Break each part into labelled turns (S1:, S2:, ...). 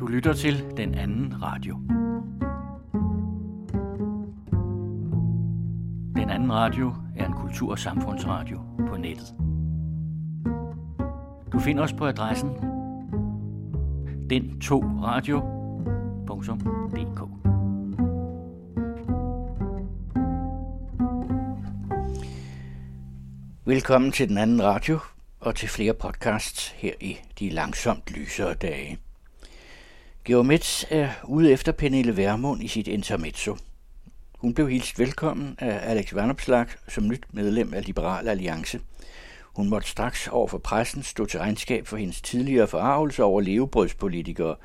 S1: Du lytter til den anden radio. Den anden radio er en kultur- og samfundsradio på nettet. Du finder os på adressen den2radio.dk Velkommen til den anden radio og til flere podcasts her i de langsomt lysere dage. Geomets er ude efter Pernille Vermund i sit intermezzo. Hun blev hilst velkommen af Alex Vanopslag som nyt medlem af Liberal Alliance. Hun måtte straks over for pressen stå til regnskab for hendes tidligere forarvelse over levebrødspolitikere,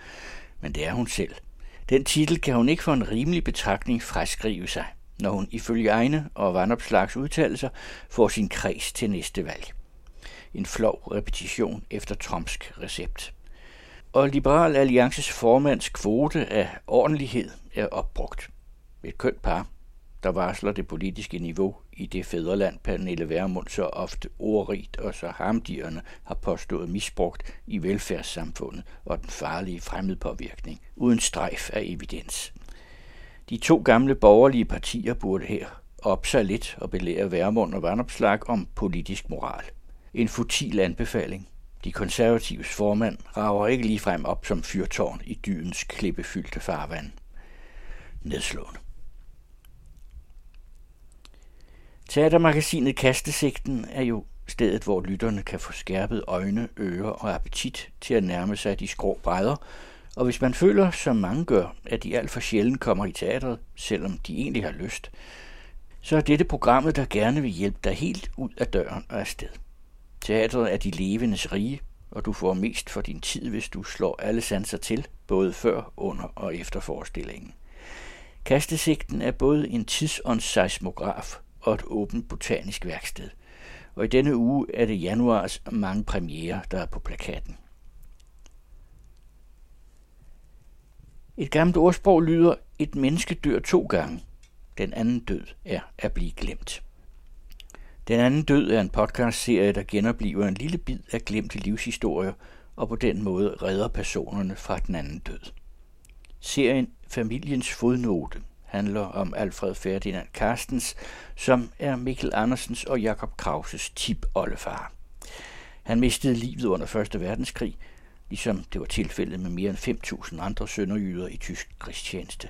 S1: men det er hun selv. Den titel kan hun ikke for en rimelig betragtning fraskrive sig, når hun ifølge egne og Vanopslags udtalelser får sin kreds til næste valg. En flov repetition efter Tromsk recept. Og Liberal Alliances formands kvote af ordentlighed er opbrugt. Et kønt par, der varsler det politiske niveau i det fædreland, Pernille Vermund så ofte ordrigt og så hamdierne har påstået misbrugt i velfærdssamfundet og den farlige fremmedpåvirkning, uden strejf af evidens. De to gamle borgerlige partier burde her op sig lidt og belære Værmund og Vandopslag om politisk moral. En futil anbefaling. De konservatives formand rager ikke lige frem op som fyrtårn i dydens klippefyldte farvand. Nedslående. Teatermagasinet Kastesigten er jo stedet, hvor lytterne kan få skærpet øjne, ører og appetit til at nærme sig de skrå brædder, og hvis man føler, som mange gør, at de alt for sjældent kommer i teatret, selvom de egentlig har lyst, så er dette programmet, der gerne vil hjælpe dig helt ud af døren og afsted. Teatret er de levendes rige, og du får mest for din tid, hvis du slår alle sanser til, både før, under og efter forestillingen. Kastesigten er både en tidsåndsseismograf og et åbent botanisk værksted. Og i denne uge er det januars mange premiere, der er på plakaten. Et gammelt ordsprog lyder, et menneske dør to gange. Den anden død er at blive glemt. Den anden død er en podcastserie, der genopliver en lille bid af glemte livshistorier, og på den måde redder personerne fra den anden død. Serien Familiens fodnote handler om Alfred Ferdinand Carstens, som er Mikkel Andersens og Jakob Krauses tip-oldefar. Han mistede livet under 1. verdenskrig, ligesom det var tilfældet med mere end 5.000 andre sønderjyder i tysk krigstjeneste.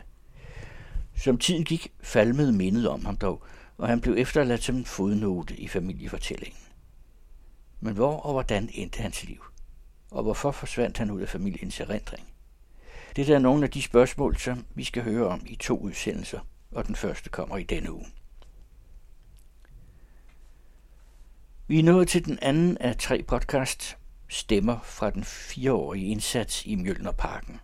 S1: Som tiden gik, falmede mindet om ham dog, og han blev efterladt som en fodnote i familiefortællingen. Men hvor og hvordan endte hans liv? Og hvorfor forsvandt han ud af familiens erindring? Det er nogle af de spørgsmål, som vi skal høre om i to udsendelser, og den første kommer i denne uge. Vi er nået til den anden af tre podcast Stemmer fra den fireårige indsats i Mjølnerparken.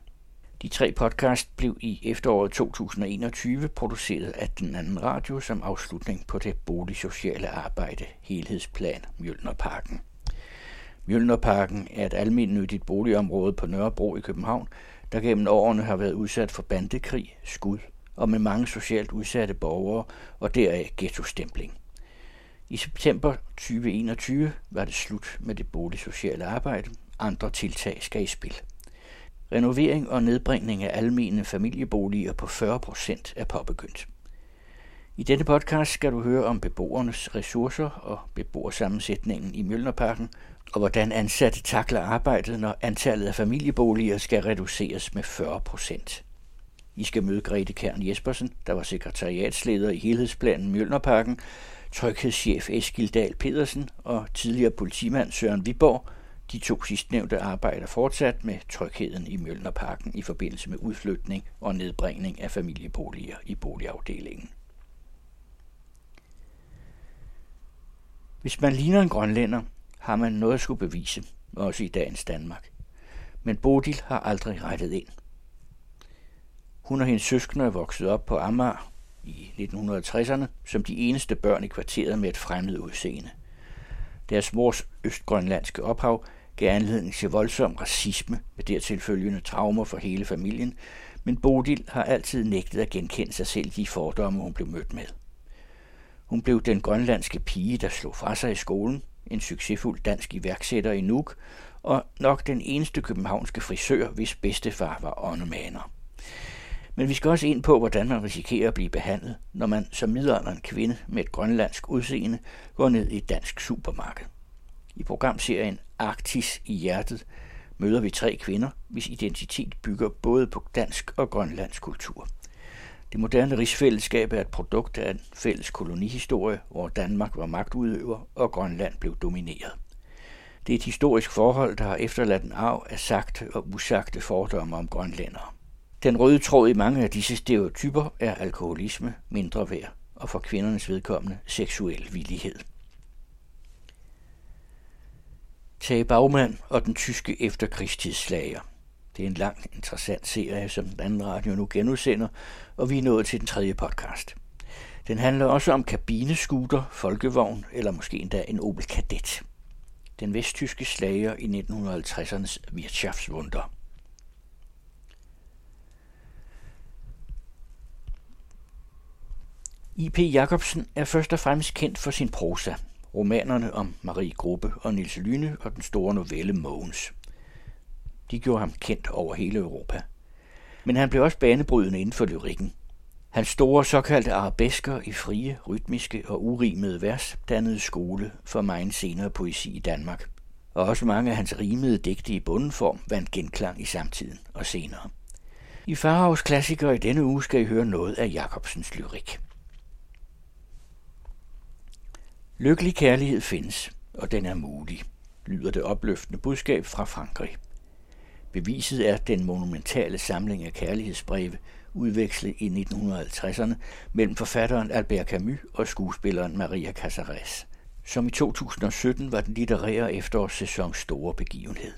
S1: De tre podcast blev i efteråret 2021 produceret af den anden radio som afslutning på det boligsociale arbejde Helhedsplan Mjølnerparken. Mjølnerparken er et almindeligt boligområde på Nørrebro i København, der gennem årene har været udsat for bandekrig, skud og med mange socialt udsatte borgere og deraf ghettostempling. I september 2021 var det slut med det boligsociale arbejde. Andre tiltag skal i spil. Renovering og nedbringning af almene familieboliger på 40 procent er påbegyndt. I denne podcast skal du høre om beboernes ressourcer og beboersammensætningen i Mjølnerparken, og hvordan ansatte takler arbejdet, når antallet af familieboliger skal reduceres med 40 procent. I skal møde Grete Kern Jespersen, der var sekretariatsleder i helhedsplanen Mjølnerparken, tryghedschef Eskil Dahl Pedersen og tidligere politimand Søren Viborg. De to sidstnævnte arbejder fortsat med trygheden i Mjølnerparken i forbindelse med udflytning og nedbringning af familieboliger i boligafdelingen. Hvis man ligner en grønlænder, har man noget at skulle bevise, også i dagens Danmark. Men Bodil har aldrig rettet ind. Hun og hendes søskende er vokset op på Amager i 1960'erne som de eneste børn i kvarteret med et fremmed udseende. Deres mors østgrønlandske ophav gav anledning til voldsom racisme med dertilfølgende traumer for hele familien, men Bodil har altid nægtet at genkende sig selv de fordomme, hun blev mødt med. Hun blev den grønlandske pige, der slog fra sig i skolen, en succesfuld dansk iværksætter i Nuuk, og nok den eneste københavnske frisør, hvis bedstefar var åndemaner. Men vi skal også ind på, hvordan man risikerer at blive behandlet, når man som midalderen kvinde med et grønlandsk udseende går ned i et dansk supermarked. I programserien Arktis i hjertet møder vi tre kvinder, hvis identitet bygger både på dansk og grønlandsk kultur. Det moderne rigsfællesskab er et produkt af en fælles kolonihistorie, hvor Danmark var magtudøver og Grønland blev domineret. Det er et historisk forhold, der har efterladt en arv af sagte og usagte fordomme om grønlændere. Den røde tråd i mange af disse stereotyper er alkoholisme, mindre værd og for kvindernes vedkommende seksuel villighed. Tage Bagmand og den tyske efterkrigstidsslager. Det er en lang, interessant serie, som den anden radio nu genudsender, og vi er nået til den tredje podcast. Den handler også om kabineskuter, folkevogn eller måske endda en Opel Kadett. Den vesttyske slager i 1950'ernes Wirtschaftswunder. I.P. Jacobsen er først og fremmest kendt for sin prosa, romanerne om Marie Gruppe og Nils Lyne og den store novelle Mogens. De gjorde ham kendt over hele Europa. Men han blev også banebrydende inden for lyrikken. Hans store såkaldte arabesker i frie, rytmiske og urimede vers dannede skole for meget senere poesi i Danmark. Og også mange af hans rimede digte i bundenform vandt genklang i samtiden og senere. I Farhavs klassiker i denne uge skal I høre noget af Jacobsens lyrik. Lykkelig kærlighed findes, og den er mulig, lyder det opløftende budskab fra Frankrig. Beviset er den monumentale samling af kærlighedsbreve, udvekslet i 1950'erne mellem forfatteren Albert Camus og skuespilleren Maria Casares, som i 2017 var den litterære efterårssæsons store begivenhed.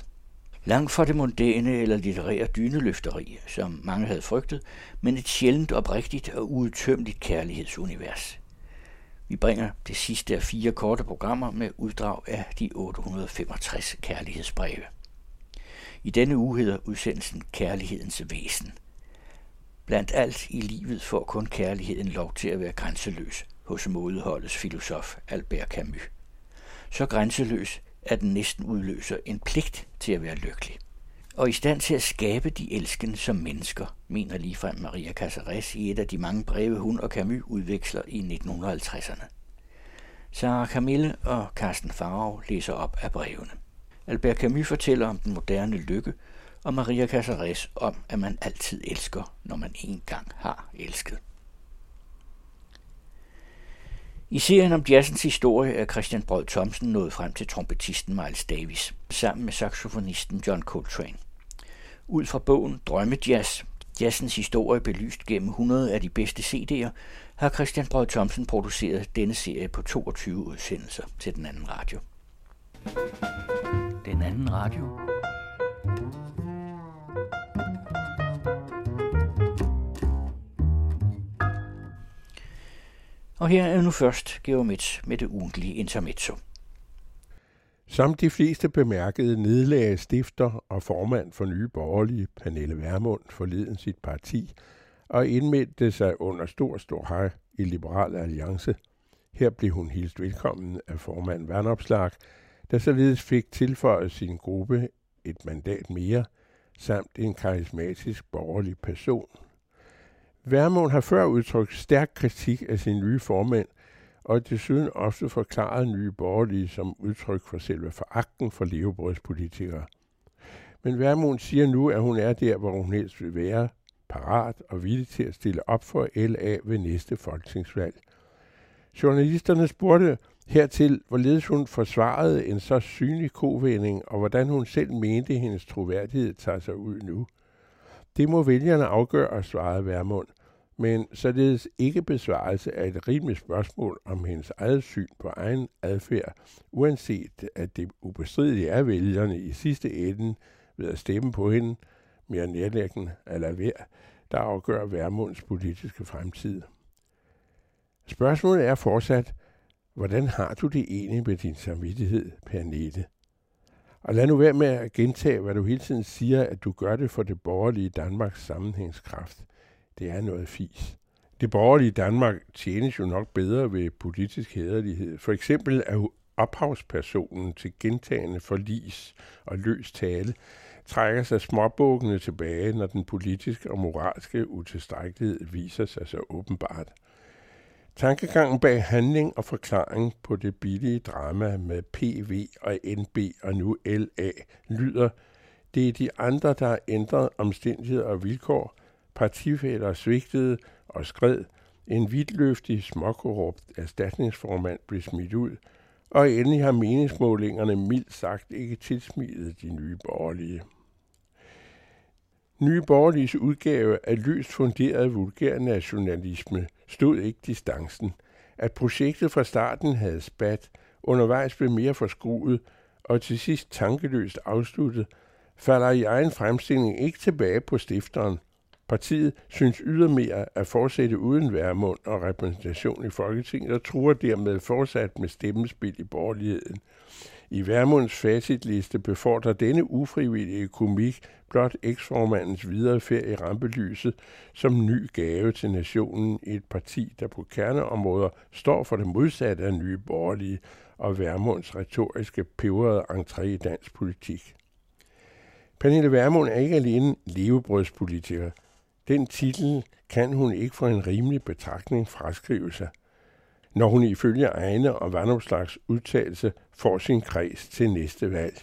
S1: Langt fra det mondæne eller litterære dyneløfteri, som mange havde frygtet, men et sjældent oprigtigt og uudtømmeligt kærlighedsunivers – vi bringer det sidste af fire korte programmer med uddrag af de 865 kærlighedsbreve. I denne uge hedder udsendelsen Kærlighedens væsen. Blandt alt i livet får kun kærligheden lov til at være grænseløs hos modeholdets filosof Albert Camus. Så grænseløs, at den næsten udløser en pligt til at være lykkelig og i stand til at skabe de elskende som mennesker, mener ligefrem Maria Casares i et af de mange breve, hun og Camus udveksler i 1950'erne. Sarah Camille og Carsten Farag læser op af brevene. Albert Camus fortæller om den moderne lykke, og Maria Casares om, at man altid elsker, når man engang har elsket. I serien om jazzens historie er Christian Brød Thomsen nået frem til trompetisten Miles Davis, sammen med saxofonisten John Coltrane. Ud fra bogen Drømmejazz, jazzens historie belyst gennem 100 af de bedste CD'er, har Christian Brød Thomsen produceret denne serie på 22 udsendelser til den anden radio. Den anden radio. Og her er nu først Geomets med det ugentlige intermezzo.
S2: Som de fleste bemærkede, nedlagde stifter og formand for Nye Borgerlige, Pernille Vermund, forleden sit parti og indmeldte sig under stor, stor hej i Liberal Alliance. Her blev hun hilst velkommen af formand Vandopslag, der således fik tilføjet sin gruppe et mandat mere, samt en karismatisk borgerlig person, Værmund har før udtrykt stærk kritik af sin nye formand, og desuden ofte forklaret nye borgerlige som udtryk for selve foragten for levebrødspolitikere. Men Værmund siger nu, at hun er der, hvor hun helst vil være, parat og villig til at stille op for LA ved næste folketingsvalg. Journalisterne spurgte hertil, hvorledes hun forsvarede en så synlig kovending, og hvordan hun selv mente, at hendes troværdighed tager sig ud nu – det må vælgerne afgøre, svarede Værmund, men således ikke besvarelse af et rimeligt spørgsmål om hendes eget syn på egen adfærd, uanset at det ubestridelige er vælgerne i sidste ende ved at stemme på hende, mere nærlæggende eller værd, der afgør Værmunds politiske fremtid. Spørgsmålet er fortsat, hvordan har du det egentlig med din samvittighed, Pernette? Og lad nu være med at gentage, hvad du hele tiden siger, at du gør det for det borgerlige Danmarks sammenhængskraft. Det er noget fis. Det borgerlige Danmark tjenes jo nok bedre ved politisk hederlighed. For eksempel er ophavspersonen til gentagende forlis og løs tale, trækker sig småbukkene tilbage, når den politiske og moralske utilstrækkelighed viser sig så åbenbart. Tankegangen bag handling og forklaring på det billige drama med PV og NB og nu LA lyder, det er de andre, der har ændret omstændigheder og vilkår, partifælder svigtede og skred, en vidtløftig småkorrupt erstatningsformand blev smidt ud, og endelig har meningsmålingerne mildt sagt ikke tilsmidet de nye borgerlige. Nye borgerliges udgave af løst funderet vulgær nationalisme stod ikke distancen. At projektet fra starten havde spat, undervejs blev mere forskruet og til sidst tankeløst afsluttet, falder i egen fremstilling ikke tilbage på stifteren. Partiet synes ydermere at fortsætte uden værmund og repræsentation i Folketinget og truer dermed fortsat med stemmespil i borgerligheden. I Værmunds facitliste befordrer denne ufrivillige komik blot eksformandens videre ferie i rampelyset som ny gave til nationen i et parti, der på kerneområder står for det modsatte af nye borgerlige og Værmunds retoriske peberede entré i dansk politik. Pernille Værmund er ikke alene levebrødspolitiker. Den titel kan hun ikke for en rimelig betragtning fraskrive sig – når hun ifølge egne og vandopslags udtalelse får sin kreds til næste valg.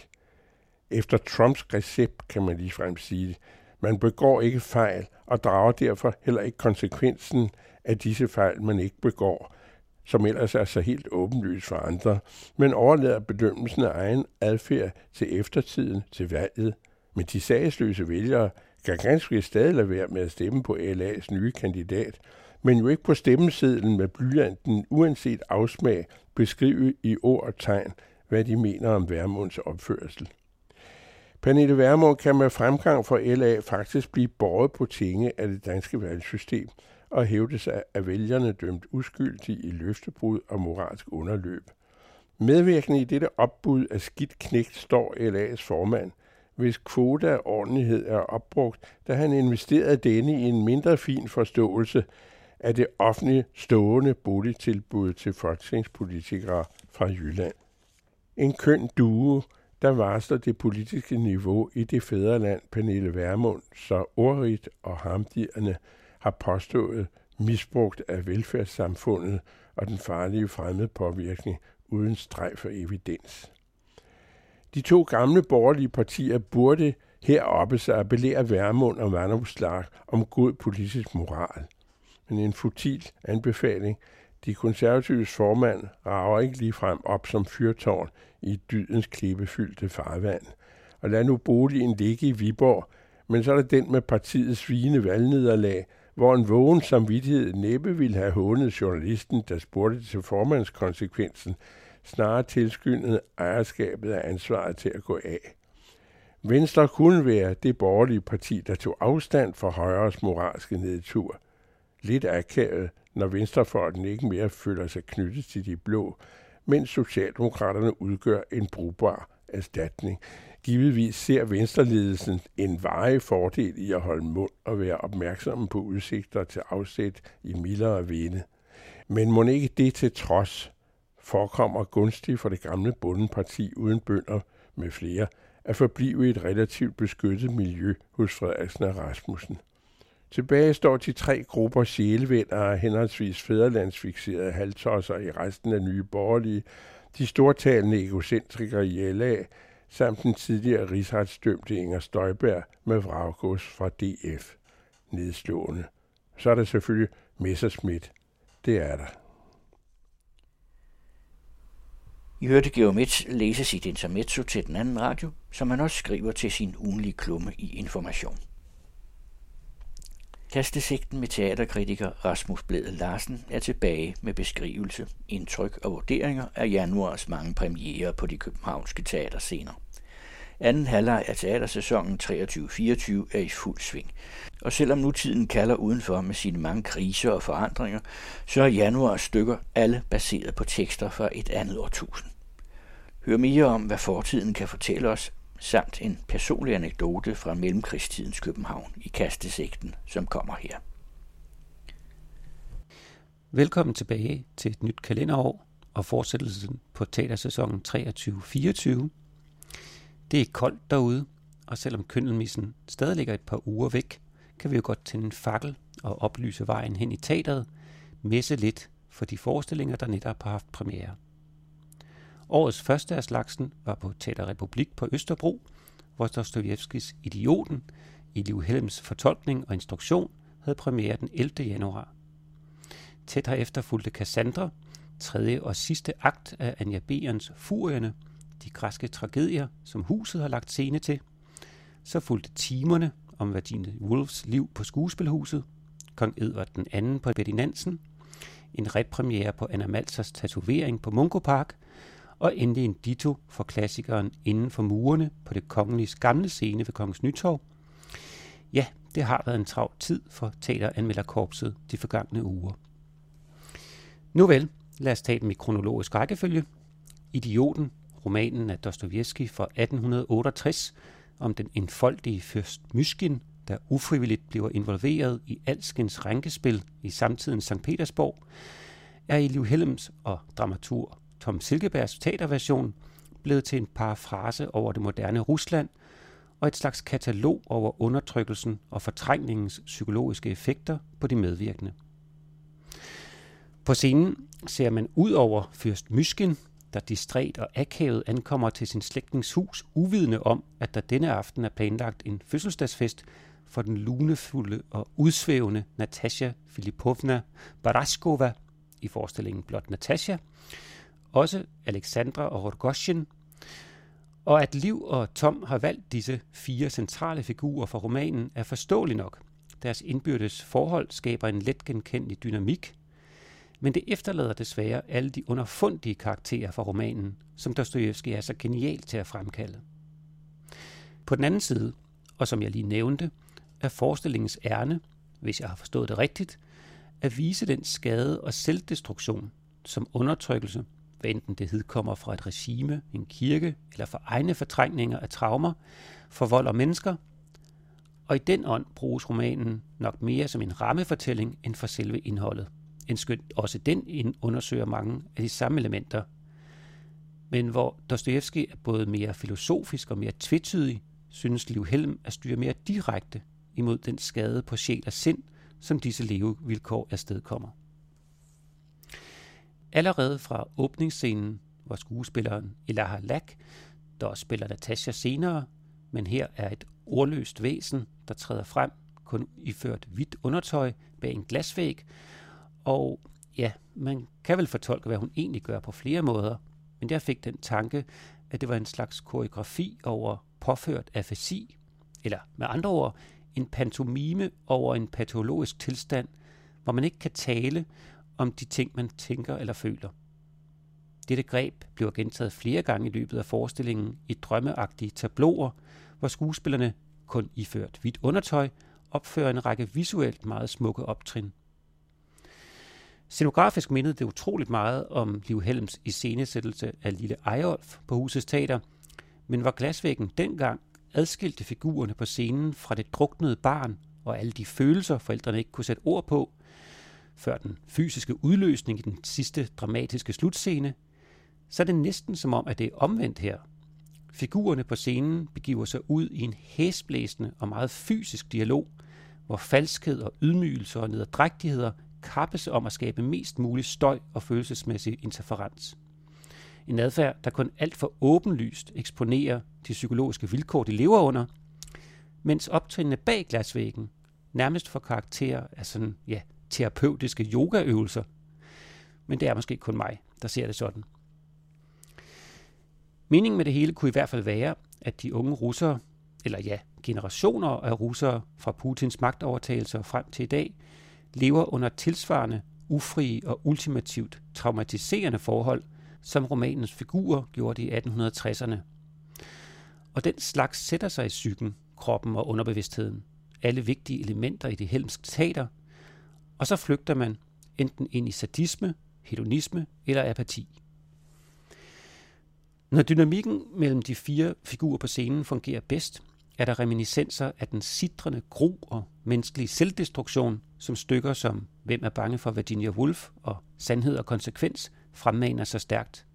S2: Efter Trumps recept kan man ligefrem sige, man begår ikke fejl og drager derfor heller ikke konsekvensen af disse fejl, man ikke begår, som ellers er så helt åbenlyst for andre, men overlader bedømmelsen af egen adfærd til eftertiden til valget. Men de sagsløse vælgere kan ganske stadig lade være med at stemme på LA's nye kandidat, men jo ikke på stemmesedlen med blyanten, uanset afsmag, beskrive i ord og tegn, hvad de mener om Værmunds opførsel. Pernille Værmund kan med fremgang for LA faktisk blive båret på tinge af det danske valgsystem og hævde sig af vælgerne dømt uskyldige i løftebrud og moralsk underløb. Medvirkende i dette opbud af skidt knægt står LA's formand, hvis kvote af ordentlighed er opbrugt, da han investerede denne i en mindre fin forståelse af det offentlige stående boligtilbud til folketingspolitikere fra Jylland. En køn due, der varsler det politiske niveau i det fædreland, Pernille Værmund så ordrigt og hamdierne har påstået misbrugt af velfærdssamfundet og den farlige fremmede påvirkning uden streg for evidens. De to gamle borgerlige partier burde heroppe sig appellere Værmund og Vandopslag om god politisk moral – men en futil anbefaling. De konservatives formand rager ikke lige frem op som fyrtårn i dydens klippefyldte farvand. Og lad nu boligen ligge i Viborg, men så er der den med partiets svine valgnederlag, hvor en vågen samvittighed næppe ville have hånet journalisten, der spurgte til formandskonsekvensen, snarere tilskyndet ejerskabet af ansvaret til at gå af. Venstre kunne være det borgerlige parti, der tog afstand fra højres moralske nedtur – lidt akavet, når venstrefolken ikke mere føler sig knyttet til de blå, mens Socialdemokraterne udgør en brugbar erstatning. Givetvis ser venstreledelsen en varig fordel i at holde mund og være opmærksomme på udsigter til afsæt i mildere vinde. Men må ikke det til trods forekommer gunstigt for det gamle bondeparti uden bønder med flere at forblive i et relativt beskyttet miljø hos Frederiksen og Rasmussen. Tilbage står de tre grupper sjælevenner af henholdsvis fæderlandsfixerede halvtosser i resten af nye borgerlige, de stortalende egocentrikere i LA, samt den tidligere rigsretsdømte Inger Støjberg med vraggods fra DF. Nedslående. Så er der selvfølgelig Messerschmidt. Det er der.
S1: I hørte Geomets læse sit intermezzo til den anden radio, som han også skriver til sin ugenlige klumme i Information. Kastesigten med teaterkritiker Rasmus Blæde Larsen er tilbage med beskrivelse, indtryk og vurderinger af januars mange premiere på de københavnske teaterscener. Anden halvleg af teatersæsonen 23-24 er i fuld sving. Og selvom nutiden kalder udenfor med sine mange kriser og forandringer, så er januars stykker alle baseret på tekster fra et andet årtusind. Hør mere om, hvad fortiden kan fortælle os samt en personlig anekdote fra mellemkrigstidens København i kastesigten, som kommer her.
S3: Velkommen tilbage til et nyt kalenderår, og fortsættelsen på teatersæsonen 23-24. Det er koldt derude, og selvom køndelmissen stadig ligger et par uger væk, kan vi jo godt tænde en fakkel og oplyse vejen hen i teateret, messe lidt for de forestillinger, der netop har haft premiere. Årets første af slagsen var på Teater Republik på Østerbro, hvor Dostojevskis Idioten i Liv Helms fortolkning og instruktion havde premiere den 11. januar. Tæt herefter fulgte Cassandra, tredje og sidste akt af Anja Berens Furierne, de græske tragedier, som huset har lagt scene til. Så fulgte timerne om Virginia Woolfs liv på skuespilhuset, Kong Edvard den anden på Betty Nansen, en repremiere på Anna Malsers tatovering på Mungo Park, og endelig en ditto for klassikeren Inden for murene på det kongelige gamle scene ved Kongens Nytorv. Ja, det har været en travl tid for teateranmelderkorpset de forgangne uger. Nu vel, lad os tage dem i kronologisk rækkefølge. Idioten, romanen af Dostojevski fra 1868, om den enfoldige fyrst Myskin, der ufrivilligt bliver involveret i alskens rænkespil i samtidens St. Petersborg, er i Liv Helms og dramatur Tom Silkebergs teaterversion blevet til en parafrase over det moderne Rusland og et slags katalog over undertrykkelsen og fortrængningens psykologiske effekter på de medvirkende. På scenen ser man ud over fyrst Myskin, der distræt og akavet ankommer til sin slægtnings hus, uvidende om, at der denne aften er planlagt en fødselsdagsfest for den lunefulde og udsvævende Natasha Filipovna Baraskova i forestillingen Blot Natasha, også Alexandra og Rogoshin, og at Liv og Tom har valgt disse fire centrale figurer for romanen er forståeligt nok. Deres indbyrdes forhold skaber en let genkendelig dynamik, men det efterlader desværre alle de underfundige karakterer fra romanen, som Dostojevski er så genial til at fremkalde. På den anden side, og som jeg lige nævnte, er forestillingens ærne, hvis jeg har forstået det rigtigt, at vise den skade og selvdestruktion, som undertrykkelse, hvad enten det hedkommer fra et regime, en kirke eller fra egne fortrængninger af traumer, forvolder mennesker, og i den ånd bruges romanen nok mere som en rammefortælling end for selve indholdet en skønt også den undersøger mange af de samme elementer. Men hvor Dostojevski er både mere filosofisk og mere tvetydig, synes Liv Helm at styre mere direkte imod den skade på sjæl og sind, som disse levevilkår afstedkommer. Allerede fra åbningsscenen, hvor skuespilleren Elaha Lack, der også spiller Natasha senere, men her er et ordløst væsen, der træder frem, kun iført hvidt undertøj bag en glasvæg, og ja, man kan vel fortolke, hvad hun egentlig gør på flere måder, men jeg fik den tanke, at det var en slags koreografi over påført afasi, eller med andre ord, en pantomime over en patologisk tilstand, hvor man ikke kan tale om de ting, man tænker eller føler. Dette greb bliver gentaget flere gange i løbet af forestillingen i drømmeagtige tabloer, hvor skuespillerne, kun iført hvidt undertøj, opfører en række visuelt meget smukke optrin. Scenografisk mindede det utroligt meget om Liv Helms iscenesættelse af Lille Ejolf på Husets Teater, men var glasvæggen dengang adskilte figurerne på scenen fra det druknede barn og alle de følelser, forældrene ikke kunne sætte ord på, før den fysiske udløsning i den sidste dramatiske slutscene, så er det næsten som om, at det er omvendt her. Figurerne på scenen begiver sig ud i en hæsblæsende og meget fysisk dialog, hvor falskhed og ydmygelse og nederdrægtigheder kappes om at skabe mest mulig støj og følelsesmæssig interferens. En adfærd, der kun alt for åbenlyst eksponerer de psykologiske vilkår, de lever under, mens optrinene bag glasvæggen nærmest får karakter af sådan, ja, terapeutiske yogaøvelser. Men det er måske kun mig, der ser det sådan. Meningen med det hele kunne i hvert fald være, at de unge russere, eller ja, generationer af russere fra Putins magtovertagelse frem til i dag, lever under tilsvarende ufrie og ultimativt traumatiserende forhold, som romanens figurer gjorde i 1860'erne. Og den slags sætter sig i psyken, kroppen og underbevidstheden. Alle vigtige elementer i det helmske teater. Og så flygter man enten ind i sadisme, hedonisme eller apati. Når dynamikken mellem de fire figurer på scenen fungerer bedst, er der reminiscenser af den sidrende gro og menneskelige selvdestruktion, som stykker som Hvem er bange for Virginia Woolf og Sandhed og konsekvens fremmaner så stærkt.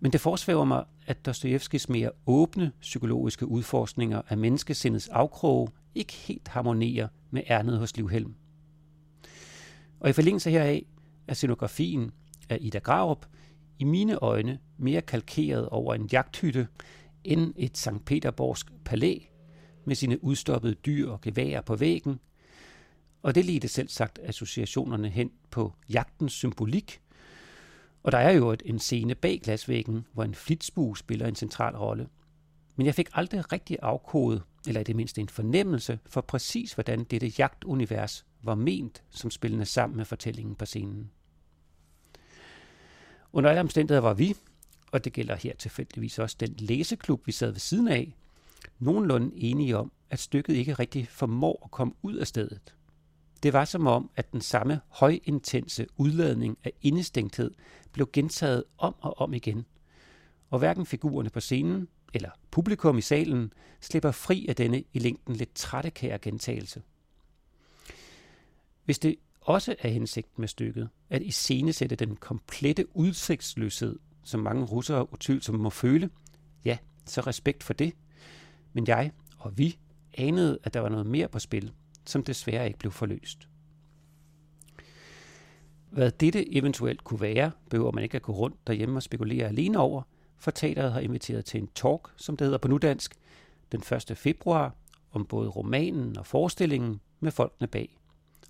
S3: Men det forsvæver mig, at Dostojevskis mere åbne psykologiske udforskninger af menneskesindets afkroge ikke helt harmonerer med ærnet hos Livhelm. Og i forlængelse heraf er scenografien af Ida Graup i mine øjne mere kalkeret over en jagthytte end et St. Peterborgsk palæ med sine udstoppede dyr og geværer på væggen. Og det ledte selv sagt associationerne hen på jagtens symbolik. Og der er jo en scene bag glasvæggen, hvor en flitsbue spiller en central rolle. Men jeg fik aldrig rigtig afkodet, eller i det mindste en fornemmelse for præcis, hvordan dette jagtunivers var ment som spillende sammen med fortællingen på scenen. Under alle omstændigheder var vi, og det gælder her tilfældigvis også den læseklub, vi sad ved siden af, nogenlunde enige om, at stykket ikke rigtig formår at komme ud af stedet. Det var som om, at den samme højintense udladning af indestængthed blev gentaget om og om igen. Og hverken figurerne på scenen eller publikum i salen slipper fri af denne i længden lidt trættekære gentagelse. Hvis det også er hensigten med stykket, at iscenesætte den komplette udsigtsløshed, som mange russere utvivlsomt må føle, ja, så respekt for det. Men jeg og vi anede, at der var noget mere på spil, som desværre ikke blev forløst. Hvad dette eventuelt kunne være, behøver man ikke at gå rundt derhjemme og spekulere alene over, for teateret har inviteret til en talk, som det hedder på nudansk, den 1. februar, om både romanen og forestillingen med folkene bag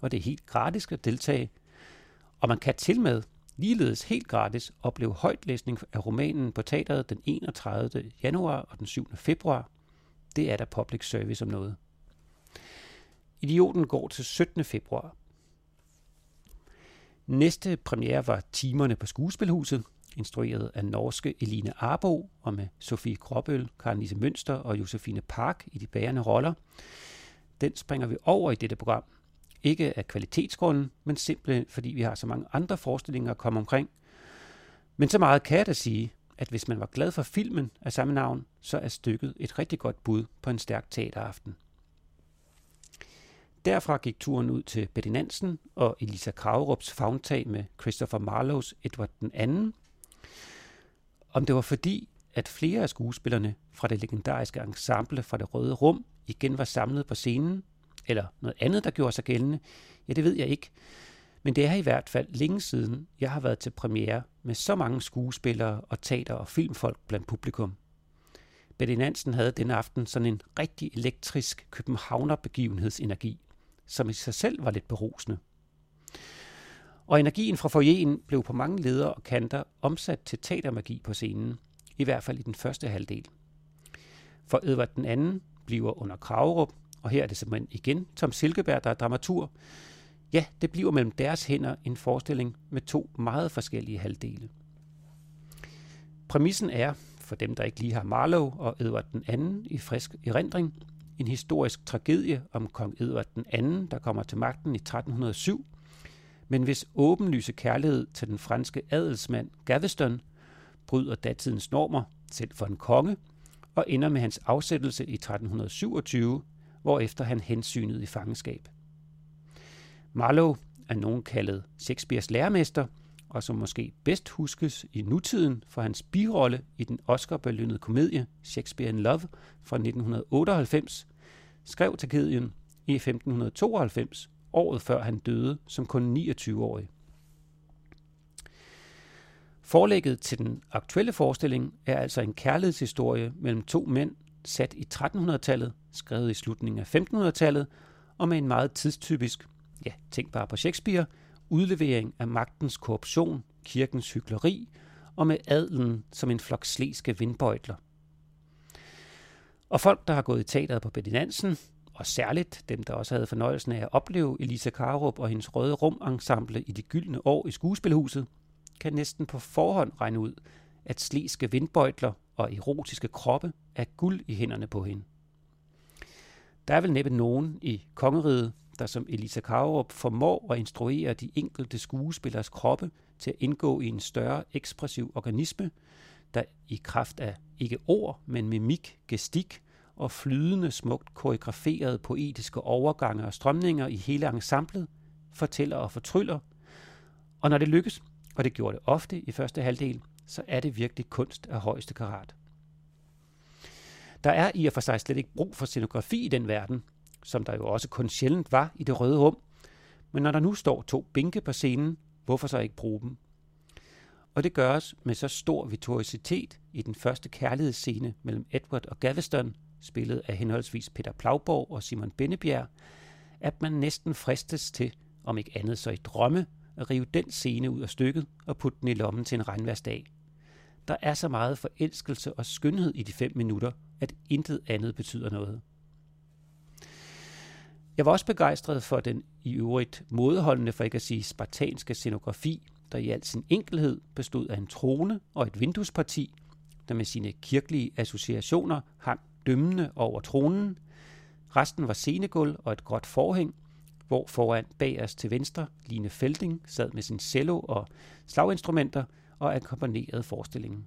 S3: og det er helt gratis at deltage. Og man kan til med ligeledes helt gratis opleve højtlæsning af romanen på teateret den 31. januar og den 7. februar. Det er der public service om noget. Idioten går til 17. februar. Næste premiere var Timerne på Skuespilhuset, instrueret af norske Eline Arbo og med Sofie Gråbøl, Karen Lise Mønster og Josefine Park i de bærende roller. Den springer vi over i dette program, ikke af kvalitetsgrunden, men simpelthen fordi vi har så mange andre forestillinger at komme omkring. Men så meget kan jeg da sige, at hvis man var glad for filmen af samme navn, så er stykket et rigtig godt bud på en stærk teateraften. Derfra gik turen ud til Betty Nansen og Elisa Kravrups fagntag med Christopher Marlowes Edward den anden. Om det var fordi, at flere af skuespillerne fra det legendariske ensemble fra det Røde Rum igen var samlet på scenen, eller noget andet, der gjorde sig gældende, ja, det ved jeg ikke. Men det er i hvert fald længe siden, jeg har været til premiere med så mange skuespillere og teater- og filmfolk blandt publikum. Betty Nansen havde den aften sådan en rigtig elektrisk københavnerbegivenhedsenergi, som i sig selv var lidt berusende. Og energien fra foyeren blev på mange leder og kanter omsat til teatermagi på scenen, i hvert fald i den første halvdel. For Edvard den anden bliver under Kragerup og her er det simpelthen igen Tom Silkeberg, der er dramatur. Ja, det bliver mellem deres hænder en forestilling med to meget forskellige halvdele. Præmissen er, for dem der ikke lige har Marlow og Edvard den anden i frisk erindring, en historisk tragedie om kong Edvard den anden, der kommer til magten i 1307, men hvis åbenlyse kærlighed til den franske adelsmand Gaveston bryder datidens normer, selv for en konge, og ender med hans afsættelse i 1327 hvorefter han hensynede i fangenskab. Marlowe er nogen kaldet Shakespeares lærermester, og som måske bedst huskes i nutiden for hans birolle i den Oscar-belønnede komedie Shakespeare in Love fra 1998, skrev tragedien i 1592, året før han døde som kun 29-årig. Forlægget til den aktuelle forestilling er altså en kærlighedshistorie mellem to mænd, sat i 1300-tallet, skrevet i slutningen af 1500-tallet, og med en meget tidstypisk, ja, tænk bare på Shakespeare, udlevering af magtens korruption, kirkens hykleri, og med adlen som en flok sleske vindbøjtler. Og folk, der har gået i teateret på Betty Nansen, og særligt dem, der også havde fornøjelsen af at opleve Elisa Karup og hendes røde rum-ensemble i de gyldne år i skuespilhuset, kan næsten på forhånd regne ud, at sleske vindbøjtler og erotiske kroppe er guld i hænderne på hende. Der er vel næppe nogen i kongeriget, der som Elisa Kaurup formår at instruere de enkelte skuespillers kroppe til at indgå i en større ekspressiv organisme, der i kraft af ikke ord, men mimik, gestik og flydende, smukt koreograferede poetiske overgange og strømninger i hele ensemblet, fortæller og fortryller. Og når det lykkes, og det gjorde det ofte i første halvdel, så er det virkelig kunst af højeste karat. Der er i og for sig slet ikke brug for scenografi i den verden, som der jo også kun sjældent var i det røde rum. Men når der nu står to bænke på scenen, hvorfor så ikke bruge dem? Og det gøres med så stor virtuositet i den første kærlighedsscene mellem Edward og Gaveston, spillet af henholdsvis Peter Plagborg og Simon Bennebjerg, at man næsten fristes til, om ikke andet så i drømme, at rive den scene ud af stykket og putte den i lommen til en regnværsdag. Der er så meget forelskelse og skønhed i de fem minutter, at intet andet betyder noget. Jeg var også begejstret for den i øvrigt modholdende, for ikke at sige spartanske scenografi, der i al sin enkelhed bestod af en trone og et vinduesparti, der med sine kirkelige associationer hang dømmende over tronen. Resten var scenegulv og et gråt forhæng, hvor foran bag os til venstre Line Felding sad med sin cello og slaginstrumenter og akkompagnerede forestillingen.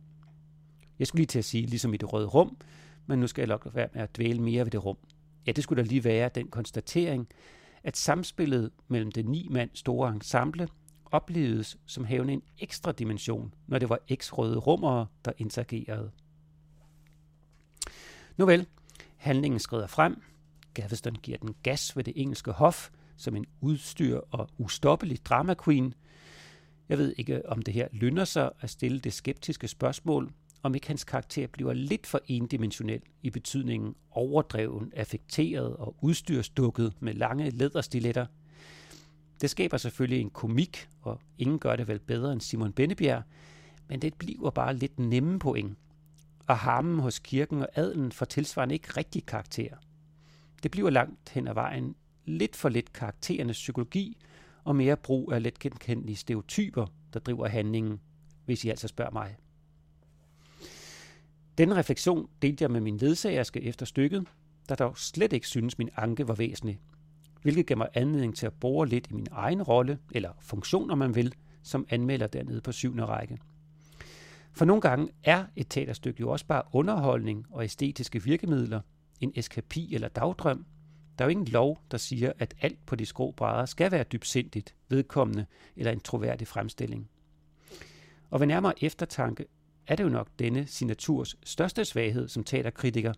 S3: Jeg skulle lige til at sige, ligesom i det røde rum, men nu skal jeg nok være med at dvæle mere ved det rum. Ja, det skulle da lige være den konstatering, at samspillet mellem det ni mand store ensemble oplevedes som havende en ekstra dimension, når det var eks-røde rummere, der interagerede. Nu vel, handlingen skrider frem. Gaveston giver den gas ved det engelske hof som en udstyr og ustoppelig drama queen. Jeg ved ikke, om det her lønner sig at stille det skeptiske spørgsmål, om ikke hans karakter bliver lidt for endimensionel i betydningen overdreven, affekteret og udstyrsdukket med lange læderstiletter. Det skaber selvfølgelig en komik, og ingen gør det vel bedre end Simon Bennebjerg, men det bliver bare lidt nemme point. Og harmen hos kirken og adelen får tilsvarende ikke rigtig karakter. Det bliver langt hen ad vejen lidt for lidt karakterernes psykologi og mere brug af let genkendelige stereotyper, der driver handlingen, hvis I altså spørger mig. Denne refleksion delte jeg med min ledsagerske efter stykket, der dog slet ikke synes, min anke var væsentlig, hvilket gav mig anledning til at bore lidt i min egen rolle, eller funktion, om man vil, som anmelder dernede på syvende række. For nogle gange er et teaterstykke jo også bare underholdning og æstetiske virkemidler, en eskapi eller dagdrøm. Der er jo ingen lov, der siger, at alt på de skrå brædder skal være dybsindigt, vedkommende eller en troværdig fremstilling. Og ved nærmere eftertanke er det jo nok denne signaturs største svaghed som teaterkritiker,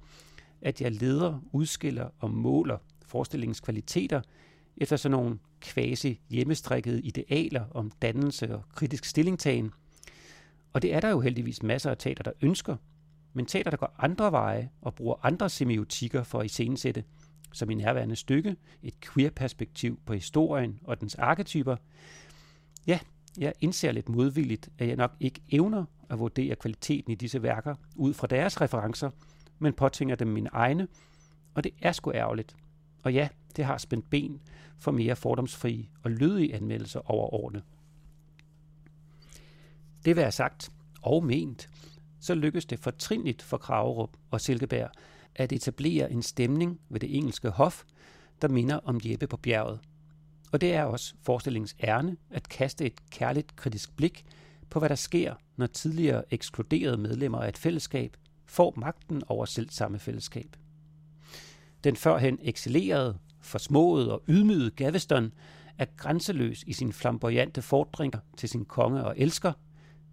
S3: at jeg leder, udskiller og måler forestillingens kvaliteter efter sådan nogle kvasi hjemmestrikkede idealer om dannelse og kritisk stillingtagen. Og det er der jo heldigvis masser af teater, der ønsker, men teater, der går andre veje og bruger andre semiotikker for at iscenesætte, som i nærværende stykke, et queer-perspektiv på historien og dens arketyper, ja, jeg indser lidt modvilligt, at jeg nok ikke evner at vurdere kvaliteten i disse værker ud fra deres referencer, men påtvinger dem mine egne, og det er sgu ærgerligt. Og ja, det har spændt ben for mere fordomsfrie og lydige anmeldelser over årene. Det vil jeg sagt og ment, så lykkes det fortrinligt for Kragerup og Silkeberg at etablere en stemning ved det engelske hof, der minder om Jeppe på bjerget. Og det er også forestillingens ærne at kaste et kærligt kritisk blik på, hvad der sker, når tidligere ekskluderede medlemmer af et fællesskab får magten over selv samme fællesskab. Den førhen eksilerede, forsmåede og ydmygede Gaveston er grænseløs i sin flamboyante fordringer til sin konge og elsker,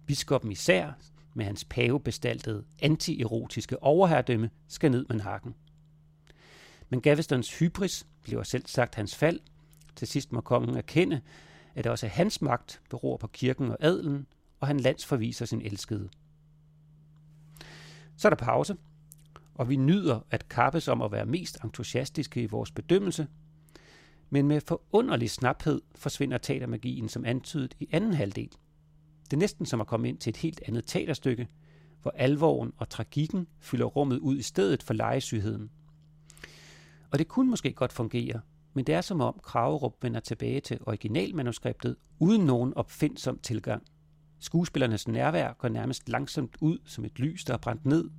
S3: biskoppen især, med hans pavebestaltede, anti-erotiske overherredømme, skal ned med hakken. Men Gavestons hybris bliver selv sagt hans fald. Til sidst må kongen erkende, at også hans magt beror på kirken og adelen, og han landsforviser sin elskede. Så er der pause, og vi nyder at kappes om at være mest entusiastiske i vores bedømmelse, men med forunderlig snaphed forsvinder teatermagien som antydet i anden halvdel. Det er næsten som at komme ind til et helt andet teaterstykke, hvor alvoren og tragikken fylder rummet ud i stedet for lejesygheden. Og det kunne måske godt fungere, men det er som om Kragerup vender tilbage til originalmanuskriptet uden nogen opfindsom tilgang. Skuespillernes nærvær går nærmest langsomt ud som et lys, der er brændt ned.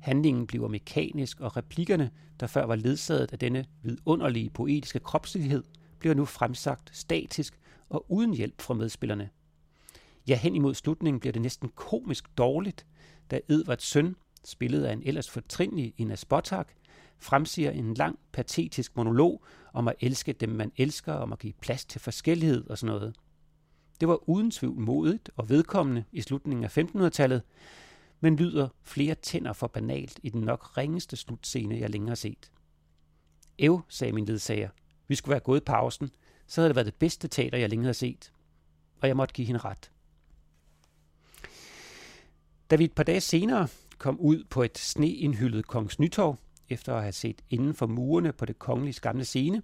S3: Handlingen bliver mekanisk, og replikkerne, der før var ledsaget af denne vidunderlige poetiske kropslighed, bliver nu fremsagt statisk og uden hjælp fra medspillerne. Ja, hen imod slutningen bliver det næsten komisk dårligt, da Edvards søn, spillet af en ellers fortrinlig Ina Spotak, fremsiger en lang, patetisk monolog om at elske dem, man elsker, om at give plads til forskellighed og sådan noget. Det var uden tvivl modigt og vedkommende i slutningen af 1500-tallet, men lyder flere tænder for banalt i den nok ringeste slutscene, jeg længere har set. Ev, sagde min ledsager, vi skulle være gået pausen, så havde det været det bedste teater, jeg længere har set. Og jeg måtte give hende ret. Da vi et par dage senere kom ud på et sneindhyldet Kongens Nytorv, efter at have set inden for murene på det kongelige gamle scene,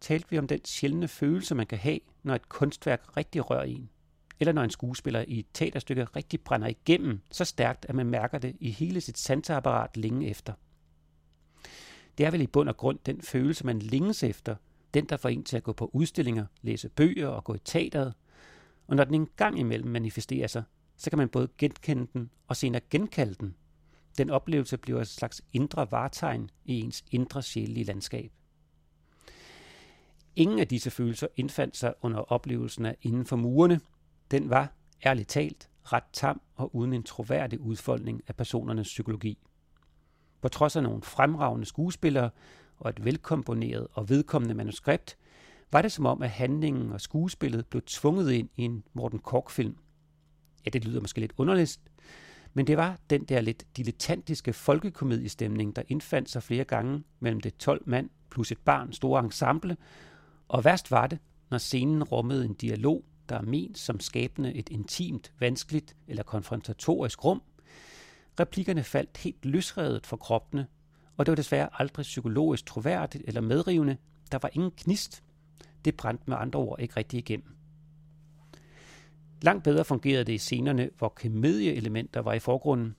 S3: talte vi om den sjældne følelse, man kan have, når et kunstværk rigtig rører en. Eller når en skuespiller i et teaterstykke rigtig brænder igennem så stærkt, at man mærker det i hele sit sanseapparat længe efter. Det er vel i bund og grund den følelse, man længes efter, den der får en til at gå på udstillinger, læse bøger og gå i teateret. Og når den en gang imellem manifesterer sig, så kan man både genkende den og senere genkalde den. Den oplevelse bliver et slags indre vartegn i ens indre sjælelige landskab. Ingen af disse følelser indfandt sig under oplevelsen af inden for murene. Den var, ærligt talt, ret tam og uden en troværdig udfoldning af personernes psykologi. På trods af nogle fremragende skuespillere og et velkomponeret og vedkommende manuskript, var det som om, at handlingen og skuespillet blev tvunget ind i en Morten Kork-film. Ja, det lyder måske lidt underligt, men det var den der lidt dilettantiske folkekomediestemning, der indfandt sig flere gange mellem det 12 mand plus et barn store ensemble, og værst var det, når scenen rummede en dialog, der er ment som skabende et intimt, vanskeligt eller konfrontatorisk rum. Replikkerne faldt helt løsredet for kroppene, og det var desværre aldrig psykologisk troværdigt eller medrivende. Der var ingen knist. Det brændte med andre ord ikke rigtig igennem. Langt bedre fungerede det i scenerne, hvor komedieelementer var i forgrunden,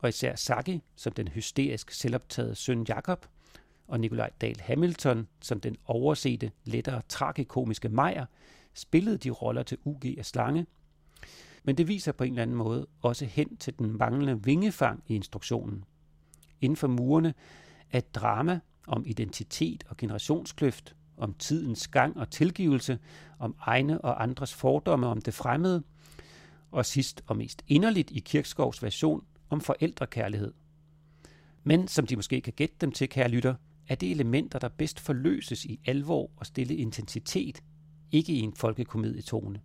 S3: og især Saki som den hysterisk selvoptagede søn Jakob, og Nikolaj Dahl Hamilton som den oversete, lettere tragikomiske Meyer, spillede de roller til UG af slange. Men det viser på en eller anden måde også hen til den manglende vingefang i instruktionen. Inden for murene er drama om identitet og generationskløft, om tidens gang og tilgivelse, om egne og andres fordomme om det fremmede, og sidst og mest inderligt i Kirkskovs version om forældrekærlighed. Men som de måske kan gætte dem til, kære lytter, er det elementer, der bedst forløses i alvor og stille intensitet, ikke i en folkekomedietone.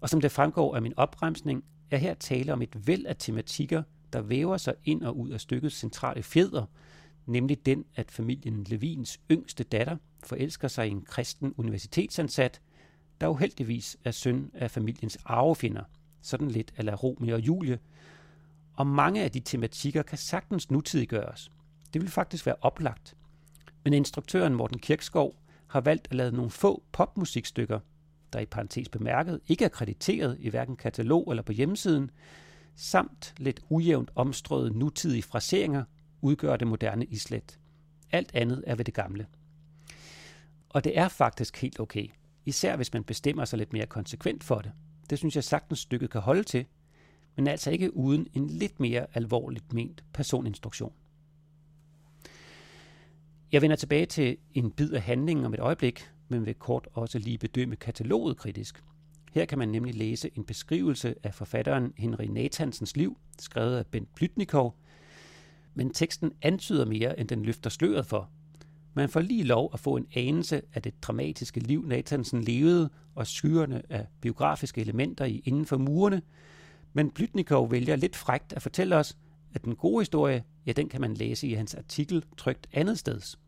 S3: Og som det fremgår af min opremsning, er her tale om et væld af tematikker, der væver sig ind og ud af stykkets centrale fjeder, nemlig den, at familien Levins yngste datter forelsker sig i en kristen universitetsansat, der uheldigvis er søn af familiens arvefinder, sådan lidt ala Romeo og Julie, og mange af de tematikker kan sagtens nutidiggøres. Det vil faktisk være oplagt. Men instruktøren Morten Kirkskov har valgt at lade nogle få popmusikstykker, der i parentes bemærket ikke er krediteret i hverken katalog eller på hjemmesiden, samt lidt ujævnt omstrøede nutidige fraseringer udgør det moderne islet. Alt andet er ved det gamle. Og det er faktisk helt okay, især hvis man bestemmer sig lidt mere konsekvent for det. Det synes jeg sagtens stykket kan holde til, men altså ikke uden en lidt mere alvorligt ment personinstruktion. Jeg vender tilbage til en bid af handlingen om et øjeblik, men vil kort også lige bedømme kataloget kritisk. Her kan man nemlig læse en beskrivelse af forfatteren Henry Nathansens liv, skrevet af Bent Plytnikov, men teksten antyder mere, end den løfter sløret for. Man får lige lov at få en anelse af det dramatiske liv, Nathansen levede, og skyerne af biografiske elementer i inden for murene, men Blytnikov vælger lidt frægt at fortælle os, at den gode historie, ja, den kan man læse i hans artikel trygt andet steds.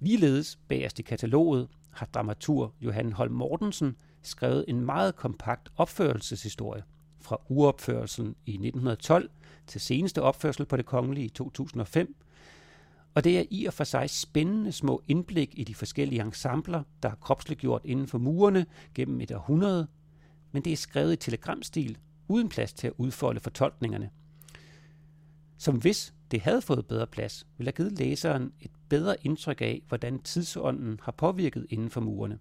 S3: Ligeledes bagerst i kataloget har dramatur Johan Holm Mortensen skrevet en meget kompakt opførelseshistorie fra uopførelsen i 1912 til seneste opførsel på det kongelige i 2005. Og det er i og for sig spændende små indblik i de forskellige ensembler, der har kropsliggjort inden for murene gennem et århundrede, men det er skrevet i telegramstil, uden plads til at udfolde fortolkningerne. Som hvis det havde fået bedre plads, ville have givet læseren et bedre indtryk af, hvordan tidsånden har påvirket inden for murene.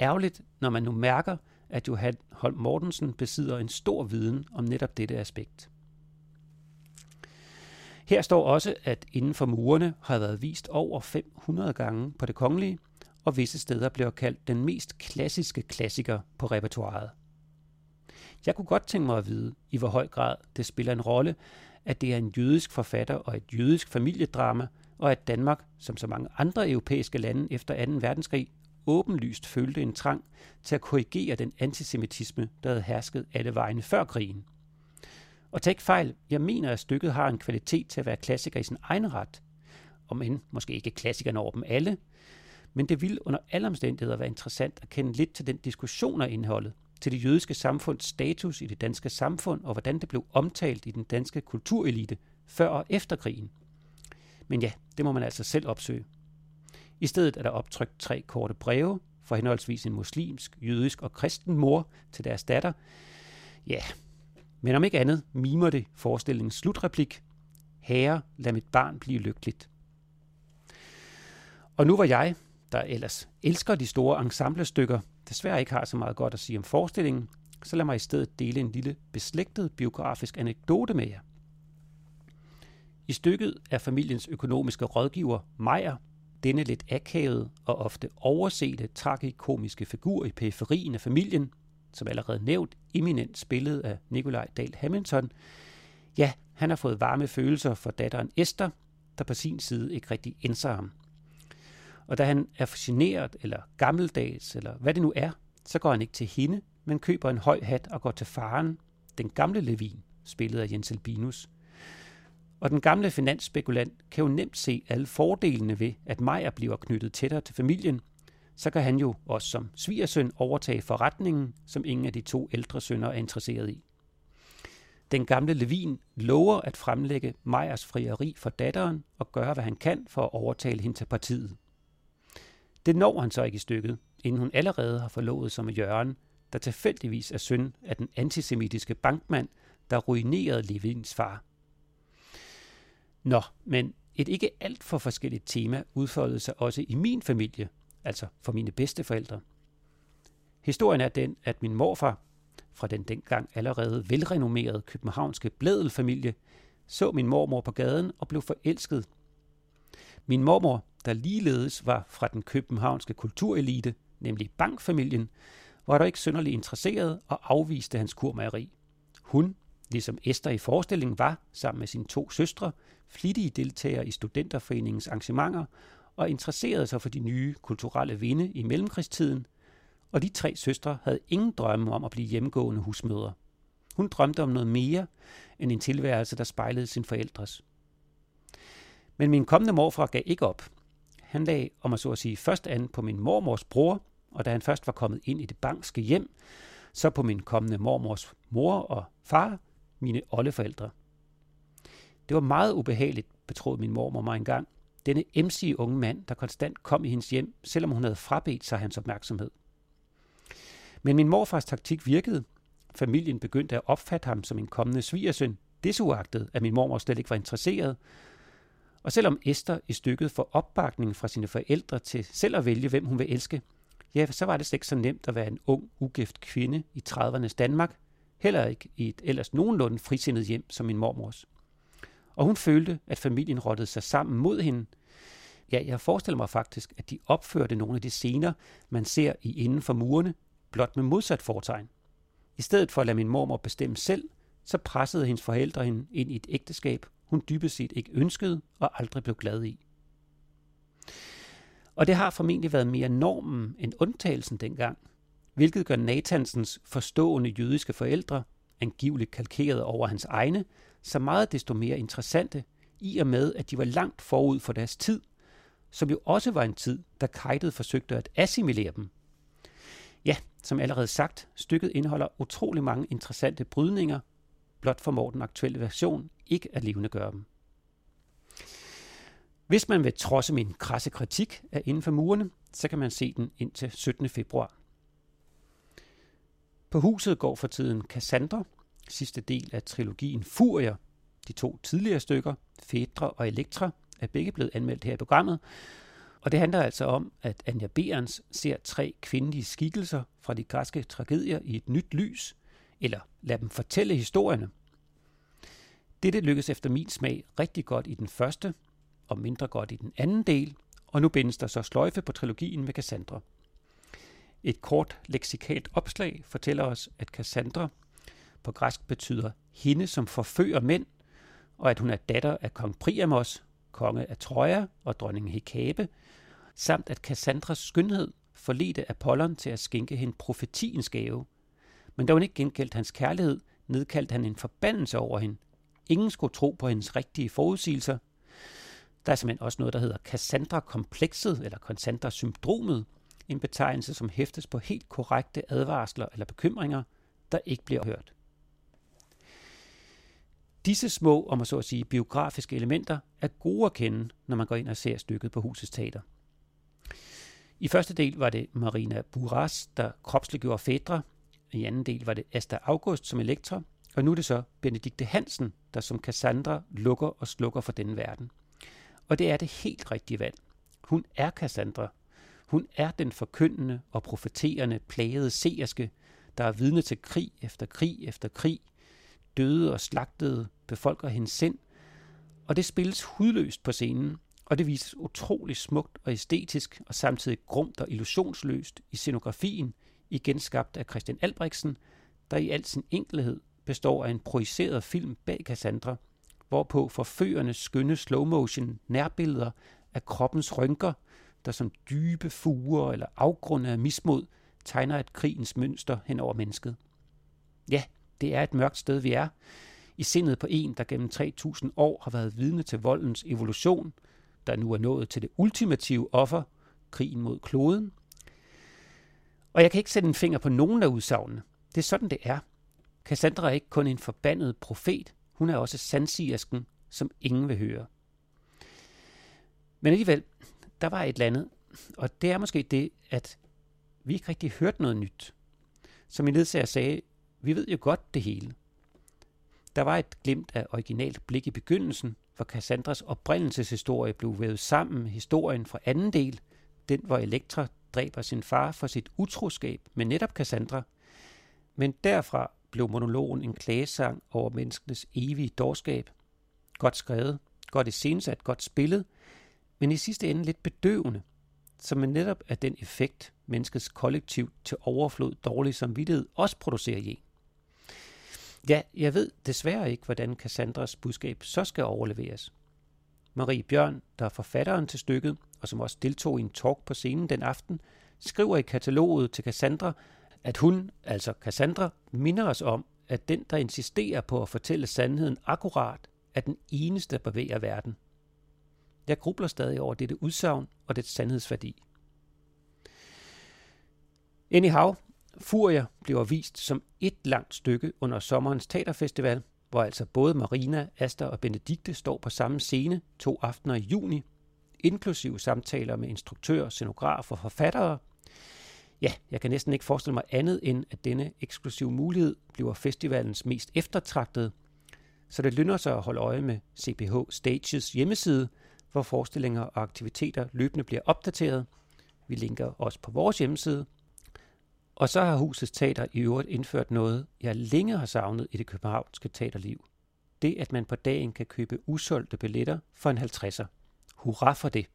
S3: Ærgerligt, når man nu mærker, at Johan Holm Mortensen besidder en stor viden om netop dette aspekt. Her står også, at inden for murene har været vist over 500 gange på det kongelige, og visse steder bliver kaldt den mest klassiske klassiker på repertoireet. Jeg kunne godt tænke mig at vide, i hvor høj grad det spiller en rolle, at det er en jødisk forfatter og et jødisk familiedrama, og at Danmark, som så mange andre europæiske lande efter 2. verdenskrig, åbenlyst følte en trang til at korrigere den antisemitisme, der havde hersket alle vegne før krigen. Og tag ikke fejl, jeg mener, at stykket har en kvalitet til at være klassiker i sin egen ret. Om end måske ikke klassikerne over dem alle, men det vil under alle omstændigheder være interessant at kende lidt til den diskussion af indholdet, til det jødiske samfunds status i det danske samfund og hvordan det blev omtalt i den danske kulturelite før og efter krigen. Men ja, det må man altså selv opsøge. I stedet er der optrykt tre korte breve fra henholdsvis en muslimsk, jødisk og kristen mor til deres datter. Ja, men om ikke andet mimer det forestillingens slutreplik. Herre, lad mit barn blive lykkeligt. Og nu var jeg, der ellers elsker de store ensemblestykker, desværre ikke har så meget godt at sige om forestillingen, så lad mig i stedet dele en lille beslægtet biografisk anekdote med jer. I stykket er familiens økonomiske rådgiver, Meyer, denne lidt akavede og ofte oversete tragikomiske figur i periferien af familien, som allerede nævnt, eminent spillet af Nikolaj Dahl Hamilton, ja, han har fået varme følelser for datteren Esther, der på sin side ikke rigtig indser ham. Og da han er fascineret eller gammeldags, eller hvad det nu er, så går han ikke til hende, men køber en høj hat og går til faren, den gamle Levin, spillet af Jens Albinus. Og den gamle finansspekulant kan jo nemt se alle fordelene ved, at Meyer bliver knyttet tættere til familien, så kan han jo også som svigersøn overtage forretningen, som ingen af de to ældre sønner er interesseret i. Den gamle Levin lover at fremlægge Meyers frieri for datteren og gøre, hvad han kan for at overtale hende til partiet. Det når han så ikke i stykket, inden hun allerede har forlovet sig med Jørgen, der tilfældigvis er søn af den antisemitiske bankmand, der ruinerede Levins far. Nå, men et ikke alt for forskelligt tema udfoldede sig også i min familie, altså for mine bedsteforældre. Historien er den, at min morfar, fra den dengang allerede velrenommerede københavnske blædelfamilie, så min mormor på gaden og blev forelsket. Min mormor, der ligeledes var fra den københavnske kulturelite, nemlig bankfamilien, var dog ikke synderligt interesseret og afviste hans kurmageri. Hun, ligesom Esther i forestillingen, var, sammen med sine to søstre, flittige deltagere i studenterforeningens arrangementer og interesserede sig for de nye kulturelle vinde i mellemkrigstiden, og de tre søstre havde ingen drømme om at blive hjemgående husmødre. Hun drømte om noget mere end en tilværelse, der spejlede sin forældres. Men min kommende morfar gav ikke op. Han lagde, om at så at sige, først an på min mormors bror, og da han først var kommet ind i det bankske hjem, så på min kommende mormors mor og far, mine oldeforældre. Det var meget ubehageligt, betroede min mormor mig engang, denne emsige unge mand, der konstant kom i hendes hjem, selvom hun havde frabedt sig hans opmærksomhed. Men min morfars taktik virkede. Familien begyndte at opfatte ham som en kommende svigersøn, desuagtet, at min mormor slet ikke var interesseret. Og selvom Esther i stykket får opbakning fra sine forældre til selv at vælge, hvem hun vil elske, ja, så var det slet ikke så nemt at være en ung, ugift kvinde i 30'ernes Danmark, heller ikke i et ellers nogenlunde frisindet hjem som min mormors. Og hun følte, at familien rottede sig sammen mod hende. Ja, jeg forestiller mig faktisk, at de opførte nogle af de scener, man ser i Inden for murene, blot med modsat fortegn. I stedet for at lade min mormor bestemme selv, så pressede hendes forældre hende ind i et ægteskab, hun dybest set ikke ønskede og aldrig blev glad i. Og det har formentlig været mere normen end undtagelsen dengang, hvilket gør Nathansens forstående jødiske forældre, angiveligt kalkeret over hans egne, så meget desto mere interessante, i og med, at de var langt forud for deres tid, som jo også var en tid, da Kajtet forsøgte at assimilere dem. Ja, som allerede sagt, stykket indeholder utrolig mange interessante brydninger, blot formår den aktuelle version ikke at levende gøre dem. Hvis man vil trodse min krasse kritik af Inden for murene, så kan man se den indtil 17. februar. På huset går for tiden Cassandra, sidste del af trilogien Furier. De to tidligere stykker, Fedra og Elektra, er begge blevet anmeldt her i programmet. Og det handler altså om, at Anja Berens ser tre kvindelige skikkelser fra de græske tragedier i et nyt lys, eller lad dem fortælle historierne. Dette lykkes efter min smag rigtig godt i den første, og mindre godt i den anden del, og nu bindes der så sløjfe på trilogien med Cassandra. Et kort leksikalt opslag fortæller os, at Cassandra på græsk betyder hende, som forfører mænd, og at hun er datter af kong Priamos, konge af Troja og dronning Hekabe, samt at Cassandras skønhed forledte Apollon til at skænke hende profetiens gave. Men da hun ikke gengældt hans kærlighed, nedkaldte han en forbandelse over hende. Ingen skulle tro på hendes rigtige forudsigelser. Der er simpelthen også noget, der hedder Cassandra-komplekset, eller Cassandra-syndromet, en betegnelse, som hæftes på helt korrekte advarsler eller bekymringer, der ikke bliver hørt. Disse små, om man så at sige, biografiske elementer er gode at kende, når man går ind og ser stykket på Husets Teater. I første del var det Marina Buras, der kropsliggjorde Fedra. I anden del var det Asta August som Elektra. Og nu er det så Benedikte Hansen, der som Cassandra lukker og slukker for denne verden. Og det er det helt rigtige valg. Hun er Cassandra. Hun er den forkyndende og profeterende plagede seerske, der er vidne til krig efter krig efter krig. Døde og slagtede befolker hendes sind, og det spilles hudløst på scenen, og det vises utrolig smukt og æstetisk, og samtidig grumt og illusionsløst i scenografien, igen skabt af Christian Albrechtsen, der i al sin enkelhed består af en projiceret film bag Cassandra, hvorpå forførende skønne slow-motion nærbilleder af kroppens rynker, der som dybe fuger eller afgrunde af mismod, tegner et krigens mønster hen over mennesket. Ja, det er et mørkt sted, vi er. I sindet på en, der gennem 3000 år har været vidne til voldens evolution, der nu er nået til det ultimative offer, krigen mod kloden. Og jeg kan ikke sætte en finger på nogen af udsagnene. Det er sådan, det er. Cassandra er ikke kun en forbandet profet, hun er også sandsigersken, som ingen vil høre. Men alligevel, der var et eller andet, og det er måske det, at vi ikke rigtig hørte noget nyt. Som min ledsager sagde, vi ved jo godt det hele. Der var et glimt af originalt blik i begyndelsen, hvor Cassandras oprindelseshistorie blev vævet sammen med historien fra anden del, den hvor Elektra dræber sin far for sit utroskab med netop Cassandra. Men derfra blev monologen en klagesang over menneskenes evige dårskab. Godt skrevet, godt iscenesat, godt spillet, men i sidste ende lidt bedøvende, som man netop er den effekt, menneskets kollektiv til overflod dårlig samvittighed også producerer i Ja, jeg ved desværre ikke, hvordan Cassandras budskab så skal overleveres. Marie Bjørn, der er forfatteren til stykket, og som også deltog i en talk på scenen den aften, skriver i kataloget til Cassandra, at hun, altså Cassandra, minder os om, at den, der insisterer på at fortælle sandheden akkurat, er den eneste, der bevæger verden. Jeg grubler stadig over dette udsagn og dets sandhedsværdi. Anyhow, Furia bliver vist som et langt stykke under sommerens teaterfestival, hvor altså både Marina, Asta og Benedikte står på samme scene to aftener i juni, inklusive samtaler med instruktører, scenografer og forfattere. Ja, jeg kan næsten ikke forestille mig andet end, at denne eksklusive mulighed bliver festivalens mest eftertragtede, så det lønner sig at holde øje med CPH Stages hjemmeside, hvor forestillinger og aktiviteter løbende bliver opdateret. Vi linker også på vores hjemmeside – og så har Husets Teater i øvrigt indført noget, jeg længe har savnet i det københavnske teaterliv. Det, at man på dagen kan købe usolgte billetter for en 50'er. Hurra for det!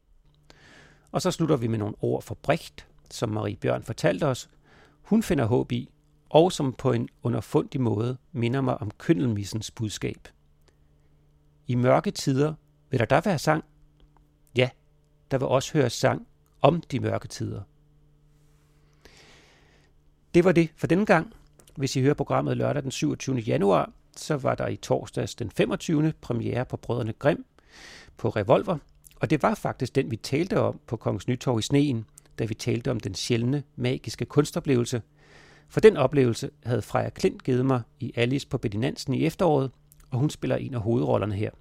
S3: Og så slutter vi med nogle ord for Brecht, som Marie Bjørn fortalte os. Hun finder håb i, og som på en underfundig måde minder mig om køndelmissens budskab. I mørke tider vil der da være sang? Ja, der vil også høre sang om de mørke tider. Det var det for denne gang. Hvis I hører programmet lørdag den 27. januar, så var der i torsdags den 25. premiere på Brødrene Grim på Revolver. Og det var faktisk den, vi talte om på Kongens Nytorv i Sneen, da vi talte om den sjældne, magiske kunstoplevelse. For den oplevelse havde Freja Klint givet mig i Alice på Bedinansen i efteråret, og hun spiller en af hovedrollerne her.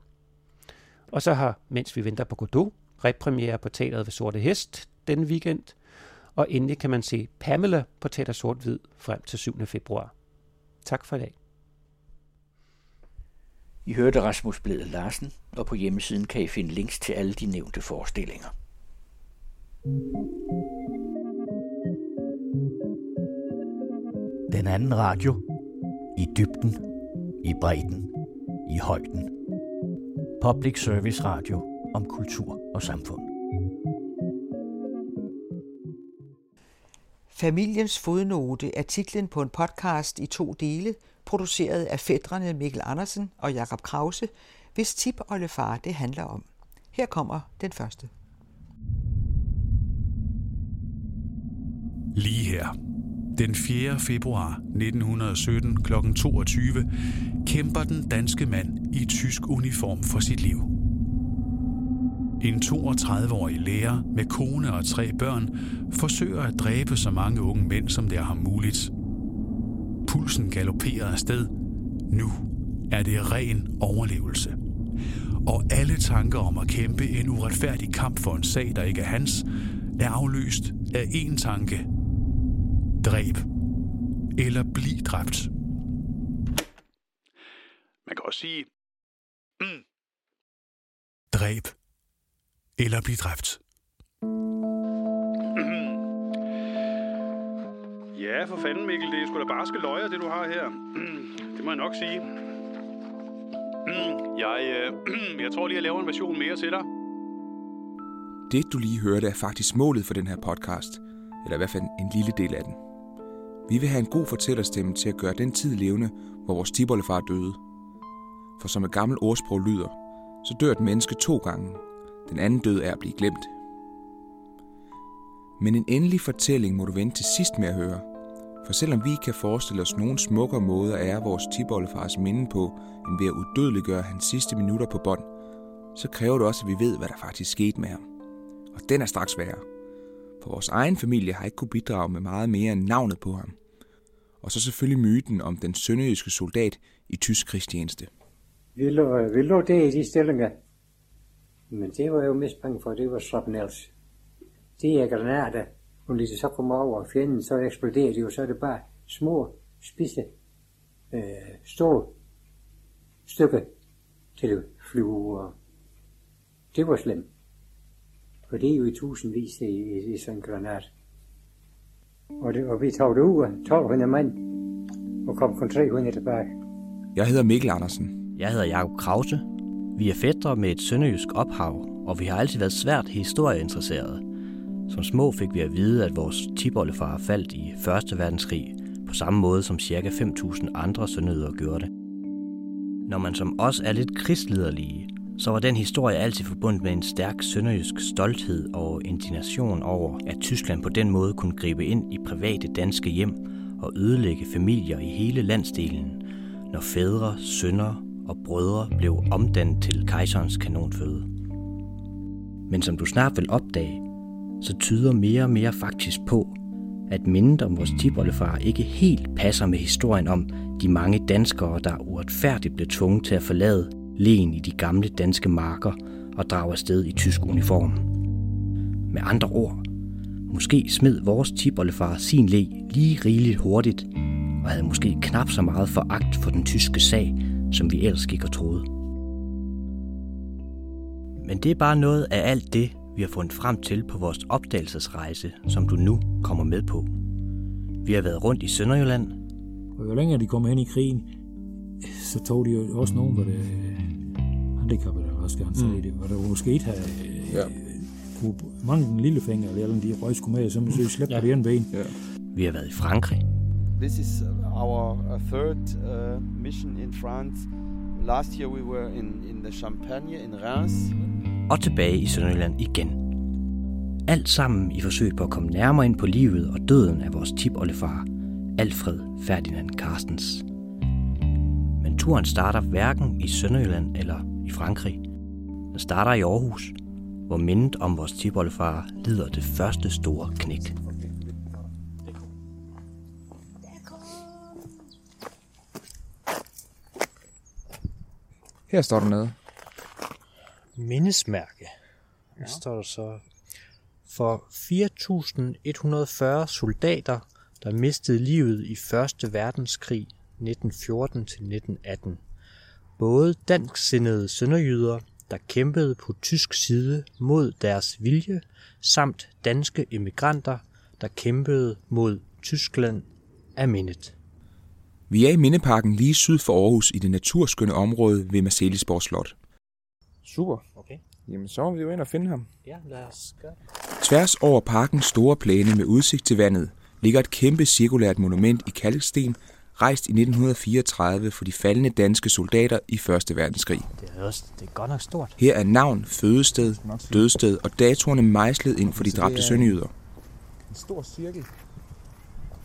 S3: Og så har, mens vi venter på Godot, repremiere på Teateret ved Sorte Hest denne weekend – og endelig kan man se Pamela på Teater Sort-Hvid frem til 7. februar. Tak for i dag.
S1: I hørte Rasmus Blede Larsen, og på hjemmesiden kan I finde links til alle de nævnte forestillinger. Den anden radio. I dybden, i bredden, i højden. Public Service Radio om kultur og samfund.
S4: Familiens fodnote er titlen på en podcast i to dele, produceret af fædrene Mikkel Andersen og Jakob Krause, hvis tip og det handler om. Her kommer den første.
S5: Lige her, den 4. februar 1917 kl. 22, kæmper den danske mand i tysk uniform for sit liv. En 32-årig lærer med kone og tre børn forsøger at dræbe så mange unge mænd, som det er ham muligt. Pulsen galopperer afsted. Nu er det ren overlevelse. Og alle tanker om at kæmpe en uretfærdig kamp for en sag, der ikke er hans, er afløst af én tanke. Dræb. Eller bliv dræbt. Man kan også sige, mm. dræb eller blive dræbt.
S6: Ja, for fanden Mikkel, det er sgu da barske løjer, det du har her. Det må jeg nok sige. Jeg, øh, jeg tror lige, jeg laver en version mere til dig.
S7: Det, du lige hørte, er faktisk målet for den her podcast, eller i hvert fald en lille del af den. Vi vil have en god fortællerstemme til at gøre den tid levende, hvor vores tibollefar døde. For som et gammelt ordsprog lyder, så dør et menneske to gange. Den anden død er at blive glemt. Men en endelig fortælling må du vente til sidst med at høre. For selvom vi kan forestille os nogle smukkere måder at ære vores tibollefars minde på, end ved at udødeliggøre hans sidste minutter på bånd, så kræver det også, at vi ved, hvad der faktisk skete med ham. Og den er straks værre. For vores egen familie har ikke kunne bidrage med meget mere end navnet på ham. Og så selvfølgelig myten om den sønderjyske soldat i tysk krigstjeneste.
S8: Vi lå, øh, vi lå der i de stillinger. Men det var jo mest bange for, det var shrapnels. Det er granater. Og lige så kommer over fjenden, så eksploderer de jo, så er det bare små, spidse, øh, store stykker til at flyve. Og det var slemt. For det er jo i tusindvis i, i, i sådan en granat. Og, det, og vi tog det ud af 1200 mand, og kom kun 300 tilbage.
S7: Jeg hedder Mikkel Andersen.
S9: Jeg hedder Jakob Krause. Vi er fædre med et sønderjysk ophav, og vi har altid været svært historieinteresserede. Som små fik vi at vide, at vores tiboldefar faldt i 1. verdenskrig, på samme måde som ca. 5.000 andre sønderjyder gjorde det. Når man som os er lidt krigsliderlige, så var den historie altid forbundet med en stærk sønderjysk stolthed og indignation over, at Tyskland på den måde kunne gribe ind i private danske hjem og ødelægge familier i hele landsdelen, når fædre, sønner og brødre blev omdannet til kejserens kanonføde. Men som du snart vil opdage, så tyder mere og mere faktisk på, at mindet om vores tibollefar ikke helt passer med historien om de mange danskere, der uretfærdigt blev tvunget til at forlade len i de gamle danske marker og drage afsted i tysk uniform. Med andre ord, måske smed vores tibollefar sin le lige rigeligt hurtigt, og havde måske knap så meget foragt for den tyske sag, som vi ellers gik og troede. Men det er bare noget af alt det, vi har fundet frem til på vores opdagelsesrejse, som du nu kommer med på. Vi har været rundt i Sønderjylland.
S10: Og jo længere de kommer hen i krigen, så tog de jo også nogen, hvor det handicappede, eller hvad skal han sige mm. det, hvor der måske ikke havde ja. kunne mange den lille finger, eller de røg skulle med, så man så slæbte ja. på det ene ben. Ja.
S9: Vi har været i Frankrig.
S11: This is our uh, third uh, mission in France. Last year we were in, in the Champagne in Reims.
S9: Og tilbage i Sønderjylland igen. Alt sammen i forsøg på at komme nærmere ind på livet og døden af vores tipoldefar, Alfred Ferdinand Carstens. Men turen starter hverken i Sønderjylland eller i Frankrig. Den starter i Aarhus, hvor mindet om vores tipoldefar lider det første store knæk.
S7: Her står der noget.
S12: Mindesmærke. Her står der så for 4.140 soldater, der mistede livet i 1. verdenskrig 1914-1918. Både dansksindede sønderjyder, der kæmpede på tysk side mod deres vilje, samt danske emigranter, der kæmpede mod Tyskland af mindet.
S7: Vi er i Mindeparken lige syd for Aarhus i det naturskønne område ved Marcelisborg Slot. Super.
S12: Okay.
S7: Jamen, så må vi jo ind og finde ham.
S12: Ja, lad os gøre
S7: Tværs over parkens store plæne med udsigt til vandet ligger et kæmpe cirkulært monument i kalksten, rejst i 1934 for de faldende danske soldater i 1. verdenskrig.
S12: Det er, også, det er godt nok stort.
S7: Her er navn, fødested, dødsted og datorerne mejslet ind for de dræbte sønderjyder.
S11: En stor cirkel.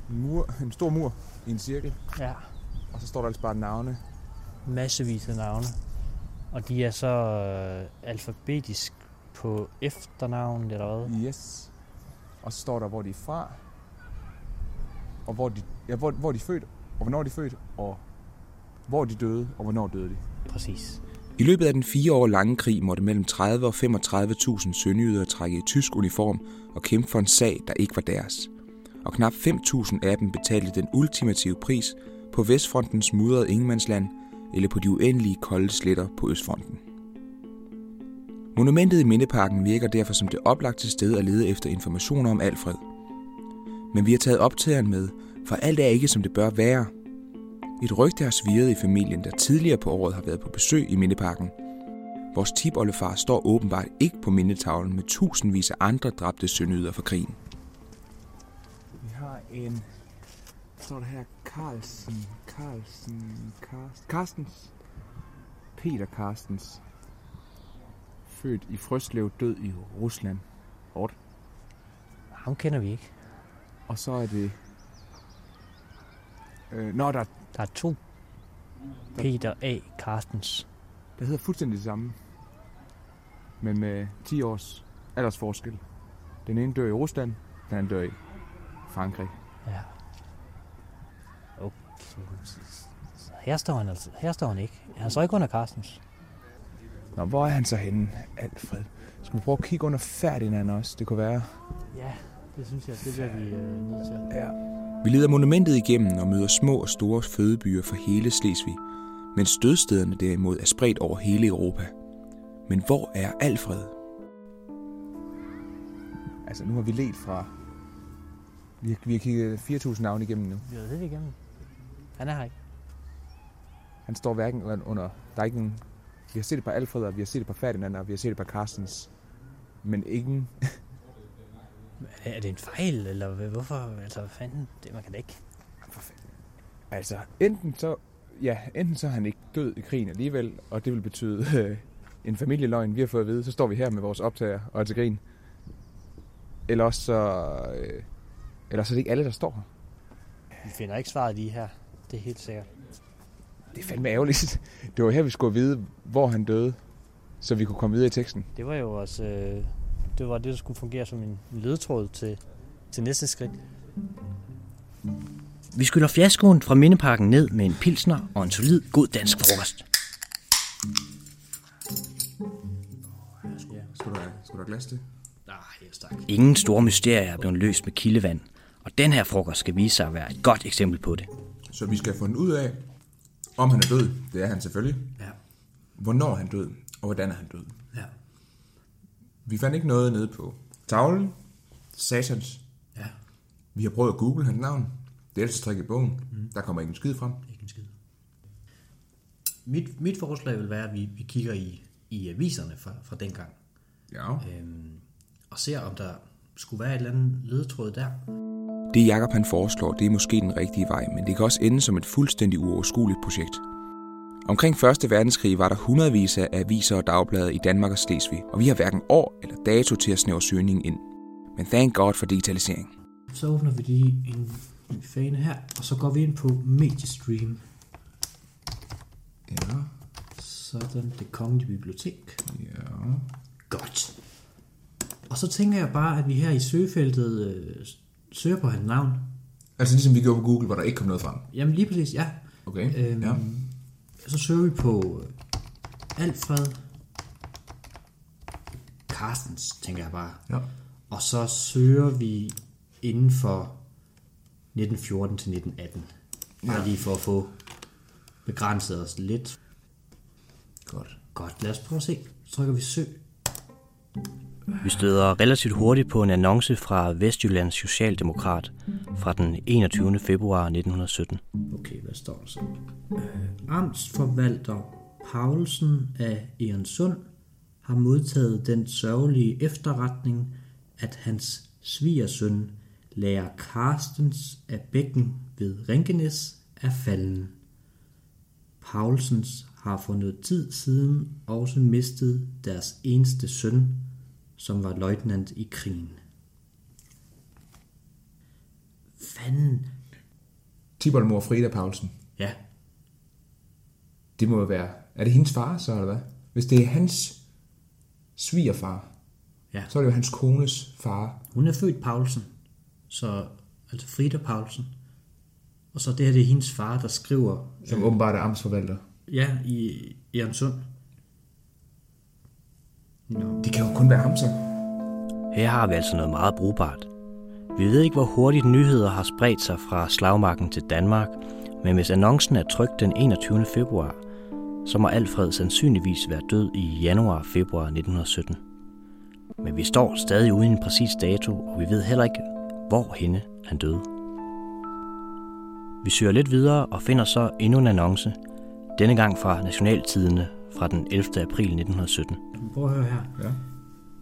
S7: en, mur, en stor mur i en cirkel.
S12: Ja.
S7: Og så står der altså bare navne.
S12: Massevis af navne. Og de er så øh, alfabetisk på efternavnet, eller hvad?
S7: Yes. Og så står der, hvor de er fra. Og hvor de, ja, hvor, hvor de er født, og hvornår de er født, og hvor de døde, og hvornår døde de.
S12: Præcis.
S7: I løbet af den fire år lange krig måtte mellem 30 og 35.000 sønderjyder trække i tysk uniform og kæmpe for en sag, der ikke var deres. Og knap 5.000 af dem betalte den ultimative pris på Vestfrontens mudrede ingemandsland eller på de uendelige kolde sletter på Østfronten. Monumentet i Mindeparken virker derfor som det oplagte sted at lede efter informationer om Alfred. Men vi har taget optageren med, for alt er ikke som det bør være. Et rygte har svirret i familien, der tidligere på året har været på besøg i Mindeparken. Vores tipoldefar står åbenbart ikke på mindetavlen med tusindvis af andre dræbte sønyder for krigen. En... står der her Carlsen, Carlsen, Carsten, Carstens. Peter Carstens. Født i Frøslev, død i Rusland. Hårdt.
S12: Ham kender vi ikke.
S7: Og så er det... Øh, nå, der,
S12: Der er to. Peter A. Carstens.
S7: der hedder fuldstændig det samme. Men med 10 års aldersforskel. Den ene dør i Rusland, den anden dør i Frankrig.
S12: Ja. Okay. Så Her står han altså. Her står han ikke. Han står ikke under Carstens.
S7: Nå, hvor er han så henne, Alfred? Skal vi prøve at kigge under Ferdinand også? Det kunne være...
S12: Ja, det synes jeg, det bliver vi øh, nødt til.
S7: Ja. Vi leder monumentet igennem og møder små og store fødebyer for hele Slesvig, mens dødstederne derimod er spredt over hele Europa. Men hvor er Alfred? Altså, nu har vi let fra... Vi har, vi har kigget 4.000 navne igennem nu.
S12: Vi har det igennem. Han er her ikke.
S7: Han står hverken under... Der er ikke en... Vi har set det på Alfred, og vi har set det på Ferdinand, og vi har set det på Carstens. Men ingen...
S12: Er det en fejl, eller hvorfor? Altså, hvad fanden? Det, man kan da ikke.
S7: Altså, enten så, ja, enten så er han ikke død i krigen alligevel, og det vil betyde øh, en familieløgn, vi har fået at vide. Så står vi her med vores optager og er til grin. Eller også så, øh, eller så er det ikke alle, der står her.
S12: Vi finder ikke svaret lige her. Det er helt sikkert.
S7: Det er fandme ærgerligt. Det var her, vi skulle vide, hvor han døde, så vi kunne komme videre i teksten.
S12: Det var jo også... Øh, det var det, der skulle fungere som en ledtråd til, til næste skridt.
S9: Vi skyller fiaskoen fra Mindeparken ned med en pilsner og en solid god dansk frokost.
S7: Skal du have, skal du have glas til?
S9: Ingen store mysterier er blevet løst med kildevand, og den her frokost skal vise sig at være et godt eksempel på det.
S7: Så vi skal have fundet ud af, om han er død. Det er han selvfølgelig.
S9: Ja.
S7: Hvornår er han død, og hvordan er han død.
S9: Ja.
S7: Vi fandt ikke noget nede på tavlen. Satans.
S9: Ja.
S7: Vi har prøvet at google hans navn. Det er træk i bogen. Mm. Der kommer ikke en skid frem.
S9: Ikke en skid. Mit, mit forslag vil være, at vi, vi kigger i, i aviserne fra, fra dengang.
S7: Ja.
S9: Øhm, og ser, om der skulle være et eller andet ledetråd der.
S7: Det Jakob han foreslår, det er måske den rigtige vej, men det kan også ende som et fuldstændig uoverskueligt projekt. Omkring 1. verdenskrig var der hundredvis af aviser og dagblade i Danmark og Slesvig, og vi har hverken år eller dato til at snævre søgningen ind. Men thank God for digitalisering.
S9: Så åbner vi lige en, en fane her, og så går vi ind på Mediestream.
S7: Ja.
S9: Sådan, det kongelige bibliotek.
S7: Ja.
S9: Godt. Og så tænker jeg bare, at vi her i søgefeltet øh, søger på hans navn.
S7: Altså ligesom vi gjorde på Google, hvor der ikke kom noget frem.
S9: Jamen lige præcis, ja.
S7: Okay,
S9: Øhm,
S7: ja.
S9: Så søger vi på Alfred Carstens, tænker jeg bare.
S7: Ja.
S9: Og så søger vi inden for 1914 til 1918. Bare
S7: Ja.
S9: lige for at få begrænset os lidt.
S7: Godt.
S9: Godt, lad os prøve at se. Så trykker vi søg. Vi støder relativt hurtigt på en annonce fra Vestjyllands Socialdemokrat fra den 21. februar 1917. Okay, hvad står der så? Øh, Amtsforvalter Paulsen af Egernsund har modtaget den sørgelige efterretning, at hans svigersøn, lærer Carstens af Bækken ved Rinkenes, er falden. Paulsens har for noget tid siden også mistet deres eneste søn, som var løjtnant i krigen.
S12: Fanden?
S7: Tiboldemor Frida Paulsen.
S12: Ja.
S7: Det må jo være... Er det hendes far så, eller hvad? Hvis det er hans svigerfar,
S12: Ja.
S7: så er det jo hans kones far.
S12: Hun er født Paulsen, så altså Frida Paulsen. Og så det her, det er hendes far, der skriver...
S7: Som åbenbart er amtsforvalter.
S12: Ja, i Jørgensund. Nå.
S7: Det kan jo kun være ham så.
S9: Her har vi altså noget meget brugbart. Vi ved ikke, hvor hurtigt nyheder har spredt sig fra slagmarken til Danmark, men hvis annoncen er trykt den 21. februar, så må Alfred sandsynligvis være død i januar-februar 1917. Men vi står stadig uden en præcis dato, og vi ved heller ikke, hvor henne han døde. Vi søger lidt videre og finder så endnu en annonce, denne gang fra Nationaltidene fra den 11. april 1917.
S12: Prøv at høre her.
S7: Ja.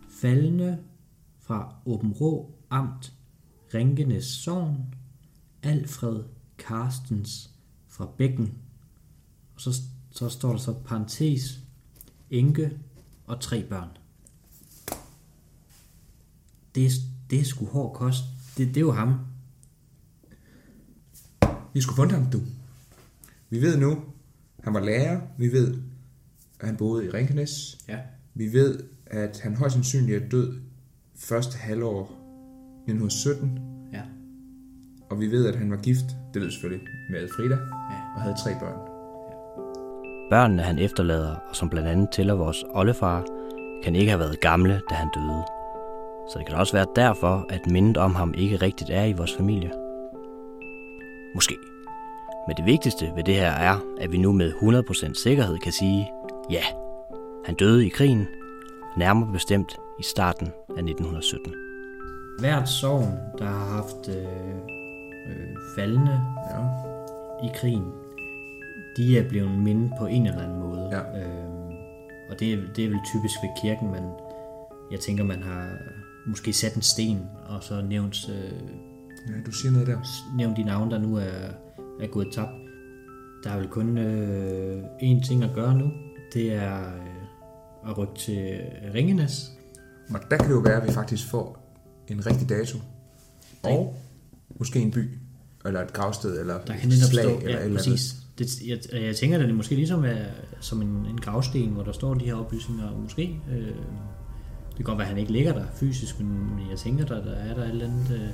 S12: Faldende fra Åben Rå Amt, Ringenes Sogn, Alfred Carstens fra Bækken. Og så, så står der så parentes, enke og tre børn. Det er, det er sgu hård kost. Det, det er jo ham.
S7: Vi skulle fundet ham, du. Vi ved nu, han var lærer. Vi ved, at han boede i Rinkenes.
S12: Ja.
S7: Vi ved, at han højst sandsynligt er død første halvår 1917.
S12: Ja.
S7: Og vi ved, at han var gift, det ved vi selvfølgelig, med Frida.
S12: Ja.
S7: Og havde tre børn.
S9: Børnene han efterlader, og som blandt andet tæller vores oldefar, kan ikke have været gamle, da han døde. Så det kan også være derfor, at mindet om ham ikke rigtigt er i vores familie. Måske. Men det vigtigste ved det her er, at vi nu med 100% sikkerhed kan sige, ja, han døde i krigen, nærmere bestemt i starten af 1917.
S12: Hvert sovn, der har haft øh, øh, faldende
S7: ja.
S12: i krigen, de er blevet mindet på en eller anden måde.
S7: Ja.
S12: Øhm, og det, er- det er vel typisk ved kirken, men jeg tænker, man har måske sat en sten, og så nævnt, øh,
S7: Ja, du siger noget der.
S12: nævnt de navne, der nu er, er gået tabt. Der er vel kun øh, én ting at gøre nu. Det er øh, at rykke til Ringenes.
S7: Og der kan jo være, at vi faktisk får en rigtig dato. Og måske en by, eller et gravsted, eller
S12: Der kan
S7: et slag,
S12: stå,
S7: eller
S12: ja,
S7: eller
S12: præcis. Det, jeg, jeg tænker, at det måske ligesom er som en, en gravsten, hvor der står de her oplysninger, og måske, øh, det kan godt være, at han ikke ligger der fysisk, men jeg tænker, der, der er der et eller andet... Øh,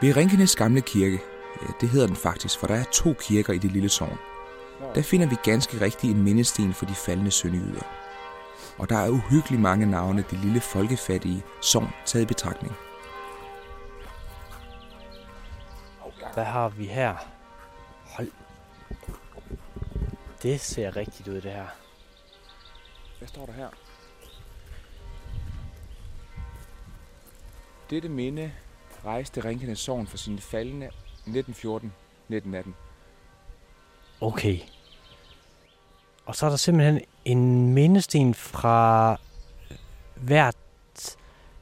S7: Ved Rinkenes gamle kirke, ja, det hedder den faktisk, for der er to kirker i det lille sogn. Der finder vi ganske rigtigt en mindesten for de faldende sønderjyder. Og der er uhyggeligt mange navne det lille folkefattige sogn taget i betragtning.
S9: Hvad har vi her? Hold. Det ser rigtigt ud, det her.
S7: Hvad står der her? Dette minde rejste Rinkenes sogn for sine faldende 1914-1918.
S9: Okay. Og så er der simpelthen en mindesten fra hvert,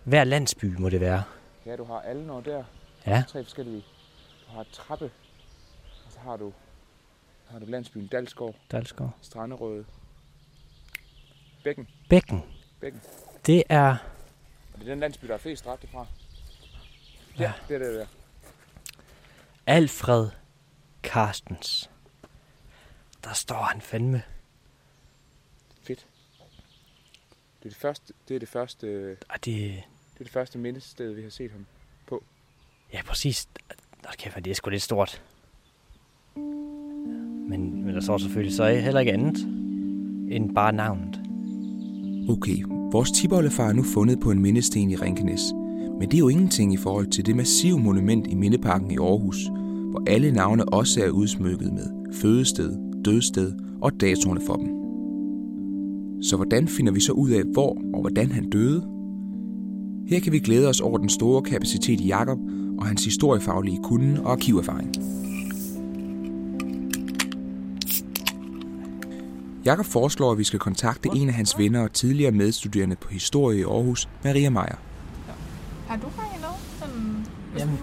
S9: hver landsby, må det være.
S7: Ja, du har alle når der.
S9: Ja.
S7: Tre forskellige. Du har trappe, og så har du, har du landsbyen Dalsgård,
S9: Dalsgård.
S7: Stranderøde, Bækken.
S9: Bækken.
S7: Bækken.
S9: Det er...
S7: Og det er den landsby, der er flest dræbte fra. Ja, det er det der.
S9: Alfred Carstens. Der står han fandme.
S7: Fedt. Det er det første, det er det første,
S9: Og det,
S7: det er det første mindested, vi har set ham på.
S9: ja, præcis. Nå, kæft, det er sgu lidt stort. Men, men der står selvfølgelig så heller ikke andet end bare navnet.
S7: Okay, vores tiboldefar er nu fundet på en mindesten i Rinkenes. Men det er jo ingenting i forhold til det massive monument i Mindeparken i Aarhus, hvor alle navne også er udsmykket med fødested, dødsted og datoerne for dem. Så hvordan finder vi så ud af, hvor og hvordan han døde? Her kan vi glæde os over den store kapacitet i Jakob og hans historiefaglige kunde og arkiverfaring. Jakob foreslår, at vi skal kontakte en af hans venner og tidligere medstuderende på historie i Aarhus, Maria Meier.
S13: Har du fanget noget? Sådan,
S12: Jamen,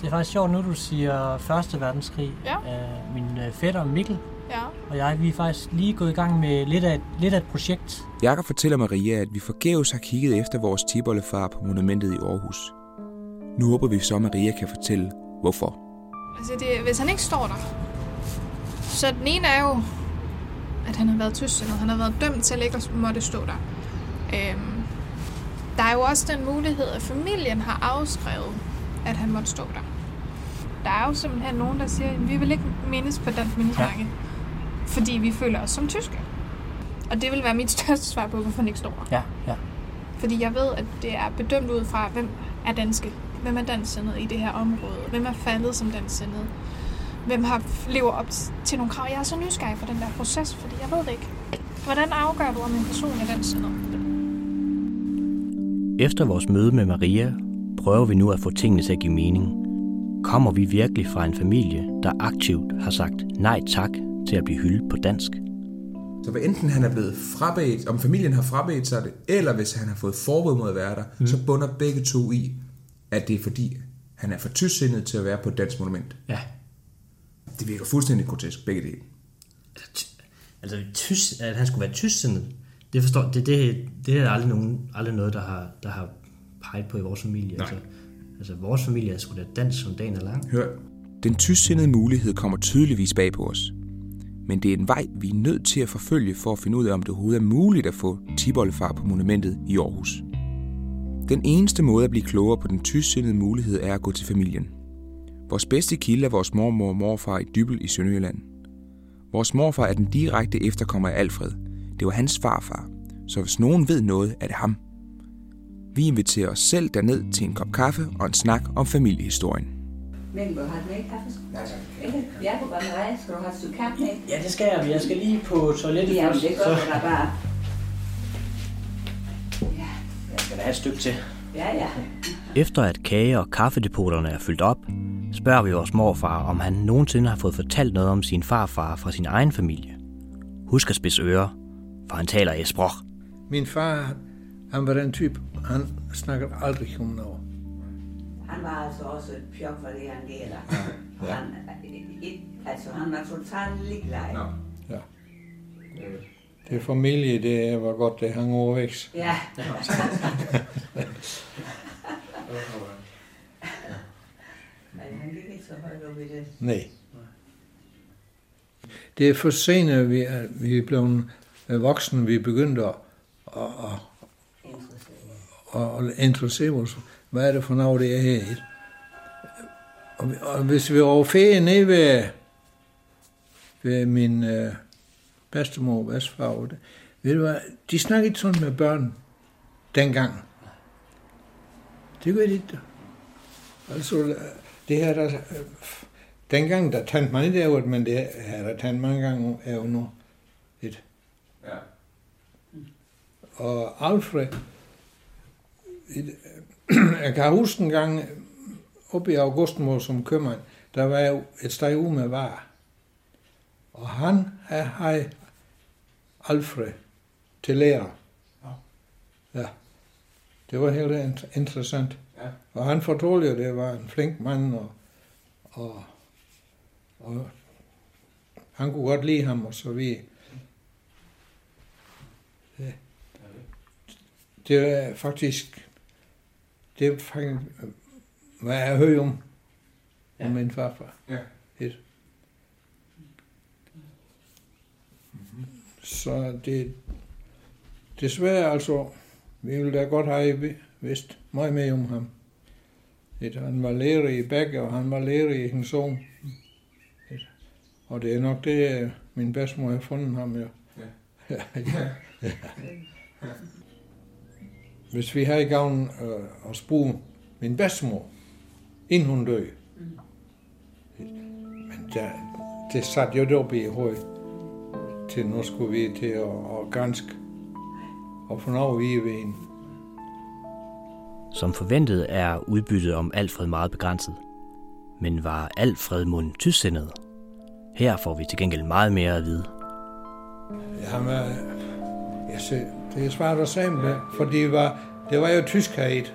S12: Det er faktisk sjovt, nu du siger Første Verdenskrig.
S14: Ja.
S12: Uh, min uh, fætter Mikkel
S14: Ja.
S12: og jeg, vi er faktisk lige gået i gang med lidt af et, lidt af et projekt.
S7: Jakob fortæller Maria, at vi forgæves har kigget efter vores tibollefar på monumentet i Aarhus. Nu håber vi så, at Maria kan fortælle, hvorfor.
S14: Altså, det, hvis han ikke står der, så den ene er jo, at han har været tysksindet. Han har været dømt til ikke at måtte stå der. Øhm, der er jo også den mulighed, at familien har afskrevet, at han måtte stå der. Der er jo simpelthen nogen, der siger, at vi vil ikke mindes på dansk mindesmærke, ja. fordi vi føler os som tyske. Og det vil være mit største svar på, hvorfor han ikke står der.
S12: Ja, ja.
S14: Fordi jeg ved, at det er bedømt ud fra, hvem er danske. Hvem er dansksindet i det her område? Hvem er faldet som dansksindet? Hvem har lever op til nogle krav? Jeg er så nysgerrig på den der proces, fordi jeg ved det ikke. Hvordan afgør du, om en person er dansksindet?
S9: Efter vores møde med Maria prøver vi nu at få tingene til at give mening. Kommer vi virkelig fra en familie, der aktivt har sagt nej tak til at blive hyldet på dansk?
S7: Så hvad enten han er blevet frabedt, om familien har frabedt sig det, eller hvis han har fået forbud mod at være der, mm. så bunder begge to i, at det er fordi, han er for tysksindet til at være på et dansk monument.
S15: Ja.
S7: Det virker fuldstændig grotesk, begge dele.
S15: Altså, tys, at han skulle være tysksindet, det forstår, det, det, det er aldrig, nogen, aldrig noget, der har, der har peget på i vores familie.
S7: Nej.
S15: Altså, altså, vores familie er sgu da dansk som dagen er lang.
S7: Hør, den tysksindede mulighed kommer tydeligvis bag på os. Men det er en vej, vi er nødt til at forfølge for at finde ud af, om det overhovedet er muligt at få tibollefar på monumentet i Aarhus. Den eneste måde at blive klogere på den tysksindede mulighed er at gå til familien. Vores bedste kilde er vores mormor og morfar i Dybel i Sønderjylland. Vores morfar er den direkte efterkommer af Alfred. Det var hans farfar, så hvis nogen ved noget, er det ham. Vi inviterer os selv derned til en kop kaffe og en snak om familiehistorien.
S16: Men vil du have mere kaffe? Ja, tak. Jeg kunne godt med Skal du have et stykke kaffe med?
S12: Ja, det skal jeg, men jeg skal lige på toilettet
S16: Jamen,
S12: først.
S16: det gør da bare.
S12: Jeg skal da have et stykke til.
S16: Ja, ja.
S9: Efter at kage- og kaffedepoterne er fyldt op, spørger vi vores morfar, om han nogensinde har fået fortalt noget om sin farfar fra sin egen familie. Husk at spidse ører, for han taler i sprog.
S13: Min far, han var den type, han snakker aldrig om noget.
S16: Han var altså også et pjok for det, han gælder. Ja. Han, et, altså, han var totalt ligeglad.
S13: Ja. Det er familie, det var godt, det hang overvækst.
S16: Ja. Han gik ikke så højt op i det.
S13: Nej. Det er for sent, vi er, vi er blevet øh, Øh, voksne, vi begyndte at, at, at, at interessere os. Hvad er det for noget, det er her? Og, og hvis vi var ferie nede ved, ved min øh, bedstemor og bedstefar, ved du hvad, de snakkede ikke sådan med børn dengang. Det gør de ikke. Altså, det her, der, øh, dengang, der tændte man ikke af, men det her, der tændte mange gange, er jo nu et.
S7: Ja.
S13: Og Alfred, et, jeg kan huske en gang, oppe i Augustmål som købmand, der var jo et sted ude med varer. Og han havde Alfred til lærer. Ja. Det var helt int- interessant.
S7: Ja.
S13: Og han fortalte jo, det var en flink mand, og, og, og han kunne godt lide ham, og så vi. Det, det er faktisk, det er faktisk, hvad jeg hører om, om min farfar.
S7: Ja.
S13: Et. Så det, desværre altså, vi ville da godt have vidst meget mere om ham. Et, han var lærer i Begge, og han var lærer i. Et, og det er nok det, min bedstemor har fundet ham, jo.
S7: Ja.
S13: ja. ja. Hvis vi har i gavn øh, at bruge min bedstemor, inden hun døde. Men der, det satte jo deroppe i hovedet, til nu skulle vi til at, at ganske og få noget vi ved hende.
S9: Som forventet er udbyttet om Alfred meget begrænset. Men var Alfred mund tysksindet? Her får vi til gengæld meget mere at vide.
S13: Jamen, jeg ser, det er svært at sige med, for det var, det var jo Ja.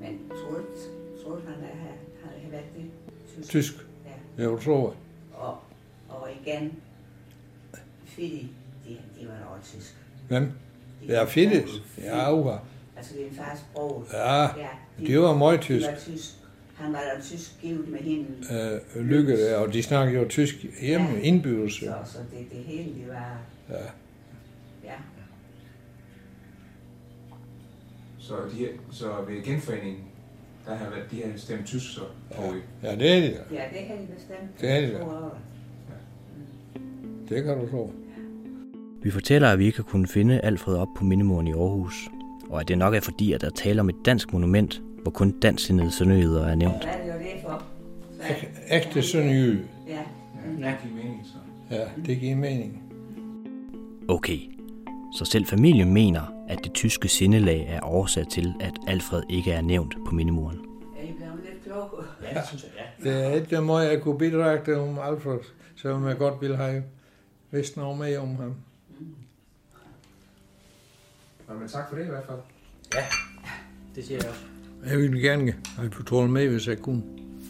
S16: Men troede, troede han, at han havde været det? Tysk?
S13: Tysk.
S16: Ja.
S13: Jeg tror.
S16: Og, igen, Fidi, de, de var også tysk.
S13: Hvem? Ja, Fidis. Ja, uha.
S16: Altså din fars bror.
S13: Ja, de, de var meget tysk.
S16: De var tysk. Han var da tysk givet med hende.
S13: Øh, lykke og de snakker jo tysk hjemme, ja. indbydelse.
S16: Så, så det, det hele, det var...
S13: Ja.
S16: Ja.
S7: Så, de, så ved genforeningen, der har været, de har stemt tysk så? Og,
S13: Ja, det er det da.
S16: Ja, det kan de bestemt.
S13: Det er det da.
S16: År.
S13: Det kan du tro.
S9: Vi fortæller, at vi ikke har kunnet finde Alfred op på Mindemuren i Aarhus, og at det nok er fordi, at der taler om et dansk monument, hvor kun dansksindede sønderjyder er nævnt.
S16: Hvad er det jo det for?
S13: Ægte sønderjyde.
S16: Ja.
S7: ja, det giver mening så.
S13: Ja, det giver mening.
S9: Okay, så selv familien mener, at det tyske sindelag er årsag til, at Alfred ikke er nævnt på Mindemuren.
S16: Er I blevet lidt kloge?
S13: Ja, det synes jeg, ja. Det er ikke måde, jeg kunne bidrage til om Alfred, selvom jeg godt ville have vidst noget mere om ham.
S7: Nå, men tak for det i hvert fald.
S12: Ja, det siger jeg også.
S13: Jeg ville gerne have fortalt med, hvis jeg kunne.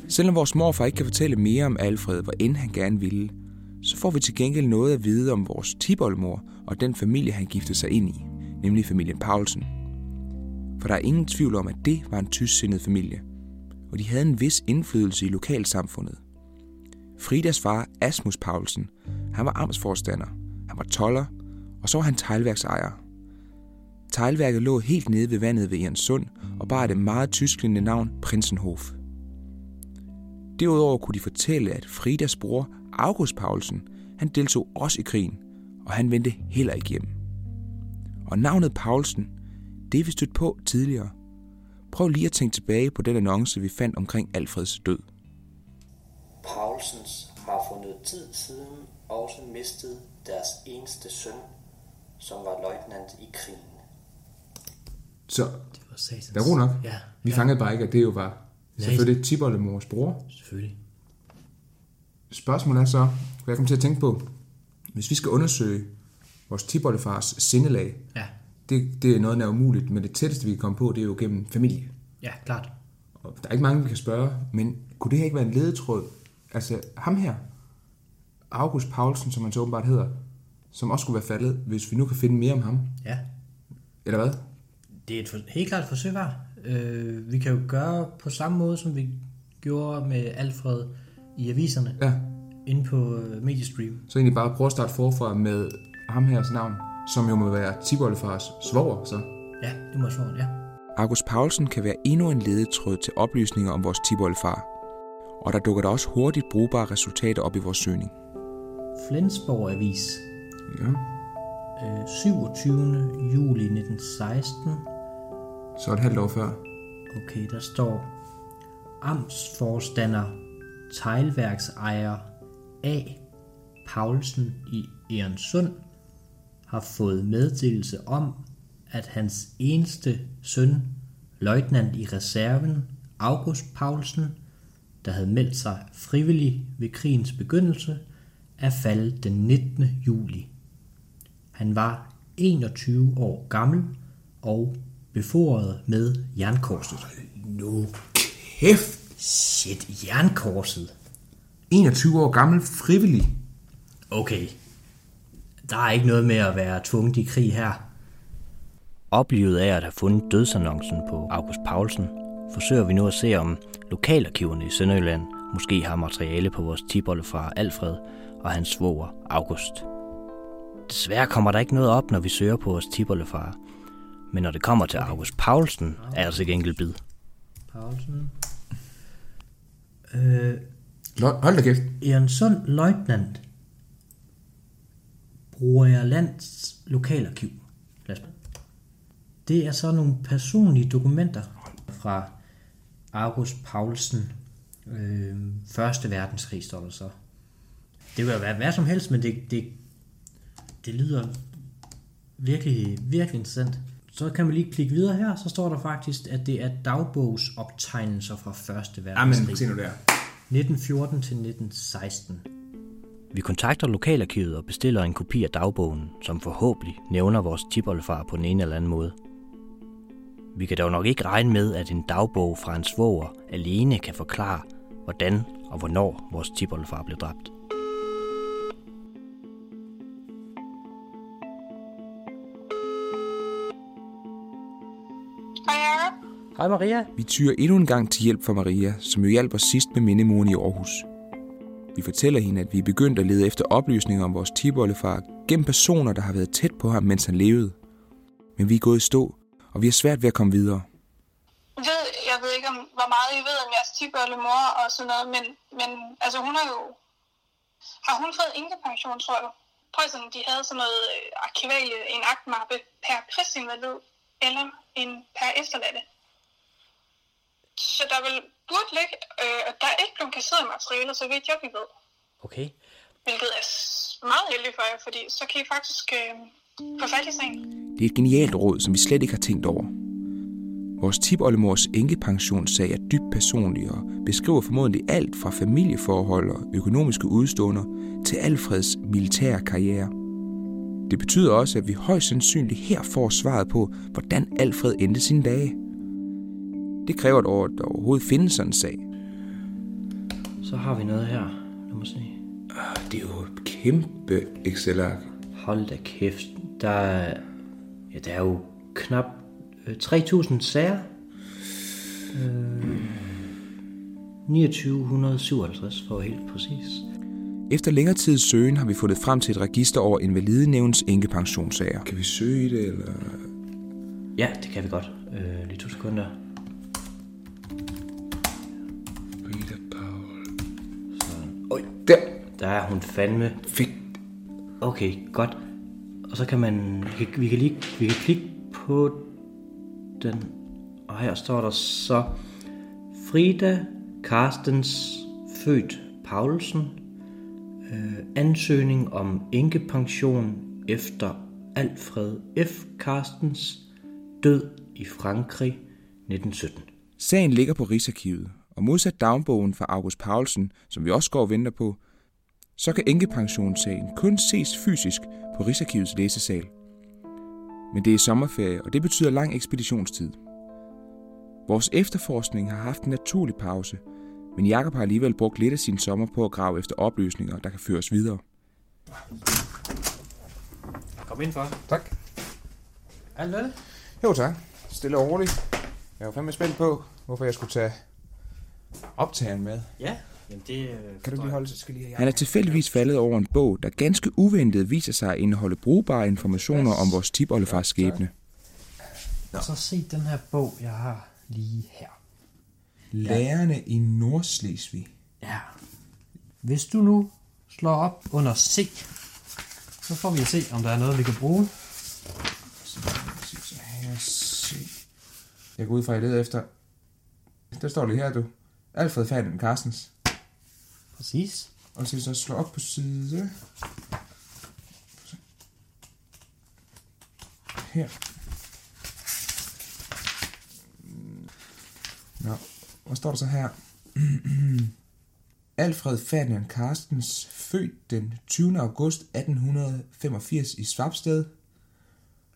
S7: Selvom vores morfar ikke kan fortælle mere om Alfred, hvor end han gerne ville, så får vi til gengæld noget at vide om vores tiboldmor og den familie, han giftede sig ind i, nemlig familien Paulsen. For der er ingen tvivl om, at det var en tysksindet familie, og de havde en vis indflydelse i lokalsamfundet. Fridas far, Asmus Paulsen, han var amtsforstander, han var toller, og så var han teglværksejer. Teglværket lå helt nede ved vandet ved Sund og bar det meget tysklende navn Prinsenhof. Derudover kunne de fortælle, at Fridas bror, August Paulsen, han deltog også i krigen, og han vendte heller ikke hjem. Og navnet Paulsen, det er vi stødt på tidligere. Prøv lige at tænke tilbage på den annonce, vi fandt omkring Alfreds død.
S17: Paulsens har for noget tid siden også mistet deres eneste søn, som var løjtnant i krigen.
S7: Så,
S12: Det var satans.
S7: der er nok.
S12: Ja.
S7: Vi
S12: ja.
S7: fangede bare ikke, at det jo var
S12: Nej.
S7: selvfølgelig Tiboldemors bror.
S12: Selvfølgelig.
S7: Spørgsmålet er så, hvad jeg kommer til at tænke på, hvis vi skal undersøge vores tiboldefars sindelag,
S12: Ja.
S7: det, det er noget, der er umuligt, men det tætteste, vi kan komme på, det er jo gennem familie.
S12: Ja, klart.
S7: Og der er ikke mange, vi kan spørge, men kunne det her ikke være en ledetråd? Altså ham her, August Paulsen, som han så åbenbart hedder, som også skulle være faldet, hvis vi nu kan finde mere om ham.
S12: Ja.
S7: Eller hvad?
S12: Det er et for, helt klart et forsøg værd. Øh, vi kan jo gøre på samme måde, som vi gjorde med Alfred i aviserne.
S7: Ja.
S12: Inde på øh, Mediestream.
S7: Så egentlig bare prøve at starte forfra med ham hers navn, som jo må være Tiboldefars svoger, så.
S12: Ja, det må svare, ja.
S7: August Paulsen kan være endnu en ledetråd til oplysninger om vores Tiboldefar. Og der dukker der også hurtigt brugbare resultater op i vores søgning.
S12: Flensborg Avis.
S7: Ja.
S12: Øh, 27. juli 1916.
S7: Så et halvt år før.
S12: Okay, der står Amtsforstander, teglværksejer A. Paulsen i Ørensund har fået meddelelse om, at hans eneste søn, løjtnant i reserven, August Paulsen, der havde meldt sig frivillig ved krigens begyndelse, er faldet den 19. juli. Han var 21 år gammel og befordret med jernkorset.
S7: Nu kæft!
S12: Shit, jernkorset.
S7: 21 år gammel frivillig.
S12: Okay. Der er ikke noget med at være tvunget i krig her.
S9: Oplivet af at have fundet dødsannoncen på August Paulsen, forsøger vi nu at se, om lokalarkiverne i Sønderjylland måske har materiale på vores tibolle fra Alfred og hans svoger August. Desværre kommer der ikke noget op, når vi søger på vores tibollefar. Men når det kommer til August Paulsen, er der til enkelt bid.
S12: Paulsen. Øh,
S7: Hold da kæft.
S12: Egernsund Løjtnant. Bruger jeg lands lokalarkiv. Lad os- Det er så nogle personlige dokumenter fra August Paulsen. Øh, Første verdenskrig står der så. Det kan jo være hvad som helst, men det, det, det lyder virkelig, virkelig interessant. Så kan man lige klikke videre her, så står der faktisk, at det er dagbogsoptegnelser fra Første verdenskrig.
S7: se nu der.
S12: 1914 til 1916.
S9: Vi kontakter lokalarkivet og bestiller en kopi af dagbogen, som forhåbentlig nævner vores tipoldefar på den ene eller anden måde. Vi kan dog nok ikke regne med, at en dagbog fra en svoger alene kan forklare, hvordan
S18: og hvornår vores tipoldefar blev dræbt.
S9: Hej Maria.
S7: Vi tyrer endnu en gang til hjælp for Maria, som jo hjalp os sidst med mindemoren i Aarhus. Vi fortæller hende, at vi er begyndt at lede efter oplysninger om vores tibollefar gennem personer, der har været tæt på ham, mens han levede. Men vi er gået i stå, og vi har svært ved at komme videre.
S19: ved, jeg ved ikke, om, hvor meget I ved om jeres mor og sådan noget, men, men altså hun har jo... Har hun fået pension, tror du? Prøv sådan, de havde sådan noget øh, arkivalie, en aktmappe per krigsinvalid, eller en per efterladte. Så der vil burde ligge, øh, at der er ikke blevet kasseret materiale, så vidt jeg vi ved.
S9: Okay.
S19: Hvilket er meget heldigt for jer, fordi så kan I faktisk øh, få fat i sagen.
S7: Det er et genialt råd, som vi slet ikke har tænkt over. Vores tipoldemors enkepensionssag er dybt personlig og beskriver formodentlig alt fra familieforhold og økonomiske udstående til Alfreds militære karriere. Det betyder også, at vi højst sandsynligt her får svaret på, hvordan Alfred endte sine dage. Det kræver at der overhovedet findes sådan en sag.
S9: Så har vi noget her. Lad mig se.
S7: Det er jo et kæmpe Excel-ark.
S9: Hold da kæft. Der er, ja, der er jo knap 3.000 sager. Øh, 2957 for helt præcis.
S7: Efter længere tids søgen har vi fundet frem til et register over invalidenævns enkepensionssager. Kan vi søge i det, eller?
S9: Ja, det kan vi godt. Øh, lige to sekunder.
S7: Der.
S9: Er hun fandme.
S7: Fedt.
S9: Okay, godt. Og så kan man, vi kan, vi kan lige, vi kan klikke på den, og her står der så, Frida Carstens, født Paulsen, øh, ansøgning om enkepension efter Alfred F. Carstens død i Frankrig 1917.
S7: Sagen ligger på Rigsarkivet, og modsat dagbogen fra August Paulsen, som vi også går og venter på, så kan enkepensionssagen kun ses fysisk på Rigsarkivets læsesal. Men det er sommerferie, og det betyder lang ekspeditionstid. Vores efterforskning har haft en naturlig pause, men Jakob har alligevel brugt lidt af sin sommer på at grave efter oplysninger, der kan føres videre.
S9: Kom ind for.
S7: Tak.
S9: Alt vel?
S7: Jo tak. Stille og roligt. Jeg var fandme spændt på, hvorfor jeg skulle tage optageren med.
S9: Ja, jamen det... øh,
S7: Kan du lige holde, skal lige Han er tilfældigvis faldet over en bog, der ganske uventet viser sig at indeholde brugbare informationer om vores tipoldefars skæbne.
S9: Og så se den her bog, jeg har lige her.
S7: Lærerne i Nordslesvig.
S9: Ja. Hvis du nu slår op under C, så får vi at se, om der er noget, vi kan bruge.
S7: Jeg går ud fra, at jeg leder efter... Der står lige her, du. Alfred Fanden Carstens.
S9: Præcis.
S7: Og så så slå op på side... Her. Nå, hvad står der så her? Alfred Ferdinand Carstens, født den 20. august 1885 i Svabsted.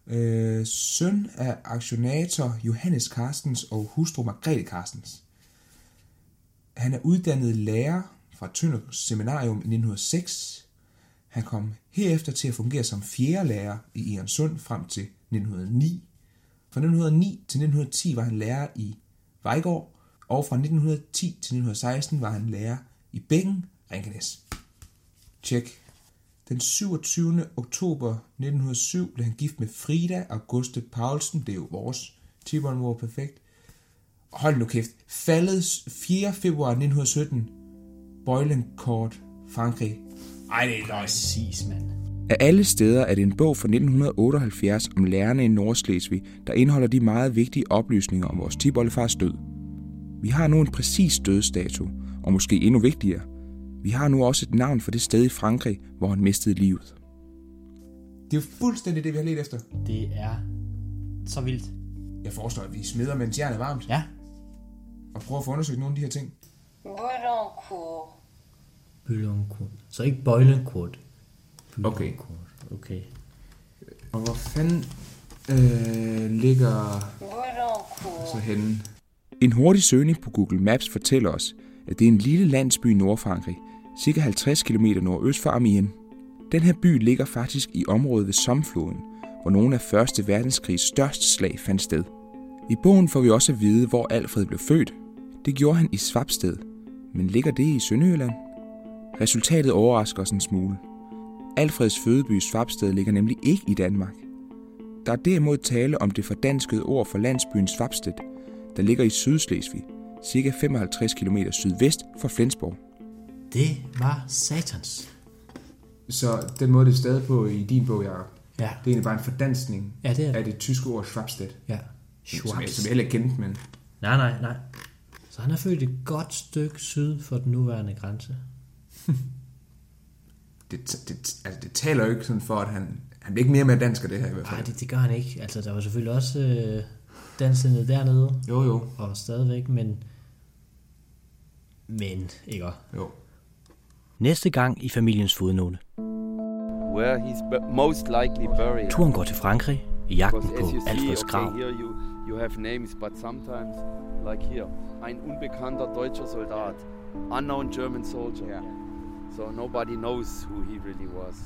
S7: Øh, søn af aktionator Johannes Carstens og hustru Margrethe Carstens. Han er uddannet lærer fra Tønder Seminarium i 1906. Han kom herefter til at fungere som fjerde lærer i Egernsund frem til 1909. Fra 1909 til 1910 var han lærer i Vejgaard, og fra 1910 til 1916 var han lærer i Bækken, Rinkenes. Tjek. Den 27. oktober 1907 blev han gift med Frida Auguste Paulsen, det er jo vores tibornmor perfekt. Hold nu kæft. Faldet 4. februar 1917. Court, Frankrig. Ej, det er løgn.
S9: Præcis, mand.
S7: Af alle steder er det en bog fra 1978 om lærerne i Nordslesvig, der indeholder de meget vigtige oplysninger om vores tiboldefars død. Vi har nu en præcis dødsdato, og måske endnu vigtigere, vi har nu også et navn for det sted i Frankrig, hvor han mistede livet. Det er jo fuldstændig det, vi har let efter.
S9: Det er så vildt.
S7: Jeg forestår, at vi smider, mens jernet er varmt.
S9: Ja.
S7: Og prøver at få undersøgt nogle af de her ting.
S12: Bøllenkur.
S9: Bøllenkur. Så ikke Bøjlenkur.
S7: Okay.
S9: Okay.
S7: Og hvor fanden øh, ligger så henne? En hurtig søgning på Google Maps fortæller os, at det er en lille landsby i Nordfrankrig, cirka 50 km nordøst for Amiens. Den her by ligger faktisk i området ved Somfloden, hvor nogle af 1. verdenskrigs største slag fandt sted. I bogen får vi også at vide, hvor Alfred blev født. Det gjorde han i Svabsted. Men ligger det i Sønderjylland? Resultatet overrasker os en smule. Alfreds fødeby Svabsted ligger nemlig ikke i Danmark. Der er derimod tale om det fordanskede ord for landsbyen Svabsted, der ligger i Sydslesvig, cirka 55 km sydvest for Flensborg.
S13: Det var satans.
S20: Så den måde, det er stadig på i din bog, Jacob,
S13: Ja.
S20: det er egentlig bare en fordansning
S13: Ja, det er det.
S20: af det tyske ord Schwabstedt.
S13: Ja.
S20: Som, som, jeg,
S13: Schwabstedt.
S20: som jeg heller kendte, men
S13: Nej, nej, nej. Så han er født et godt stykke syd for den nuværende grænse.
S20: det, det, altså, det taler jo ikke sådan for, at han, han bliver ikke mere med dansk af det her i hvert fald.
S13: Nej, det, det gør han ikke. Altså, der var selvfølgelig også øh, dansende dernede.
S20: Jo, jo.
S13: Og stadigvæk, men... Men, ikke?
S20: Jo.
S9: Næste gang i familiens fodnote.
S11: Where he's most likely buried.
S9: Turen går til Frankrig i jagten på Alfreds grav.
S11: You, you have names, but sometimes, like here, ein unbekannter deutscher Soldat, unknown German soldier. So nobody knows who he really was.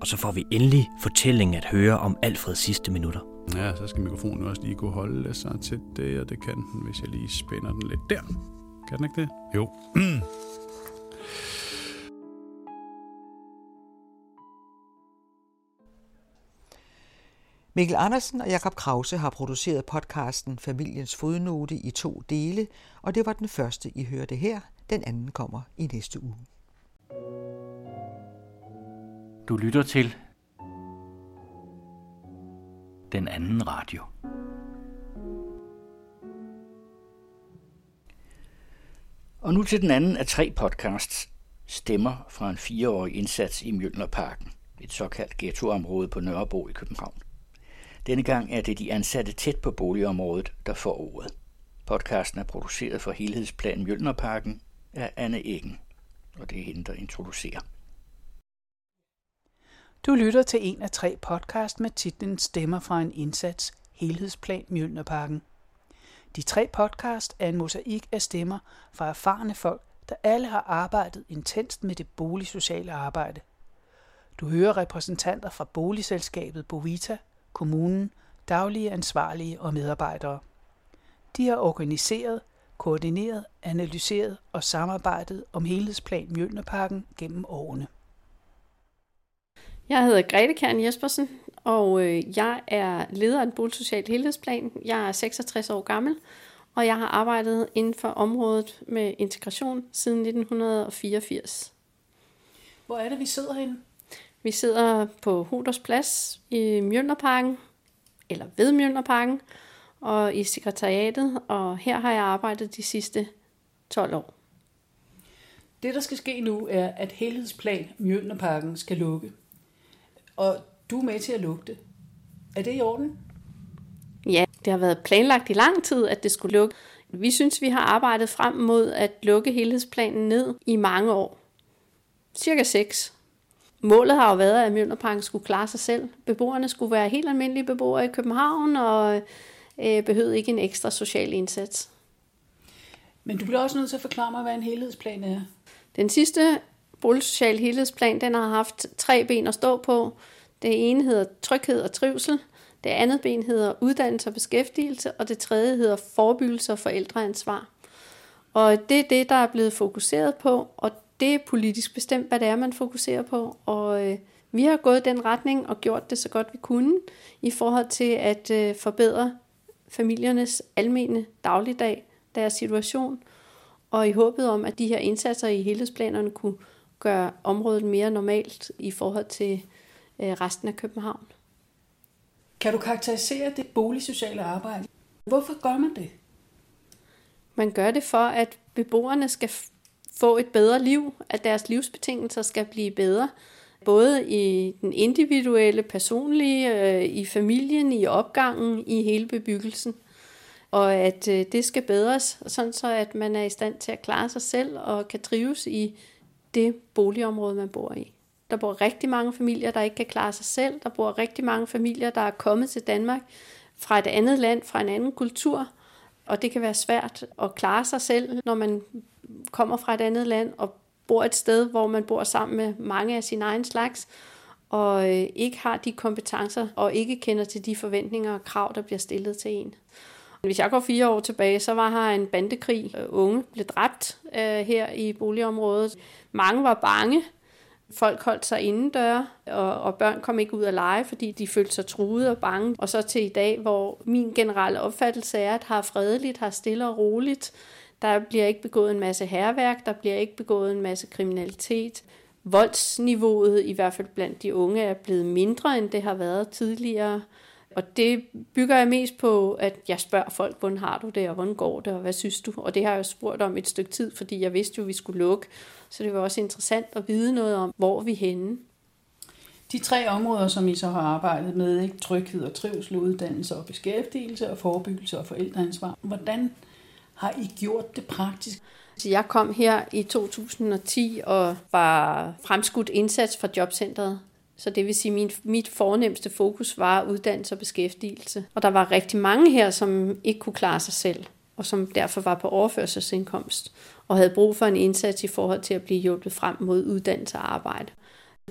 S9: Og så får vi endelig fortællingen at høre om Alfreds sidste minutter.
S6: Ja, så skal mikrofonen også lige kunne holde sig til det, og det kan den, hvis jeg lige spænder den lidt der. Kan den ikke det? Jo.
S4: Mikkel Andersen og Jakob Krause har produceret podcasten Familiens fodnote i to dele, og det var den første, I hørte her. Den anden kommer i næste uge.
S1: Du lytter til den anden radio. Og nu til den anden af tre podcasts, Stemmer fra en fireårig indsats i Mjølnerparken, et såkaldt ghettoområde på Nørrebro i København. Denne gang er det de ansatte tæt på boligområdet, der får ordet. Podcasten er produceret for Helhedsplan Mjølnerparken af Anne Eggen, og det er hende, der introducerer.
S21: Du lytter til en af tre podcast med titlen Stemmer fra en indsats, Helhedsplan Mjølnerparken. De tre podcast er en mosaik af stemmer fra erfarne folk, der alle har arbejdet intenst med det boligsociale arbejde. Du hører repræsentanter fra boligselskabet Bovita, kommunen, daglige ansvarlige og medarbejdere. De har organiseret, koordineret, analyseret og samarbejdet om helhedsplan Mjølnerparken gennem årene.
S22: Jeg hedder Grete Kern Jespersen, og øh, jeg er leder af en boligsocial helhedsplan. Jeg er 66 år gammel, og jeg har arbejdet inden for området med integration siden 1984.
S21: Hvor er det, vi sidder henne?
S22: Vi sidder på Hoders Plads i Mjølnerparken, eller ved Mjølnerparken, og i sekretariatet, og her har jeg arbejdet de sidste 12 år.
S21: Det, der skal ske nu, er, at helhedsplan Mjølnerparken skal lukke. Og du er med til at lukke det. Er det i orden?
S22: Ja, det har været planlagt i lang tid, at det skulle lukke. Vi synes, vi har arbejdet frem mod at lukke helhedsplanen ned i mange år. Cirka seks. Målet har jo været, at Mjølnerparken skulle klare sig selv. Beboerne skulle være helt almindelige beboere i København, og øh, behøvede ikke en ekstra social indsats.
S21: Men du bliver også nødt til at forklare mig, hvad en helhedsplan er.
S22: Den sidste boligsocial helhedsplan, den har haft tre ben at stå på. Det ene hedder tryghed og trivsel, det andet ben hedder uddannelse og beskæftigelse, og det tredje hedder forebyggelse og forældreansvar. Og det er det, der er blevet fokuseret på, og det er politisk bestemt, hvad det er, man fokuserer på. Og øh, vi har gået den retning og gjort det så godt vi kunne i forhold til at øh, forbedre familiernes almene dagligdag, deres situation, og i håbet om, at de her indsatser i helhedsplanerne kunne gøre området mere normalt i forhold til øh, resten af København.
S21: Kan du karakterisere det boligsociale arbejde? Hvorfor gør man det?
S22: Man gør det for, at beboerne skal få et bedre liv, at deres livsbetingelser skal blive bedre, både i den individuelle, personlige, øh, i familien, i opgangen, i hele bebyggelsen. Og at øh, det skal bedres, sådan så at man er i stand til at klare sig selv og kan trives i det boligområde, man bor i. Der bor rigtig mange familier, der ikke kan klare sig selv. Der bor rigtig mange familier, der er kommet til Danmark fra et andet land, fra en anden kultur. Og det kan være svært at klare sig selv, når man kommer fra et andet land og bor et sted, hvor man bor sammen med mange af sin egen slags, og øh, ikke har de kompetencer og ikke kender til de forventninger og krav, der bliver stillet til en. Hvis jeg går fire år tilbage, så var her en bandekrig. Øh, unge blev dræbt øh, her i boligområdet. Mange var bange. Folk holdt sig indendør, og, og børn kom ikke ud at lege, fordi de følte sig truede og bange. Og så til i dag, hvor min generelle opfattelse er, at har fredeligt, har stille og roligt. Der bliver ikke begået en masse herværk, der bliver ikke begået en masse kriminalitet. Voldsniveauet, i hvert fald blandt de unge, er blevet mindre, end det har været tidligere. Og det bygger jeg mest på, at jeg spørger folk, hvordan har du det, og hvordan går det, og hvad synes du? Og det har jeg spurgt om et stykke tid, fordi jeg vidste jo, at vi skulle lukke. Så det var også interessant at vide noget om, hvor vi er henne.
S21: De tre områder, som I så har arbejdet med, ikke? tryghed og trivsel, uddannelse og beskæftigelse og forebyggelse og forældreansvar. Hvordan har I gjort det praktisk?
S22: Så jeg kom her i 2010 og var fremskudt indsats fra jobcentret så det vil sige, at min, mit fornemmeste fokus var uddannelse og beskæftigelse. Og der var rigtig mange her, som ikke kunne klare sig selv, og som derfor var på overførselsindkomst, og havde brug for en indsats i forhold til at blive hjulpet frem mod uddannelse og arbejde.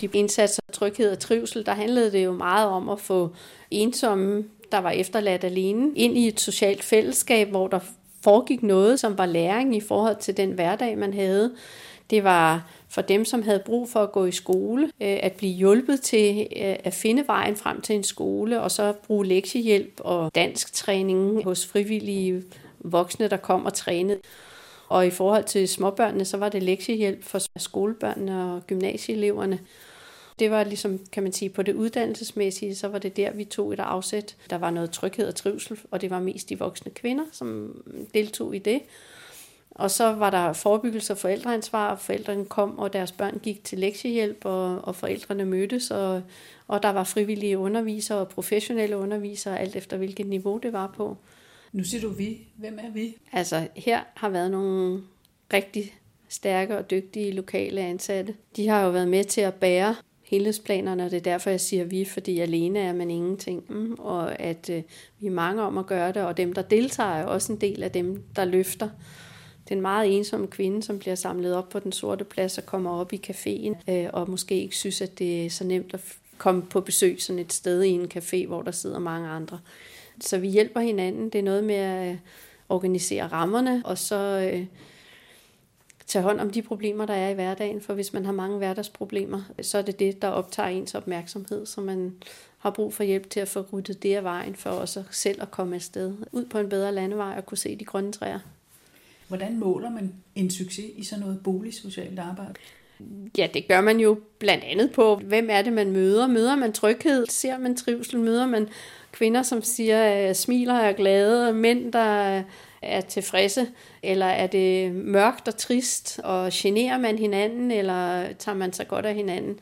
S22: De indsatser, tryghed og trivsel, der handlede det jo meget om at få ensomme, der var efterladt alene, ind i et socialt fællesskab, hvor der foregik noget, som var læring i forhold til den hverdag, man havde. Det var for dem, som havde brug for at gå i skole, øh, at blive hjulpet til øh, at finde vejen frem til en skole, og så bruge lektiehjælp og dansk træning hos frivillige voksne, der kom og trænede. Og i forhold til småbørnene, så var det lektiehjælp for skolebørnene og gymnasieeleverne. Det var ligesom, kan man sige, på det uddannelsesmæssige, så var det der, vi tog et afsæt. Der var noget tryghed og trivsel, og det var mest de voksne kvinder, som deltog i det. Og så var der forebyggelse og forældreansvar, og forældrene kom, og deres børn gik til lektiehjælp, og, og forældrene mødtes, og, og der var frivillige undervisere og professionelle undervisere, alt efter hvilket niveau det var på.
S21: Nu siger du vi. Hvem er vi?
S22: Altså, her har været nogle rigtig stærke og dygtige lokale ansatte. De har jo været med til at bære helhedsplanerne, og det er derfor, jeg siger vi, fordi alene er man ingenting, mm, og at øh, vi er mange om at gøre det, og dem, der deltager, er også en del af dem, der løfter den meget ensomme kvinde, som bliver samlet op på den sorte plads og kommer op i caféen, øh, og måske ikke synes, at det er så nemt at komme på besøg sådan et sted i en café, hvor der sidder mange andre. Så vi hjælper hinanden. Det er noget med at øh, organisere rammerne, og så øh, tage hånd om de problemer, der er i hverdagen. For hvis man har mange hverdagsproblemer, så er det det, der optager ens opmærksomhed, så man har brug for hjælp til at få ryddet det af vejen, for også selv at komme afsted ud på en bedre landevej og kunne se de grønne træer.
S21: Hvordan måler man en succes i sådan noget boligsocialt arbejde?
S22: Ja, det gør man jo blandt andet på, hvem er det, man møder. Møder man tryghed? Ser man trivsel? Møder man kvinder, som siger, at smiler og er glade? Mænd, der er tilfredse? Eller er det mørkt og trist? Og generer man hinanden, eller tager man sig godt af hinanden?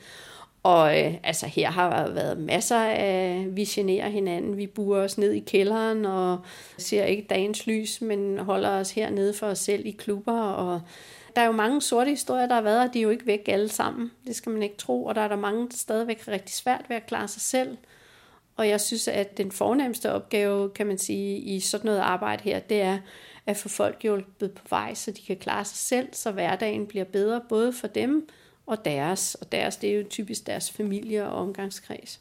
S22: Og øh, altså her har været masser af, vi generer hinanden, vi burer os ned i kælderen og ser ikke dagens lys, men holder os hernede for os selv i klubber. Og der er jo mange sorte historier, der har været, og de er jo ikke væk alle sammen. Det skal man ikke tro, og der er der mange, der stadigvæk har rigtig svært ved at klare sig selv. Og jeg synes, at den fornemmeste opgave, kan man sige, i sådan noget arbejde her, det er at få folk hjulpet på vej, så de kan klare sig selv, så hverdagen bliver bedre, både for dem, og deres. Og deres, det er jo typisk deres familie og omgangskreds.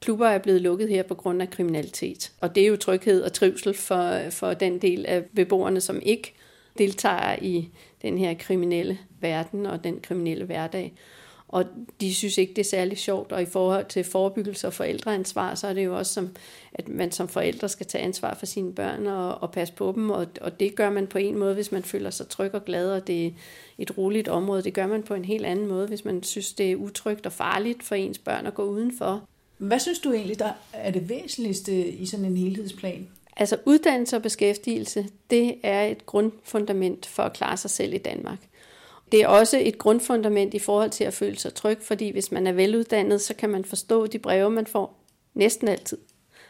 S22: Klubber er blevet lukket her på grund af kriminalitet. Og det er jo tryghed og trivsel for, for den del af beboerne, som ikke deltager i den her kriminelle verden og den kriminelle hverdag. Og de synes ikke, det er særlig sjovt. Og i forhold til forebyggelse og forældreansvar, så er det jo også, som, at man som forældre skal tage ansvar for sine børn og, og passe på dem. Og, og det gør man på en måde, hvis man føler sig tryg og glad, og det er et roligt område. Det gør man på en helt anden måde, hvis man synes, det er utrygt og farligt for ens børn at gå udenfor.
S21: Hvad synes du egentlig, der er det væsentligste i sådan en helhedsplan?
S22: Altså uddannelse og beskæftigelse, det er et grundfundament for at klare sig selv i Danmark. Det er også et grundfundament i forhold til at føle sig tryg, fordi hvis man er veluddannet, så kan man forstå de breve, man får næsten altid.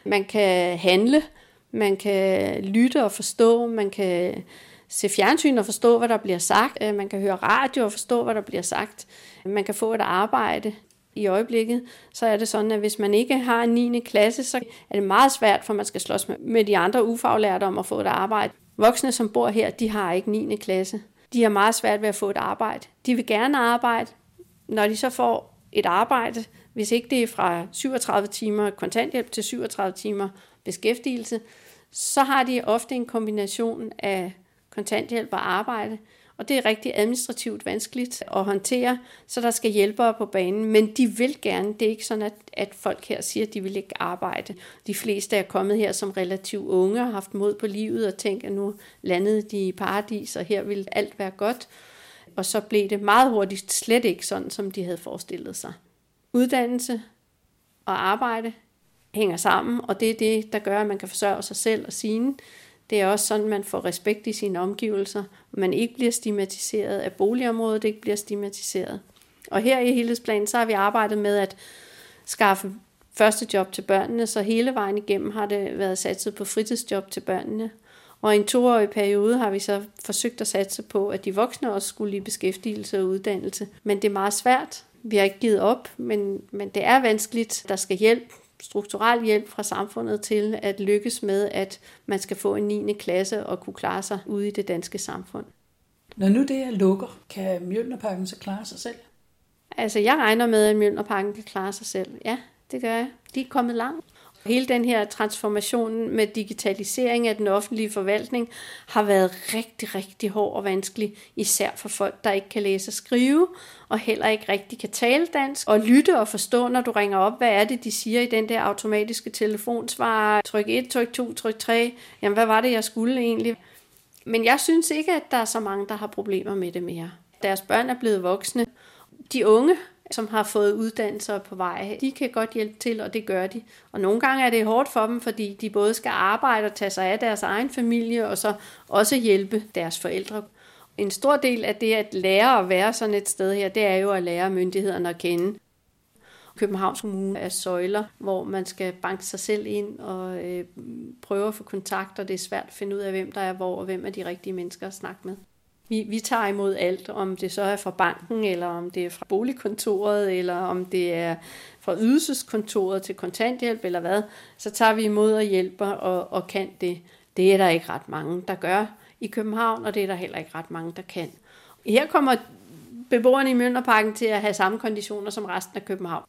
S22: Man kan handle, man kan lytte og forstå, man kan se fjernsyn og forstå, hvad der bliver sagt, øh, man kan høre radio og forstå, hvad der bliver sagt, man kan få et arbejde. I øjeblikket, så er det sådan, at hvis man ikke har en 9. klasse, så er det meget svært, for man skal slås med de andre ufaglærte om at få et arbejde. Voksne, som bor her, de har ikke 9. klasse de har meget svært ved at få et arbejde. De vil gerne arbejde. Når de så får et arbejde, hvis ikke det er fra 37 timer kontanthjælp til 37 timer beskæftigelse, så har de ofte en kombination af kontanthjælp og arbejde, og det er rigtig administrativt vanskeligt at håndtere, så der skal hjælpere på banen, men de vil gerne. Det er ikke sådan, at, at folk her siger, at de vil ikke arbejde. De fleste er kommet her som relativt unge og har haft mod på livet og tænkt, at nu landede de i paradis, og her vil alt være godt. Og så blev det meget hurtigt slet ikke sådan, som de havde forestillet sig. Uddannelse og arbejde hænger sammen, og det er det, der gør, at man kan forsørge sig selv og sine. Det er også sådan, man får respekt i sine omgivelser, man ikke bliver stigmatiseret af boligområdet, ikke bliver stigmatiseret. Og her i helhedsplanen, så har vi arbejdet med at skaffe første job til børnene, så hele vejen igennem har det været satset på fritidsjob til børnene. Og i en toårig periode har vi så forsøgt at satse på, at de voksne også skulle i beskæftigelse og uddannelse. Men det er meget svært. Vi har ikke givet op, men, men det er vanskeligt. Der skal hjælp strukturel hjælp fra samfundet til at lykkes med, at man skal få en 9. klasse og kunne klare sig ude i det danske samfund.
S21: Når nu det er lukker, kan Mjølnerparken så klare sig selv?
S22: Altså, jeg regner med, at Mjølnerparken kan klare sig selv. Ja, det gør jeg. De er kommet langt. Hele den her transformation med digitalisering af den offentlige forvaltning har været rigtig, rigtig hård og vanskelig, især for folk, der ikke kan læse og skrive, og heller ikke rigtig kan tale dansk, og lytte og forstå, når du ringer op, hvad er det, de siger i den der automatiske telefonsvar. Tryk 1, tryk 2, tryk 3. Jamen, hvad var det, jeg skulle egentlig? Men jeg synes ikke, at der er så mange, der har problemer med det mere. Deres børn er blevet voksne. De unge som har fået uddannelser på vej. De kan godt hjælpe til, og det gør de. Og nogle gange er det hårdt for dem, fordi de både skal arbejde og tage sig af deres egen familie, og så også hjælpe deres forældre. En stor del af det at lære at være sådan et sted her, det er jo at lære myndighederne at kende. Københavns Kommune er søjler, hvor man skal banke sig selv ind og øh, prøve at få kontakt, og det er svært at finde ud af, hvem der er hvor, og hvem er de rigtige mennesker at snakke med. Vi, vi tager imod alt, om det så er fra banken, eller om det er fra boligkontoret, eller om det er fra ydelseskontoret til kontanthjælp, eller hvad. Så tager vi imod og hjælper og, og kan det. Det er der ikke ret mange, der gør i København, og det er der heller ikke ret mange, der kan. Her kommer beboerne i Mønderparken til at have samme konditioner som resten af København.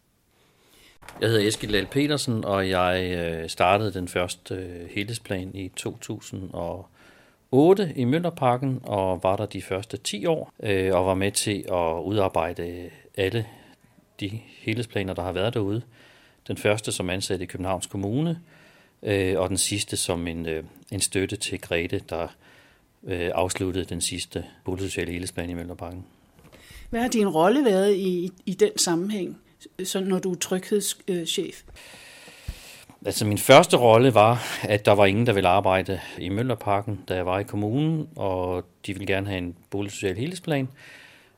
S23: Jeg hedder Eskild Lahl Petersen, og jeg øh, startede den første øh, helhedsplan i 2000 og 8 i Møllerparken og var der de første 10 år øh, og var med til at udarbejde alle de helhedsplaner, der har været derude. Den første som ansat i Københavns Kommune, øh, og den sidste som en, øh, en støtte til Grete, der øh, afsluttede den sidste boligsociale helhedsplan i Møllerparken.
S21: Hvad har din rolle været i, i den sammenhæng, så når du er tryghedschef?
S23: Altså min første rolle var, at der var ingen, der ville arbejde i Møllerparken, da jeg var i kommunen, og de ville gerne have en boligsocial helhedsplan.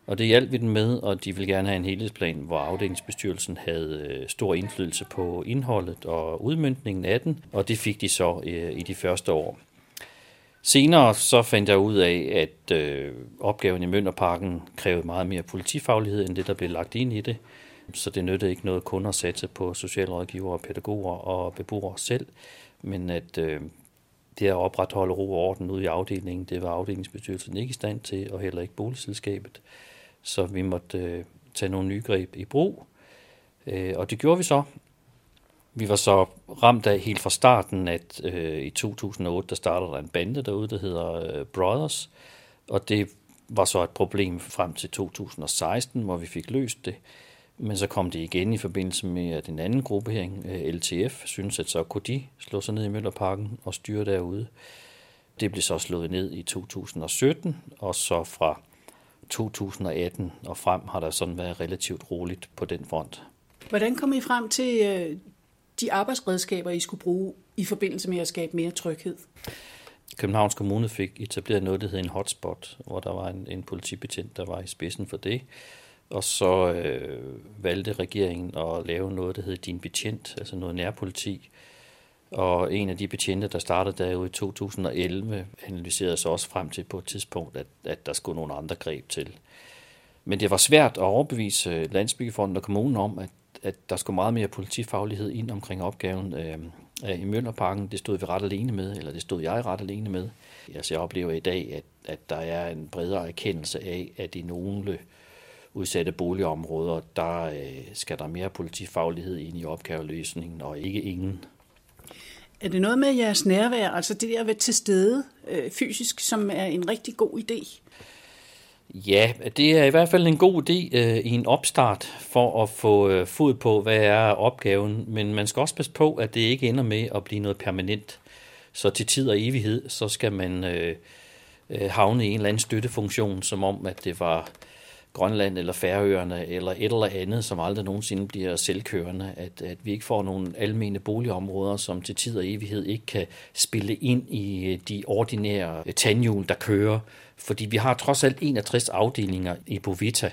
S23: Og det hjalp vi dem med, og de ville gerne have en helhedsplan, hvor afdelingsbestyrelsen havde øh, stor indflydelse på indholdet og udmyndningen af den, og det fik de så øh, i de første år. Senere så fandt jeg ud af, at øh, opgaven i Mønderparken krævede meget mere politifaglighed, end det, der blev lagt ind i det. Så det nyttede ikke noget kun at satse på socialrådgivere, pædagoger og beboere selv, men at øh, det at opretholde ro og orden ude i afdelingen, det var afdelingsbestyrelsen ikke i stand til, og heller ikke boligselskabet. Så vi måtte øh, tage nogle nye greb i brug, øh, og det gjorde vi så. Vi var så ramt af helt fra starten, at øh, i 2008, der startede der en bande derude, der hedder øh, Brothers, og det var så et problem frem til 2016, hvor vi fik løst det. Men så kom det igen i forbindelse med, at en anden gruppering, øh, LTF, synes at så kunne de slå sig ned i Møllerparken og styre derude. Det blev så slået ned i 2017, og så fra 2018 og frem har der sådan været relativt roligt på den front.
S21: Hvordan kom I frem til øh, de arbejdsredskaber, I skulle bruge i forbindelse med at skabe mere tryghed?
S23: Københavns Kommune fik etableret noget, der hed en hotspot, hvor der var en, en politibetjent, der var i spidsen for det. Og så øh, valgte regeringen at lave noget, der hed Din Betjent, altså noget nærpoliti. Og en af de betjente, der startede derude i 2011, analyserede så også frem til på et tidspunkt, at, at der skulle nogle andre greb til. Men det var svært at overbevise øh, Landsbyggefonden og kommunen om, at, at der skulle meget mere politifaglighed ind omkring opgaven øh, i Møllerparken. Det stod vi ret alene med, eller det stod jeg ret alene med. Altså jeg oplever i dag, at, at der er en bredere erkendelse af, at i nogle udsatte boligområder, der øh, skal der mere politifaglighed ind i opgaveløsningen, og ikke ingen.
S21: Er det noget med jeres nærvær, altså det der at være til stede øh, fysisk, som er en rigtig god idé?
S23: Ja, det er i hvert fald en god idé øh, i en opstart for at få øh, fod på, hvad er opgaven. Men man skal også passe på, at det ikke ender med at blive noget permanent. Så til tid og evighed, så skal man øh, øh, havne i en eller anden støttefunktion, som om, at det var Grønland eller Færøerne eller et eller andet, som aldrig nogensinde bliver selvkørende, at, at vi ikke får nogle almene boligområder, som til tid og evighed ikke kan spille ind i øh, de ordinære øh, tandhjul, der kører. Fordi vi har trods alt 61 afdelinger i Bovita,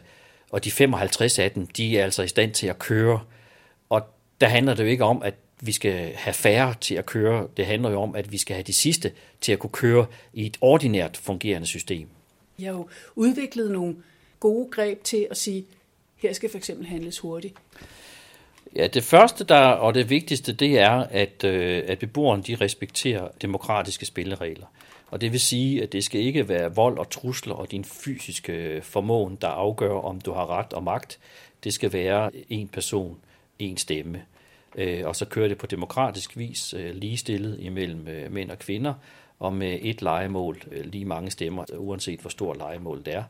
S23: og de 55 af dem, de er altså i stand til at køre. Og der handler det jo ikke om, at vi skal have færre til at køre. Det handler jo om, at vi skal have de sidste til at kunne køre i et ordinært fungerende system.
S21: Jeg har jo udviklet nogle gode greb til at sige, her skal for eksempel handles hurtigt?
S23: Ja, det første der, og det vigtigste, det er, at, øh, at beboerne de respekterer demokratiske spilleregler. Og det vil sige, at det skal ikke være vold og trusler og din fysiske øh, formåen, der afgør, om du har ret og magt. Det skal være en person, en stemme. Øh, og så kører det på demokratisk vis øh, ligestillet imellem øh, mænd og kvinder, og med et legemål, øh, lige mange stemmer, uanset hvor stor legemålet er.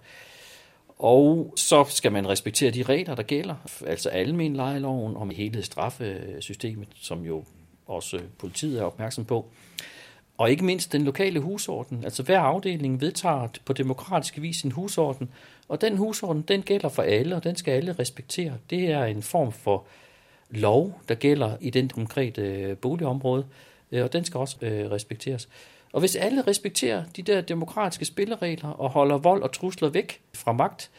S23: Og så skal man respektere de regler, der gælder, altså almen lejeloven og hele straffesystemet, som jo også politiet er opmærksom på. Og ikke mindst den lokale husorden. Altså hver afdeling vedtager på demokratisk vis en husorden, og den husorden, den gælder for alle, og den skal alle respektere. Det er en form for lov, der gælder i den konkrete øh, boligområde, øh, og den skal også øh, respekteres. Og hvis alle respekterer de der demokratiske spilleregler og holder vold og trusler væk fra magt,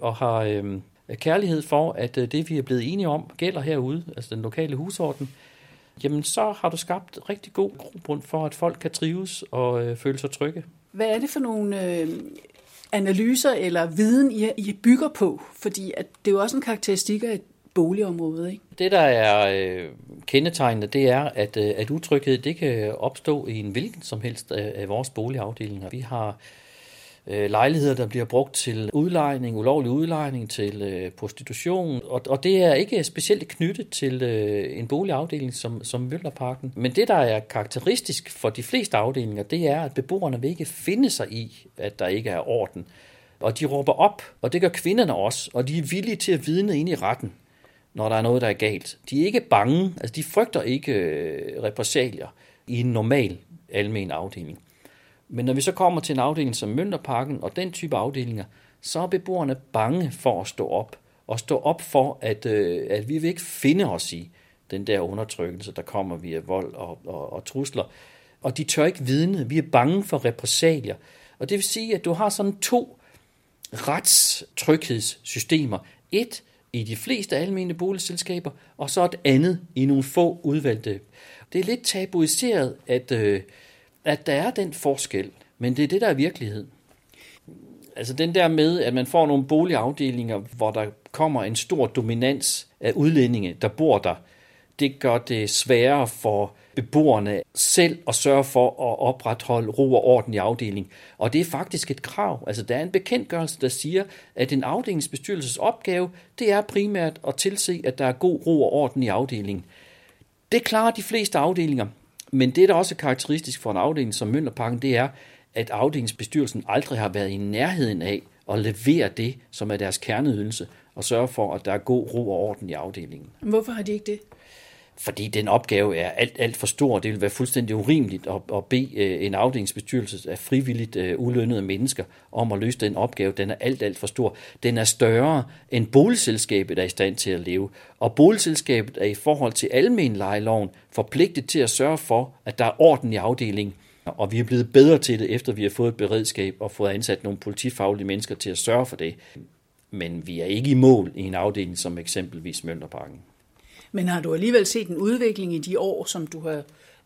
S23: og har øh, kærlighed for, at øh, det vi er blevet enige om gælder herude, altså den lokale husorden, jamen så har du skabt rigtig god grund for, at folk kan trives og øh, føle sig trygge.
S21: Hvad er det for nogle øh, analyser eller viden, I, I bygger på? Fordi at det er jo også en karakteristik af et boligområde, ikke?
S23: Det, der er øh, kendetegnende, det er, at, øh, at utryghed det kan opstå i en hvilken som helst af, af vores boligafdelinger. Vi har øh, lejligheder, der bliver brugt til udlejning, ulovlig udlejning, til øh, prostitution, og, og det er ikke specielt knyttet til øh, en boligafdeling som, som Møllerparken. Men det, der er karakteristisk for de fleste afdelinger, det er, at beboerne vil ikke finde sig i, at der ikke er orden. Og de råber op, og det gør kvinderne også, og de er villige til at vidne ind i retten når der er noget, der er galt. De er ikke bange, altså de frygter ikke øh, repressalier i en normal almen afdeling. Men når vi så kommer til en afdeling som Mønterparken og den type afdelinger, så er beboerne bange for at stå op. Og stå op for, at, øh, at vi vil ikke finde os i den der undertrykkelse, der kommer via vold og, og, og trusler. Og de tør ikke vidne. Vi er bange for repressalier. Og det vil sige, at du har sådan to retstryghedssystemer. Et, i de fleste almene boligselskaber, og så et andet i nogle få udvalgte. Det er lidt tabuiseret, at, øh, at der er den forskel, men det er det, der er virkelighed. Altså den der med, at man får nogle boligafdelinger, hvor der kommer en stor dominans af udlændinge, der bor der, det gør det sværere for beboerne selv at sørge for at opretholde ro og orden i afdelingen. Og det er faktisk et krav. Altså der er en bekendtgørelse, der siger, at en afdelingsbestyrelses opgave, det er primært at tilse, at der er god ro og orden i afdelingen. Det klarer de fleste afdelinger, men det, der også er karakteristisk for en afdeling som Mønderparken, det er, at afdelingsbestyrelsen aldrig har været i nærheden af at levere det, som er deres kerneydelse, og sørge for, at der er god ro og orden i afdelingen.
S21: Hvorfor har de ikke det?
S23: Fordi den opgave er alt, alt for stor. Det vil være fuldstændig urimeligt at, at bede øh, en afdelingsbestyrelse af frivilligt uh, ulønnede mennesker om at løse den opgave. Den er alt, alt for stor. Den er større end boligselskabet er i stand til at leve. Og boligselskabet er i forhold til almenlejeloven forpligtet til at sørge for, at der er orden i afdelingen. Og vi er blevet bedre til det, efter vi har fået et beredskab og fået ansat nogle politifaglige mennesker til at sørge for det. Men vi er ikke i mål i en afdeling som eksempelvis Mønterparken.
S21: Men har du alligevel set en udvikling i de år, som du har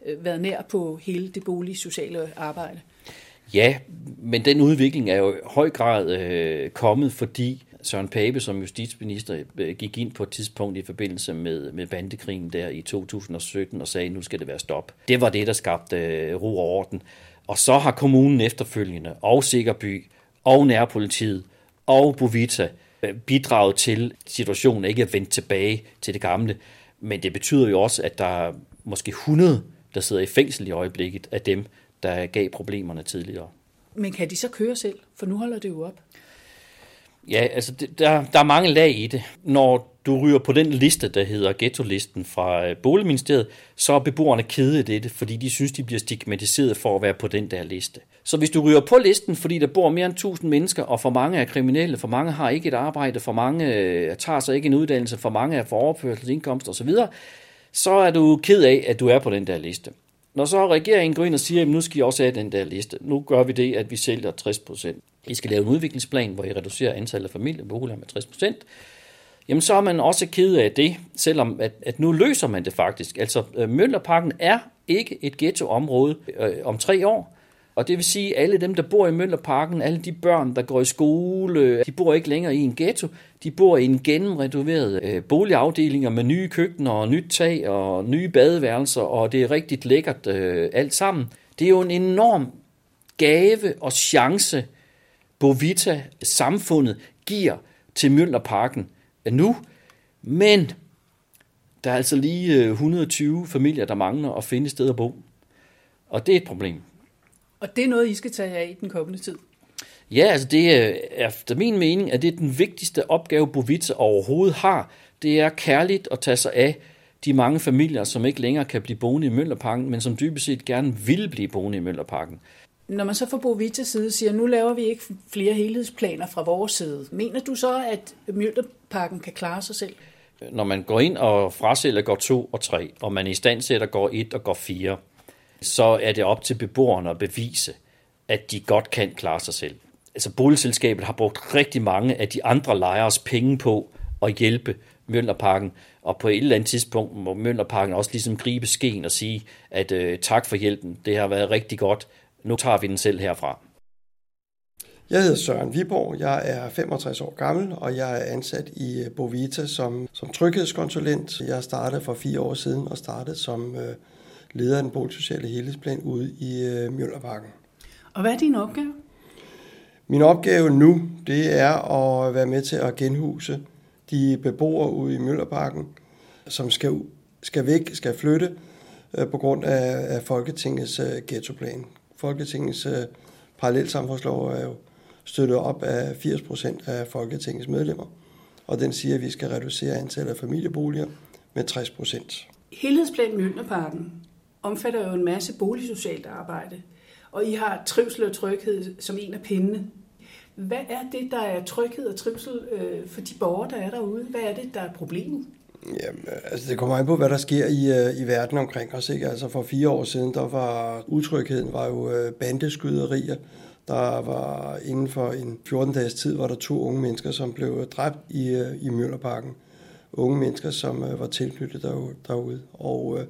S21: øh, været nær på hele det boligsociale arbejde?
S23: Ja, men den udvikling er jo i høj grad øh, kommet, fordi Søren Pape som justitsminister øh, gik ind på et tidspunkt i forbindelse med, med bandekrigen der i 2017 og sagde, at nu skal det være stop. Det var det, der skabte øh, ro og orden. Og så har kommunen efterfølgende, og Sikkerby, og Nærpolitiet, og Bovita øh, bidraget til, at situationen ikke er vendt tilbage til det gamle. Men det betyder jo også, at der er måske 100, der sidder i fængsel i øjeblikket af dem, der gav problemerne tidligere.
S21: Men kan de så køre selv? For nu holder det jo op.
S23: Ja, altså det, der, der er mange lag i det. Når du ryger på den liste, der hedder ghetto-listen fra øh, Boligministeriet, så er beboerne kede af det, fordi de synes, de bliver stigmatiseret for at være på den der liste. Så hvis du ryger på listen, fordi der bor mere end 1000 mennesker, og for mange er kriminelle, for mange har ikke et arbejde, for mange øh, tager sig ikke en uddannelse, for mange er for overførselsindkomst osv., så er du ked af, at du er på den der liste. Når så regeringen går ind og siger, at nu skal I også have den der liste, nu gør vi det, at vi sælger 60 procent. I skal lave en udviklingsplan, hvor I reducerer antallet af familieboliger med 60 procent. Jamen så er man også ked af det, selvom at, at nu løser man det faktisk. Altså øh, Møllerparken er ikke et ghettoområde øh, om tre år. Og det vil sige, at alle dem, der bor i Møllerparken, alle de børn, der går i skole, øh, de bor ikke længere i en ghetto. De bor i en gennemrenoveret øh, boligafdelinger med nye køkkener og nyt tag og nye badeværelser, og det er rigtig lækkert øh, alt sammen. Det er jo en enorm gave og chance, Bovita samfundet giver til Møllerparken nu, men der er altså lige 120 familier, der mangler at finde et sted at bo. Og det er et problem.
S21: Og det er noget, I skal tage af i den kommende tid?
S23: Ja, altså det er efter min mening, at det er den vigtigste opgave, Bovitza overhovedet har. Det er kærligt at tage sig af de mange familier, som ikke længere kan blive boende i Møllerparken, men som dybest set gerne vil blive boende i Møllerparken.
S21: Når man så fra Bovitas side siger, nu laver vi ikke flere helhedsplaner fra vores side, mener du så, at Mjølterparken kan klare sig selv?
S23: Når man går ind og frasælger går 2 og 3, og man i stand sætter går 1 og går 4, så er det op til beboerne at bevise, at de godt kan klare sig selv. Altså boligselskabet har brugt rigtig mange af de andre lejers penge på at hjælpe Møllerparken, og på et eller andet tidspunkt må Møllerparken også ligesom gribe skeen og sige, at øh, tak for hjælpen, det har været rigtig godt, nu tager vi den selv herfra.
S24: Jeg hedder Søren Viborg, jeg er 65 år gammel, og jeg er ansat i øh, Bovita som, som tryghedskonsulent. Jeg startede for fire år siden og startede som øh, leder af den boligsociale helhedsplan ude i øh, Mjøllerparken.
S21: Og hvad er din opgave?
S24: Min opgave nu, det er at være med til at genhuse de beboere ude i Møllerparken, som skal, skal væk, skal flytte øh, på grund af, af Folketingets øh, ghettoplan. Folketingets øh, parallelsamfundslov er jo støttet op af 80 procent af Folketingets medlemmer, og den siger, at vi skal reducere antallet af familieboliger med 60 procent.
S21: Helhedsplan Mjølnerparken omfatter jo en masse boligsocialt arbejde, og I har trivsel og tryghed som en af pindene. Hvad er det, der er tryghed og trivsel øh, for de borgere, der er derude? Hvad er det, der er problemet?
S24: Jamen, altså det kommer an på, hvad der sker i, øh, i verden omkring os. Ikke? Altså for fire år siden, der var utrygheden var jo øh, bandeskyderier. Der var inden for en 14-dages tid, var der to unge mennesker, som blev dræbt i, øh, i Møllerparken. Unge mennesker, som var tilknyttet derude. Og øh,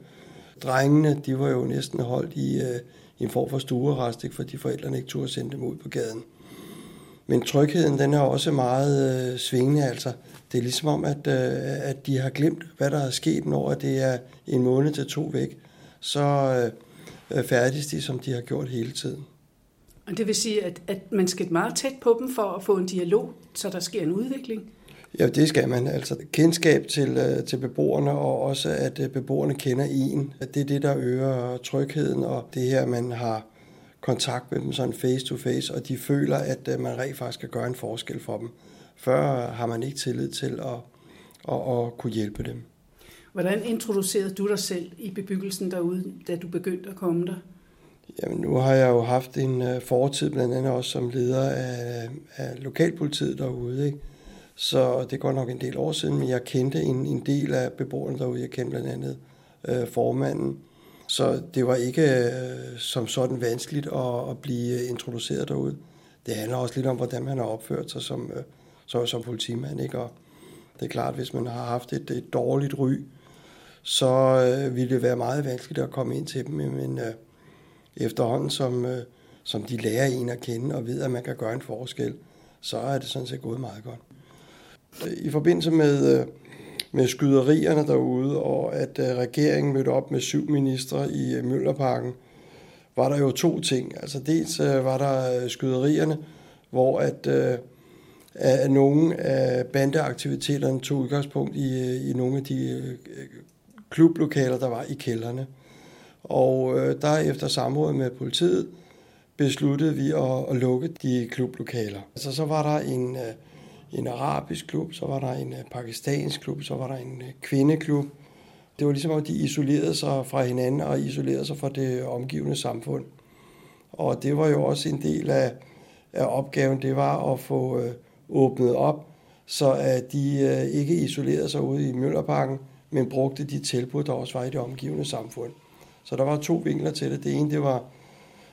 S24: drengene, de var jo næsten holdt i, øh, i en form for stuerest, ikke, fordi forældrene ikke turde sende dem ud på gaden. Men trygheden, den er også meget øh, svingende, altså. Det er ligesom om, at, øh, at de har glemt, hvad der er sket, når det er en måned til to væk. Så øh, færdiges de, som de har gjort hele tiden.
S21: Og det vil sige, at, at man skal meget tæt på dem for at få en dialog, så der sker en udvikling?
S24: Ja, det skal man. Altså kendskab til, øh, til beboerne, og også at øh, beboerne kender en. Det er det, der øger trygheden, og det her, man har kontakt med dem sådan face to face, og de føler, at øh, man rent faktisk kan gøre en forskel for dem. Før har man ikke tillid til at, at, at kunne hjælpe dem.
S21: Hvordan introducerede du dig selv i bebyggelsen derude, da du begyndte at komme der?
S24: Jamen, nu har jeg jo haft en fortid, blandt andet også som leder af, af lokalpolitiet derude, ikke? Så det går nok en del år siden, men jeg kendte en, en del af beboerne derude. Jeg kendte blandt andet øh, formanden. Så det var ikke øh, som sådan vanskeligt at, at blive introduceret derude. Det handler også lidt om, hvordan man har opført sig som, øh, så, som politimand. Ikke? Og det er klart, hvis man har haft et, et dårligt ry, så øh, ville det være meget vanskeligt at komme ind til dem. Men øh, efterhånden, som, øh, som de lærer en at kende og ved, at man kan gøre en forskel, så er det sådan set gået meget godt i forbindelse med, øh, med skyderierne derude, og at øh, regeringen mødte op med syv ministre i øh, Møllerparken, var der jo to ting. Altså dels øh, var der øh, skyderierne, hvor at, øh, at nogle af bandeaktiviteterne tog udgangspunkt i, øh, i nogle af de øh, klublokaler, der var i kælderne. Og øh, der efter samråd med politiet besluttede vi at, at lukke de klublokaler. Altså så var der en, øh, en arabisk klub, så var der en pakistansk klub, så var der en kvindeklub. Det var ligesom, at de isolerede sig fra hinanden og isolerede sig fra det omgivende samfund. Og det var jo også en del af, af opgaven, det var at få øh, åbnet op, så at de øh, ikke isolerede sig ude i Møllerparken, men brugte de tilbud, der også var i det omgivende samfund. Så der var to vinkler til det. Det ene, det var,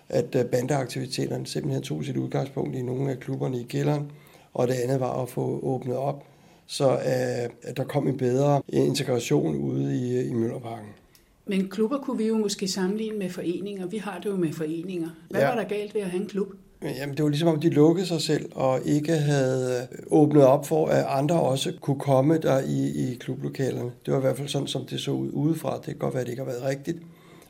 S24: at øh, bandeaktiviteterne simpelthen tog sit udgangspunkt i nogle af klubberne i kælderen, og det andet var at få åbnet op, så øh, at der kom en bedre integration ude i, i Møllerparken.
S21: Men klubber kunne vi jo måske sammenligne med foreninger. Vi har det jo med foreninger. Hvad ja. var der galt ved at have en klub?
S24: Jamen, det var ligesom om, de lukkede sig selv og ikke havde åbnet op for, at andre også kunne komme der i, i klublokalerne. Det var i hvert fald sådan, som det så ud udefra. Det kan godt være, at det ikke har været rigtigt.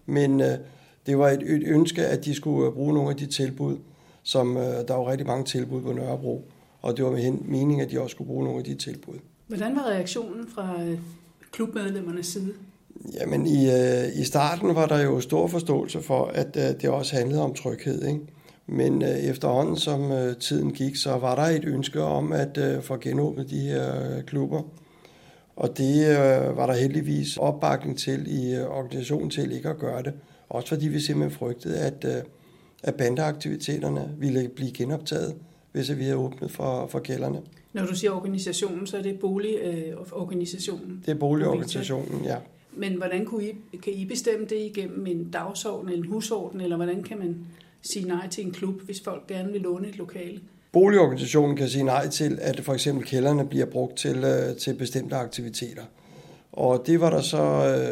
S24: Men øh, det var et, et ønske, at de skulle bruge nogle af de tilbud, som øh, der var rigtig mange tilbud på Nørrebro. Og det var med meningen, at de også skulle bruge nogle af de tilbud.
S21: Hvordan var reaktionen fra øh, klubmedlemmernes side?
S24: Jamen, i, øh, i starten var der jo stor forståelse for, at øh, det også handlede om tryghed. Ikke? Men øh, efterhånden, som øh, tiden gik, så var der et ønske om at øh, få genåbnet de her øh, klubber. Og det øh, var der heldigvis opbakning til i øh, organisationen til ikke at gøre det. Også fordi vi simpelthen frygtede, at, øh, at bandeaktiviteterne ville blive genoptaget, hvis vi havde åbnet for, for kælderne.
S21: Når du siger organisationen, så er det boligorganisationen? Øh,
S24: det er boligorganisationen, ja.
S21: Men hvordan kunne I, kan I bestemme det igennem en dagsorden eller en husorden, eller hvordan kan man sige nej til en klub, hvis folk gerne vil låne et lokale?
S24: Boligorganisationen kan sige nej til, at for eksempel kælderne bliver brugt til, øh, til bestemte aktiviteter. Og det var der så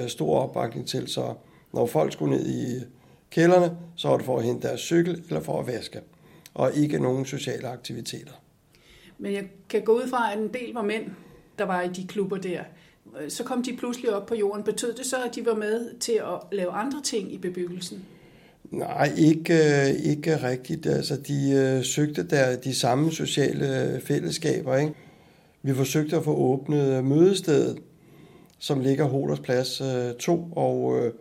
S24: øh, stor opbakning til, så når folk skulle ned i kælderne, så var det for at hente deres cykel eller for at vaske, og ikke nogen sociale aktiviteter.
S21: Men jeg kan gå ud fra, at en del var mænd, der var i de klubber der. Så kom de pludselig op på jorden. Betød det så, at de var med til at lave andre ting i bebyggelsen?
S24: Nej, ikke, øh, ikke rigtigt. Altså, de øh, søgte der de samme sociale fællesskaber. Ikke? Vi forsøgte at få åbnet mødestedet, som ligger Holers Plads øh, 2, og øh,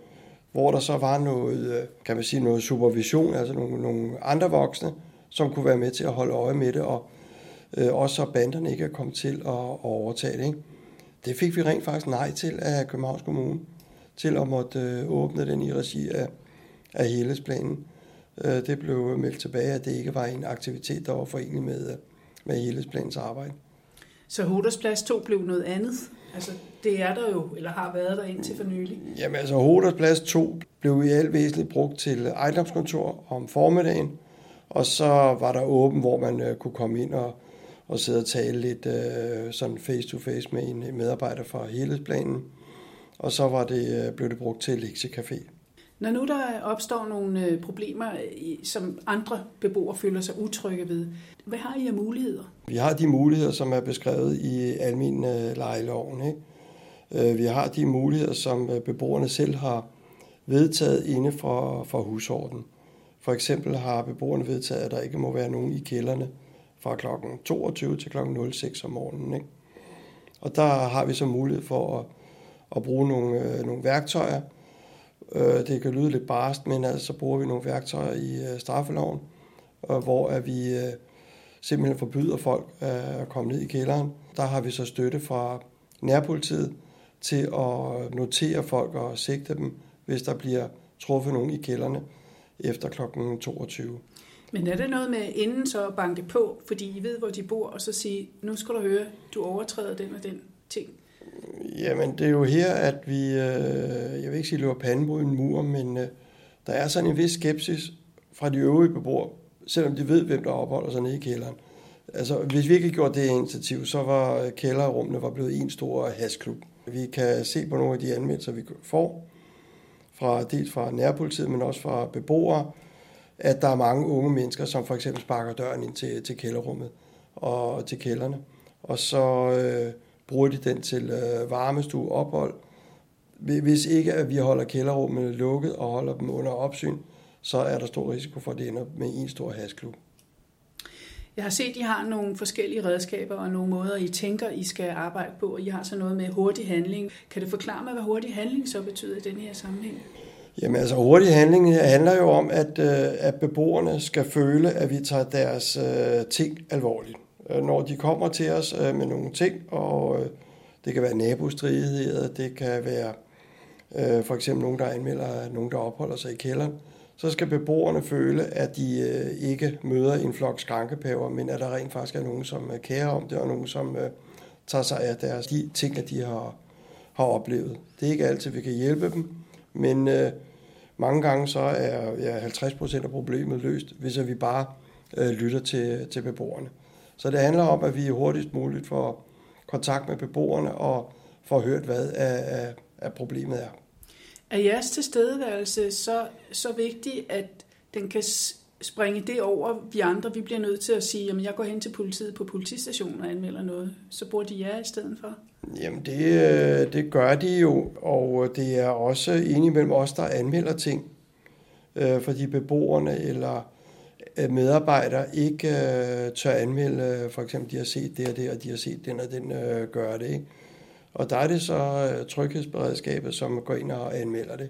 S24: hvor der så var noget, øh, kan man sige, noget supervision, altså nogle, nogle andre voksne, som kunne være med til at holde øje med det, og øh, også så banderne ikke er kommet til at, at overtage det. Ikke? Det fik vi rent faktisk nej til af Københavns Kommune, til at måtte øh, åbne den i regi af, af helhedsplanen. Øh, det blev meldt tilbage, at det ikke var en aktivitet, der var forenelig med, med helhedsplanens arbejde.
S21: Så Hoders Plads 2 blev noget andet? Altså, det er der jo, eller har været der indtil for nylig.
S24: Jamen altså, Hoders Plads 2 blev i alt væsentligt brugt til ejendomskontor om formiddagen, og så var der åben, hvor man øh, kunne komme ind og, og sidde og tale lidt øh, sådan face-to-face med en medarbejder fra helhedsplanen. Og så var det, øh, blev det brugt til lektiecafé.
S21: Når nu der opstår nogle øh, problemer, som andre beboere føler sig utrygge ved, hvad har I af muligheder?
S24: Vi har de muligheder, som er beskrevet i almen øh, lejeloven. Ikke? Øh, vi har de muligheder, som beboerne selv har vedtaget inde for, for husorden. For eksempel har beboerne vedtaget, at der ikke må være nogen i kælderne fra kl. 22 til kl. 06 om morgenen. Ikke? Og der har vi så mulighed for at, at bruge nogle, nogle værktøjer, Øh, det kan lyde lidt barst, men altså, så bruger vi nogle værktøjer i øh, straffeloven, øh, hvor at vi simpelthen forbyder folk at komme ned i kælderen. Der har vi så støtte fra nærpolitiet til at notere folk og sigte dem, hvis der bliver truffet nogen i kælderne efter kl. 22.
S21: Men er det noget med inden så at banke på, fordi I ved, hvor de bor, og så sige, nu skal du høre, du overtræder den og den ting?
S24: Jamen, det er jo her, at vi, øh, jeg vil ikke sige, løber panden mod en mur, men øh, der er sådan en vis skepsis fra de øvrige beboere, selvom de ved, hvem der opholder sig nede i kælderen. Altså, hvis vi ikke gjorde det initiativ, så var øh, kælderrummene var blevet en stor hasklub. Vi kan se på nogle af de anmeldelser, vi får, fra, dels fra nærpolitiet, men også fra beboere, at der er mange unge mennesker, som for eksempel sparker døren ind til, til kælderrummet og til kælderne. Og så øh, bruger de den til øh, varmestue ophold. Hvis ikke at vi holder kælderrummene lukket og holder dem under opsyn, så er der stor risiko for, at det ender med en stor hasklub.
S21: Jeg har set, at I har nogle forskellige redskaber og nogle måder, I tænker, I skal arbejde på, og I har så noget med hurtig handling. Kan du forklare mig, hvad hurtig handling så betyder i den her sammenhæng?
S24: Jamen altså hurtig handling handler jo om, at, øh, at beboerne skal føle, at vi tager deres øh, ting alvorligt. Øh, når de kommer til os øh, med nogle ting, og øh, det kan være nabostridigheder, det kan være øh, for eksempel nogen, der anmelder nogen, der opholder sig i kælderen, så skal beboerne føle, at de øh, ikke møder en flok skrankepæver, men at der rent faktisk er nogen, som øh, kærer om det, og nogen, som øh, tager sig af deres de ting, at de har, har oplevet. Det er ikke altid, vi kan hjælpe dem, men øh, mange gange så er ja, 50 procent af problemet løst, hvis vi bare øh, lytter til, til beboerne. Så det handler om, at vi hurtigst muligt får kontakt med beboerne og får hørt, hvad af, af, af problemet er.
S21: Er jeres tilstedeværelse så, så vigtig, at den kan springe det over, vi andre, vi bliver nødt til at sige, jamen jeg går hen til politiet på politistationen og anmelder noget, så bruger de jer i stedet for?
S24: Jamen det, øh, det gør de jo, og det er også enig mellem os, der anmelder ting, øh, fordi beboerne eller medarbejdere ikke tør anmelde, for eksempel de har set det og det, og de har set den og den gøre det. Ikke? Og der er det så tryghedsberedskabet, som går ind og anmelder det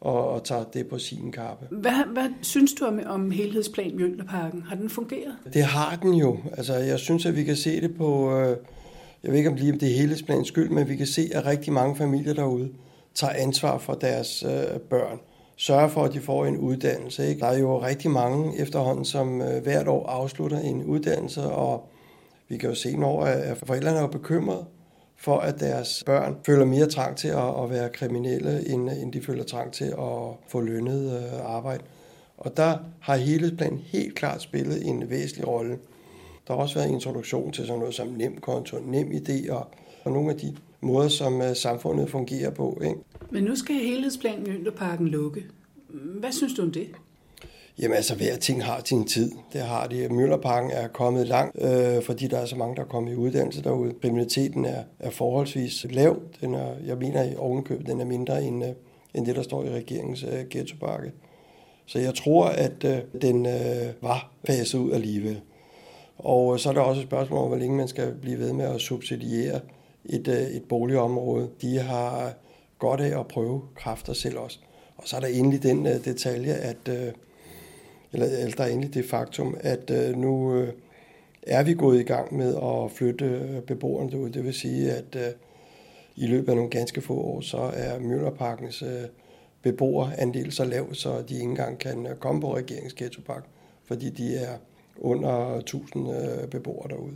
S24: og, og tager det på sin kappe.
S21: Hvad, hvad synes du om, om helhedsplan Mjølnerparken? Har den fungeret?
S24: Det har den jo. Altså, jeg synes, at vi kan se det på, øh, jeg ved ikke om lige om det er helhedsplanens skyld, men vi kan se, at rigtig mange familier derude tager ansvar for deres øh, børn. Sørger for, at de får en uddannelse. Ikke? Der er jo rigtig mange efterhånden, som øh, hvert år afslutter en uddannelse, og vi kan jo se, når øh, at forældrene er bekymrede for, at deres børn føler mere trang til at, at være kriminelle, end, øh, end de føler trang til at få lønnet øh, arbejde. Og der har helhedsplanen helt klart spillet en væsentlig rolle. Der har også været introduktion til sådan noget som nem konto, nem idé og, og nogle af de måder, som uh, samfundet fungerer på. Ikke?
S21: Men nu skal helhedsplanen Mjølnerparken lukke. Hvad synes du om det?
S24: Jamen altså, hver ting har sin tid. Det har det. Møllerparken er kommet langt, øh, fordi der er så mange, der er kommet i uddannelse derude. Kriminaliteten er, er forholdsvis lav. Den er, jeg mener i ovenkøb, den er mindre end, øh, end det, der står i regeringens øh, ghettobakke. Så jeg tror, at øh, den øh, var faset ud alligevel. Og så er der også et spørgsmål om, hvor længe man skal blive ved med at subsidiere et, øh, et boligområde. De har godt af at prøve kræfter selv også. Og så er der endelig den øh, detalje, at øh, eller, eller der er endelig det faktum, at nu er vi gået i gang med at flytte beboerne derud. Det vil sige, at i løbet af nogle ganske få år, så er Møllerparkens beboerandel så lav, så de ikke engang kan komme på regeringsghettopark, fordi de er under 1000 beboere derude.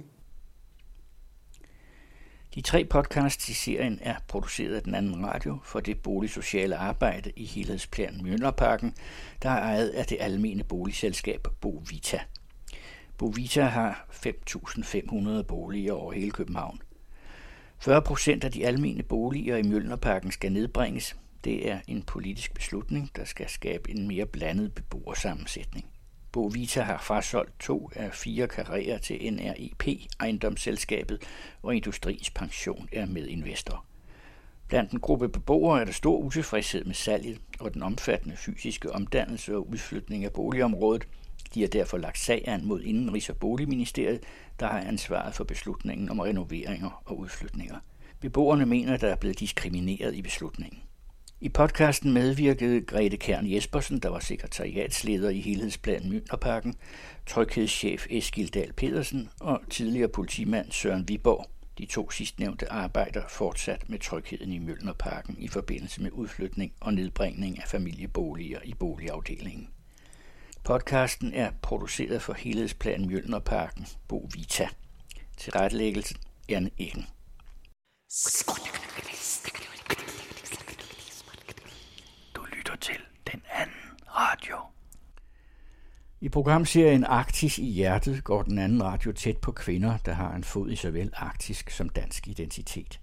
S1: De tre podcasts i serien er produceret af den anden radio for det boligsociale arbejde i helhedsplanen Mjølnerparken, der er ejet af det almene boligselskab Bovita. Bovita har 5.500 boliger over hele København. 40 procent af de almene boliger i Mjølnerparken skal nedbringes. Det er en politisk beslutning, der skal skabe en mere blandet beboersammensætning. Bovita har frasolgt to af fire karrierer til NREP, ejendomsselskabet, og Industriens Pension er medinvestor. Blandt en gruppe beboere er der stor utilfredshed med salget og den omfattende fysiske omdannelse og udflytning af boligområdet. De har derfor lagt sag an mod Indenrigs- og Boligministeriet, der har ansvaret for beslutningen om renoveringer og udflytninger. Beboerne mener, at der er blevet diskrimineret i beslutningen. I podcasten medvirkede Grete Kern Jespersen, der var sekretariatsleder i helhedsplanen Mønderparken, tryghedschef Eskil Dahl Pedersen og tidligere politimand Søren Viborg. De to sidstnævnte arbejder fortsat med trygheden i Møllnerparken i forbindelse med udflytning og nedbringning af familieboliger i boligafdelingen. Podcasten er produceret for helhedsplan Møllnerparken Bo Vita. Til er en. Eggen. til den anden radio. I programserien Arktis i hjertet går den anden radio tæt på kvinder, der har en fod i såvel arktisk som dansk identitet.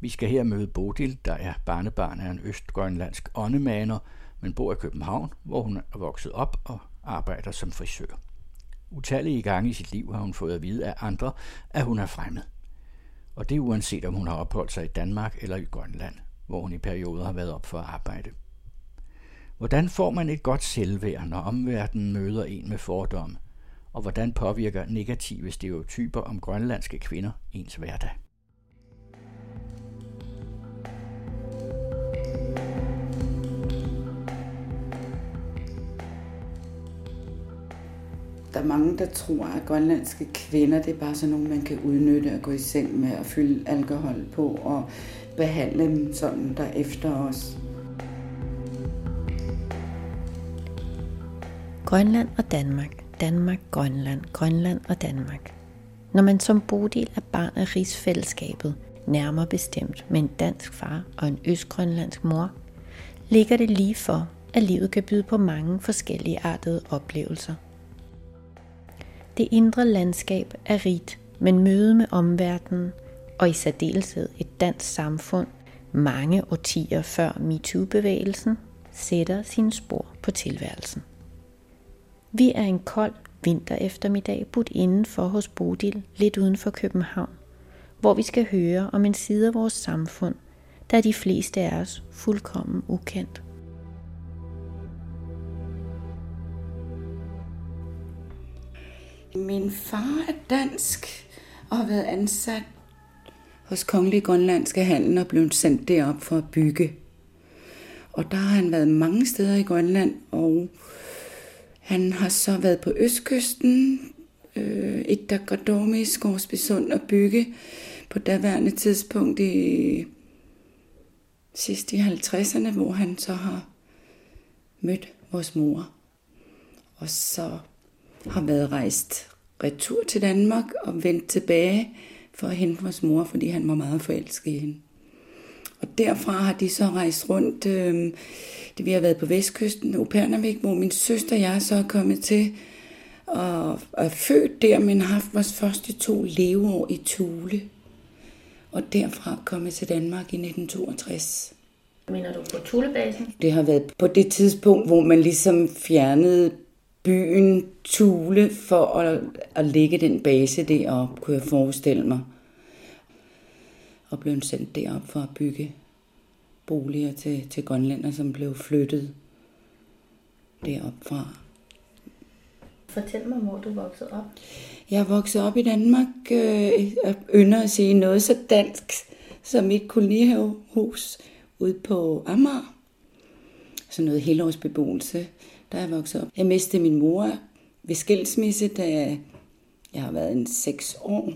S1: Vi skal her møde Bodil, der er barnebarn af en østgrønlandsk åndemaner, men bor i København, hvor hun er vokset op og arbejder som frisør. Utallige gange i sit liv har hun fået at vide af andre, at hun er fremmed. Og det uanset om hun har opholdt sig i Danmark eller i Grønland, hvor hun i perioder har været op for at arbejde. Hvordan får man et godt selvværd, når omverdenen møder en med fordomme? Og hvordan påvirker negative stereotyper om grønlandske kvinder ens hverdag?
S25: Der er mange, der tror, at grønlandske kvinder, det er bare sådan nogle, man kan udnytte og gå i seng med og fylde alkohol på og behandle dem sådan der efter
S26: Grønland og Danmark, Danmark, Grønland, Grønland og Danmark. Når man som bodil er barn af rigsfællesskabet, nærmere bestemt med en dansk far og en østgrønlandsk mor, ligger det lige for, at livet kan byde på mange forskellige artede oplevelser. Det indre landskab er rigt, men møde med omverdenen, og i særdeleshed et dansk samfund, mange årtier før MeToo-bevægelsen, sætter sine spor på tilværelsen. Vi er en kold vinter eftermiddag budt indenfor hos Bodil, lidt uden for København, hvor vi skal høre om en side af vores samfund, der er de fleste af os fuldkommen ukendt.
S25: Min far er dansk og har været ansat hos Kongelige Grønlandske Handel og blevet sendt derop for at bygge. Og der har han været mange steder i Grønland, og han har så været på Østkysten, øh, et der i Skovsbysund og bygge på daværende tidspunkt i sidst i 50'erne, hvor han så har mødt vores mor. Og så har været rejst retur til Danmark og vendt tilbage for at hente vores mor, fordi han var meget forelsket i hende. Og derfra har de så rejst rundt. Øh, det, vi har været på vestkysten, Upernavik, hvor min søster og jeg så er kommet til og er født der, men har haft vores første to leveår i Tule. Og derfra kommet til Danmark i 1962.
S26: Mener du på Tulebasen?
S25: Det har været på det tidspunkt, hvor man ligesom fjernede byen Tule for at, at lægge den base derop, kunne jeg forestille mig. Og blev sendt derop for at bygge boliger til, til grønlænder, som blev flyttet derop fra.
S26: Fortæl mig, hvor du voksede op.
S25: Jeg er vokset op i Danmark øh, og ynder at sige noget så dansk som mit kolonihavehus ude på Amager. Sådan noget helårsbeboelse da jeg voksede op. Jeg mistede min mor ved skilsmisse, da jeg har været en seks år.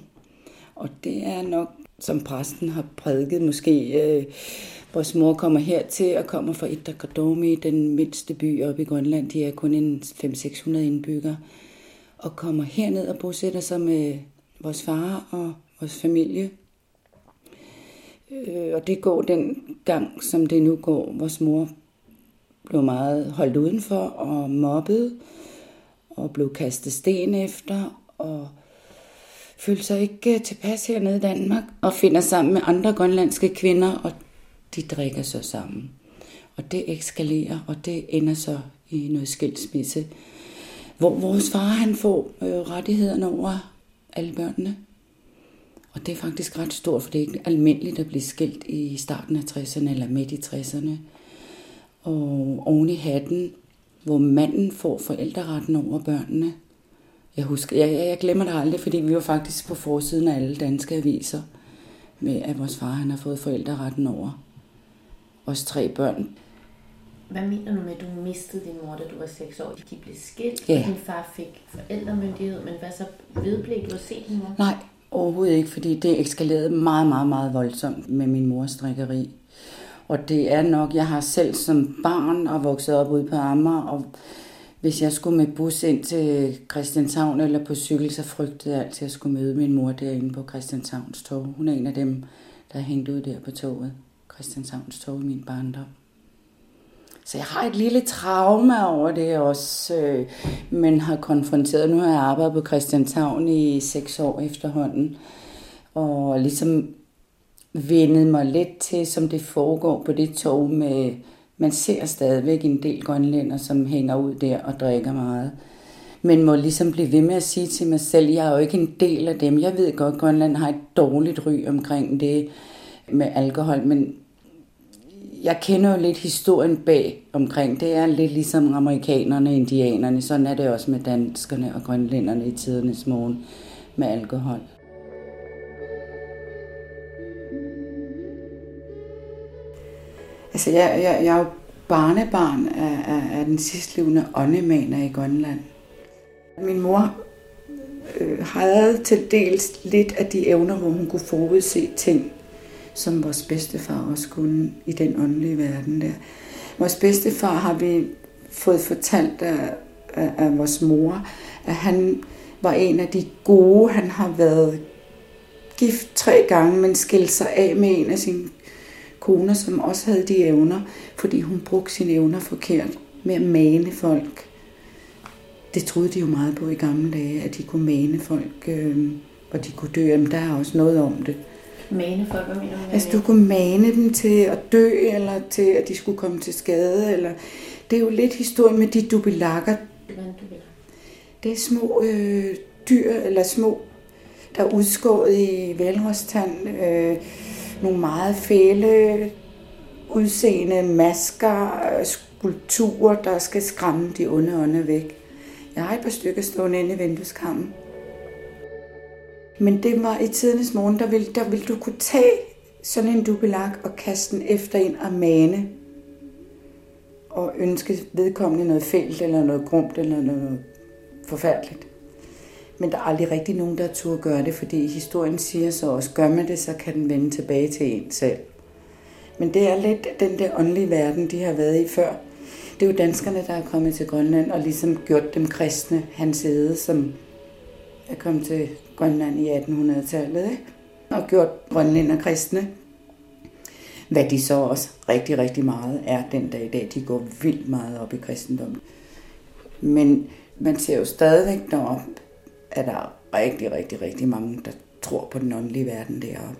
S25: Og det er nok, som præsten har prædiket måske, øh, vores mor kommer hertil og kommer fra Itakadomi, den mindste by oppe i Grønland. De er kun en 500-600 indbyggere. Og kommer herned og bosætter sig med vores far og vores familie. Øh, og det går den gang, som det nu går. Vores mor blev meget holdt udenfor og mobbet, og blev kastet sten efter, og følte sig ikke øh, tilpas hernede i Danmark, og finder sammen med andre grønlandske kvinder, og de drikker så sammen. Og det eskalerer, og det ender så i noget skilsmisse, hvor vores far han får øh, rettighederne over alle børnene. Og det er faktisk ret stort, for det er ikke almindeligt at blive skilt i starten af 60'erne eller midt i 60'erne og oven i hatten, hvor manden får forældreretten over børnene. Jeg, husker, jeg, jeg glemmer det aldrig, fordi vi var faktisk på forsiden af alle danske aviser med, at vores far han har fået forældreretten over os tre børn.
S26: Hvad mener du med, at du mistede din mor, da du var 6 år? De blev skilt,
S25: ja.
S26: og din far fik forældremyndighed, men hvad så vedblev du at se din mor?
S25: Nej, overhovedet ikke, fordi det eskalerede meget, meget, meget voldsomt med min mors drikkeri. Og det er nok, jeg har selv som barn og vokset op ude på Amager, og hvis jeg skulle med bus ind til Christianshavn eller på cykel, så frygtede jeg altid, at jeg skulle møde min mor derinde på Christianshavns tog. Hun er en af dem, der hængte ud der på toget. Christianshavns tog i min barndom. Så jeg har et lille traume over det også, øh, men har konfronteret. Nu har jeg arbejdet på Christianshavn i seks år efterhånden, og ligesom vendet mig lidt til, som det foregår på det tog med, man ser stadigvæk en del grønlænder, som hænger ud der og drikker meget. Men må ligesom blive ved med at sige til mig selv, jeg er jo ikke en del af dem. Jeg ved godt, at Grønland har et dårligt ry omkring det med alkohol, men jeg kender jo lidt historien bag omkring. Det er lidt ligesom amerikanerne og indianerne. Sådan er det også med danskerne og grønlænderne i tidernes morgen med alkohol. Altså, jeg, jeg, jeg er jo barnebarn af, af, af den sidste åndemaner i Grønland. Min mor øh, havde til dels lidt af de evner, hvor hun kunne forudse ting, som vores bedstefar også kunne i den åndelige verden der. Vores bedstefar har vi fået fortalt af, af, af vores mor, at han var en af de gode. Han har været gift tre gange, men skilt sig af med en af sine koner, som også havde de evner, fordi hun brugte sine evner forkert med at mane folk. Det troede de jo meget på i gamle dage, at de kunne mane folk, øh, og de kunne dø. Jamen, der er også noget om det.
S26: Mane folk, hvad mener du?
S25: Altså, du kunne mane dem til at dø, eller til, at de skulle komme til skade. Eller... Det er jo lidt historie med de dubilakker. Det er små øh, dyr, eller små, der er udskåret i valrostand. Øh, nogle meget fæle udseende masker, skulpturer, der skal skræmme de onde ånder væk. Jeg har et par stykker stående inde i vindueskammen. Men det var i tidens morgen, der ville, der ville du kunne tage sådan en dubelak og kaste den efter en og mane. Og ønske vedkommende noget fælt eller noget grumt eller noget forfærdeligt. Men der er aldrig rigtig nogen, der turde gøre det, fordi historien siger så også, gør man det, så kan den vende tilbage til en selv. Men det er lidt den der åndelige verden, de har været i før. Det er jo danskerne, der er kommet til Grønland og ligesom gjort dem kristne, hans æde, som der kom til Grønland i 1800-tallet, ikke? og gjort grønlænder kristne. Hvad de så også rigtig, rigtig meget er den dag i dag. De går vildt meget op i kristendom. Men man ser jo stadigvæk derop, at der er rigtig, rigtig, rigtig mange, der tror på den åndelige verden deroppe.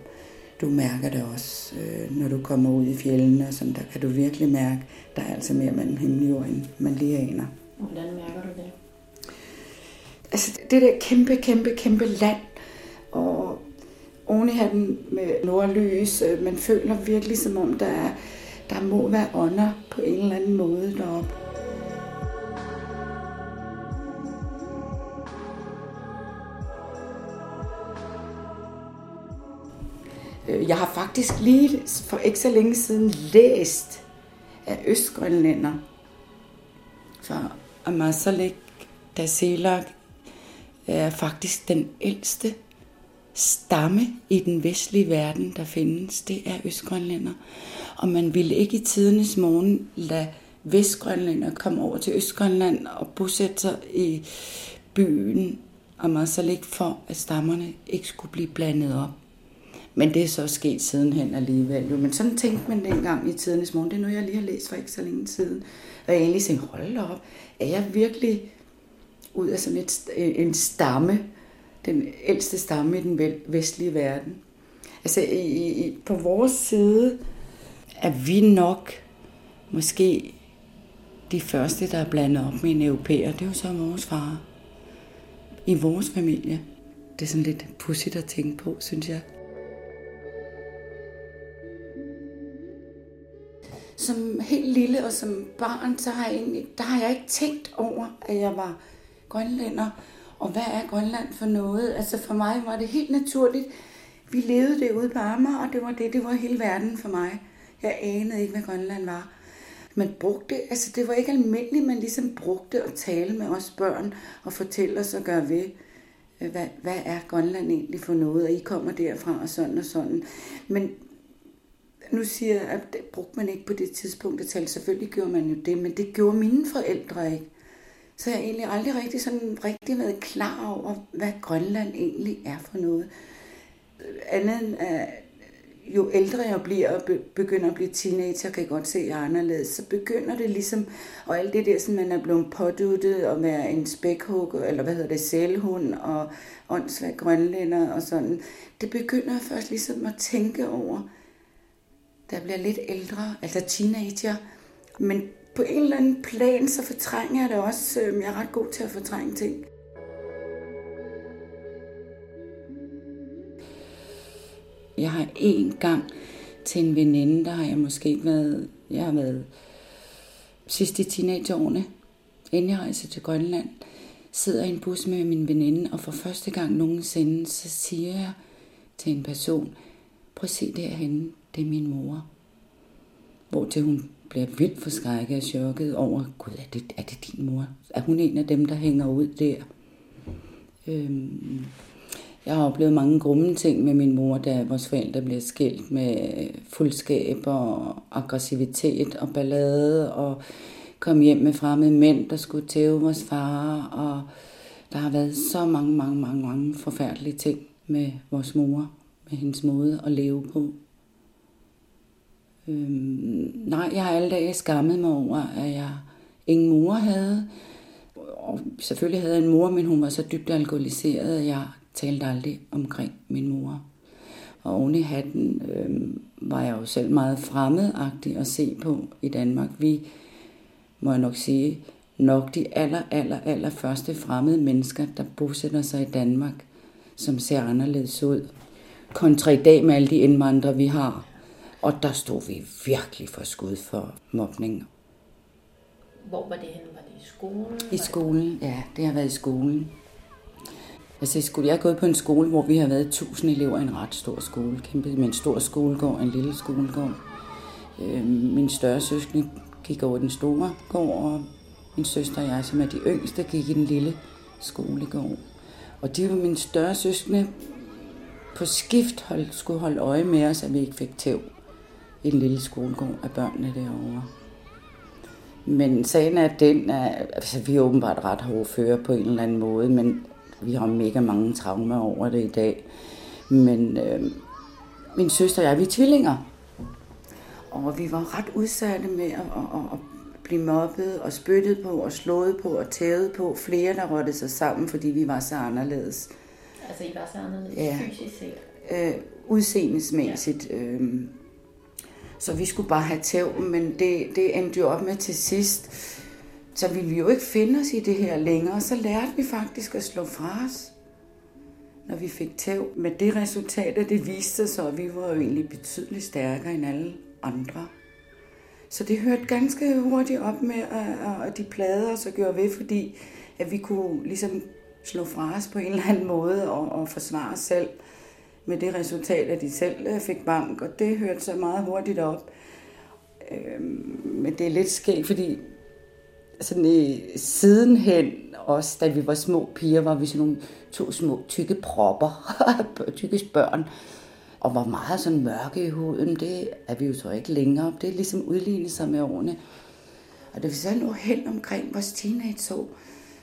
S25: Du mærker det også, øh, når du kommer ud i fjellene, og sådan, der kan du virkelig mærke, der er altså mere mellem himmel og jord, end man lige aner.
S26: Hvordan mærker du det?
S25: Altså det der kæmpe, kæmpe, kæmpe land, og oven i hatten med nordlys, øh, man føler virkelig som om, der, er, der må være ånder på en eller anden måde deroppe. Øh, jeg har faktisk lige for ikke så længe siden læst af Østgrønlænder fra Amasalik Dasilak er faktisk den ældste stamme i den vestlige verden, der findes. Det er Østgrønlænder. Og man ville ikke i tidernes morgen lade Vestgrønlænder komme over til Østgrønland og bosætte sig i byen Amasalek for, at stammerne ikke skulle blive blandet op. Men det er så sket sidenhen alligevel. Jo. Men sådan tænkte man dengang i tidernes morgen. Det er noget, jeg lige har læst for ikke så længe siden. Og jeg egentlig tænkte, hold op, er jeg virkelig ud af sådan et, øh, en stamme, den ældste stamme i den vestlige verden? Altså i, i, på vores side er vi nok måske de første, der er blandet op med en europæer. Det er jo så vores far. I vores familie. Det er sådan lidt pudsigt at tænke på, synes jeg. som helt lille og som barn, så har jeg egentlig, der har jeg ikke tænkt over, at jeg var grønlænder. Og hvad er Grønland for noget? Altså for mig var det helt naturligt. Vi levede det ude på Amager, og det var det, det var hele verden for mig. Jeg anede ikke, hvad Grønland var. Man brugte, altså det var ikke almindeligt, man ligesom brugte at tale med os børn og fortælle os og gøre ved, øh, hvad, hvad er Grønland egentlig for noget, og I kommer derfra og sådan og sådan. Men nu siger jeg, at det brugte man ikke på det tidspunkt at tale. Selvfølgelig gjorde man jo det, men det gjorde mine forældre ikke. Så jeg har egentlig aldrig rigtig, sådan, rigtig været klar over, hvad Grønland egentlig er for noget. Andet end, jo ældre jeg bliver og begynder at blive teenager, kan jeg godt se, at jeg er anderledes, så begynder det ligesom, og alt det der, som man er blevet påduttet og være en spækhugger, eller hvad hedder det, sælhund og åndssvagt grønlænder og sådan, det begynder jeg først ligesom at tænke over, der bliver lidt ældre, altså teenager. Men på en eller anden plan, så fortrænger jeg det også. Øhm, jeg er ret god til at fortrænge ting. Jeg har en gang til en veninde, der har jeg måske ikke været, jeg har været sidst i teenageårene, inden jeg rejser til Grønland, sidder i en bus med min veninde, og for første gang nogensinde, så siger jeg til en person, prøv at se derhenne, det er min mor. Hvor til hun bliver vildt forskrækket og chokket over, gud, er det, er det din mor? Er hun en af dem, der hænger ud der? Øhm, jeg har oplevet mange grumme ting med min mor, da vores forældre blev skilt med fuldskab og aggressivitet og ballade og kom hjem med fremmede mænd, der skulle tæve vores far. Og der har været så mange, mange, mange, mange forfærdelige ting med vores mor, med hendes måde at leve på. Øhm, nej, jeg har alle dage skammet mig over, at jeg ingen mor havde. Og selvfølgelig havde jeg en mor, men hun var så dybt alkoholiseret, at jeg talte aldrig omkring min mor. Og oven i hatten øh, var jeg jo selv meget fremmedagtig at se på i Danmark. Vi, må jeg nok sige, nok de aller, aller, aller første fremmede mennesker, der bosætter sig i Danmark, som ser anderledes ud. Kontra i dag med alle de indvandrere, vi har. Og der stod vi virkelig for skud for mobning.
S26: Hvor var det henne? Var det i skolen?
S25: I skolen, ja, det har været i skolen. Altså i skole, jeg gået på en skole, hvor vi har været 1000 elever i en ret stor skole. Kæmpe med en stor skolegård en lille skolegård. Øh, min større søskende gik over den store gård, og min søster og jeg, som er de yngste, gik i den lille skolegård. Og de var mine større søskende på skift hold, skulle holde øje med os, at vi ikke fik tæv i den lille skolegård af børnene derovre. Men sagen er den, at altså, vi er åbenbart ret hårdføre på en eller anden måde, men vi har mega mange traumer over det i dag. Men øh, min søster og jeg, vi er tvillinger. Og vi var ret udsatte med at, at, at blive mobbet og spyttet på og slået på og tævet på. Flere, der rådte sig sammen, fordi vi var så anderledes.
S26: Altså, I var så anderledes
S25: Ja.
S26: fysisk set?
S25: Øh, udseendesmæssigt. Ja. Øh, så vi skulle bare have tæv, men det, det endte jo op med til sidst. Så ville vi jo ikke finde os i det her længere. Så lærte vi faktisk at slå fra os, når vi fik tæv. Med det resultat, at det viste sig, at vi var jo egentlig betydeligt stærkere end alle andre. Så det hørte ganske hurtigt op med, at, at de plader så gjorde ved, fordi at vi kunne ligesom slå fra os på en eller anden måde og, og forsvare os selv med det resultat, at de selv øh, fik bank, og det hørte så meget hurtigt op. Øhm, men det er lidt skægt, fordi sådan i, sidenhen, også da vi var små piger, var vi sådan nogle to små tykke propper, tykke børn, og var meget sådan mørke i huden. Det er vi jo så ikke længere. Det er ligesom udlignet sig med årene. Og da vi så lå hen omkring vores teenageår,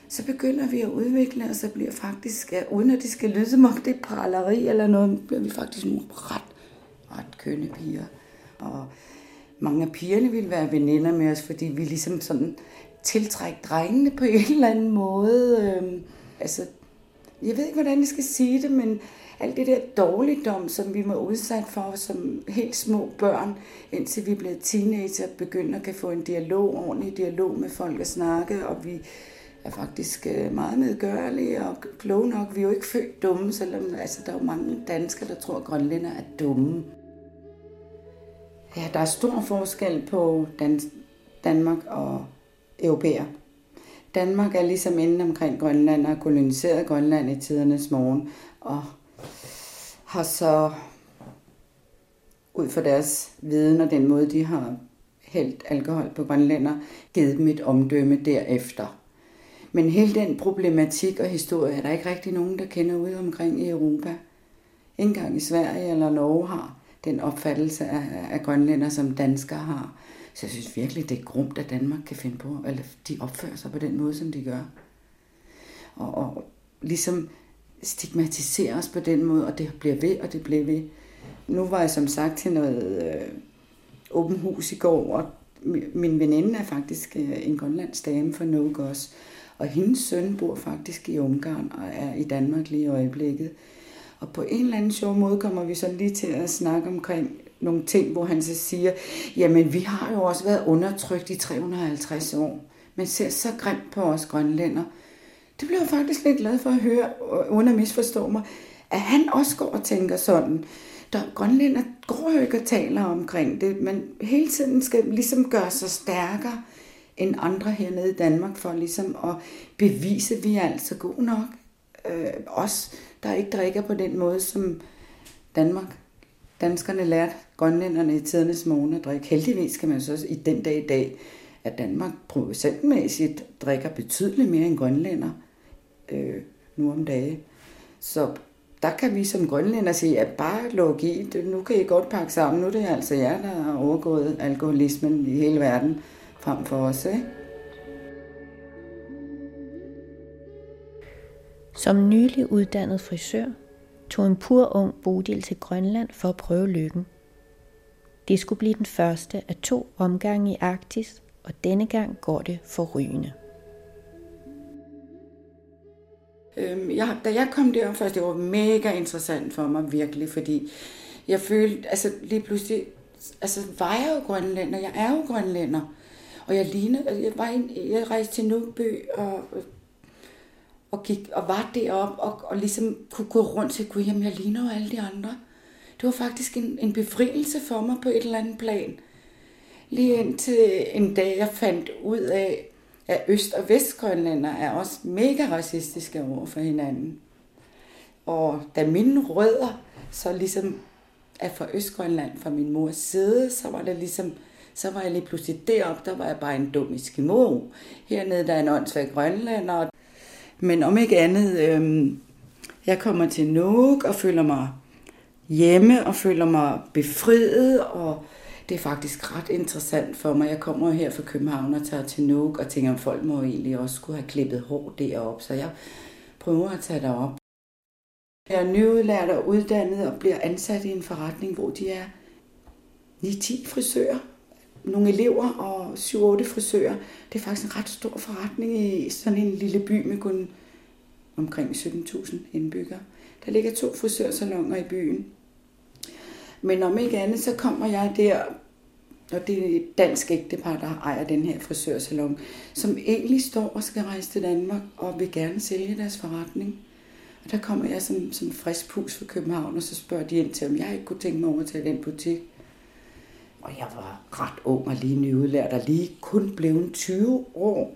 S25: så begynder vi at udvikle os og bliver faktisk, øh, uden at det skal lyde som om det er praleri eller noget, bliver vi faktisk nogle ret, ret kønne piger. Og mange af pigerne ville være veninder med os, fordi vi ligesom sådan tiltrække drengene på en eller anden måde. Øhm, altså, jeg ved ikke, hvordan jeg skal sige det, men alt det der dårligdom, som vi var udsat for som helt små børn, indtil vi blev teenager, begynder at kan få en dialog, ordentlig dialog med folk at snakke, og vi er faktisk øh, meget medgørlige og kloge nok. Vi er jo ikke født dumme, selvom altså, der er jo mange danskere, der tror, at grønlænder er dumme. Ja, der er stor forskel på Dan- Danmark og europæer. Danmark er ligesom inden omkring Grønland og har koloniseret Grønland i tidernes morgen og har så ud fra deres viden og den måde, de har hældt alkohol på grønlænder, givet dem et omdømme derefter. Men hele den problematik og historie er der ikke rigtig nogen, der kender ude omkring i Europa. Ikke engang i Sverige eller Norge har den opfattelse af, af grønlænder, som danskere har. Så jeg synes virkelig, det er grumt, at Danmark kan finde på, eller de opfører sig på den måde, som de gør. Og, og ligesom stigmatisere os på den måde, og det bliver ved, og det bliver ved. Nu var jeg som sagt til noget øh, åben hus i går, og min veninde er faktisk øh, en grønlandsk dame fra Nogos, og hendes søn bor faktisk i Ungarn og er i Danmark lige i øjeblikket. Og på en eller anden sjov måde kommer vi så lige til at snakke omkring nogle ting, hvor han så siger, jamen vi har jo også været undertrykt i 350 år. Man ser så grimt på os grønlænder. Det blev jeg faktisk lidt glad for at høre, uden at misforstå mig, at han også går og tænker sådan. der grønlænder går jo ikke og taler omkring det, Man hele tiden skal ligesom gøre sig stærkere end andre hernede i Danmark, for ligesom at bevise, at vi er altså gode nok. Øh, os, der ikke drikker på den måde, som Danmark, danskerne lærte grønlænderne i tidernes morgen at drikke. Heldigvis kan man så i den dag i dag, at Danmark procentmæssigt drikker betydeligt mere end grønlænder øh, nu om dagen. Så der kan vi som grønlænder sige, at bare luk i, nu kan I godt pakke sammen, nu er det altså jer, der har overgået alkoholismen i hele verden frem for os. Ikke?
S26: Som nylig uddannet frisør tog en pur ung Bodil til Grønland for at prøve lykken. Det skulle blive den første af to omgange i Arktis, og denne gang går det for rygende.
S25: Øhm, jeg, da jeg kom derop først, det var mega interessant for mig virkelig, fordi jeg følte, altså lige pludselig, altså var jeg jo grønlænder, jeg er jo grønlænder, og jeg lignede, altså, jeg, var en, jeg rejste til Nordby og, og, gik, og var deroppe og, og ligesom kunne gå rundt til, gud, jamen jeg ligner jo alle de andre. Det var faktisk en, en befrielse for mig på et eller andet plan. Lige indtil en dag, jeg fandt ud af, at Øst- og Vestgrønlænder er også mega racistiske over for hinanden. Og da mine rødder så ligesom er fra Østgrønland, fra min mors side, så var det ligesom, så var jeg lige pludselig deroppe, der var jeg bare en dum eskimo. Hernede der er en åndssvag grønlander. Men om ikke andet, øh, jeg kommer til Nuuk og føler mig hjemme og føler mig befriet og det er faktisk ret interessant for mig. Jeg kommer her fra København og tager til Nuuk og tænker, om folk må egentlig også skulle have klippet hår deroppe. Så jeg prøver at tage derop. Jeg er nyudlært og uddannet og bliver ansat i en forretning, hvor de er 9-10 frisører. Nogle elever og 7-8 frisører. Det er faktisk en ret stor forretning i sådan en lille by med kun omkring 17.000 indbyggere. Der ligger to frisørsalonger i byen. Men om ikke andet, så kommer jeg der, og det er et dansk ægtepar, der ejer den her frisørsalon, som egentlig står og skal rejse til Danmark og vil gerne sælge deres forretning. Og der kommer jeg som, som frisk pus fra København, og så spørger de ind til, om jeg ikke kunne tænke mig over til den butik. Og jeg var ret ung og lige nyudlært, og lige kun blevet 20 år.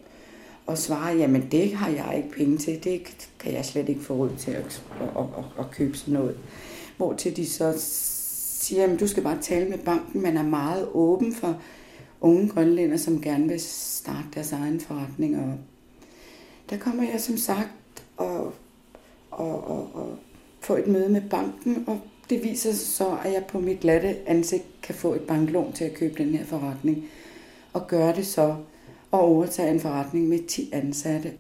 S25: Og svarer, jamen det har jeg ikke penge til, det kan jeg slet ikke få råd til at, at, at, at købe sådan noget. Hvor til de så siger, jamen du skal bare tale med banken. Man er meget åben for unge grønlænder, som gerne vil starte deres egen forretning. Og der kommer jeg som sagt og, og, og, og få et møde med banken, og det viser sig så, at jeg på mit glatte ansigt kan få et banklån til at købe den her forretning. Og gøre det så og overtage en forretning med 10 ansatte.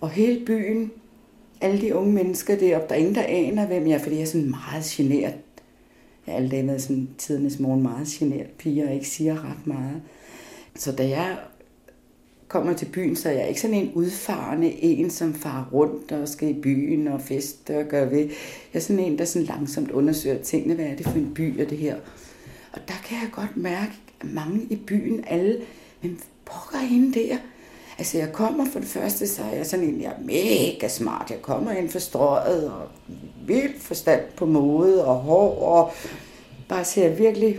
S25: Og hele byen, alle de unge mennesker deroppe, der er ingen, der aner, hvem jeg er, fordi jeg er sådan meget generet jeg er alle været sådan tidernes morgen meget generet pige, og ikke siger ret meget. Så da jeg kommer til byen, så er jeg ikke sådan en udfarende en, som farer rundt og skal i byen og feste og gør ved. Jeg er sådan en, der sådan langsomt undersøger tingene. Hvad er det for en by og det her? Og der kan jeg godt mærke, at mange i byen, alle, men pokker hende der. Altså jeg kommer for det første, så er jeg sådan en, jeg er mega smart. Jeg kommer ind for strøget og vildt forstand på mode og hår og bare ser virkelig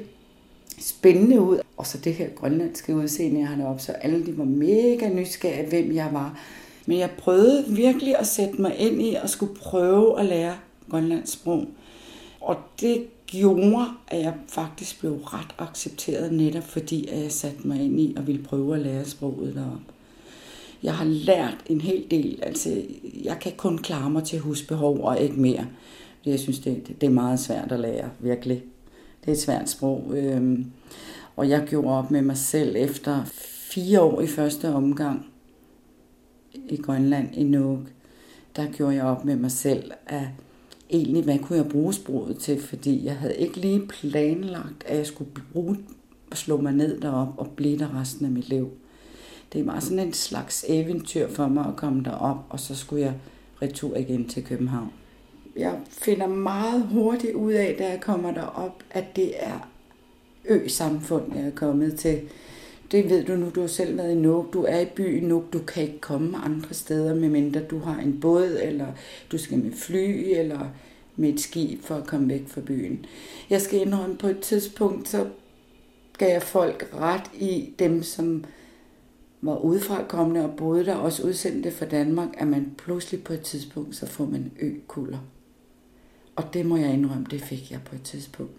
S25: spændende ud. Og så det her grønlandske udseende, jeg har op, så alle de var mega nysgerrige, hvem jeg var. Men jeg prøvede virkelig at sætte mig ind i og skulle prøve at lære grønlandsk sprog. Og det gjorde, at jeg faktisk blev ret accepteret netop fordi, at jeg satte mig ind i og ville prøve at lære sproget deroppe. Jeg har lært en hel del. Altså, jeg kan kun klare mig til husbehov og ikke mere. Jeg synes, det, det er meget svært at lære, virkelig. Det er et svært sprog. Øhm, og jeg gjorde op med mig selv efter fire år i første omgang i Grønland, i Nuuk. Der gjorde jeg op med mig selv, at egentlig, hvad kunne jeg bruge sproget til? Fordi jeg havde ikke lige planlagt, at jeg skulle bruge, slå mig ned derop og blive der resten af mit liv. Det var sådan en slags eventyr for mig at komme derop, og så skulle jeg retur igen til København. Jeg finder meget hurtigt ud af, da jeg kommer derop, at det er ø-samfund, jeg er kommet til. Det ved du nu, du har selv været i Nuuk. Du er i byen Nuuk, du kan ikke komme andre steder, medmindre du har en båd, eller du skal med fly, eller med et skib for at komme væk fra byen. Jeg skal indrømme, på et tidspunkt, så gav jeg folk ret i dem, som var udefrakommende og boede der, også udsendte fra Danmark, at man pludselig på et tidspunkt, så får man økulder. Og det må jeg indrømme, det fik jeg på et tidspunkt.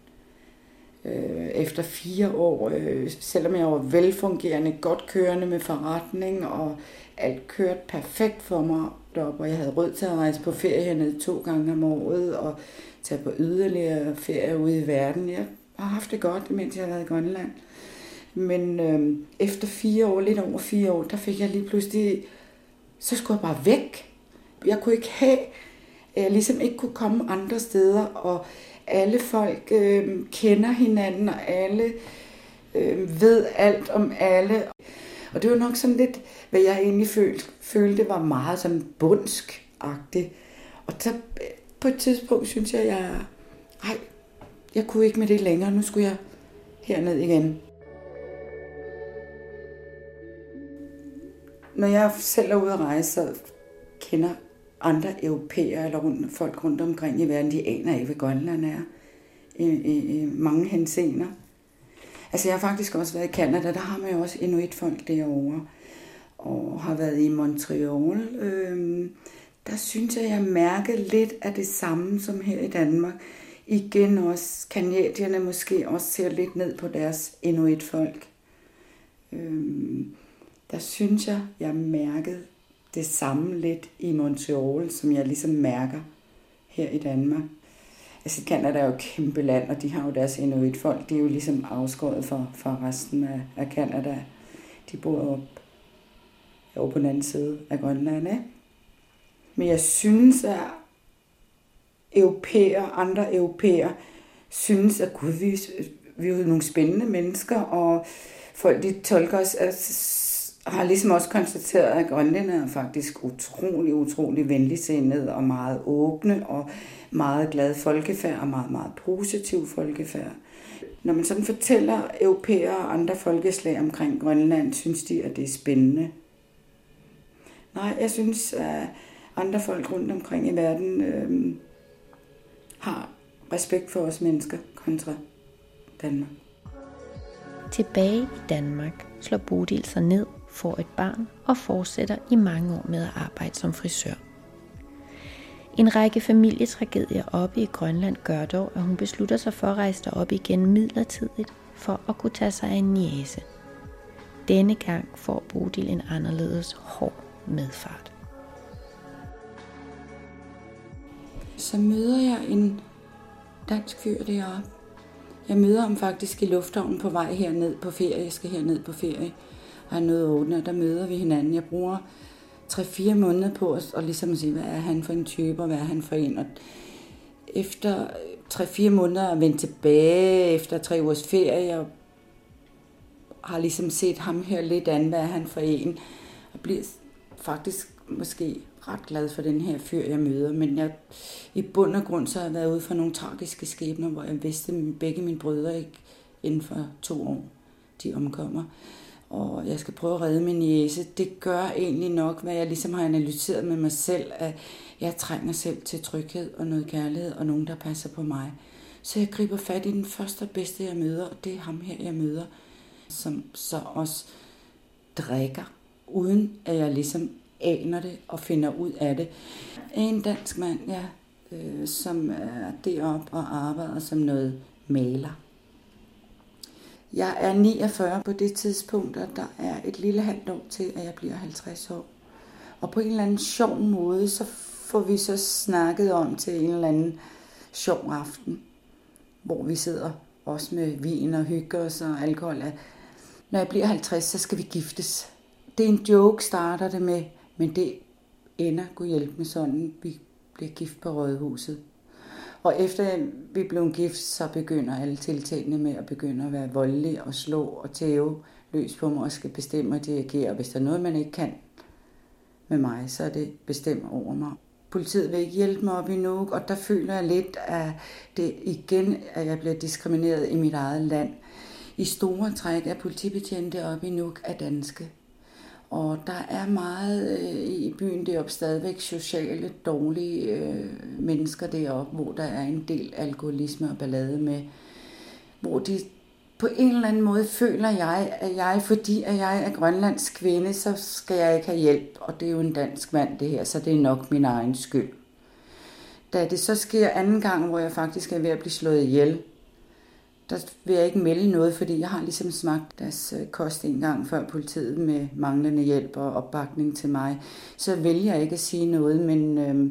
S25: Øh, efter fire år, øh, selvom jeg var velfungerende, godt kørende med forretning, og alt kørte perfekt for mig deroppe, og jeg havde råd til at rejse på ferie hernede to gange om året, og tage på yderligere ferie ude i verden. Jeg har haft det godt, mens jeg har været i Grønland. Men øh, efter fire år, lidt over fire år, der fik jeg lige pludselig, så skulle jeg bare væk. Jeg kunne ikke have, jeg ligesom ikke kunne komme andre steder, og alle folk øh, kender hinanden, og alle øh, ved alt om alle. Og det var nok sådan lidt, hvad jeg egentlig følte, følte var meget sådan bundsk-agtigt. Og så øh, på et tidspunkt synes jeg, jeg, ej, jeg kunne ikke med det længere, nu skulle jeg herned igen. Når jeg selv er ude at rejse, så kender andre europæere eller rundt, folk rundt omkring i verden, de aner ikke, hvad Grønland er i, i, i mange henseender. Altså jeg har faktisk også været i Canada, der har man jo også inuitfolk derovre, og har været i Montreal. Øhm, der synes jeg, jeg mærker lidt af det samme som her i Danmark. Igen også, kanadierne måske også ser lidt ned på deres inuitfolk. Øhm, der synes jeg, jeg mærkede det samme lidt i Montreal, som jeg ligesom mærker her i Danmark. Altså Canada er jo et kæmpe land, og de har jo deres inuit-folk. De er jo ligesom afskåret fra, fra resten af, af Canada. De bor op, over på den anden side af Grønland, ikke? Men jeg synes, at europæer, andre europæer, synes, at gud, vi, vi er jo nogle spændende mennesker, og folk de tolker os, altså, har ligesom også konstateret, at grønlænderne er faktisk utrolig, utrolig venligsindet og meget åbne og meget glad folkefærd og meget, meget positiv folkefærd. Når man sådan fortæller europæere og andre folkeslag omkring Grønland, synes de, at det er spændende. Nej, jeg synes, at andre folk rundt omkring i verden øh, har respekt for os mennesker kontra Danmark.
S26: Tilbage i Danmark slår Bodil sig ned, får et barn og fortsætter i mange år med at arbejde som frisør. En række familietragedier oppe i Grønland gør dog, at hun beslutter sig for at rejse derop igen midlertidigt for at kunne tage sig af en niese. Denne gang får Bodil en anderledes hård medfart.
S25: Så møder jeg en dansk fyr deroppe. Jeg møder ham faktisk i lufthavnen på vej herned på ferie. Jeg skal herned på ferie. Og noget åbne, og der møder vi hinanden. Jeg bruger 3-4 måneder på os, og ligesom at sige, hvad er han for en type, og hvad er han for en. Og efter 3-4 måneder at vende tilbage, efter tre ugers ferie, og har ligesom set ham her lidt an, hvad er han for en, og bliver faktisk måske ret glad for den her fyr, jeg møder, men jeg, i bund og grund så har jeg været ude for nogle tragiske skæbner, hvor jeg vidste, at begge mine brødre ikke inden for to år, de omkommer og jeg skal prøve at redde min jæse. Det gør egentlig nok, hvad jeg ligesom har analyseret med mig selv, at jeg trænger selv til tryghed og noget kærlighed og nogen, der passer på mig. Så jeg griber fat i den første og bedste, jeg møder, og det er ham her, jeg møder, som så også drikker, uden at jeg ligesom aner det og finder ud af det. En dansk mand, ja, øh, som er deroppe og arbejder som noget maler. Jeg er 49 på det tidspunkt, og der er et lille halvt år til, at jeg bliver 50 år. Og på en eller anden sjov måde, så får vi så snakket om til en eller anden sjov aften, hvor vi sidder også med vin og hygge os og alkohol. Når jeg bliver 50, så skal vi giftes. Det er en joke, starter det med, men det ender, kunne hjælpe med sådan, vi bliver gift på Rådhuset. Og efter vi blev gift, så begynder alle tiltagene med at begynde at være voldelige og slå og tæve løs på mig og skal bestemme og dirigere. Hvis der er noget, man ikke kan med mig, så er det bestemt over mig. Politiet vil ikke hjælpe mig op i Nuuk, og der føler jeg lidt, at det igen, at jeg bliver diskrimineret i mit eget land. I store træk er politibetjente op i Nuuk af danske. Og der er meget øh, i byen deroppe stadigvæk sociale, dårlige øh, mennesker deroppe, hvor der er en del alkoholisme og ballade med, hvor de på en eller anden måde føler jeg, at jeg, fordi at jeg er grønlandsk kvinde, så skal jeg ikke have hjælp. Og det er jo en dansk mand det her, så det er nok min egen skyld. Da det så sker anden gang, hvor jeg faktisk er ved at blive slået ihjel, der vil jeg ikke melde noget, fordi jeg har ligesom smagt deres øh, kost en gang før politiet med manglende hjælp og opbakning til mig. Så vælger jeg ikke at sige noget, men øh,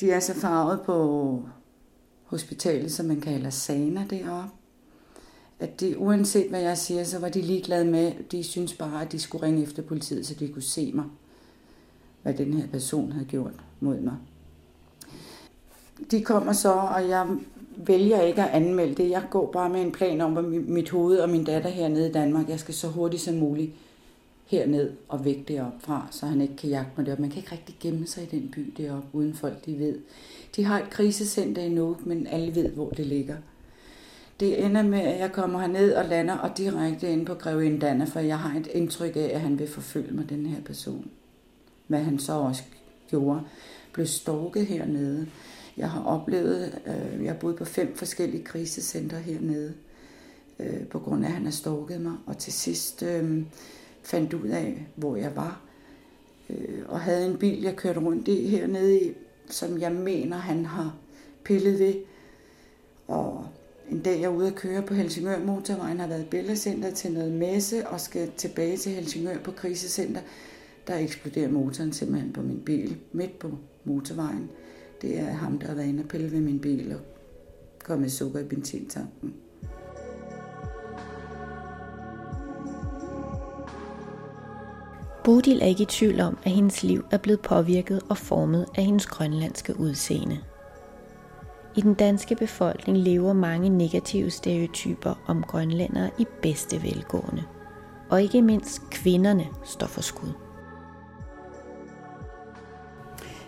S25: de er så farvet på hospitalet, som man kalder Sana deroppe. At det, uanset hvad jeg siger, så var de ligeglade med, de synes bare, at de skulle ringe efter politiet, så de kunne se mig, hvad den her person havde gjort mod mig. De kommer så, og jeg vælger ikke at anmelde det. Jeg går bare med en plan om, at mit hoved og min datter hernede i Danmark, jeg skal så hurtigt som muligt herned og væk derop fra, så han ikke kan jagte mig derop. Man kan ikke rigtig gemme sig i den by deroppe, uden folk de ved. De har et krisecenter i Nuuk, men alle ved, hvor det ligger. Det ender med, at jeg kommer herned og lander og direkte ind på Greve Danne, for jeg har et indtryk af, at han vil forfølge mig, den her person. Hvad han så også gjorde. Blev stalket hernede. Jeg har oplevet, øh, jeg har boet på fem forskellige krisecenter hernede, øh, på grund af, at han har stalket mig. Og til sidst øh, fandt ud af, hvor jeg var. Øh, og havde en bil, jeg kørte rundt i hernede i, som jeg mener, han har pillet ved. Og en dag jeg er ude at køre på Helsingør Motorvejen, har været i Bellacenter til noget messe og skal tilbage til Helsingør på krisecenter. Der eksploderer motoren simpelthen på min bil midt på motorvejen. Det er ham, der har været inde og pille ved min bil og kommet sukker i benzintanken.
S26: Bodil er ikke i tvivl om, at hendes liv er blevet påvirket og formet af hendes grønlandske udseende. I den danske befolkning lever mange negative stereotyper om grønlændere i bedste velgående. Og ikke mindst kvinderne står for skud.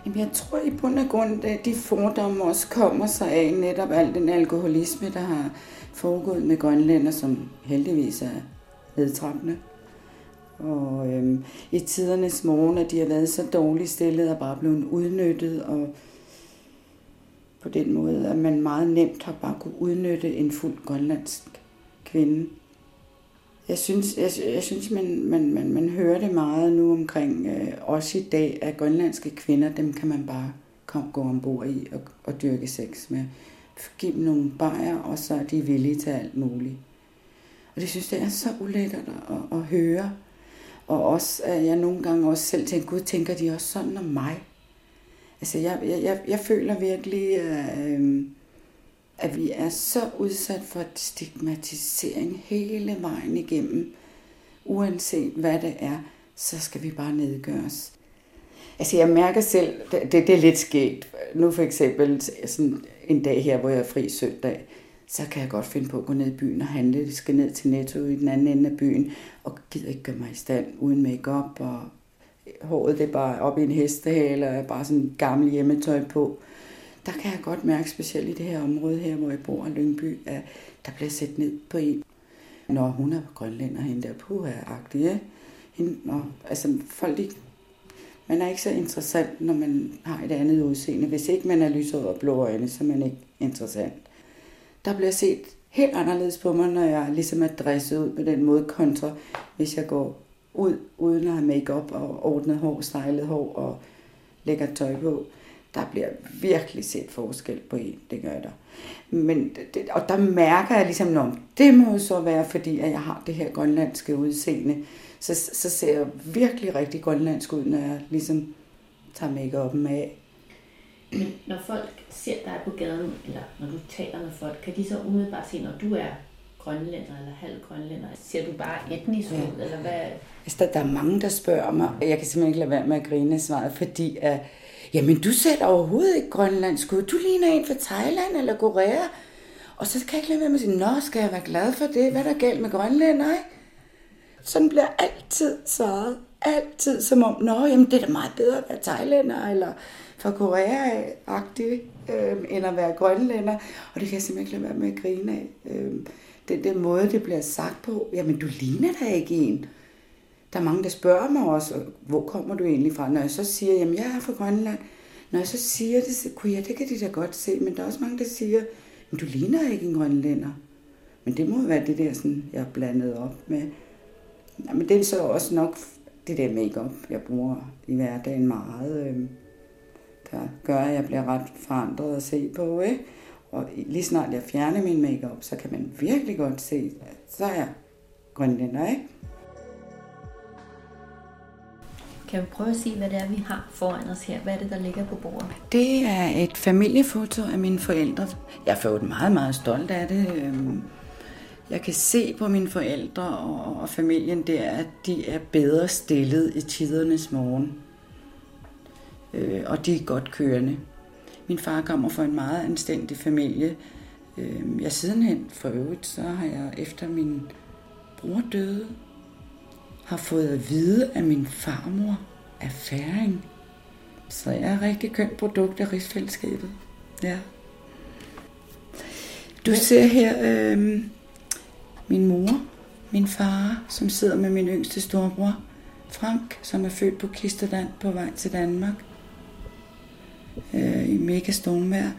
S25: Jamen, jeg tror i bund og grund, at øh, de fordomme også kommer sig af netop al den alkoholisme, der har foregået med grønlænder, som heldigvis er vedtrappende. Og øhm, i tidernes morgen, at de har været så dårligt stillet og bare blevet udnyttet, og på den måde, at man meget nemt har bare kunne udnytte en fuld grønlandsk kvinde. Jeg synes, jeg, jeg synes man, man, man, man hører det meget nu omkring, øh, også i dag, at grønlandske kvinder, dem kan man bare kom, gå ombord i og, og dyrke sex med. Giv dem nogle bajer, og så er de villige til alt muligt. Og det synes jeg er så ulækkert at, at, at høre. Og også, at jeg nogle gange også selv tænker, gud, tænker de også sådan om mig? Altså, jeg, jeg, jeg, jeg føler virkelig, øh, at vi er så udsat for stigmatisering hele vejen igennem. Uanset hvad det er, så skal vi bare nedgøres. Altså, jeg mærker selv, det, det er lidt sket. Nu for eksempel sådan en dag her, hvor jeg er fri søndag, så kan jeg godt finde på at gå ned i byen og handle. Jeg skal ned til Netto i den anden ende af byen, og gider ikke gøre mig i stand uden makeup og håret det er bare op i en hestehale, og bare sådan gammel hjemmetøj på. Der kan jeg godt mærke, specielt i det her område her, hvor jeg bor, i Lyngby, at der bliver sat ned på en. Når hun er grønlænder, hende der puha-agtig, ja. Hende, og, altså folk, de, man er ikke så interessant, når man har et andet udseende. Hvis ikke man er lyset og blå øjne, så er man ikke interessant. Der bliver set helt anderledes på mig, når jeg ligesom er dresset ud på den måde, kontra hvis jeg går ud, uden at have makeup og ordnet hår, stylet hår og lækker tøj på. Der bliver virkelig set forskel på en, det gør der. Men det, og der mærker jeg ligesom, at det må så være, fordi at jeg har det her grønlandske udseende. Så, så ser jeg virkelig rigtig grønlandsk ud, når jeg ligesom tager make af.
S26: Men når folk ser dig på gaden, eller når du taler med folk, kan de så umiddelbart se, når du er grønlænder eller halv grønlænder? Ser du bare etnisk ud, ja. eller hvad?
S25: Altså, der, der er mange, der spørger mig, og jeg kan simpelthen ikke lade være med at grine svaret, fordi at, jamen du ser overhovedet ikke grønlandsk ud. Du ligner en fra Thailand eller Korea. Og så kan jeg ikke lade være med at sige, nå, skal jeg være glad for det? Hvad er der galt med grønlænder, Nej. Sådan bliver altid svaret. Altid som om, nå, jamen det er da meget bedre at være thailander eller fra Korea-agtig, øh, end at være grønlænder. Og det kan jeg simpelthen ikke lade være med at grine af. Øh, den der måde, det bliver sagt på, jamen du ligner da ikke en. Der er mange, der spørger mig også, hvor kommer du egentlig fra? Når jeg så siger, jamen jeg er fra Grønland. Når jeg så siger det, så kunne jeg, det kan de da godt se, men der er også mange, der siger, men du ligner ikke en grønlænder. Men det må være det der, sådan, jeg er blandet op med. Ja, men det er så også nok det der makeup, jeg bruger i hverdagen meget, øh, der gør, at jeg bliver ret forandret at se på. Ikke? Og lige snart jeg fjerner min makeup, så kan man virkelig godt se, at så er jeg grønlænder, ikke?
S26: Kan vi prøve at se, hvad det er, vi har foran os her? Hvad er det, der ligger på bordet?
S25: Det er et familiefoto af mine forældre. Jeg er fået meget, meget stolt af det. Øhm, jeg kan se på mine forældre og familien der, at de er bedre stillet i tidernes morgen. Øh, og de er godt kørende. Min far kommer fra en meget anstændig familie. Øhm, jeg sidenhen for øvrigt, så har jeg efter min bror døde, har fået at vide, at min farmor er færing. Så jeg er rigtig kønt produkt af rigsfællesskabet. Ja. Du ser her øh, min mor, min far, som sidder med min yngste storebror, Frank, som er født på Kisterland på vej til Danmark øh, i mega stormvejr.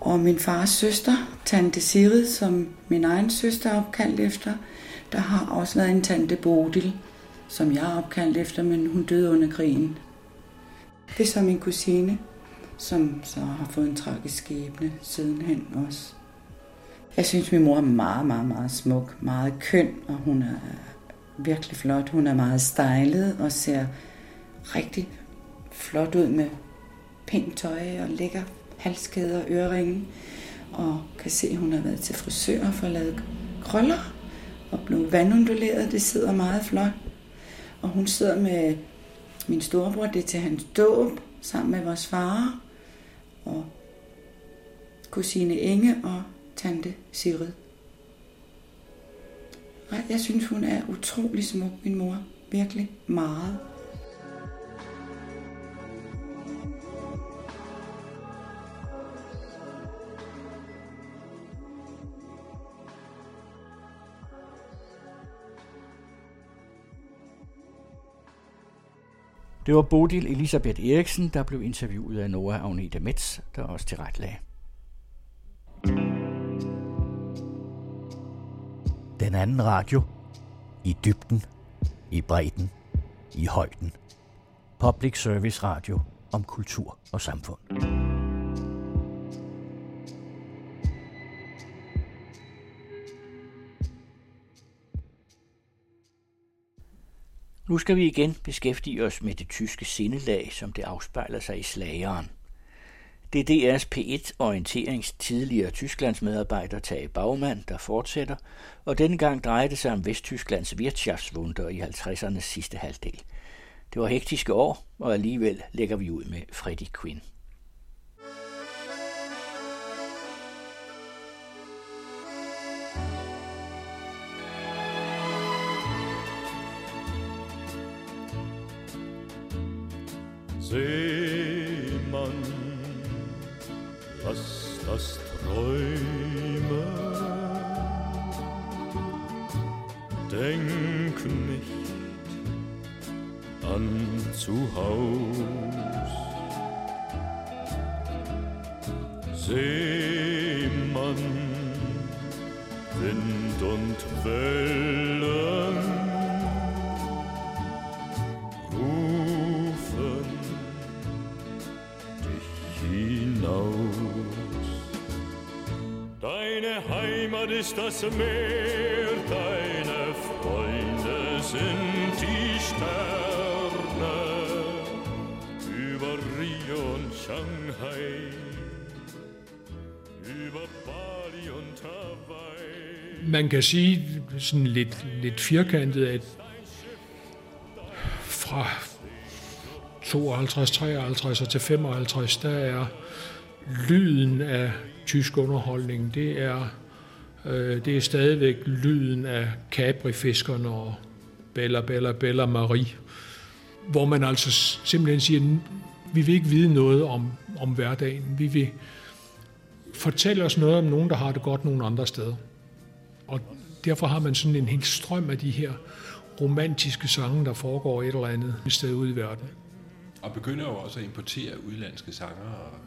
S25: Og min fars søster, tante Sirid, som min egen søster er opkaldt efter, der har også været en tante Bodil, som jeg er opkaldt efter, men hun døde under krigen. Det er så min kusine, som så har fået en tragisk skæbne sidenhen også. Jeg synes, min mor er meget, meget, meget smuk, meget køn, og hun er virkelig flot. Hun er meget stylet og ser rigtig flot ud med pænt tøj og lækker halskæder og øreringe. Og kan se, at hun har været til frisør for at lave krøller og blevet vandunduleret. Det sidder meget flot. Og hun sidder med min storebror, det er til hans dåb, sammen med vores far og kusine Inge og tante Sigrid. Jeg synes, hun er utrolig smuk, min mor. Virkelig meget.
S1: Det var Bodil Elisabeth Eriksen, der blev interviewet af Nora Agnete Metz, der også tilrettelagde. Den anden radio. I dybden. I bredden. I højden. Public Service Radio om kultur og samfund. Nu skal vi igen beskæftige os med det tyske sindelag, som det afspejler sig i slageren. Det er DR's P1 orienterings tidligere Tysklands medarbejder Tage Bagmand, der fortsætter, og denne gang drejer det sig om Vesttysklands Wirtschaftswunder i 50'ernes sidste halvdel. Det var hektiske år, og alligevel lægger vi ud med Freddie Quinn.
S27: Das Meer, deine Freunde sind die Sterne über Rio und Shanghai, über Bali und Hawaii.
S28: Man kan sige sådan lidt, lidt firkantet, at fra 52, 53 og til 55, der er lyden af tysk underholdning, det er, Øh, det er stadigvæk lyden af Capri-fiskerne og Bella, Bella, Bella Marie, hvor man altså simpelthen siger, vi vil ikke vide noget om, om hverdagen. Vi vil fortælle os noget om nogen, der har det godt nogle andre steder. Og derfor har man sådan en hel strøm af de her romantiske sange, der foregår et eller andet sted ude i verden.
S2: Og begynder jo også at importere udlandske sanger. Og...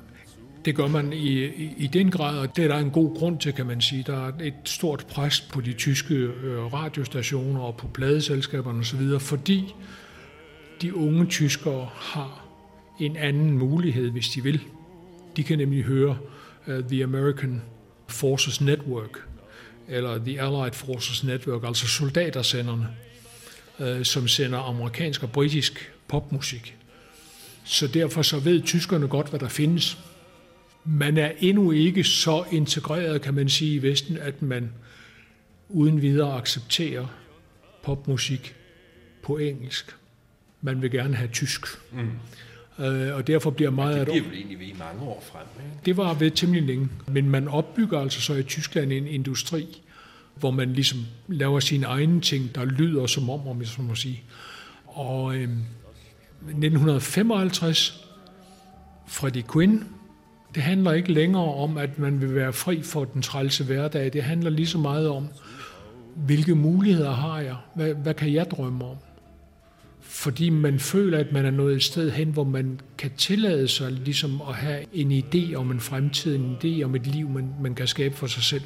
S28: Det gør man i, i, i den grad, og det er der en god grund til, kan man sige. Der er et stort pres på de tyske øh, radiostationer og på pladeselskaberne osv., fordi de unge tyskere har en anden mulighed, hvis de vil. De kan nemlig høre uh, The American Forces Network, eller The Allied Forces Network, altså soldatersenderne, uh, som sender amerikansk og britisk popmusik. Så derfor så ved tyskerne godt, hvad der findes. Man er endnu ikke så integreret, kan man sige, i Vesten, at man uden videre accepterer popmusik på engelsk. Man vil gerne have tysk. Mm. Øh, og derfor bliver meget...
S2: Ja, det bliver vel egentlig ved i mange år frem. Ikke?
S28: Det var ved temmelig længe. Men man opbygger altså så i Tyskland en industri, hvor man ligesom laver sine egne ting, der lyder som om, om jeg så må sige. Og øh, 1955, Freddie Quinn, det handler ikke længere om, at man vil være fri for den trælse hverdag. Det handler lige så meget om, hvilke muligheder har jeg? Hvad, hvad kan jeg drømme om? Fordi man føler, at man er nået et sted hen, hvor man kan tillade sig ligesom at have en idé om en fremtid, en idé om et liv, man, man kan skabe for sig selv.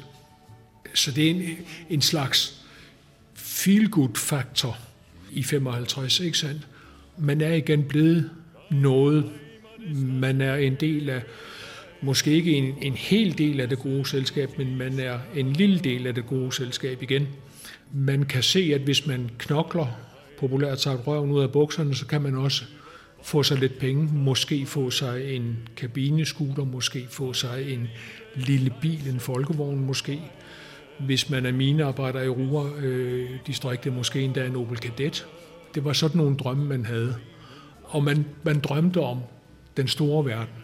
S28: Så det er en, en slags feel-good-faktor i 55, ikke sandt? Man er igen blevet noget. Man er en del af, måske ikke en, en hel del af det gode selskab, men man er en lille del af det gode selskab igen. Man kan se, at hvis man knokler, populært sagt røven ud af bukserne, så kan man også få sig lidt penge, måske få sig en kabineskuter, måske få sig en lille bil, en folkevogn måske. Hvis man er minearbejder i Ruhr-distriktet, øh, måske endda en Opel Kadett. Det var sådan nogle drømme, man havde. Og man, man drømte om den store verden.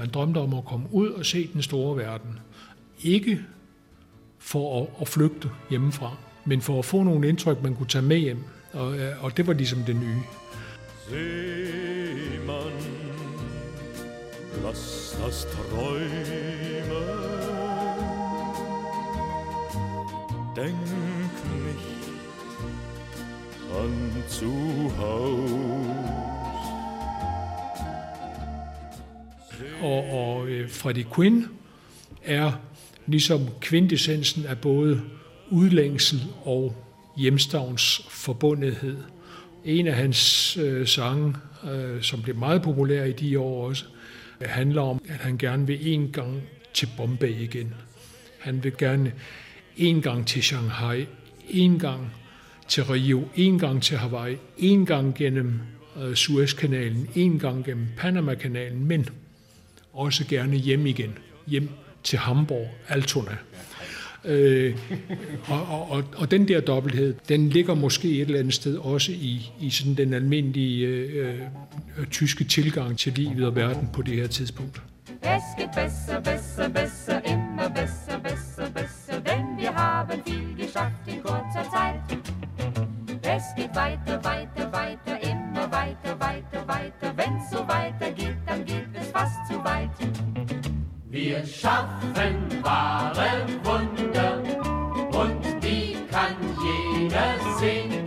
S28: Man drømte om at komme ud og se den store verden. Ikke for at, at flygte hjemmefra, men for at få nogle indtryk, man kunne tage med hjem. Og, øh, og det var ligesom det nye.
S27: Seemann, lass das träumen. Denk nicht an zu Hause.
S28: Og, og øh, Freddie Quinn er ligesom kvintessensen af både udlængsel og hjemstavns forbundethed. En af hans øh, sange, øh, som blev meget populær i de år også, handler om, at han gerne vil en gang til Bombay igen. Han vil gerne en gang til Shanghai, en gang til Rio, en gang til Hawaii, en gang gennem øh, Suezkanalen, en gang gennem Panamakanalen, men også gerne hjem igen, hjem til Hamburg, Altona. Øh, og, og, og, og den der dobbelthed, den ligger måske et eller andet sted også i, i sådan den almindelige øh, øh, tyske tilgang til livet og verden på det her tidspunkt.
S29: Es geht besser, besser, besser, immer besser, besser, besser, denn wir haben viel geschafft in kurzer Zeit. Es geht weiter, weiter, weiter, immer weiter, weiter, weiter. Wenn's so weitergeht,
S30: Wir schaffen wahre Wunder und die kann jeder sehen.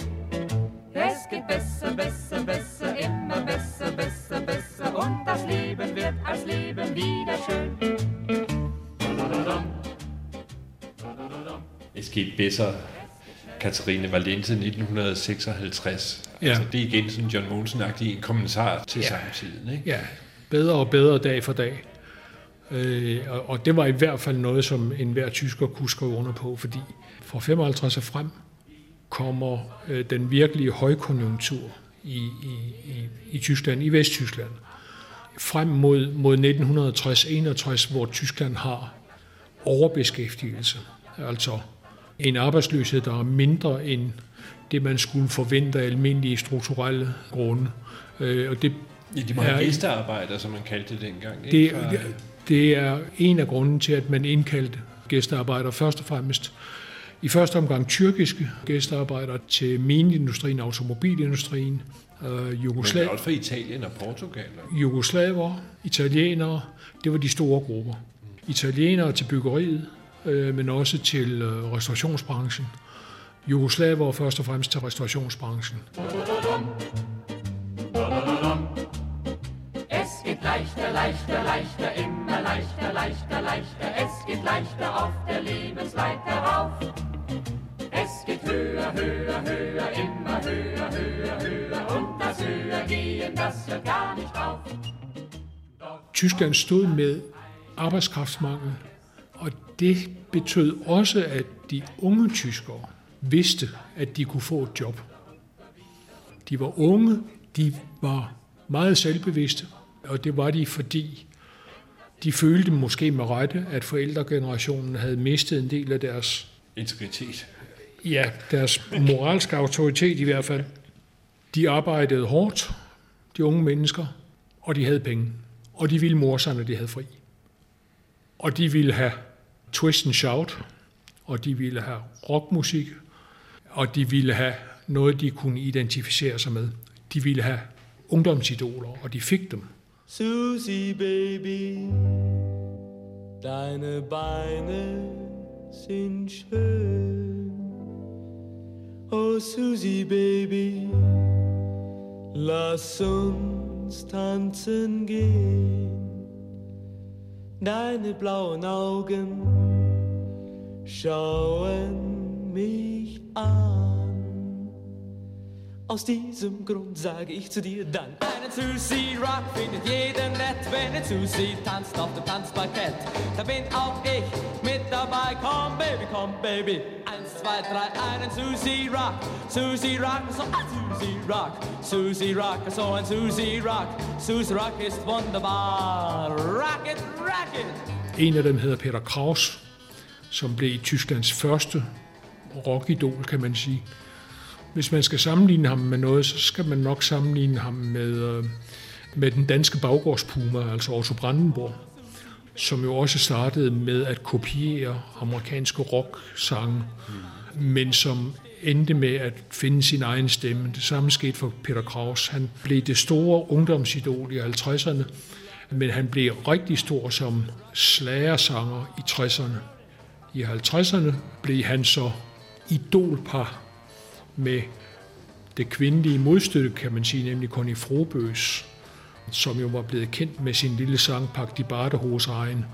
S29: Es geht besser, besser, besser, immer besser, besser, besser und das Leben wird als Leben wieder schön.
S2: Es geht besser, Katarine Valente 1956.
S28: Ja.
S2: Altså, det er igen sådan John Monsen-agtig en kommentar til ja. samtiden. Ikke?
S28: Ja, bedre og bedre dag for dag. Øh, og, og det var i hvert fald noget, som enhver tysker kunne skrive under på, fordi fra 55 og frem kommer øh, den virkelige højkonjunktur i, i, i, i Tyskland, i Vesttyskland. Frem mod, mod 1960-61, hvor Tyskland har overbeskæftigelse. Altså en arbejdsløshed, der er mindre end det, man skulle forvente af almindelige strukturelle grunde. Øh, og det
S2: Ja, de mange gæstearbejder, som man kaldte det dengang. Ikke?
S28: Det, det er en af grunden til, at man indkaldte gæstearbejdere først og fremmest i første omgang tyrkiske gæstearbejdere til mineindustrien, automobilindustrien, øh,
S2: Men
S28: Jugoslav,
S2: også fra Italien og Portugal.
S28: jugoslaver, italienere, det var de store grupper. Italienere til byggeriet, øh, men også til øh, restaurationsbranchen. Jugoslaver først og fremmest til restaurationsbranchen.
S30: Es geht leichter, leichter, leichter, immer leichter, leichter, leichter. Es geht leichter auf der Lebensleiter rauf. Es geht höher, höher, höher, immer höher, höher, höher. Und das Höhergehen, das hört gar nicht auf.
S28: Tyskland stod med arbejdskraftsmangel, og det betød også, at de unge tyskere vidste, at de kunne få et job. De var unge, de var meget selvbevidste, og det var de, fordi de følte måske med rette, at forældregenerationen havde mistet en del af deres
S31: Integritet.
S28: Ja, deres moralske autoritet i hvert fald. De arbejdede hårdt, de unge mennesker, og de havde penge. Og de ville mor sig, når de havde fri. Og de ville have twist and shout, og de ville have rockmusik, og de ville have noget, de kunne identificere sig med. De ville have ungdomsidoler, og de fik dem.
S27: Susi Baby, deine Beine sind schön. Oh Susi Baby, lass uns tanzen gehen. Deine blauen Augen schauen mich an. Aus diesem Grund sage ich zu dir dann.
S32: Eine Susi Rock findet jeder nett, wenn eine Susi tanzt auf dem Tanzparkett. Da bin auch ich mit dabei. Komm, Baby, komm, Baby. Eins, zwei, drei, einen Susi Rock. Susi Rock, so ein Susi Rock. Susi Rock, so ein Susi Rock. Susi Rock ist wunderbar. Rock it, rock it.
S28: En af dem hedder Peter Kraus, som blev Tysklands første rockidol, kan man sige. Hvis man skal sammenligne ham med noget, så skal man nok sammenligne ham med, øh, med den danske baggårdspuma, altså Otto Brandenburg, som jo også startede med at kopiere amerikanske rock-sange, men som endte med at finde sin egen stemme. Det samme skete for Peter Kraus. Han blev det store ungdomsidol i 50'erne, men han blev rigtig stor som slagersanger i 60'erne. I 50'erne blev han så idolpar med det kvindelige modstykke, kan man sige, nemlig Connie Frobøs, som jo var blevet kendt med sin lille sang Pak de Bartehosregn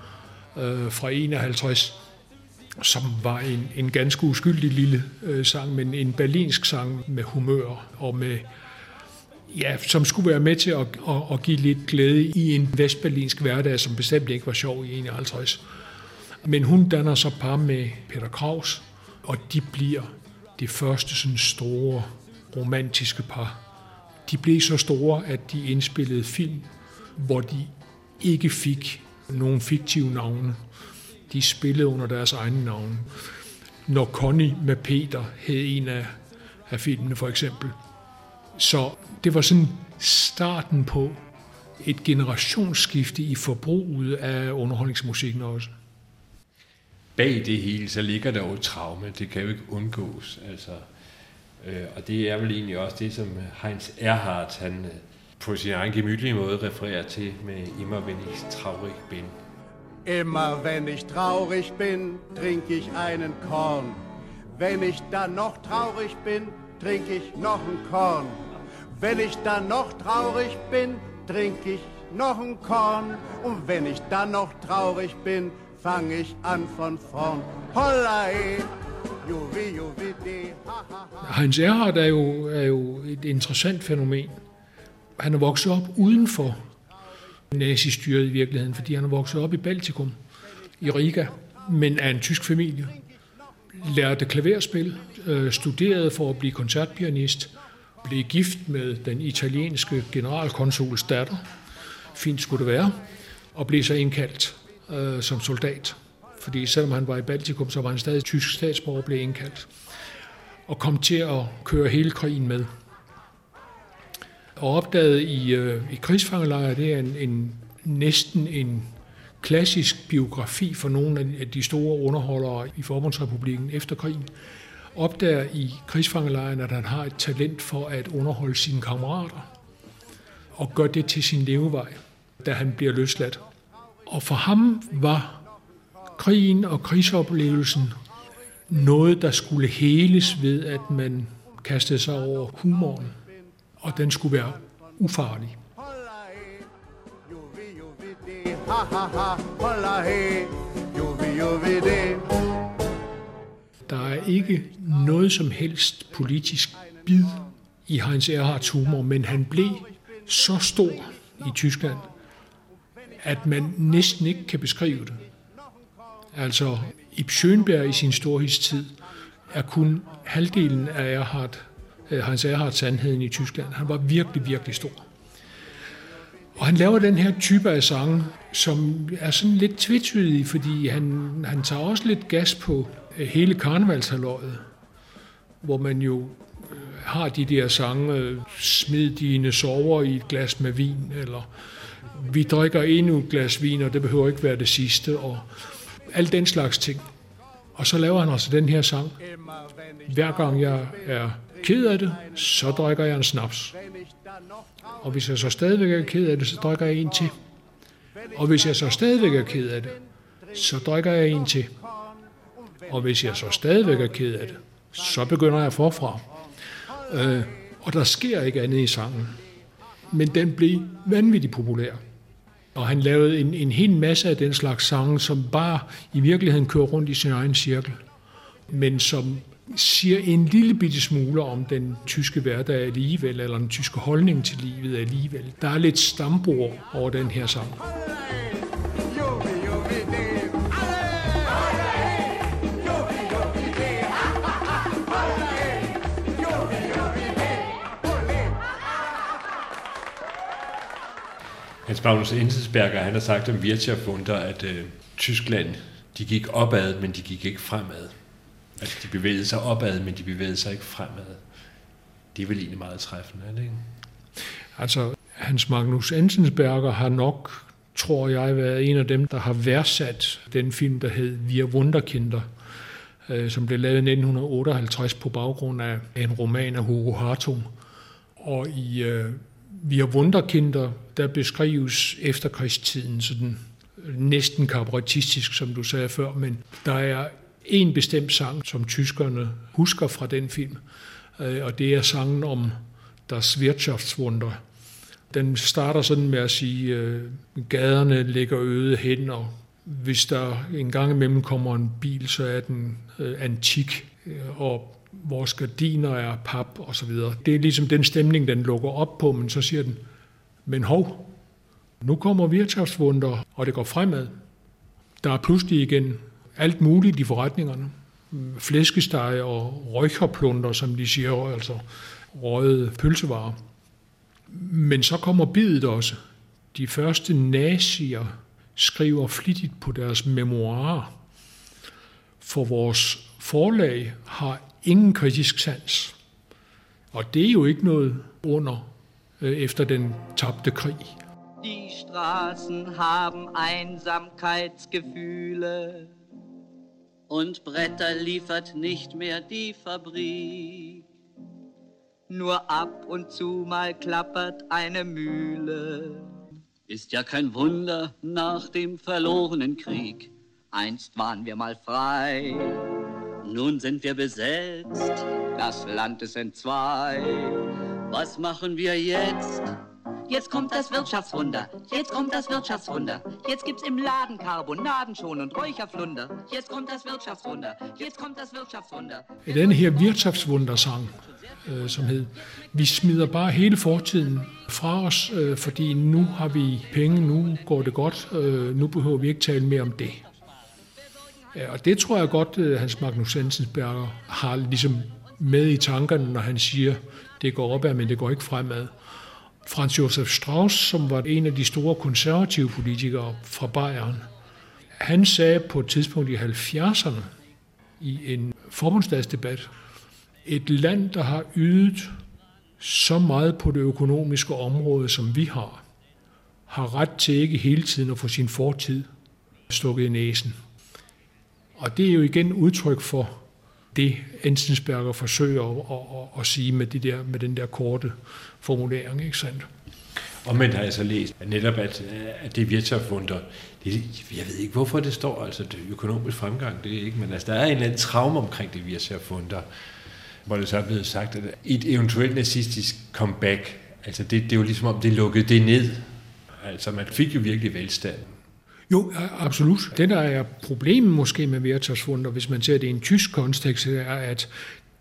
S28: øh, fra 51, som var en, en ganske uskyldig lille øh, sang, men en berlinsk sang med humør og med ja, som skulle være med til at, at, at give lidt glæde i en vestberlinsk hverdag, som bestemt ikke var sjov i 51. Men hun danner så par med Peter Kraus, og de bliver de første sådan store romantiske par. De blev så store, at de indspillede film, hvor de ikke fik nogen fiktive navne. De spillede under deres egne navne. Når Connie med Peter hed en af, af filmene for eksempel. Så det var sådan starten på et generationsskifte i forbruget af underholdningsmusikken også.
S31: Bag det hele, så ligger der jo et traume. Det kan jo ikke undgås. Altså, øh, og det er vel egentlig også det, som Heinz Erhardt, han øh, på sin egen gemytlige måde refererer til med Immer wenn ich traurig bin.
S33: Immer wenn ich traurig bin, trink ich einen Korn. Wenn ich dann noch traurig bin, trink ich noch ein Korn. Wenn ich dann noch traurig bin, trink ich noch ein Korn. Und wenn ich dann noch traurig bin, fang ich an von vorn. Holla, eh, juvi, juvi, ha, ha, ha.
S28: Heinz Erhardt er jo, er jo et interessant fænomen. Han er vokset op uden for nazistyret i virkeligheden, fordi han er vokset op i Baltikum, i Riga, men er en tysk familie. Lærte klaverspil, øh, studerede for at blive koncertpianist, blev gift med den italienske generalkonsuls datter, fint skulle det være, og blev så indkaldt øh, som soldat. Fordi selvom han var i Baltikum, så var han stadig tysk statsborger og blev indkaldt. Og kom til at køre hele krigen med. Og opdagede i, øh, i krigsfangelejre, det er en, en, næsten en klassisk biografi for nogle af de store underholdere i Forbundsrepublikken efter krigen, opdager i krigsfangelejren, at han har et talent for at underholde sine kammerater, og gør det til sin levevej, da han bliver løsladt. Og for ham var krigen og krigsoplevelsen noget, der skulle heles ved, at man kastede sig over humoren, og den skulle være ufarlig. Der er ikke noget som helst politisk bid i Heinz Erhards humor, men han blev så stor i Tyskland, at man næsten ikke kan beskrive det. Altså, Ib Schönberg i sin storhedstid er kun halvdelen af Erhard, øh, Hans Erhards sandheden i Tyskland. Han var virkelig, virkelig stor. Og han laver den her type af sange, som er sådan lidt tvetydige, fordi han, han tager også lidt gas på øh, hele karnevalshalvåret, hvor man jo øh, har de der sange, smid dine sover i et glas med vin, eller vi drikker endnu et glas vin, og det behøver ikke være det sidste, og al den slags ting. Og så laver han altså den her sang. Hver gang jeg er ked af det, så drikker jeg en snaps. Og hvis jeg så stadigvæk er ked af det, så drikker jeg en til. Og hvis jeg så stadigvæk er ked af det, så drikker jeg en til. Og hvis jeg så stadigvæk er ked af det, så begynder jeg forfra. Øh, og der sker ikke andet i sangen. Men den blev vanvittigt populær. Og han lavede en, en hel masse af den slags sange, som bare i virkeligheden kører rundt i sin egen cirkel. Men som siger en lille bitte smule om den tyske hverdag alligevel, eller den tyske holdning til livet alligevel. Der er lidt stambord over den her sang.
S31: Hans Magnus Enzensberger, han har sagt om Wirtschaftswunder, at øh, Tyskland, de gik opad, men de gik ikke fremad. Altså, de bevægede sig opad, men de bevægede sig ikke fremad. Det er vel egentlig meget træffende, er det ikke?
S28: Altså, Hans Magnus Enzensberger har nok, tror jeg, været en af dem, der har værdsat den film, der hed Wir Wunderkinder, øh, som blev lavet i 1958 på baggrund af en roman af Hugo Hartung. Og i øh, Wir Wunderkinder, der beskrives efterkrigstiden sådan øh, næsten kabaretistisk, som du sagde før, men der er en bestemt sang, som tyskerne husker fra den film, øh, og det er sangen om Das Wirtschaftswunder. Den starter sådan med at sige, at gaderne ligger øde hen, og hvis der en gang imellem kommer en bil, så er den antik, og vores gardiner er pap og så videre. Det er ligesom den stemning, den lukker op på, men så siger den, men hov, nu kommer Wirtschaftswunder, og det går fremad. Der er pludselig igen alt muligt i forretningerne. Flæskesteg og røgherplunder, som de siger, altså røget pølsevarer. Men så kommer bidet også. De første nazier skriver flittigt på deres memoarer, for vores forlag har ingen kritisk sans. Og det er jo ikke noget under øh, efter den tabte krig.
S34: Die Straßen haben Einsamkeitsgefühle und Bretter liefert nicht mehr die Fabrik. Nur ab und zu mal klappert eine Mühle. Ist ja kein Wunder nach dem verlorenen Krieg. Einst waren wir mal frei, nun sind wir besetzt. Das Land ist entzwei. Was machen wir jetzt? Jetzt kommt das Wirtschaftswunder, jetzt kommt das Wirtschaftswunder. Jetzt gibt's im Laden Carbonaden schon und Räucherflunder. Jetzt kommt das Wirtschaftswunder, jetzt kommt das Wirtschaftswunder.
S28: Den her Wirtschaftswunder-sang, øh, som hed, vi smider bare hele fortiden fra os, øh, fordi nu har vi penge, nu går det godt, øh, nu behøver vi ikke tale mere om det. Og det tror jeg godt, øh, Hans Magnus Sensensberger har ligesom med i tankerne, når han siger, det går opad, men det går ikke fremad. Franz Josef Strauss, som var en af de store konservative politikere fra Bayern, han sagde på et tidspunkt i 70'erne i en forbundsdagsdebat, et land, der har ydet så meget på det økonomiske område, som vi har, har ret til ikke hele tiden at få sin fortid stukket i næsen. Og det er jo igen udtryk for det, Enzensberger forsøger at, at, at, at sige med, de der, med den der korte formulering. Ikke sandt?
S31: Og men har altså læst at netop, at, at det Wirtschaftswunder, det, jeg ved ikke, hvorfor det står, altså det økonomisk fremgang, det er ikke, men altså, der er en eller anden traume omkring det Wirtschaftswunder, hvor det så er blevet sagt, at et eventuelt nazistisk comeback, altså det, det er jo ligesom om, det lukkede det ned. Altså man fik jo virkelig velstand.
S28: Jo, absolut. Det, der er problemet måske med Wirtschaftswunder, hvis man ser det i en tysk kontekst, er, at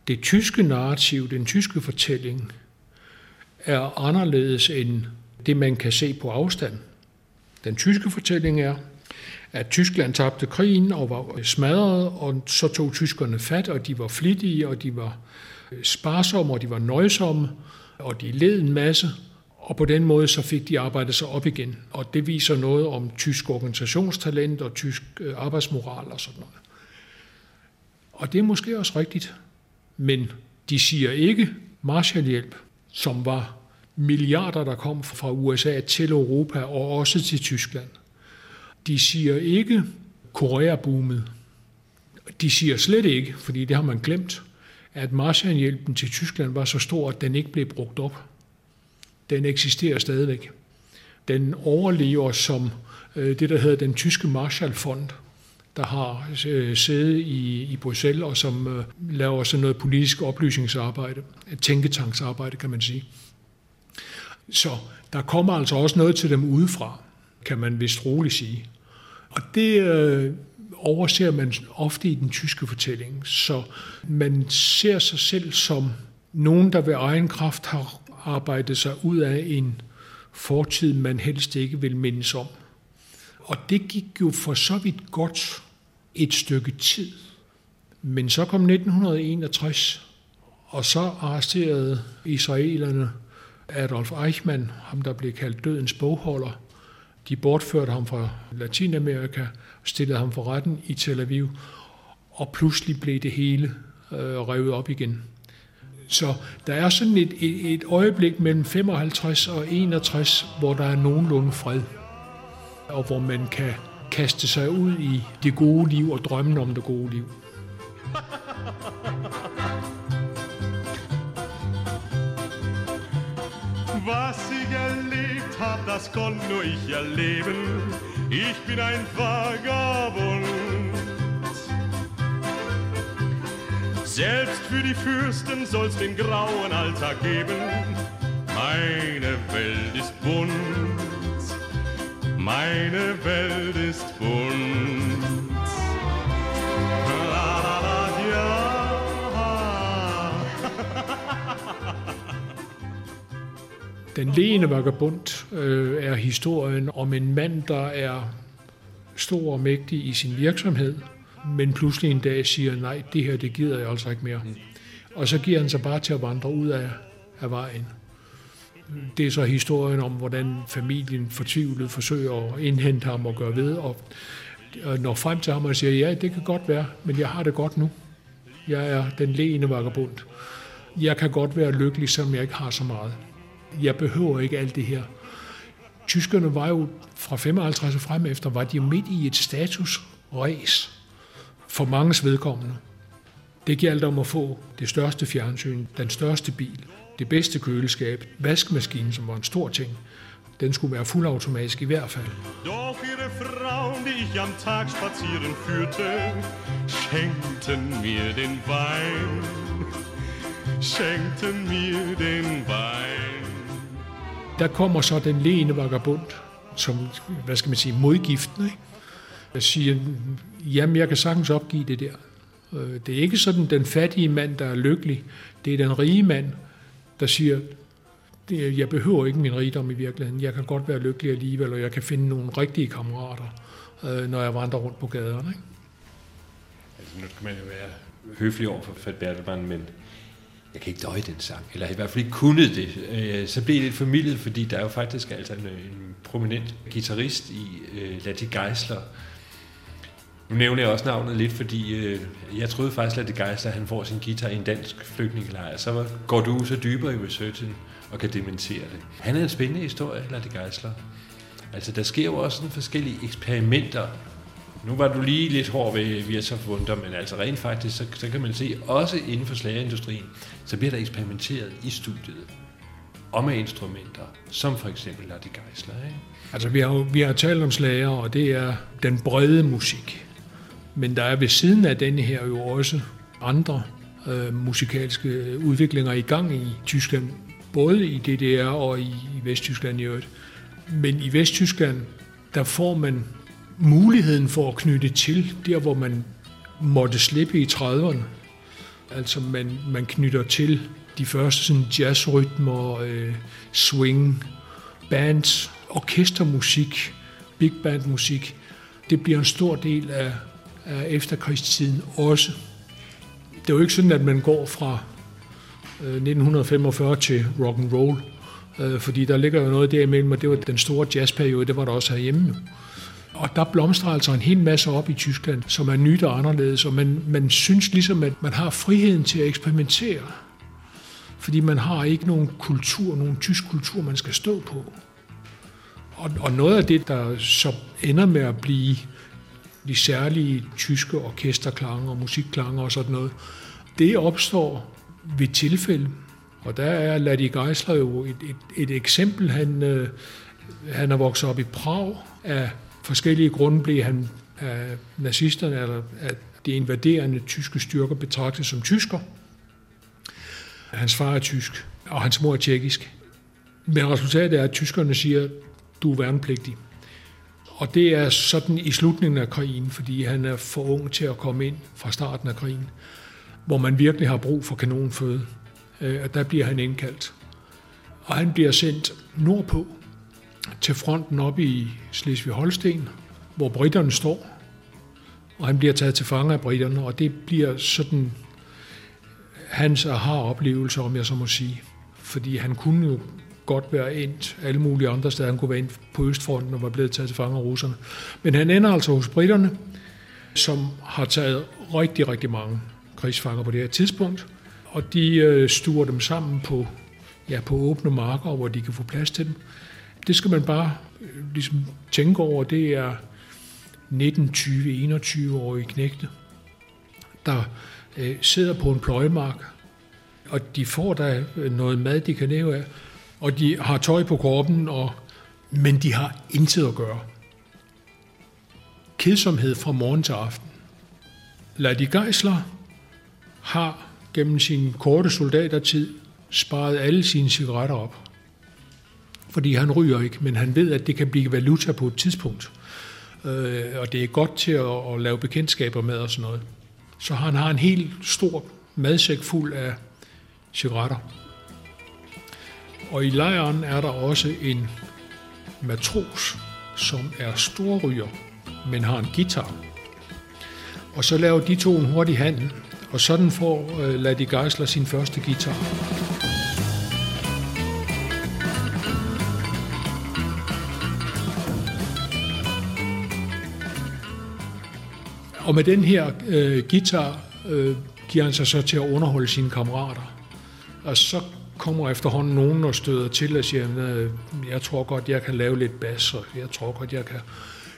S28: det tyske narrativ, den tyske fortælling, er anderledes end det, man kan se på afstand. Den tyske fortælling er, at Tyskland tabte krigen og var smadret, og så tog tyskerne fat, og de var flittige, og de var sparsomme, og de var nøjsomme, og de led en masse, og på den måde så fik de arbejdet sig op igen. Og det viser noget om tysk organisationstalent og tysk øh, arbejdsmoral og sådan noget. Og det er måske også rigtigt, men de siger ikke Marshallhjælp, som var milliarder, der kom fra USA til Europa og også til Tyskland. De siger ikke Korea-boomet. De siger slet ikke, fordi det har man glemt, at Marshallhjælpen til Tyskland var så stor, at den ikke blev brugt op. Den eksisterer stadigvæk. Den overlever som øh, det, der hedder den tyske Marshallfond, der har øh, sæde i, i Bruxelles og som øh, laver sådan noget politisk oplysningsarbejde, tænketanksarbejde, kan man sige. Så der kommer altså også noget til dem udefra, kan man vist roligt sige. Og det øh, overser man ofte i den tyske fortælling. Så man ser sig selv som nogen, der ved egen kraft har arbejde sig ud af en fortid, man helst ikke vil mindes om. Og det gik jo for så vidt godt et stykke tid. Men så kom 1961, og så arresterede israelerne Adolf Eichmann, ham der blev kaldt dødens bogholder. De bortførte ham fra Latinamerika, stillede ham for retten i Tel Aviv, og pludselig blev det hele øh, revet op igen. Så der er sådan et, et, et øjeblik mellem 55 og 61, hvor der er nogenlunde fred, og hvor man kan kaste sig ud i det gode liv og drømmen om det gode liv.
S35: Was ich erlebt hab, das konnte nur ich erleben. Ich bin ein Vagabund. Selbst für die Fürsten soll's den grauen Alltag geben. Meine Welt ist bunt. Meine Welt ist bunt. La, la, la.
S28: Den leende vagabund øh, er historien om en mand, der er stor og mægtig i sin virksomhed, men pludselig en dag siger, nej, det her, det gider jeg altså ikke mere. Og så giver han sig bare til at vandre ud af, af vejen. Det er så historien om, hvordan familien fortvivlet forsøger at indhente ham og gøre ved, og når frem til ham og siger, ja, det kan godt være, men jeg har det godt nu. Jeg er den leende vagabund. Jeg kan godt være lykkelig, selvom jeg ikke har så meget. Jeg behøver ikke alt det her. Tyskerne var jo fra 55 og frem efter, var de midt i et statusræs for manges vedkommende. Det galt om at få det største fjernsyn, den største bil, det bedste køleskab, vaskemaskinen, som var en stor ting. Den skulle være fuldautomatisk i hvert fald.
S35: Doch ihre Frauen, die ich am Tag spazieren führte, schenkten mir den Wein, schenkten mir den Wein.
S28: Der kommer så den leende vagabund, som, hvad skal man sige, modgiften, ikke? Jeg siger, jamen jeg kan sagtens opgive det der. Øh, det er ikke sådan den fattige mand, der er lykkelig. Det er den rige mand, der siger, jeg behøver ikke min rigdom i virkeligheden. Jeg kan godt være lykkelig alligevel, og jeg kan finde nogle rigtige kammerater, øh, når jeg vandrer rundt på gaderne. Ikke?
S31: Altså, nu skal man jo være høflig over for Fat Bertelmann, men jeg kan ikke døje den sang, eller i hvert fald ikke kunne det. Øh, så blev det lidt formidlet, fordi der er jo faktisk altså en, en prominent guitarist i Lati Geisler. Nu nævner jeg også navnet lidt, fordi øh, jeg troede faktisk, at det Geisler han får sin guitar i en dansk flygtningelejr. Så går du så dybere i researchen og kan dementere det. Han er en spændende historie, Latti Geisler. Altså, der sker jo også sådan forskellige eksperimenter nu var du lige lidt hård ved Virtschaftswunder, men altså rent faktisk, så, så kan man se, også inden for slagerindustrien, så bliver der eksperimenteret i studiet. og med instrumenter, som for eksempel Ladi Geisler. Ikke?
S28: Altså, vi har, jo- vi har talt om slager, og det er den brede musik. Men der er ved siden af denne her jo også andre øh, musikalske udviklinger i gang i Tyskland. Både i DDR og i, i Vesttyskland i øvrigt. Men i Vesttyskland, der får man muligheden for at knytte til der, hvor man måtte slippe i 30'erne. Altså man, man knytter til de første sådan jazzrytmer, øh, swing, bands, orkestermusik, big band musik. Det bliver en stor del af, af efterkrigstiden også. Det er jo ikke sådan, at man går fra øh, 1945 til rock and roll, øh, fordi der ligger jo noget derimellem, og det var den store jazzperiode, det var der også herhjemme. jo. Og der blomstrer altså en hel masse op i Tyskland, som er nyt og anderledes, og man, man synes ligesom, at man har friheden til at eksperimentere. Fordi man har ikke nogen kultur, nogen tysk kultur, man skal stå på. Og, og noget af det, der så ender med at blive de særlige tyske orkesterklange og musikklange og sådan noget, det opstår ved tilfælde. Og der er Ladi Geisler jo et, et, et eksempel. Han, øh, han er vokset op i Prag. Af forskellige grunde blev han af nazisterne, eller af de invaderende tyske styrker betragtet som tysker. Hans far er tysk, og hans mor er tjekkisk. Men resultatet er, at tyskerne siger, du er værnepligtig. Og det er sådan i slutningen af krigen, fordi han er for ung til at komme ind fra starten af krigen, hvor man virkelig har brug for kanonføde. Øh, og der bliver han indkaldt. Og han bliver sendt nordpå til fronten op i Slesvig-Holsten, hvor britterne står. Og han bliver taget til fange af britterne, og det bliver sådan hans aha-oplevelse, om jeg så må sige. Fordi han kunne jo godt være endt alle mulige andre steder. Han kunne være endt på Østfronten og var blevet taget til fange af russerne. Men han ender altså hos britterne, som har taget rigtig, rigtig mange krigsfanger på det her tidspunkt. Og de øh, stuer dem sammen på, ja, på åbne marker, hvor de kan få plads til dem. Det skal man bare øh, ligesom tænke over. Det er 19, 20, 21-årige knægte, der øh, sidder på en pløjemark, og de får der øh, noget mad, de kan leve af, og de har tøj på kroppen, og, men de har intet at gøre. Kedsomhed fra morgen til aften. Ladi Geisler har gennem sin korte soldatertid sparet alle sine cigaretter op. Fordi han ryger ikke, men han ved, at det kan blive valuta på et tidspunkt. Øh, og det er godt til at, at lave bekendtskaber med og sådan noget. Så han har en helt stor madsæk fuld af cigaretter. Og i lejren er der også en matros, som er storryger, men har en guitar. Og så laver de to en hurtig handel, og sådan får øh, Ladi Geisler sin første guitar. Og med den her øh, guitar øh, giver han sig så til at underholde sine kammerater. Og så kommer efterhånden nogen og støder til og siger, jeg tror godt, jeg kan lave lidt bas, og jeg tror godt, jeg kan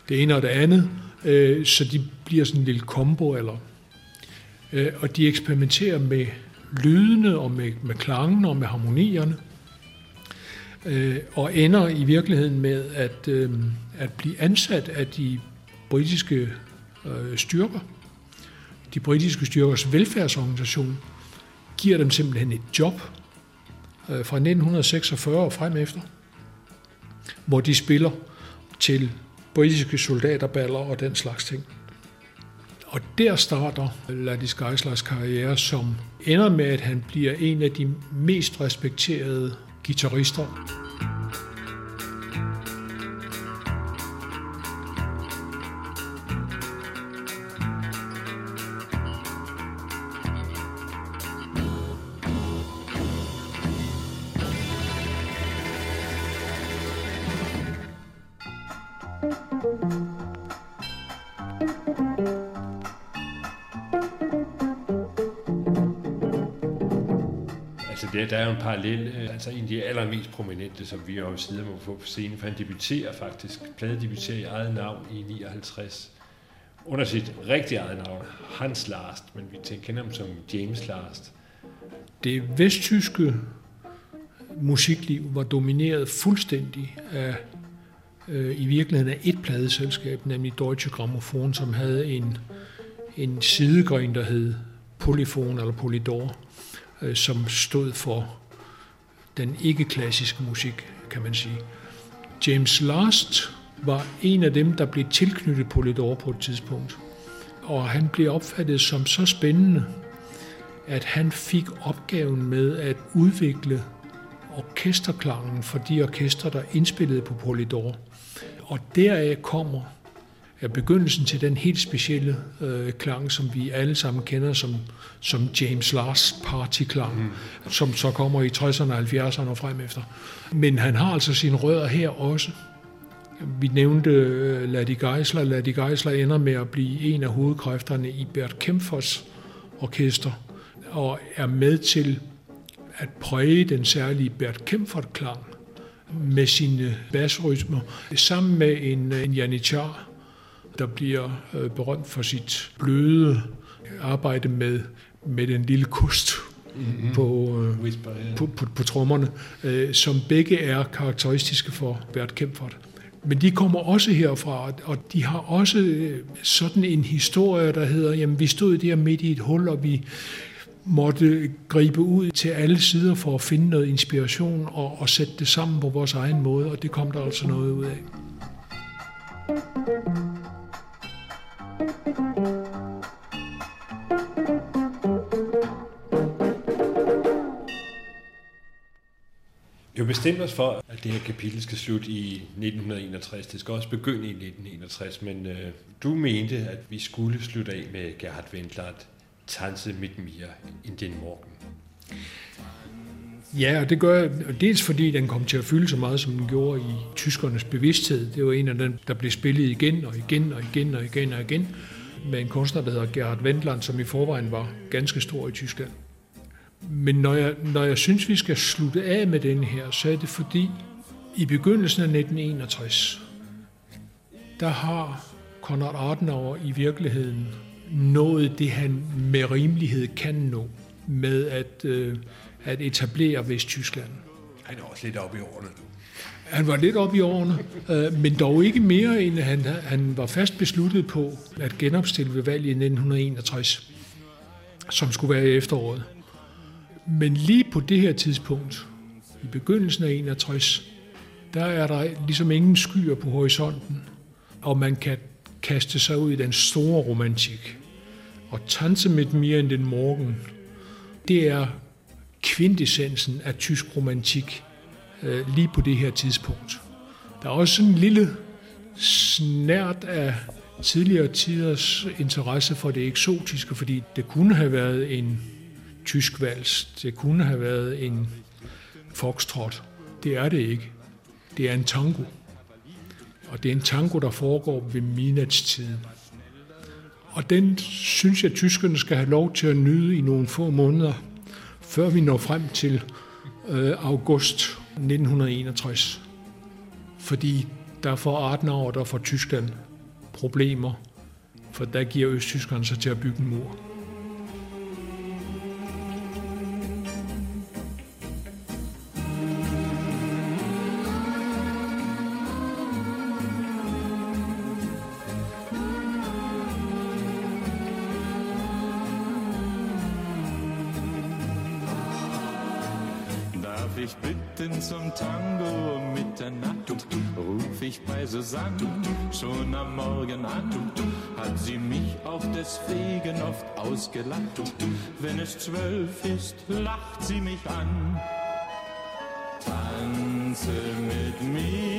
S28: det ene og det andet. Øh, så de bliver sådan en lille kombo, eller, øh, og de eksperimenterer med lydene og med, med klangen og med harmonierne, øh, og ender i virkeligheden med at, at blive ansat af de britiske styrker. De britiske styrkers velfærdsorganisation giver dem simpelthen et job Øh, fra 1946 og frem efter, hvor de spiller til britiske soldaterballer og den slags ting. Og der starter Ladis Geislers karriere, som ender med, at han bliver en af de mest respekterede guitarister.
S31: Er jo en parallel, øh, altså en af de allermest prominente, som vi jo siden må få på scenen, for han debuterer faktisk, pladedebuterer i eget navn i 59, under sit rigtige eget navn, Hans Last, men vi kender ham som James Last.
S28: Det vesttyske musikliv var domineret fuldstændig af øh, i virkeligheden af et pladeselskab, nemlig Deutsche Grammophon, som havde en, en sidegren, der hed Polyphon eller Polydor, øh, som stod for den ikke-klassiske musik, kan man sige. James Last var en af dem, der blev tilknyttet Polydor på et tidspunkt. Og han blev opfattet som så spændende, at han fik opgaven med at udvikle orkesterklangen for de orkestre, der indspillede på Polydor. Og deraf kommer er begyndelsen til den helt specielle øh, klang, som vi alle sammen kender som, som James Lars partyklang, mm. som så kommer i 60'erne, 70'erne og frem efter. Men han har altså sine rødder her også. Vi nævnte øh, Ladi Geisler. Ladi Geisler ender med at blive en af hovedkræfterne i Bert Kempfers orkester, og er med til at præge den særlige Bert Kempfert-klang med sine basrytmer, sammen med en, en Janitschar, der bliver øh, berømt for sit bløde arbejde med, med den lille kust mm-hmm. på, øh, på, på, på trommerne, øh, som begge er karakteristiske for Bert Kempfert. Men de kommer også herfra, og de har også øh, sådan en historie, der hedder, jamen vi stod der midt i et hul, og vi måtte gribe ud til alle sider for at finde noget inspiration og, og sætte det sammen på vores egen måde, og det kom der altså noget ud af.
S31: Vi har bestemt os for, at det her kapitel skal slutte i 1961. Det skal også begynde i 1961, men øh, du mente, at vi skulle slutte af med Gerhard Wendlert, Tanze mit mir in den Morgen.
S28: Ja, og det gør jeg dels fordi den kom til at fylde så meget, som den gjorde i tyskernes bevidsthed. Det var en af dem, der blev spillet igen og igen og igen og igen og igen med en kunstner, der hedder Gerhard Wendland, som i forvejen var ganske stor i Tyskland. Men når jeg, når jeg synes, vi skal slutte af med den her, så er det fordi, i begyndelsen af 1961, der har Konrad Adenauer i virkeligheden nået det, han med rimelighed kan nå med at, øh, at etablere Vesttyskland.
S31: Han er også lidt oppe i årene nu.
S28: Han var lidt oppe i årene, øh, men dog ikke mere, end han, han var fast besluttet på at genopstille ved valget i 1961, som skulle være i efteråret. Men lige på det her tidspunkt, i begyndelsen af 61, der er der ligesom ingen skyer på horisonten, og man kan kaste sig ud i den store romantik. Og Tanze mit mir in den Morgen, det er kvintessensen af tysk romantik øh, lige på det her tidspunkt. Der er også en lille snært af tidligere tiders interesse for det eksotiske, fordi det kunne have været en tysk vals, det kunne have været en foxtrot. Det er det ikke. Det er en tango. Og det er en tango, der foregår ved midnatstiden. Og den synes jeg, at tyskerne skal have lov til at nyde i nogle få måneder, før vi når frem til øh, august 1961. Fordi der får Adenauer, der får Tyskland problemer, for der giver Østtyskerne sig til at bygge en mur.
S27: Zum Tango um Mitternacht. Ruf ich bei Susanne schon am Morgen an. Hat sie mich auf deswegen oft ausgelacht. Wenn es zwölf ist, lacht sie mich an. Tanze mit mir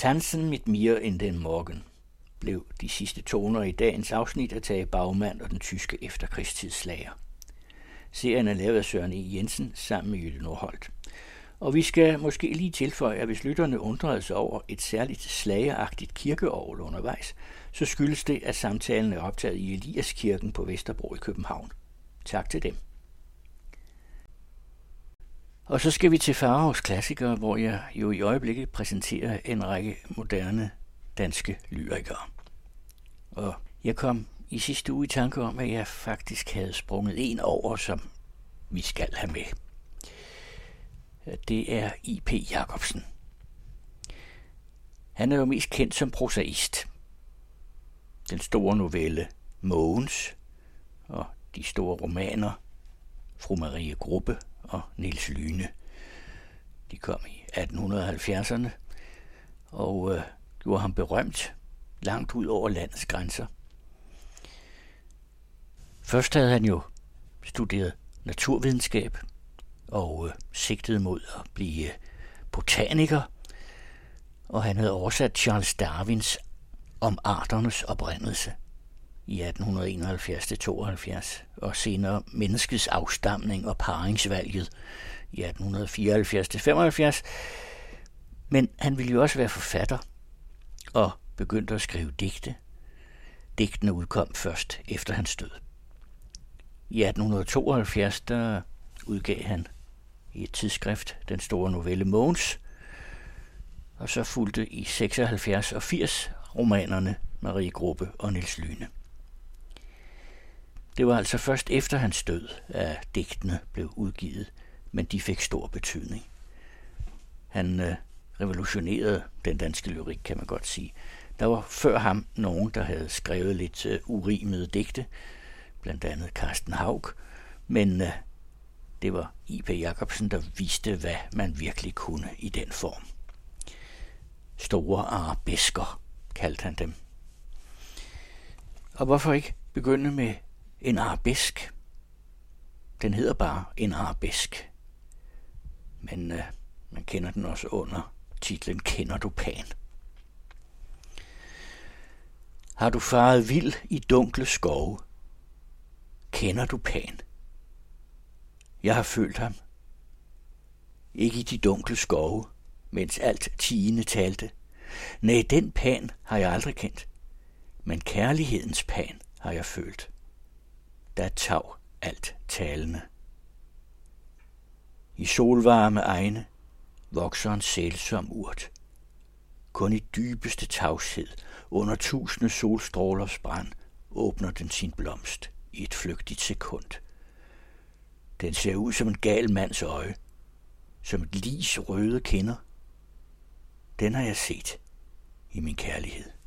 S1: Tanzen mit mir in den Morgen blev de sidste toner i dagens afsnit af Tage Bagmand og den tyske efterkrigstidsslager. Serien er lavet af Søren E. Jensen sammen med Jytte Nordholt. Og vi skal måske lige tilføje, at hvis lytterne undrede sig over et særligt slageragtigt kirkeovl undervejs, så skyldes det, at samtalen er optaget i Eliaskirken på Vesterbro i København. Tak til dem. Og så skal vi til Farahs klassikere, hvor jeg jo i øjeblikket præsenterer en række moderne danske lyrikere. Og jeg kom i sidste uge i tanke om, at jeg faktisk havde sprunget en over, som vi skal have med. Det er I.P. Jacobsen. Han er jo mest kendt som prosaist. Den store novelle Mogens og de store romaner Fru Marie Gruppe og Niels Lyne. De kom i 1870'erne og øh, gjorde ham berømt langt ud over landets grænser. Først havde han jo studeret naturvidenskab og øh, sigtede mod at blive øh, botaniker, og han havde oversat Charles Darwins om arternes oprindelse i 1871-72, og senere menneskets afstamning og paringsvalget i 1874-75. Men han ville jo også være forfatter, og begyndte at skrive digte. Digtene udkom først efter hans død. I 1872 der udgav han i et tidsskrift den store novelle Måns, og så fulgte i 76 og 80 romanerne Marie Gruppe og Nils Lyne. Det var altså først efter hans død, at digtene blev udgivet, men de fik stor betydning. Han øh, revolutionerede den danske lyrik, kan man godt sige. Der var før ham nogen, der havde skrevet lidt øh, urimede digte, blandt andet Carsten Haug, men øh, det var I.P. Jacobsen, der viste, hvad man virkelig kunne i den form. Store arabesker, kaldte han dem. Og hvorfor ikke begynde med en arabesk? Den hedder bare en arabesk. Men øh, man kender den også under titlen Kender du pan? Har du faret vild i dunkle skove? Kender du pan? Jeg har følt ham. Ikke i de dunkle skove, mens alt tigende talte. Nej, den pan har jeg aldrig kendt. Men kærlighedens pan har jeg følt. Der tav alt talende. I solvarme egne vokser en sælsom urt. Kun i dybeste tavshed, under tusinde solstrålers brand, åbner den sin blomst i et flygtigt sekund. Den ser ud som en gal mands øje, som et lis røde kinder. Den har jeg set i min kærlighed.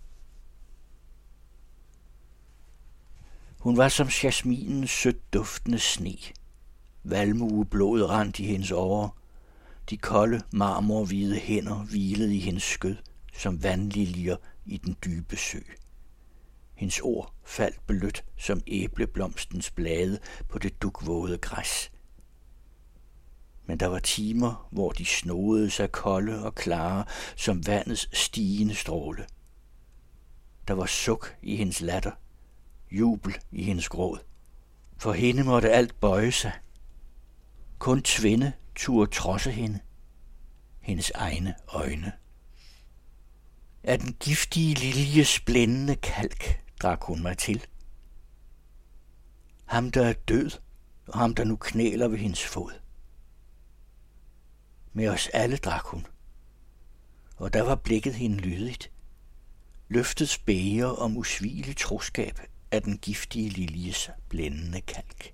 S1: Hun var som jasminens sødt duftende sne. Valmue blod rent i hendes over. De kolde, marmorhvide hænder hvilede i hendes skød, som vandliljer i den dybe sø. Hendes ord faldt blødt som æbleblomstens blade på det dukvåde græs. Men der var timer, hvor de snodede sig kolde og klare som vandets stigende stråle. Der var suk i hendes latter, jubel i hendes gråd. For hende måtte alt bøje sig. Kun tvinde turde trodse hende, hendes egne øjne. Af den giftige liljes blændende kalk drak hun mig til. Ham, der er død, og ham, der nu knæler ved hendes fod. Med os alle drak hun, og der var blikket hende lydigt. Løftet spæger om usvigelig troskab af den giftige liljes blændende kalk.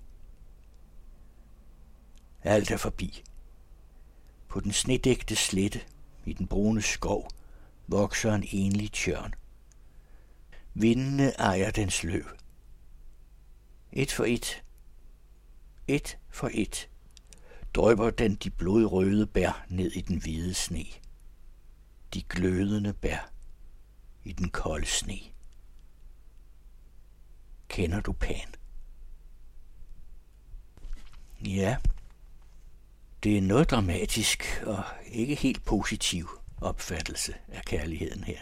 S1: Alt er forbi. På den snedægte slette i den brune skov vokser en enlig tjørn. Vindene ejer dens løv. Et for et, et for et, drøber den de blodrøde bær ned i den hvide sne. De glødende bær i den kolde sne. Kender du pan? Ja, det er noget dramatisk og ikke helt positiv opfattelse af kærligheden her.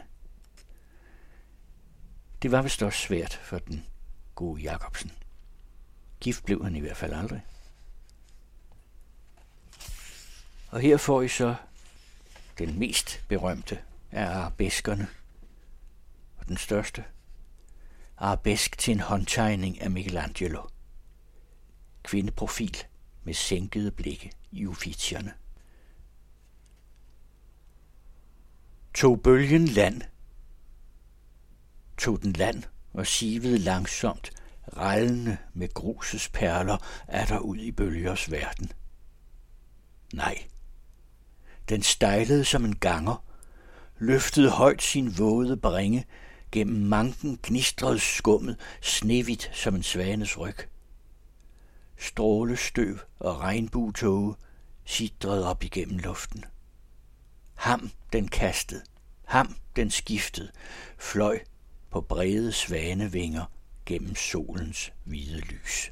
S1: Det var vist også svært for den gode Jacobsen. Gift blev han i hvert fald aldrig. Og her får I så den mest berømte af arabeskerne, og den største arabesk til en håndtegning af Michelangelo. Kvindeprofil med sænkede blikke i uffizierne. Tog bølgen land, tog den land og sivede langsomt, rallende med grusets perler, er der ud i bølgers verden. Nej, den stejlede som en ganger, løftede højt sin våde bringe, gennem manken gnistrede skummet, snevigt som en svanes ryg. Strålestøv og regnbuetåge sidrede op igennem luften. Ham den kastede, ham den skiftede, fløj på brede svanevinger gennem solens hvide lys.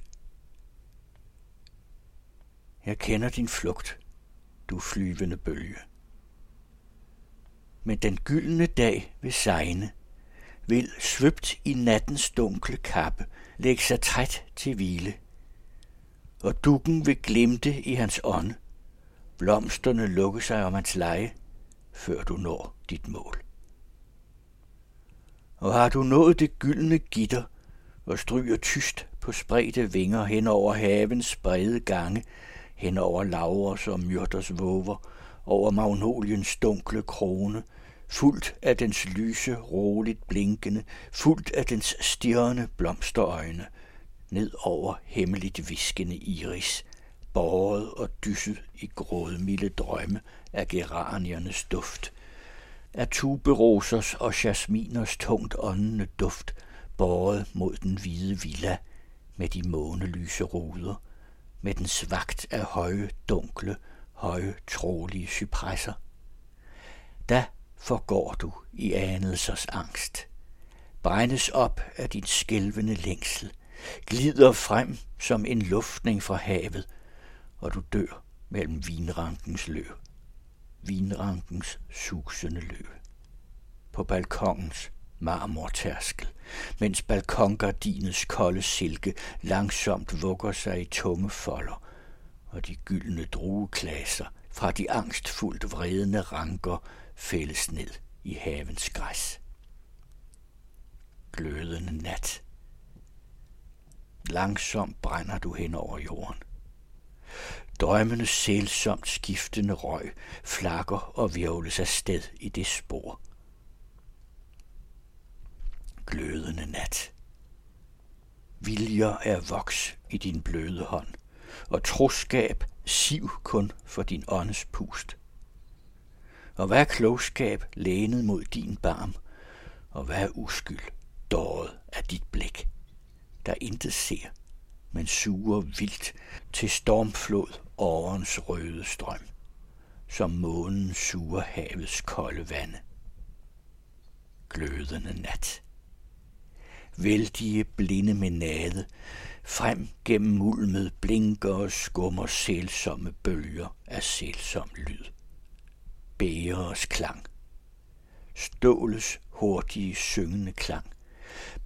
S1: Jeg kender din flugt, du flyvende bølge. Men den gyldne dag vil sejne, vil svøbt i nattens dunkle kappe lægge sig træt til hvile. Og dukken vil glimte i hans ånd. Blomsterne lukke sig om hans leje, før du når dit mål. Og har du nået det gyldne gitter og stryger tyst på spredte vinger hen over havens brede gange, hen over lavers og myrters våver, over magnoliens dunkle krone, fuldt af dens lyse, roligt blinkende, fuldt af dens stirrende blomsterøjne, ned over hemmeligt viskende iris, båret og dysset i grådmilde drømme af geraniernes duft, af tuberosers og jasminers tungt åndende duft, båret mod den hvide villa med de månelyse ruder, med den svagt af høje, dunkle, høje, trolige cypresser. Da forgår du i anelsers angst, brændes op af din skælvende længsel, glider frem som en luftning fra havet, og du dør mellem vinrankens løv. Vinrankens susende løv. På balkongens marmortærskel, mens balkongardinets kolde silke langsomt vugger sig i tunge folder, og de gyldne drueklaser fra de angstfuldt vredende ranker fældes ned i havens græs. Glødende nat. Langsomt brænder du hen over jorden. Drømmende sælsomt skiftende røg flakker og virvles afsted i det spor. Glødende nat. Viljer er voks i din bløde hånd, og troskab siv kun for din åndes pust. Og hvad er klogskab lænet mod din barm, og hvad er uskyld dåret af dit blik, der intet ser, men suger vildt til stormflod årens røde strøm, som månen suger havets kolde vande. Glødende nat. Vældige blinde menade, frem gennem mulmet blinker og skummer sælsomme bølger af sælsom lyd. Bæres klang. Ståles hurtige syngende klang.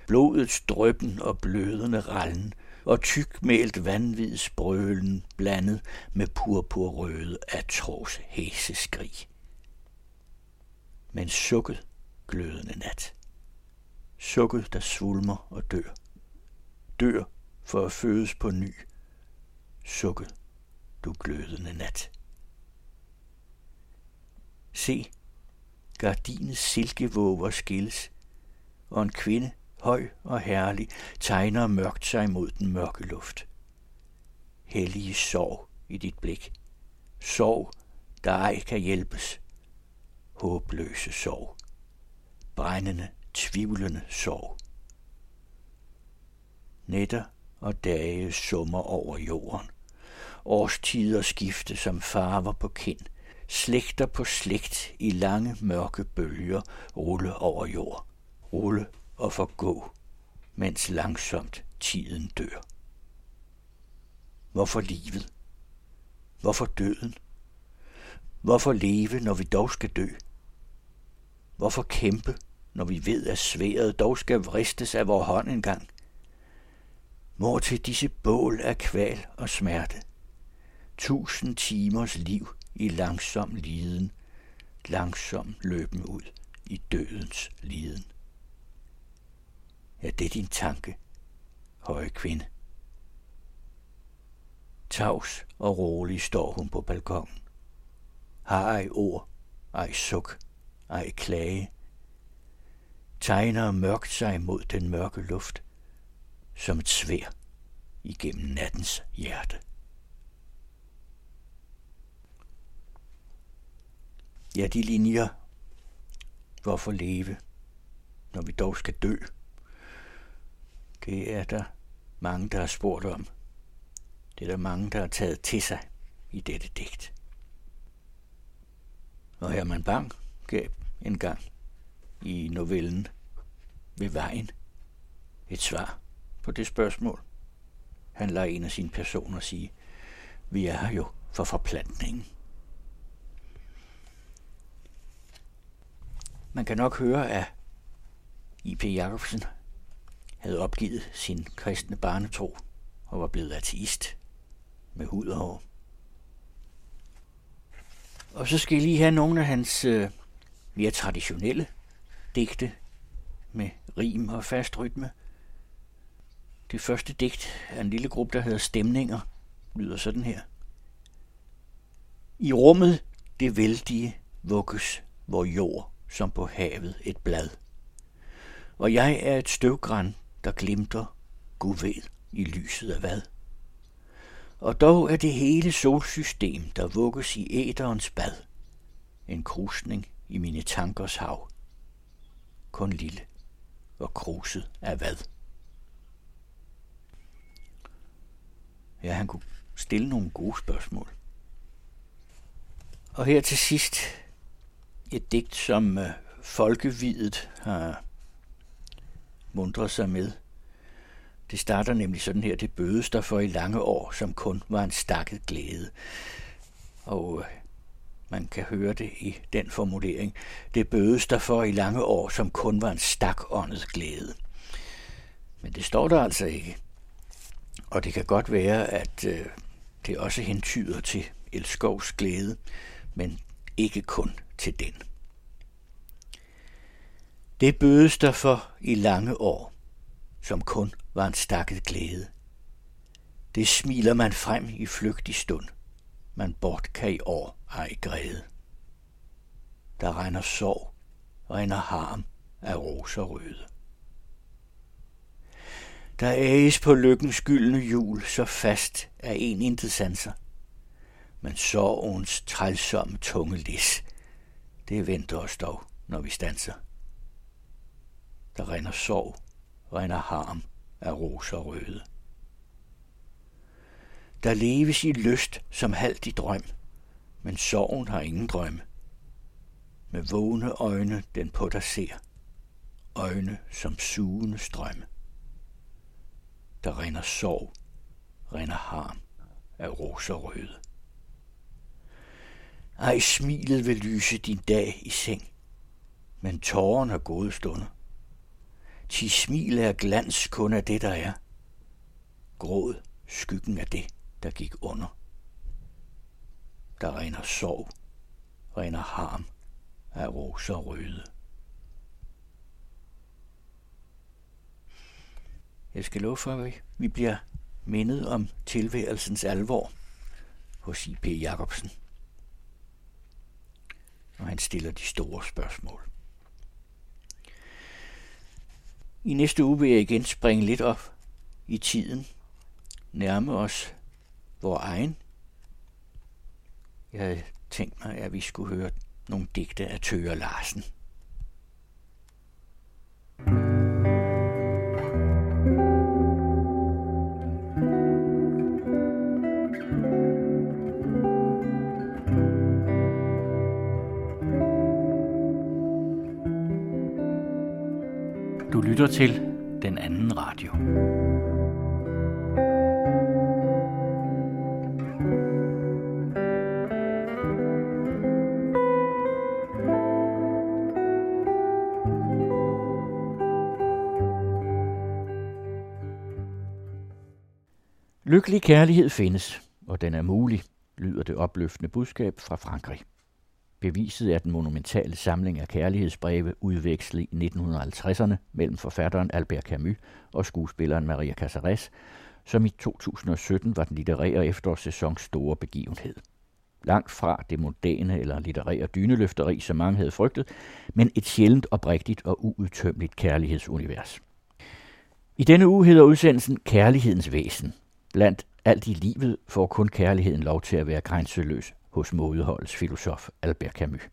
S1: Blodets drøbben og blødende rallen og tykmælt vanvid sprølen blandet med purpurrøde atros hæseskrig. Men sukket glødende nat. Sukket, der svulmer og dør. Dør for at fødes på ny. Sukket, du glødende nat. Se, gardinets silkevåger skilles, og en kvinde, høj og herlig, tegner mørkt sig mod den mørke luft. Hellige sorg i dit blik. Sorg, der ej kan hjælpes. Håbløse sorg. Brændende, tvivlende sorg. Nætter og dage summer over jorden. Årstider skifte som farver på kind. Slægter på slægt i lange mørke bølger rulle over jord. Rulle og forgå, mens langsomt tiden dør. Hvorfor livet? Hvorfor døden? Hvorfor leve, når vi dog skal dø? Hvorfor kæmpe, når vi ved, at sværet dog skal vristes af vor hånd engang? Hvor til disse bål af kval og smerte? Tusind timers liv i langsom liden, langsom løben ud i dødens liden. Ja, det er din tanke, høje kvinde. Tavs og rolig står hun på balkongen. Har ej ord, ej suk, ej klage. Tegner mørkt sig mod den mørke luft, som et svær igennem nattens hjerte. Ja, de linjer. Hvorfor leve, når vi dog skal dø? Det er der mange, der har spurgt om. Det er der mange, der har taget til sig i dette digt. Og Herman Bang gav en gang i novellen ved vejen et svar på det spørgsmål. Han lader en af sine personer sige, vi er her jo for forplantningen. Man kan nok høre, at I.P. Jacobsen havde opgivet sin kristne barnetro og var blevet ateist med hud og hår. Og så skal I lige have nogle af hans øh, mere traditionelle digte med rim og fast rytme. Det første digt er en lille gruppe, der hedder Stemninger, lyder sådan her. I rummet det vældige vugges, hvor jord som på havet et blad. Og jeg er et støvgræn, der glimter, Gud ved, i lyset af hvad. Og dog er det hele solsystem, der vugges i æderens bad. En krusning i mine tankers hav. Kun lille og kruset af hvad. Ja, han kunne stille nogle gode spørgsmål. Og her til sidst et digt, som uh, folkevidet har mundret sig med. Det starter nemlig sådan her, det bødes der for i lange år, som kun var en stakket glæde. Og øh, man kan høre det i den formulering. Det bødes der for i lange år, som kun var en stakåndet glæde. Men det står der altså ikke. Og det kan godt være, at øh, det også hentyder til Elskovs glæde, men ikke kun til den. Det bødes der for i lange år, som kun var en stakket glæde. Det smiler man frem i flygtig stund, man bort kan i år ej græde. Der regner sorg, regner harm af roser røde. Der æges på lykkens gyldne jul så fast af en intet sanser. Men sorgens trælsomme tunge lis, det venter os dog, når vi stanser. Der render sorg, render harm af roser røde. Der leves i lyst som halvt i drøm, men sorgen har ingen drømme. Med vågne øjne den på dig ser, øjne som sugende strømme. Der render sorg, render harm af roser røde. Ej, smilet vil lyse din dag i seng, men tårerne er gode stunder. Ti smil er glans kun af det, der er. Gråd skyggen af det, der gik under. Der regner sorg, regner harm af roser røde. Jeg skal love for, at vi bliver mindet om tilværelsens alvor hos I.P. Jacobsen når han stiller de store spørgsmål. I næste uge vil jeg igen springe lidt op i tiden, nærme os vores egen. Jeg havde tænkt mig, at vi skulle høre nogle digte af Tøger Larsen. Du lytter til den anden radio. Lykkelig kærlighed findes, og den er mulig, lyder det opløftende budskab fra Frankrig. Beviset er den monumentale samling af kærlighedsbreve udvekslet i 1950'erne mellem forfatteren Albert Camus og skuespilleren Maria Casares, som i 2017 var den litterære efterårssæsons store begivenhed. Langt fra det moderne eller litterære dyneløfteri, som mange havde frygtet, men et sjældent oprigtigt og uudtømmeligt kærlighedsunivers. I denne uge hedder udsendelsen Kærlighedens væsen. Blandt alt i livet får kun kærligheden lov til at være grænseløs hos modeholdets filosof Albert Camus.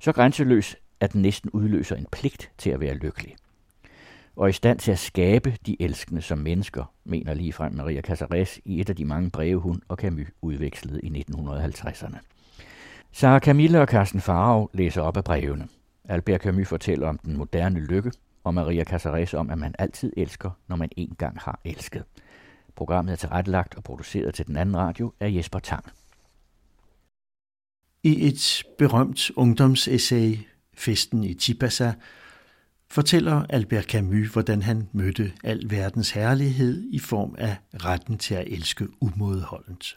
S1: Så grænseløs, at den næsten udløser en pligt til at være lykkelig. Og i stand til at skabe de elskende som mennesker, mener ligefrem Maria Casares i et af de mange breve, hun og Camus udvekslede i 1950'erne. Sara Camille og Carsten Farag læser op af brevene. Albert Camus fortæller om den moderne lykke, og Maria Casares om, at man altid elsker, når man engang har elsket. Programmet er tilrettelagt og produceret til den anden radio af Jesper Tang.
S36: I et berømt ungdomsessay, Festen i Tipasa, fortæller Albert Camus, hvordan han mødte al verdens herlighed i form af retten til at elske umådeholdent.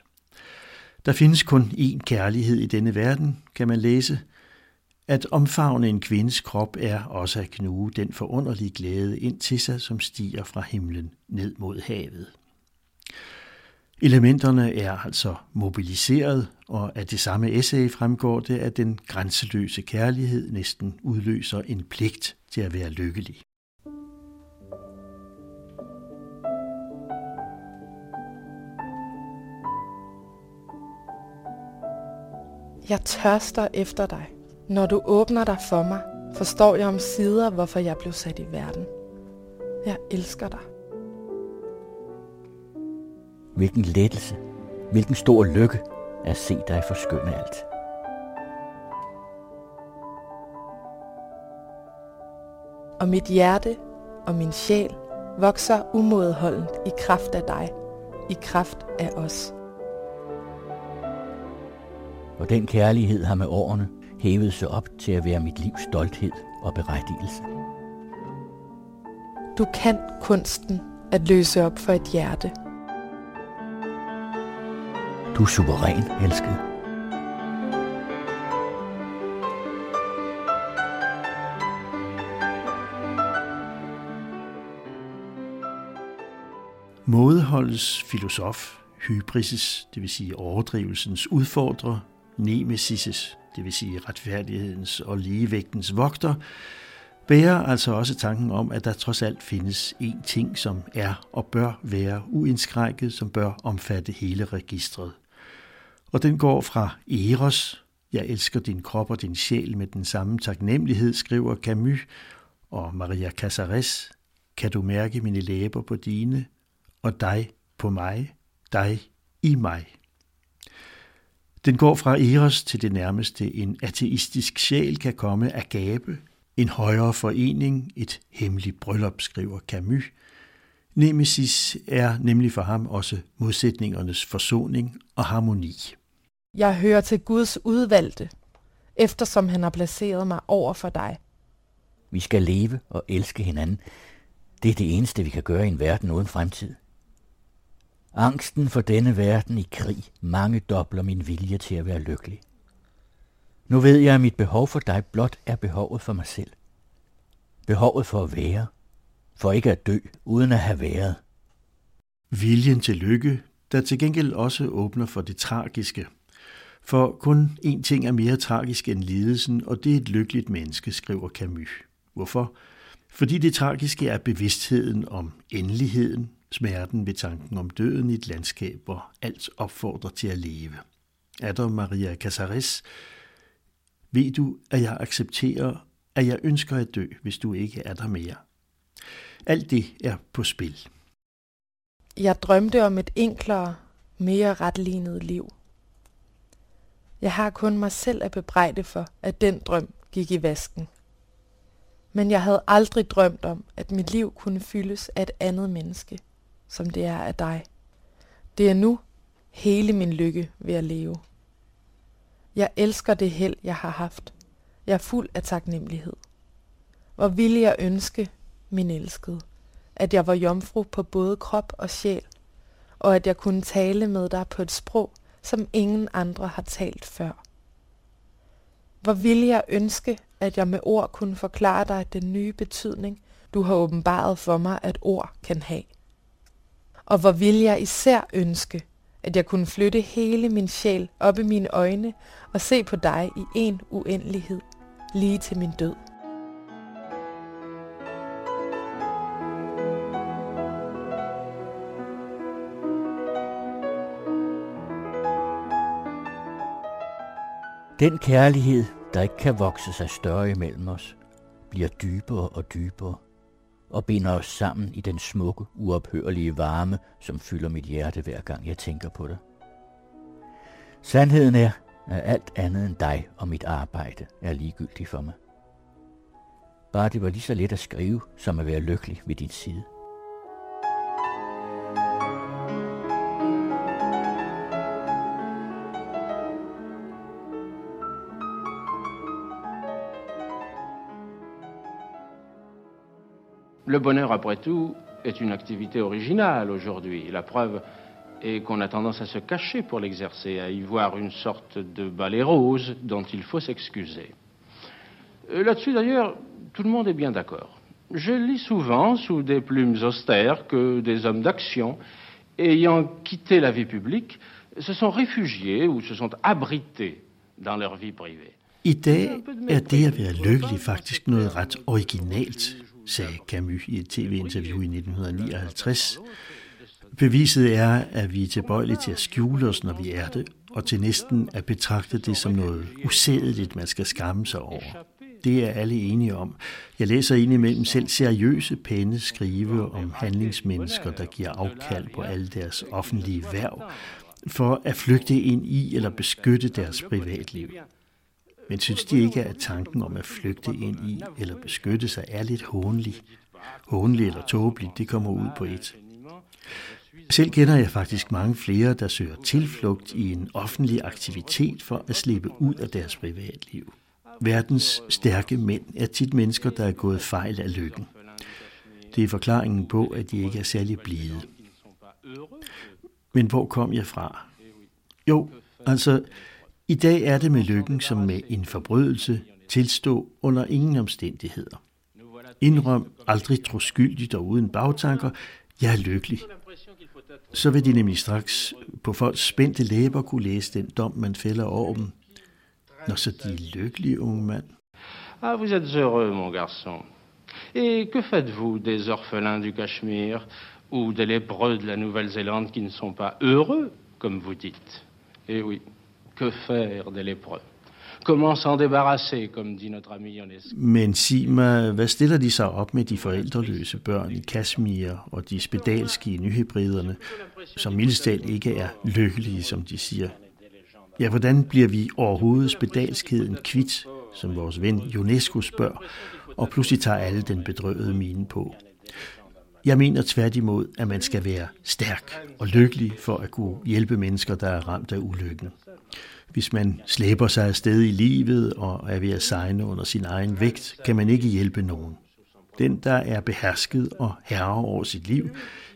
S36: Der findes kun én kærlighed i denne verden, kan man læse. At omfavne en kvindes krop er også at knuge den forunderlige glæde ind til sig, som stiger fra himlen ned mod havet. Elementerne er altså mobiliseret, og af det samme essay fremgår det, at den grænseløse kærlighed næsten udløser en pligt til at være lykkelig.
S37: Jeg tørster efter dig. Når du åbner dig for mig, forstår jeg om sider, hvorfor jeg blev sat i verden. Jeg elsker dig.
S1: Hvilken lettelse, hvilken stor lykke at se dig forskønne alt.
S37: Og mit hjerte og min sjæl vokser umådeholdent i kraft af dig, i kraft af os.
S1: Og den kærlighed har med årene hævet sig op til at være mit livs stolthed og berettigelse.
S37: Du kan kunsten at løse op for et hjerte –
S1: du er suveræn, elskede.
S36: Mådeholdets filosof, hybrises, det vil sige overdrivelsens udfordrer, nemesis, det vil sige retfærdighedens og ligevægtens vogter, bærer altså også tanken om, at der trods alt findes en ting, som er og bør være uindskrækket, som bør omfatte hele registret. Og den går fra Eros, jeg elsker din krop og din sjæl med den samme taknemmelighed, skriver Camus, og Maria Casares, kan du mærke mine læber på dine, og dig på mig, dig i mig. Den går fra Eros til det nærmeste en ateistisk sjæl kan komme af gabe, en højere forening, et hemmeligt bryllup, skriver Camus. Nemesis er nemlig for ham også modsætningernes forsoning og harmoni.
S37: Jeg hører til Guds udvalgte, eftersom han har placeret mig over for dig.
S1: Vi skal leve og elske hinanden. Det er det eneste, vi kan gøre i en verden uden fremtid. Angsten for denne verden i krig mange dobler min vilje til at være lykkelig. Nu ved jeg, at mit behov for dig blot er behovet for mig selv. Behovet for at være, for ikke at dø uden at have været.
S36: Viljen til lykke, der til gengæld også åbner for det tragiske – for kun én ting er mere tragisk end lidelsen, og det er et lykkeligt menneske, skriver Camus. Hvorfor? Fordi det tragiske er bevidstheden om endeligheden, smerten ved tanken om døden i et landskab, hvor alt opfordrer til at leve. Er der Maria Casares? Ved du, at jeg accepterer, at jeg ønsker at dø, hvis du ikke er der mere? Alt det er på spil.
S37: Jeg drømte om et enklere, mere retlignet liv. Jeg har kun mig selv at bebrejde for, at den drøm gik i vasken. Men jeg havde aldrig drømt om, at mit liv kunne fyldes af et andet menneske, som det er af dig. Det er nu hele min lykke ved at leve. Jeg elsker det held, jeg har haft. Jeg er fuld af taknemmelighed. Hvor ville jeg ønske, min elskede, at jeg var jomfru på både krop og sjæl, og at jeg kunne tale med dig på et sprog, som ingen andre har talt før. Hvor ville jeg ønske, at jeg med ord kunne forklare dig den nye betydning, du har åbenbaret for mig, at ord kan have. Og hvor ville jeg især ønske, at jeg kunne flytte hele min sjæl op i mine øjne og se på dig i en uendelighed, lige til min død.
S1: Den kærlighed, der ikke kan vokse sig større imellem os, bliver dybere og dybere og binder os sammen i den smukke, uophørlige varme, som fylder mit hjerte hver gang jeg tænker på dig. Sandheden er, at alt andet end dig og mit arbejde er ligegyldigt for mig. Bare det var lige så let at skrive, som at være lykkelig ved din side.
S38: Le bonheur, après tout, est une activité originale aujourd'hui. La preuve est qu'on a tendance à se cacher pour l'exercer, à y voir une sorte de balai rose dont il faut s'excuser. Euh, là-dessus, d'ailleurs, tout le monde est bien d'accord. Je lis souvent, sous des plumes austères, que des hommes d'action, ayant quitté la vie publique, se sont réfugiés ou se sont abrités dans leur vie privée.
S36: I dag er det at være lykkelig faktisk noget ret originalt, sagde Camus i et tv-interview i 1959. Beviset er, at vi er tilbøjelige til at skjule os, når vi er det, og til næsten at betragte det som noget usædeligt, man skal skamme sig over. Det er alle enige om. Jeg læser indimellem selv seriøse pæne skrive om handlingsmennesker, der giver afkald på alle deres offentlige værv, for at flygte ind i eller beskytte deres privatliv. Men synes de ikke, at tanken om at flygte ind i eller beskytte sig er lidt hånlig? Hånlig eller tåbelig, det kommer ud på et. Selv kender jeg faktisk mange flere, der søger tilflugt i en offentlig aktivitet for at slippe ud af deres privatliv. Verdens stærke mænd er tit mennesker, der er gået fejl af lykken. Det er forklaringen på, at de ikke er særlig blide. Men hvor kom jeg fra? Jo, altså, i dag er det med lykken som med en forbrydelse tilstå under ingen omstændigheder. Indrøm aldrig troskyldigt og uden bagtanker, jeg er lykkelig. Så vil de nemlig straks på folks spændte læber kunne læse den dom, man fælder over dem. Når så de er lykkelige, unge mand.
S38: Ah, vous êtes heureux, mon garçon. Et que faites-vous des orphelins du Cachemire ou des lépreux de la Nouvelle-Zélande qui ne sont pas heureux, comme vous dites Eh oui, que faire de l'épreuve Comment s'en débarrasser, comme dit notre ami Ionesco
S36: Men sig mig, hvad stiller de sig op med de forældreløse børn i Kashmir og de spedalske i nyhebriderne, som mildestalt ikke er lykkelige, som de siger? Ja, hvordan bliver vi overhovedet spedalskheden kvit, som vores ven UNESCO spørger, og pludselig tager alle den bedrøvede mine på? Jeg mener tværtimod, at man skal være stærk og lykkelig for at kunne hjælpe mennesker, der er ramt af ulykken. Hvis man slæber sig afsted i livet og er ved at sejne under sin egen vægt, kan man ikke hjælpe nogen. Den, der er behersket og herre over sit liv,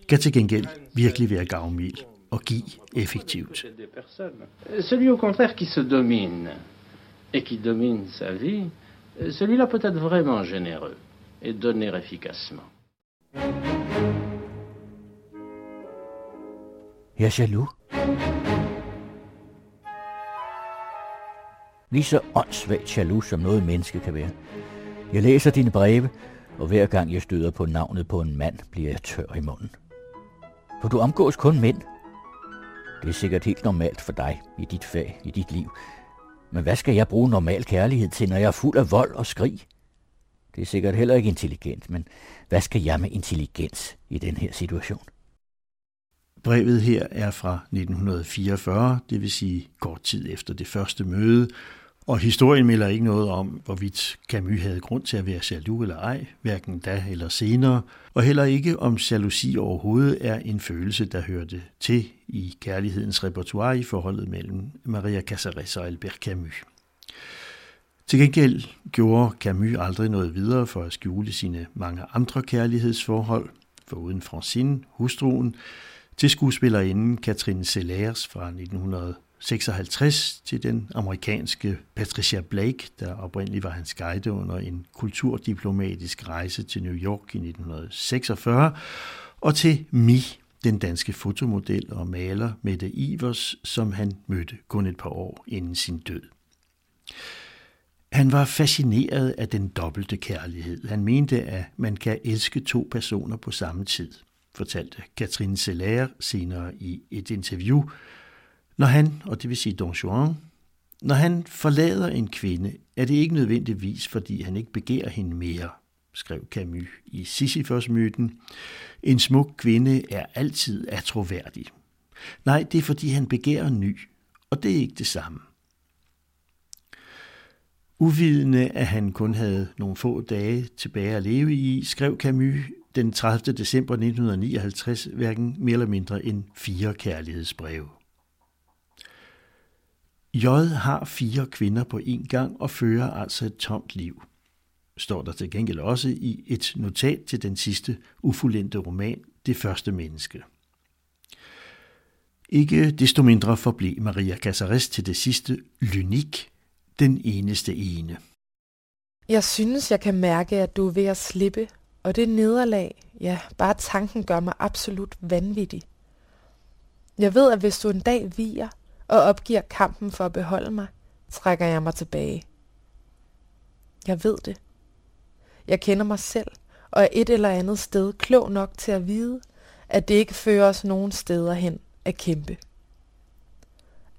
S36: kan til gengæld virkelig være gavmild og give effektivt.
S38: Celui au contraire qui se domine et qui domine sa vie, celui-là peut être vraiment généreux et donner efficacement.
S1: Jeg er jaloux. Lige så åndssvagt jaloux, som noget menneske kan være. Jeg læser dine breve, og hver gang jeg støder på navnet på en mand, bliver jeg tør i munden. For du omgås kun mænd. Det er sikkert helt normalt for dig i dit fag, i dit liv. Men hvad skal jeg bruge normal kærlighed til, når jeg er fuld af vold og skrig? Det er sikkert heller ikke intelligent, men hvad skal jeg med intelligens i den her situation?
S36: Brevet her er fra 1944, det vil sige kort tid efter det første møde, og historien melder ikke noget om, hvorvidt Camus havde grund til at være jaloux eller ej, hverken da eller senere, og heller ikke om jalousi overhovedet er en følelse, der hørte til i kærlighedens repertoire i forholdet mellem Maria Casares og Albert Camus. Til gengæld gjorde Camus aldrig noget videre for at skjule sine mange andre kærlighedsforhold, foruden Francine, hustruen, til skuespillerinden Catherine Sellers fra 1900 56 til den amerikanske Patricia Blake, der oprindeligt var hans guide under en kulturdiplomatisk rejse til New York i 1946, og til Mi, den danske fotomodel og maler Mette Ivers, som han mødte kun et par år inden sin død. Han var fascineret af den dobbelte kærlighed. Han mente, at man kan elske to personer på samme tid, fortalte Katrine Seller senere i et interview. Når han, og det vil sige Don Juan, når han forlader en kvinde, er det ikke nødvendigvis, fordi han ikke begærer hende mere, skrev Camus i Sisyphos-myten. En smuk kvinde er altid atroværdig. Nej, det er fordi han begærer ny, og det er ikke det samme. Uvidende, at han kun havde nogle få dage tilbage at leve i, skrev Camus den 30. december 1959 hverken mere eller mindre end fire kærlighedsbreve. J har fire kvinder på en gang og fører altså et tomt liv, står der til gengæld også i et notat til den sidste ufuldendte roman, Det første menneske. Ikke desto mindre forblev Maria Casares til det sidste lynik, den eneste ene.
S37: Jeg synes, jeg kan mærke, at du er ved at slippe, og det nederlag, ja, bare tanken gør mig absolut vanvittig. Jeg ved, at hvis du en dag viger og opgiver kampen for at beholde mig, trækker jeg mig tilbage. Jeg ved det. Jeg kender mig selv, og er et eller andet sted klog nok til at vide, at det ikke fører os nogen steder hen at kæmpe.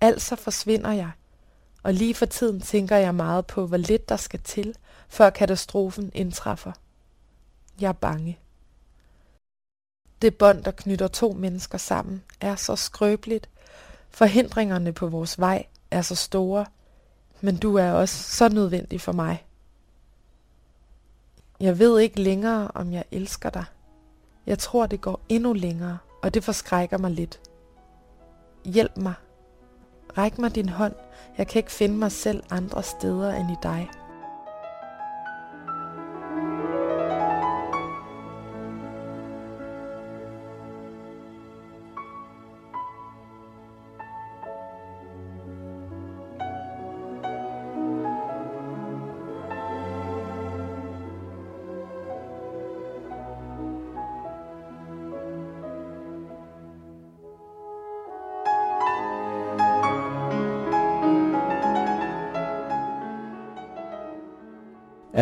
S37: Altså forsvinder jeg, og lige for tiden tænker jeg meget på, hvor lidt der skal til, før katastrofen indtræffer. Jeg er bange. Det bånd, der knytter to mennesker sammen, er så skrøbeligt. Forhindringerne på vores vej er så store, men du er også så nødvendig for mig. Jeg ved ikke længere, om jeg elsker dig. Jeg tror, det går endnu længere, og det forskrækker mig lidt. Hjælp mig. Ræk mig din hånd. Jeg kan ikke finde mig selv andre steder end i dig.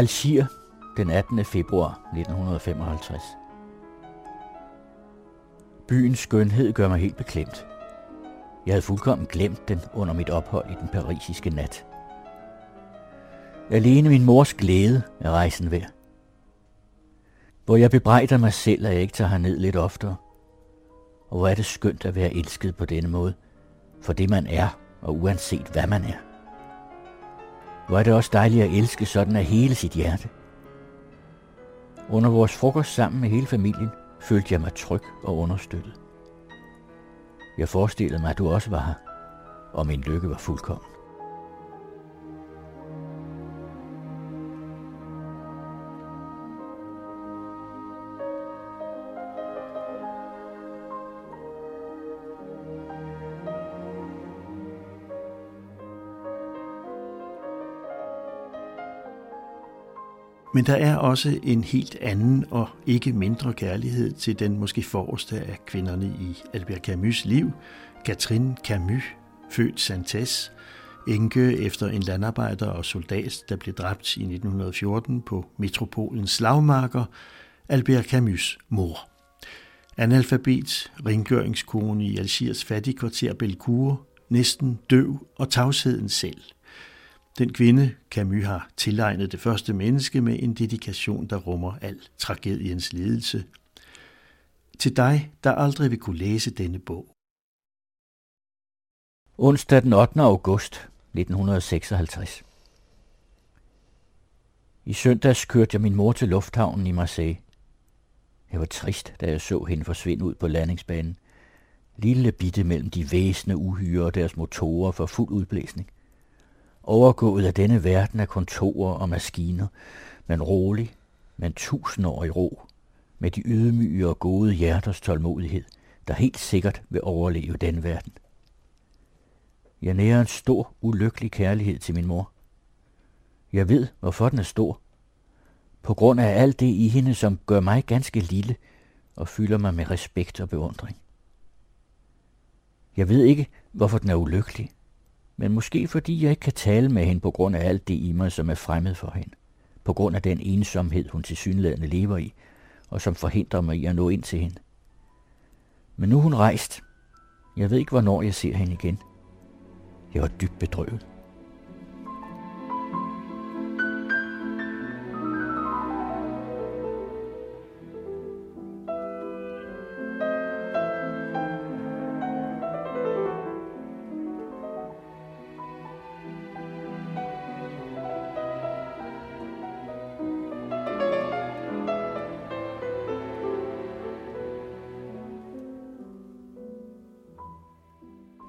S1: Algier, den 18. februar 1955. Byens skønhed gør mig helt beklemt. Jeg havde fuldkommen glemt den under mit ophold i den parisiske nat. Alene min mors glæde er rejsen værd. Hvor jeg bebrejder mig selv, at jeg ikke tager ned lidt oftere. Og hvor er det skønt at være elsket på denne måde, for det man er, og uanset hvad man er. Hvor er det også dejligt at elske sådan af hele sit hjerte. Under vores frokost sammen med hele familien følte jeg mig tryg og understøttet. Jeg forestillede mig, at du også var her, og min lykke var fuldkommen.
S36: Men der er også en helt anden og ikke mindre kærlighed til den måske forreste af kvinderne i Albert Camus' liv, Catherine Camus, født Santes, enke efter en landarbejder og soldat, der blev dræbt i 1914 på metropolens slagmarker, Albert Camus' mor. Analfabet, rengøringskone i Algiers fattigkvarter Belcour, næsten døv og tavsheden selv – den kvinde, Camus har tilegnet det første menneske med en dedikation, der rummer al tragediens lidelse. Til dig, der aldrig vil kunne læse denne bog.
S1: Onsdag den 8. august 1956. I søndags kørte jeg min mor til lufthavnen i Marseille. Jeg var trist, da jeg så hende forsvinde ud på landingsbanen. Lille bitte mellem de væsne uhyre og deres motorer for fuld udblæsning overgået af denne verden af kontorer og maskiner, men rolig, men tusindårig ro, med de ydmyge og gode hjerters tålmodighed, der helt sikkert vil overleve den verden. Jeg nærer en stor, ulykkelig kærlighed til min mor. Jeg ved, hvorfor den er stor. På grund af alt det i hende, som gør mig ganske lille og fylder mig med respekt og beundring. Jeg ved ikke, hvorfor den er ulykkelig, men måske fordi jeg ikke kan tale med hende på grund af alt det i mig, som er fremmed for hende. På grund af den ensomhed, hun til synlædende lever i, og som forhindrer mig i at nå ind til hende. Men nu er hun rejst. Jeg ved ikke, hvornår jeg ser hende igen. Jeg var dybt bedrøvet.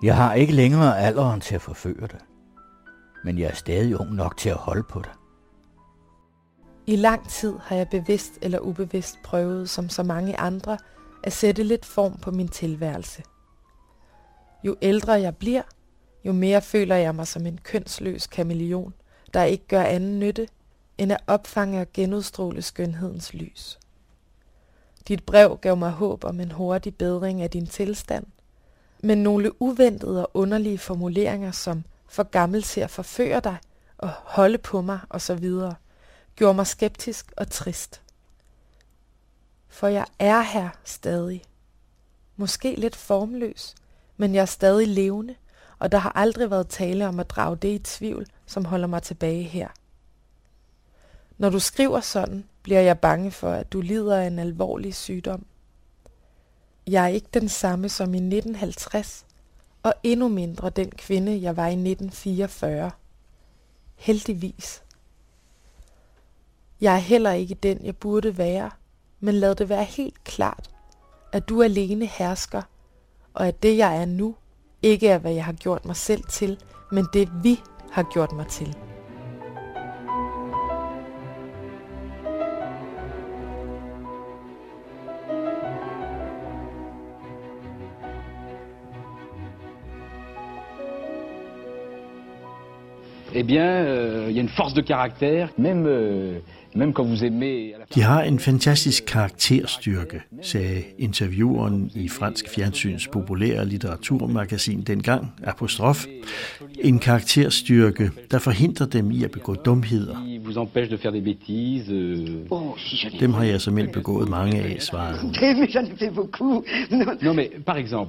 S1: Jeg har ikke længere alderen til at forføre dig, men jeg er stadig ung nok til at holde på dig.
S37: I lang tid har jeg bevidst eller ubevidst prøvet, som så mange andre, at sætte lidt form på min tilværelse. Jo ældre jeg bliver, jo mere føler jeg mig som en kønsløs kameleon, der ikke gør anden nytte, end at opfange og genudstråle skønhedens lys. Dit brev gav mig håb om en hurtig bedring af din tilstand – men nogle uventede og underlige formuleringer som for gammel til at forføre dig og holde på mig osv., gjorde mig skeptisk og trist. For jeg er her stadig. Måske lidt formløs, men jeg er stadig levende, og der har aldrig været tale om at drage det i tvivl, som holder mig tilbage her. Når du skriver sådan, bliver jeg bange for, at du lider af en alvorlig sygdom. Jeg er ikke den samme som i 1950, og endnu mindre den kvinde, jeg var i 1944. Heldigvis. Jeg er heller ikke den, jeg burde være, men lad det være helt klart, at du alene hersker, og at det, jeg er nu, ikke er, hvad jeg har gjort mig selv til, men det, vi har gjort mig til.
S39: Eh bien, euh, il y a une force de caractère, même, euh.
S36: De har en fantastisk karakterstyrke, sagde intervieweren i fransk fjernsyns populære litteraturmagasin dengang, Apostrof. En karakterstyrke, der forhindrer dem i at begå dumheder.
S39: Vous empêche de faire des bêtises. Euh...
S25: Oh,
S36: Dem har jeg som begået mange af, svarede hun.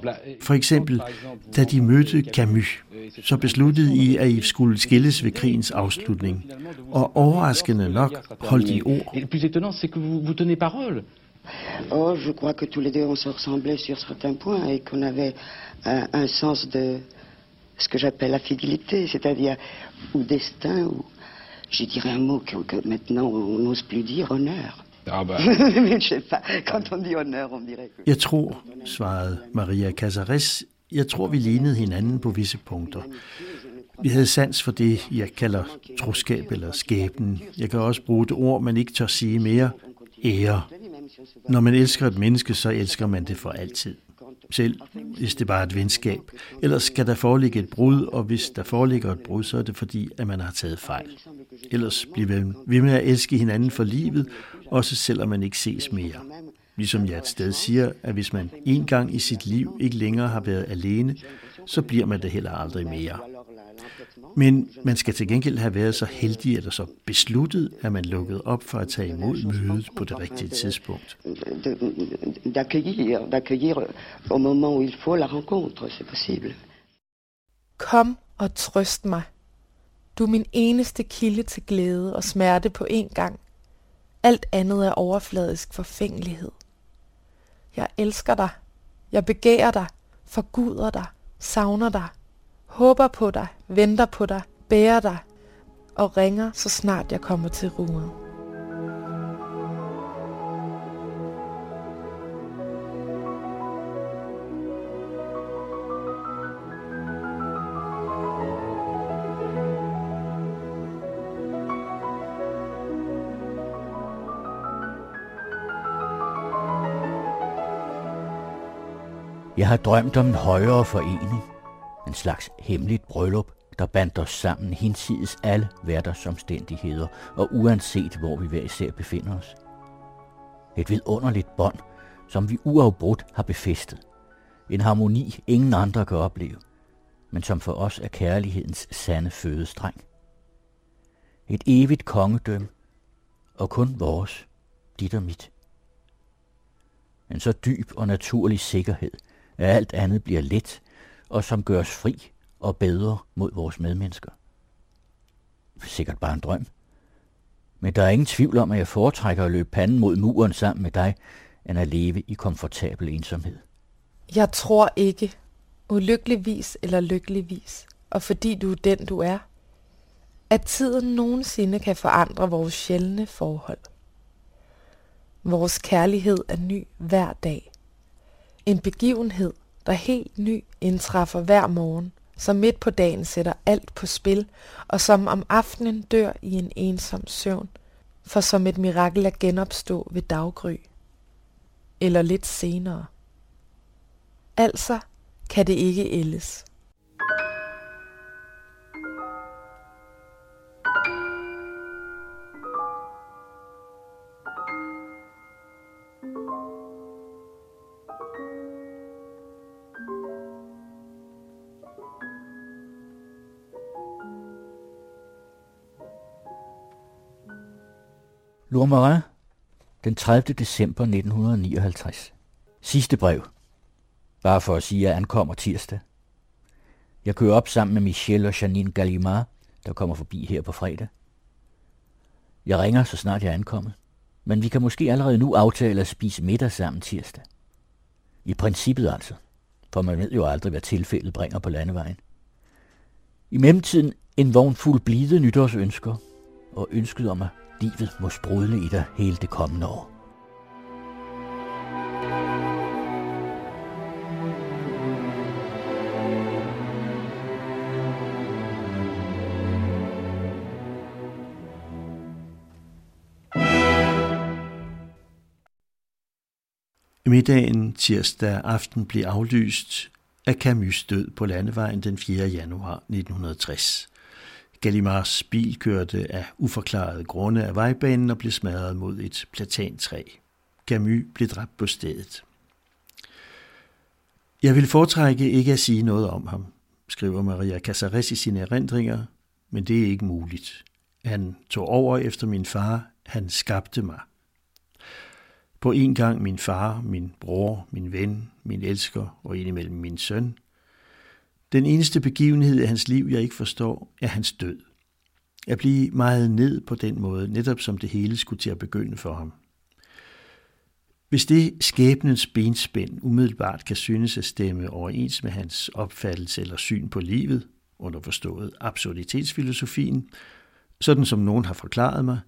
S39: là,
S36: For eksempel, da de mødte Camus, så besluttede I, at I skulle skilles ved krigens afslutning. Og overraskende nok holdt I ord.
S39: Et le plus étonnant, c'est que vous, vous tenez parole.
S25: Oh, je crois que tous les deux, on se ressemblait sur certains points et qu'on avait un, un sens de ce que j'appelle la fidélité, c'est-à-dire ou destin, ou je dirais un mot que, que maintenant on n'ose plus dire, honneur.
S39: Ah bah...
S25: Mais je sais pas, quand on dit honneur, on dirait que...
S36: Jeg tror, svarede Maria Casares, jeg tror, vi lignede hinanden på visse punkter. Vi havde sans for det, jeg kalder troskab eller skæbnen. Jeg kan også bruge det ord, man ikke tør sige mere. Ære. Når man elsker et menneske, så elsker man det for altid. Selv hvis det bare er et venskab. Ellers skal der foreligge et brud, og hvis der foreligger et brud, så er det fordi, at man har taget fejl. Ellers bliver vi med at elske hinanden for livet, også selvom man ikke ses mere. Ligesom jeg et sted siger, at hvis man en gang i sit liv ikke længere har været alene, så bliver man det heller aldrig mere. Men man skal til gengæld have været så heldig eller så besluttet, at man lukkede op for at tage imod mødet på det rigtige tidspunkt.
S25: de- d'accueillir, d'accueillir au moment où il faut la rencontre, c'est possible.
S37: Kom og trøst mig. Du er min eneste kilde til glæde og smerte på én gang. Alt andet er overfladisk forfængelighed. Jeg elsker dig. Jeg begærer dig, forguder dig, savner dig, håber på dig, venter på dig, bærer dig og ringer, så snart jeg kommer til rummet.
S1: Jeg har drømt om en højere forening. En slags hemmeligt bryllup, der bandt os sammen hinsides alle hverdagsomstændigheder og uanset hvor vi hver især befinder os. Et vidunderligt bånd, som vi uafbrudt har befæstet. En harmoni, ingen andre kan opleve, men som for os er kærlighedens sande fødestreng. Et evigt kongedømme, og kun vores, dit og mit. En så dyb og naturlig sikkerhed, at alt andet bliver let, og som gør os fri og bedre mod vores medmennesker. Sikkert bare en drøm. Men der er ingen tvivl om, at jeg foretrækker at løbe panden mod muren sammen med dig, end at leve i komfortabel ensomhed.
S37: Jeg tror ikke, ulykkeligvis eller lykkeligvis, og fordi du er den, du er, at tiden nogensinde kan forandre vores sjældne forhold. Vores kærlighed er ny hver dag. En begivenhed, der helt ny indtræffer hver morgen, som midt på dagen sætter alt på spil, og som om aftenen dør i en ensom søvn, for som et mirakel at genopstå ved daggry. Eller lidt senere. Altså kan det ikke ældes.
S1: Lourmarin, den 30. december 1959. Sidste brev. Bare for at sige, at jeg ankommer tirsdag. Jeg kører op sammen med Michel og Janine Gallimard, der kommer forbi her på fredag. Jeg ringer, så snart jeg er ankommet. Men vi kan måske allerede nu aftale at spise middag sammen tirsdag. I princippet altså, for man ved jo aldrig, hvad tilfældet bringer på landevejen. I mellemtiden en vogn fuld blide nytårsønsker, og ønsket om, at livet må sprudle i dig hele det kommende år.
S36: Middagen tirsdag aften blev aflyst af Camus død på landevejen den 4. januar 1960. Gallimars bil kørte af uforklarede grunde af vejbanen og blev smadret mod et platantræ. Camus blev dræbt på stedet. Jeg vil foretrække ikke at sige noget om ham, skriver Maria Casares i sine erindringer, men det er ikke muligt. Han tog over efter min far, han skabte mig. På en gang min far, min bror, min ven, min elsker og indimellem min søn. Den eneste begivenhed i hans liv, jeg ikke forstår, er hans død. At blive meget ned på den måde, netop som det hele skulle til at begynde for ham. Hvis det skæbnens benspænd umiddelbart kan synes at stemme overens med hans opfattelse eller syn på livet, underforstået absurditetsfilosofien, sådan som nogen har forklaret mig,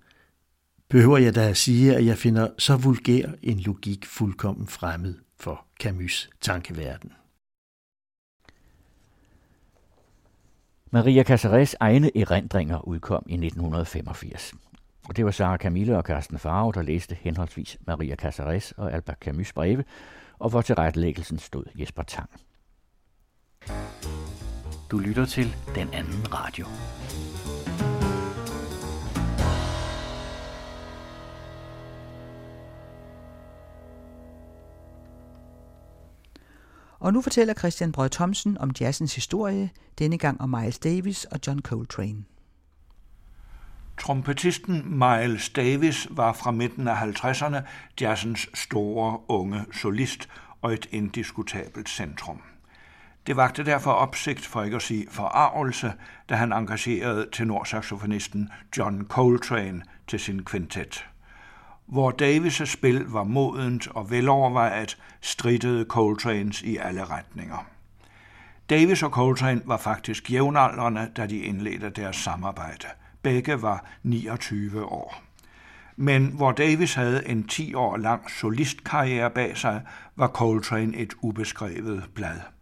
S36: behøver jeg da at sige, at jeg finder så vulgær en logik fuldkommen fremmed for Camus' tankeverden.
S1: Maria Casares egne erindringer udkom i 1985. Og det var Sara Camille og Carsten Farve, der læste henholdsvis Maria Casares og Albert Camus' breve, og hvor tilrettelæggelsen stod Jesper Tang. Du lytter til Den Anden Radio.
S40: Og nu fortæller Christian Brød Thomsen om jazzens historie, denne gang om Miles Davis og John Coltrane.
S41: Trompetisten Miles Davis var fra midten af 50'erne jazzens store unge solist og et indiskutabelt centrum. Det vagte derfor opsigt, for ikke at sige forarvelse, da han engagerede tenorsaxofonisten John Coltrane til sin kvintet. Hvor Davis' spil var modent og velovervejet, strittede Coltrane's i alle retninger. Davis og Coltrane var faktisk jævnaldrende, da de indledte deres samarbejde. Begge var 29 år. Men hvor Davis havde en 10 år lang solistkarriere bag sig, var Coltrane et ubeskrevet blad.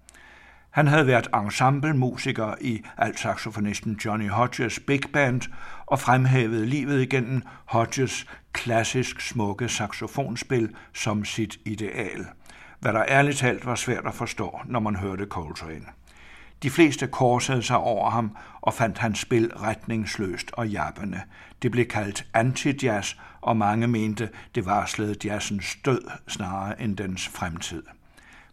S41: Han havde været ensemblemusiker i altsaxofonisten Johnny Hodges Big Band og fremhævede livet igennem Hodges klassisk smukke saxofonspil som sit ideal, hvad der ærligt talt var svært at forstå, når man hørte Coltrane. De fleste korsede sig over ham og fandt hans spil retningsløst og jappende. Det blev kaldt anti-jazz, og mange mente, det varslede jazzens død snarere end dens fremtid.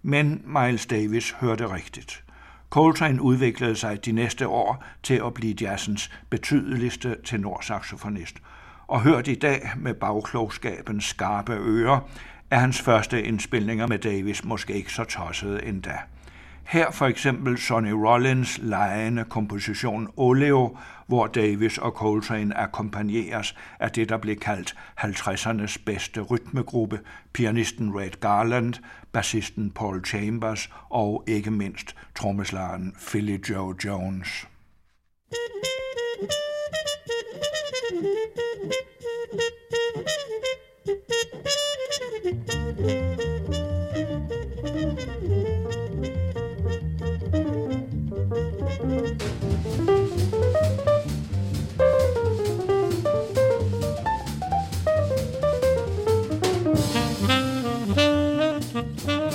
S41: Men Miles Davis hørte rigtigt. Coltrane udviklede sig de næste år til at blive jazzens betydeligste tenorsaxofonist, og hørt i dag med bagklogskabens skarpe ører, er hans første indspilninger med Davis måske ikke så tossede endda. Her for eksempel Sonny Rollins lejende komposition Oleo, hvor Davis og Coltrane akkompagneres af det, der blev kaldt 50'ernes bedste rytmegruppe, pianisten Red Garland, bassisten Paul Chambers og ikke mindst trommeslageren Philly Joe Jones.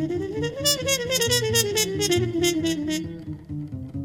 S41: Thank you.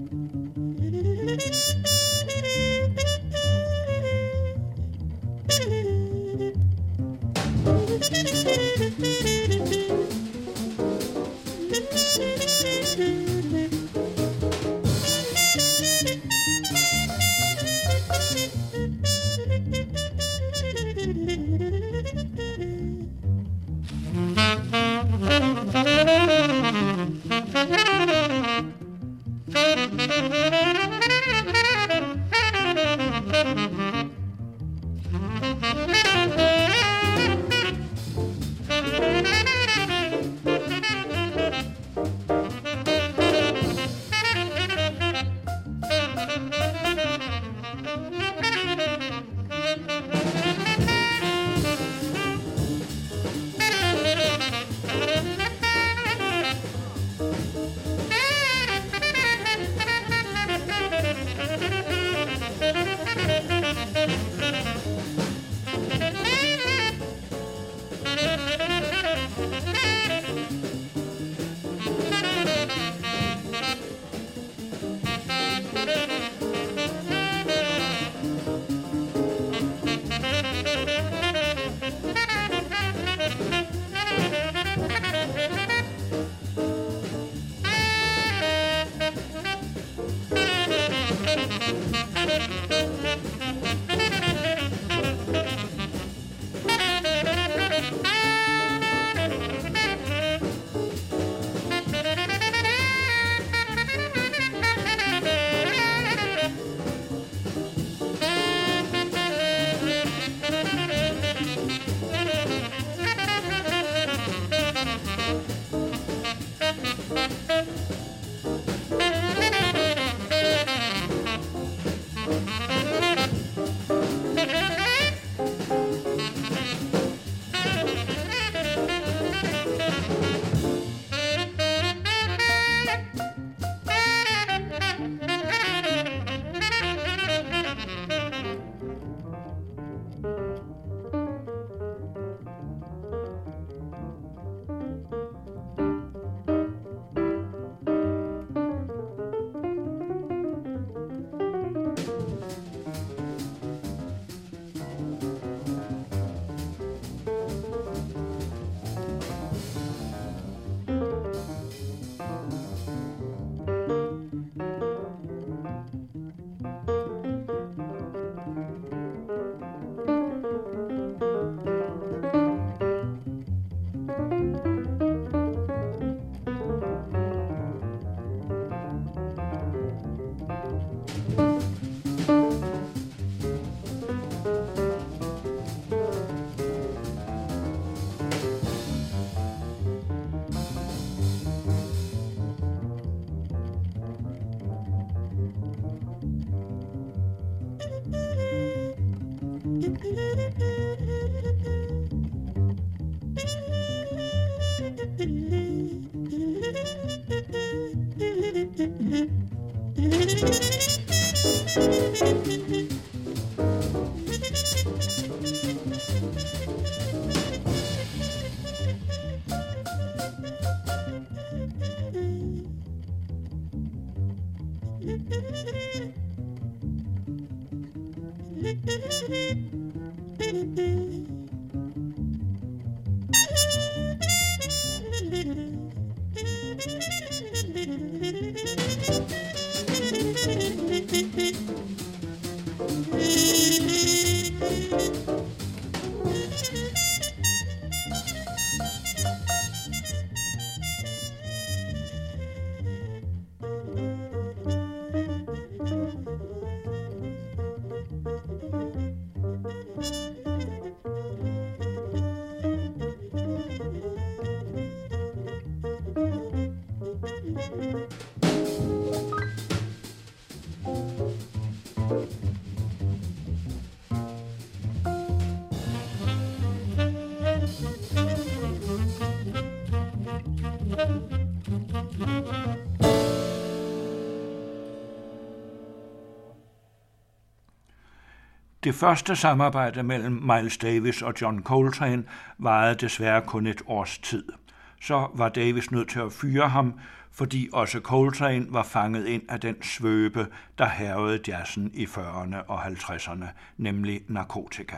S41: Det første samarbejde mellem Miles Davis og John Coltrane varede desværre kun et års tid. Så var Davis nødt til at fyre ham, fordi også Coltrane var fanget ind af den svøbe, der hervede jazzen i 40'erne og 50'erne, nemlig narkotika.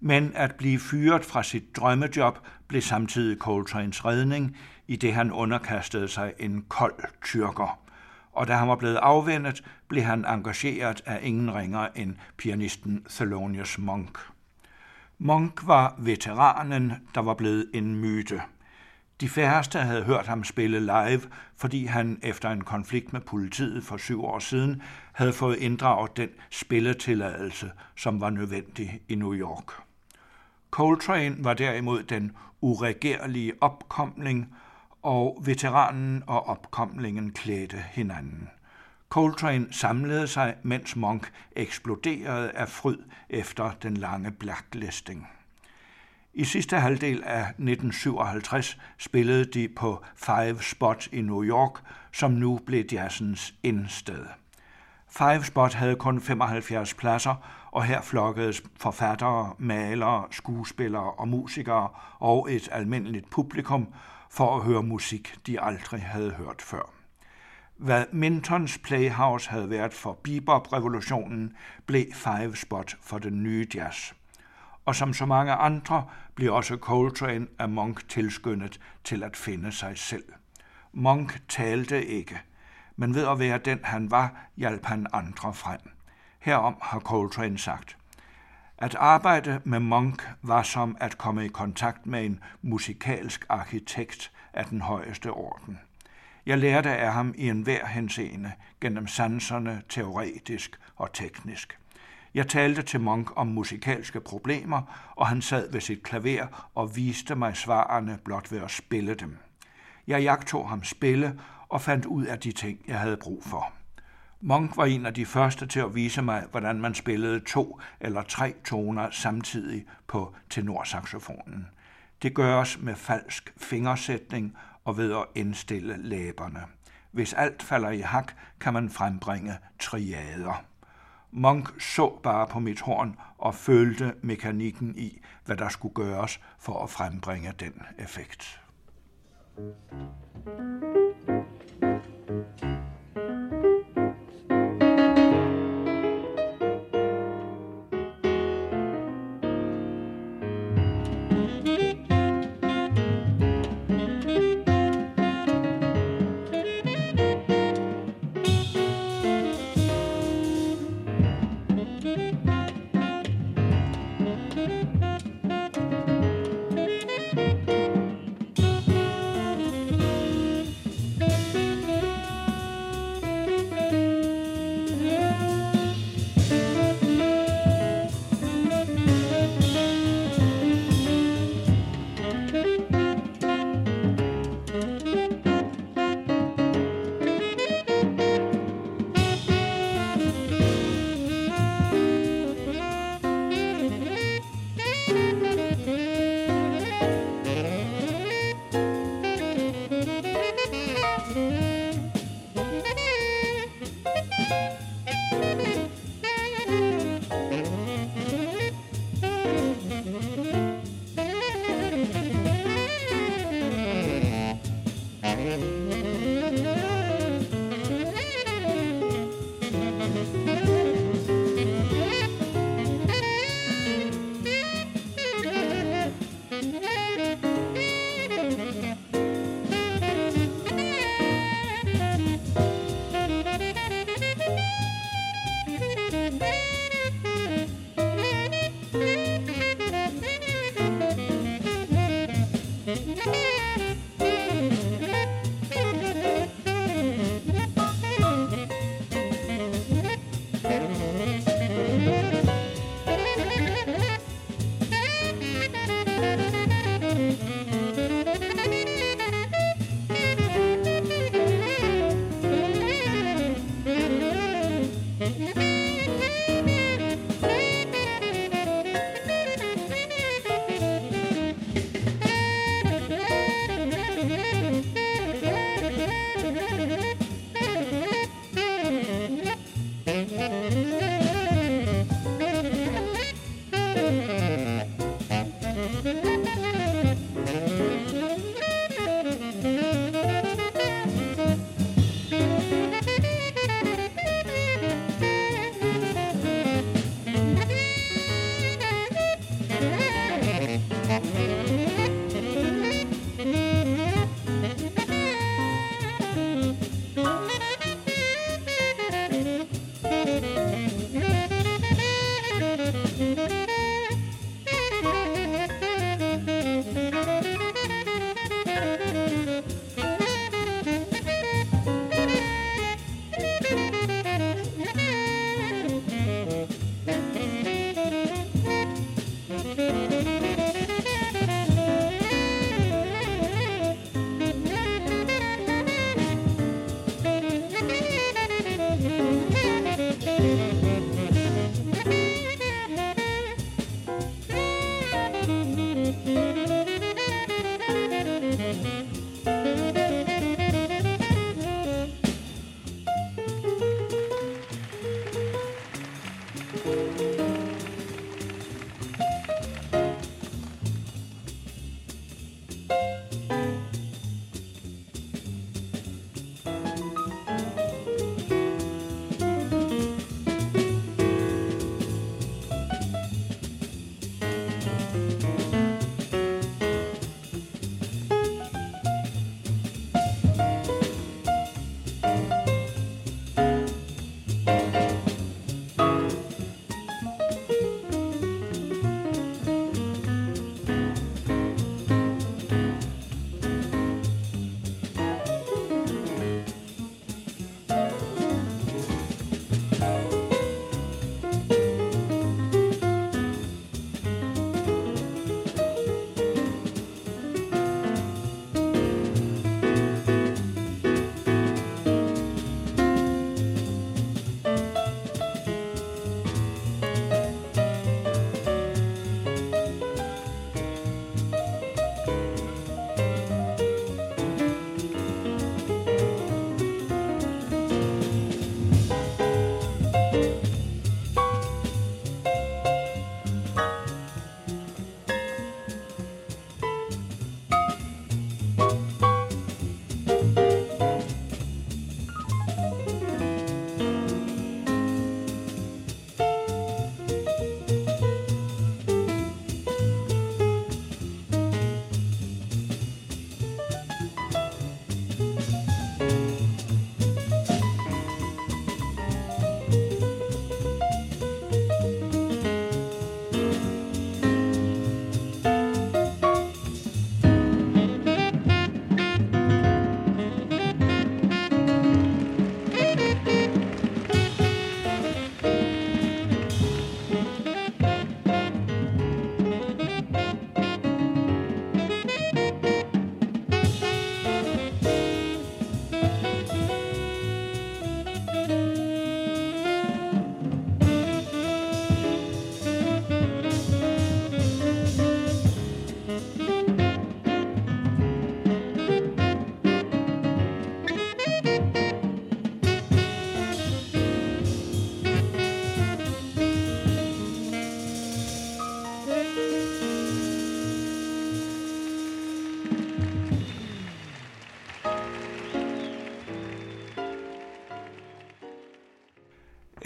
S41: Men at blive fyret fra sit drømmejob blev samtidig Coltranes redning, i det han underkastede sig en kold tyrker – og da han var blevet afvendet, blev han engageret af ingen ringer end pianisten Thelonious Monk. Monk var veteranen, der var blevet en myte. De færreste havde hørt ham spille live, fordi han efter en konflikt med politiet for syv år siden havde fået inddraget den spilletilladelse, som var nødvendig i New York. Coltrane var derimod den uregerlige opkomling, og veteranen og opkomlingen klædte hinanden. Coltrane samlede sig, mens Monk eksploderede af fryd efter den lange blacklisting. I sidste halvdel af 1957 spillede de på Five Spot i New York, som nu blev jazzens indsted. Five Spot havde kun 75 pladser, og her flokkedes forfattere, malere, skuespillere og musikere og et almindeligt publikum, for at høre musik, de aldrig havde hørt før. Hvad Mintons Playhouse havde været for bebop-revolutionen, blev Five Spot for den nye jazz. Og som så mange andre blev også Coltrane af Monk tilskyndet til at finde sig selv. Monk talte ikke, men ved at være den han var, hjalp han andre frem. Herom har Coltrane sagt – at arbejde med Monk var som at komme i kontakt med en musikalsk arkitekt af den højeste orden. Jeg lærte af ham i enhver henseende, gennem sanserne, teoretisk og teknisk. Jeg talte til Monk om musikalske problemer, og han sad ved sit klaver og viste mig svarene blot ved at spille dem. Jeg jagtog ham spille og fandt ud af de ting, jeg havde brug for. Monk var en af de første til at vise mig, hvordan man spillede to eller tre toner samtidig på tenorsaxofonen. Det gøres med falsk fingersætning og ved at indstille læberne. Hvis alt falder i hak, kan man frembringe triader. Monk så bare på mit horn og følte mekanikken i, hvad der skulle gøres for at frembringe den effekt. thank you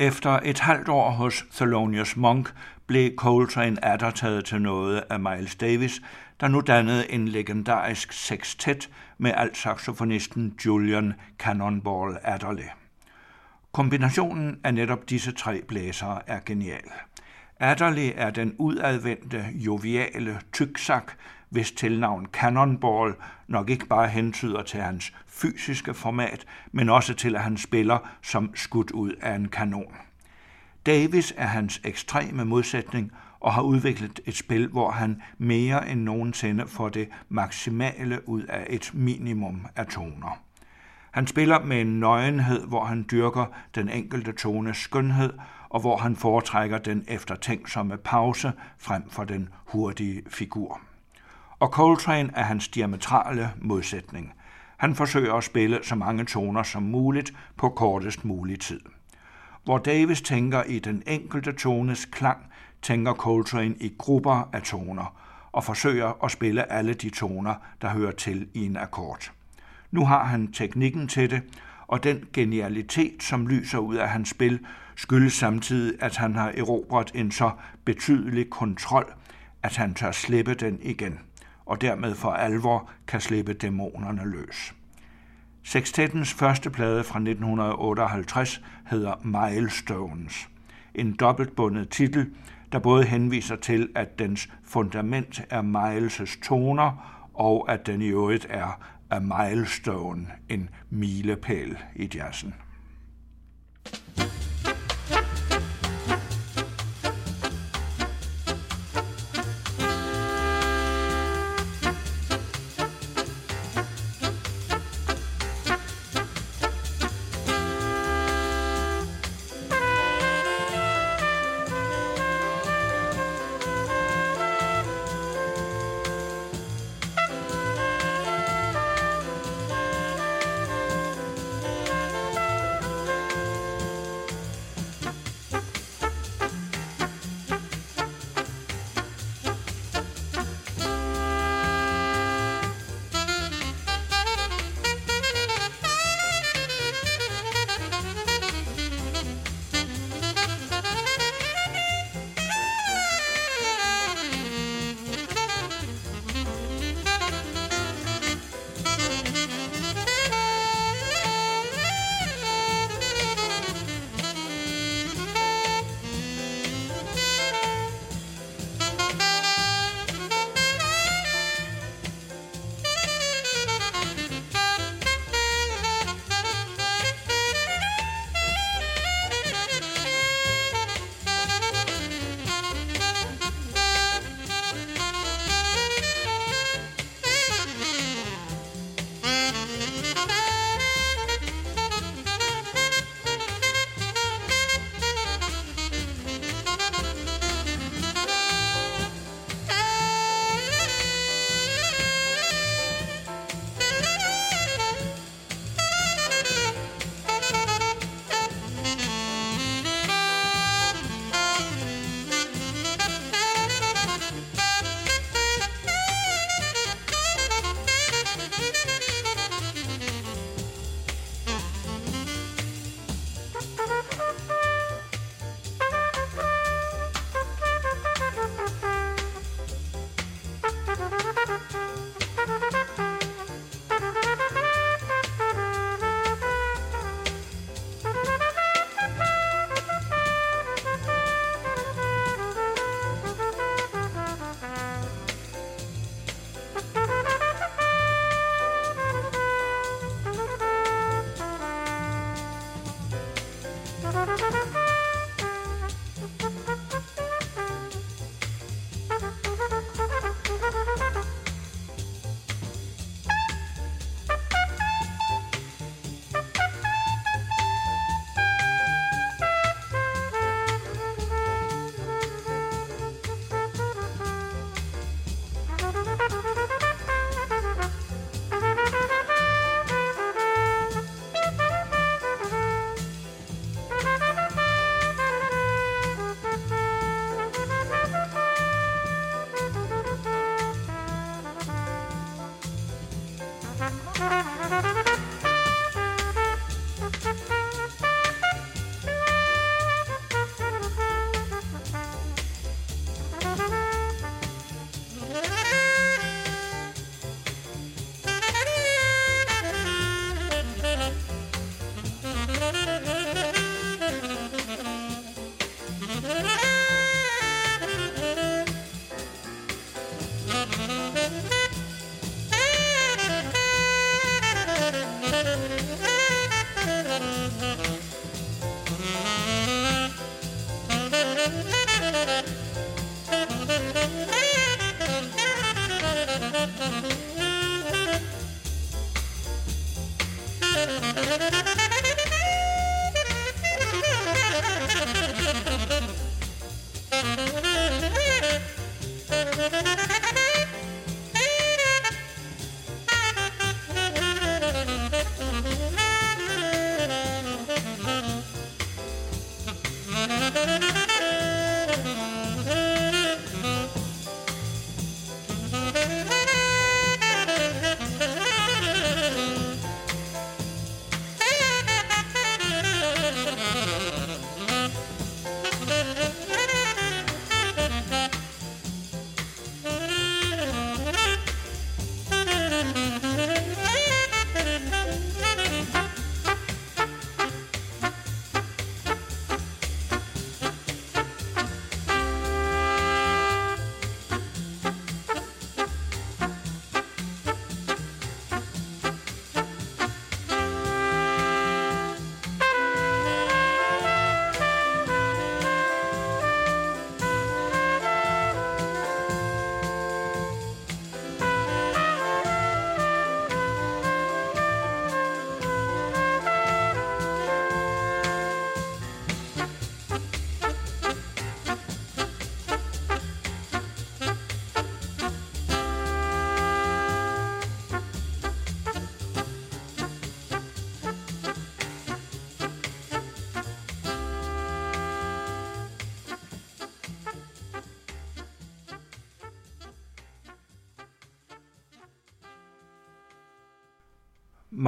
S41: Efter et halvt år hos Thelonious Monk blev Coltrane atter taget til noget af Miles Davis, der nu dannede en legendarisk sextet med altsaxofonisten Julian Cannonball Adderley. Kombinationen af netop disse tre blæsere er genial. Adderley er den udadvendte, joviale tyksak, hvis tilnavn Cannonball nok ikke bare hentyder til hans fysiske format, men også til, at han spiller som skudt ud af en kanon. Davis er hans ekstreme modsætning og har udviklet et spil, hvor han mere end nogensinde får det maksimale ud af et minimum af toner. Han spiller med en nøgenhed, hvor han dyrker den enkelte tones skønhed, og hvor han foretrækker den eftertænksomme pause frem for den hurtige figur. Og Coltrane er hans diametrale modsætning. Han forsøger at spille så mange toner som muligt på kortest mulig tid. Hvor Davis tænker i den enkelte tones klang, tænker Coltrane i grupper af toner og forsøger at spille alle de toner, der hører til i en akkord. Nu har han teknikken til det, og den genialitet, som lyser ud af hans spil, skyldes samtidig, at han har erobret en så betydelig kontrol, at han tør slippe den igen, og dermed for alvor kan slippe dæmonerne løs. Sextettens første plade fra 1958 hedder Milestones. En dobbeltbundet titel, der både henviser til, at dens fundament er Miles' toner, og at den i øvrigt er a milestone, en milepæl i jazzen.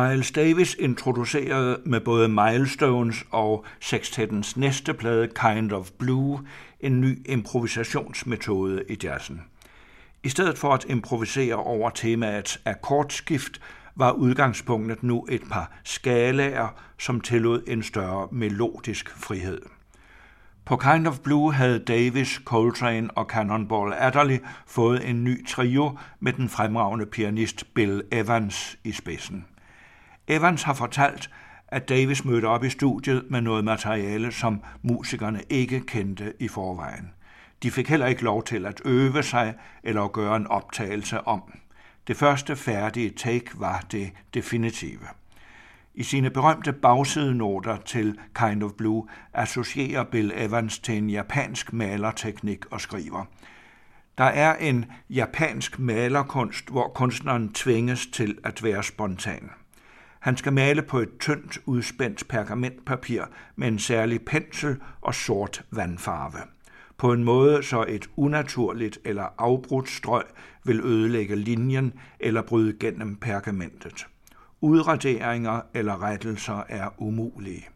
S41: Miles Davis introducerede med både Milestones og sextettens næste plade Kind of Blue en ny improvisationsmetode i jazzen. I stedet for at improvisere over temaet akkordskift, var udgangspunktet nu et par skalaer, som tillod en større melodisk frihed. På Kind of Blue havde Davis, Coltrane og Cannonball Adderley fået en ny trio med den fremragende pianist Bill Evans i spidsen. Evans har fortalt, at Davis mødte op i studiet med noget materiale, som musikerne ikke kendte i forvejen. De fik heller ikke lov til at øve sig eller at gøre en optagelse om. Det første færdige take var det definitive. I sine berømte bagsidenoter til Kind of Blue associerer Bill Evans til en japansk malerteknik og skriver. Der er en japansk malerkunst, hvor kunstneren tvinges til at være spontan. Han skal male på et tyndt udspændt pergamentpapir med en særlig pensel og sort vandfarve. På en måde, så et unaturligt eller afbrudt strøg vil ødelægge linjen eller bryde gennem pergamentet. Udraderinger eller rettelser er umulige.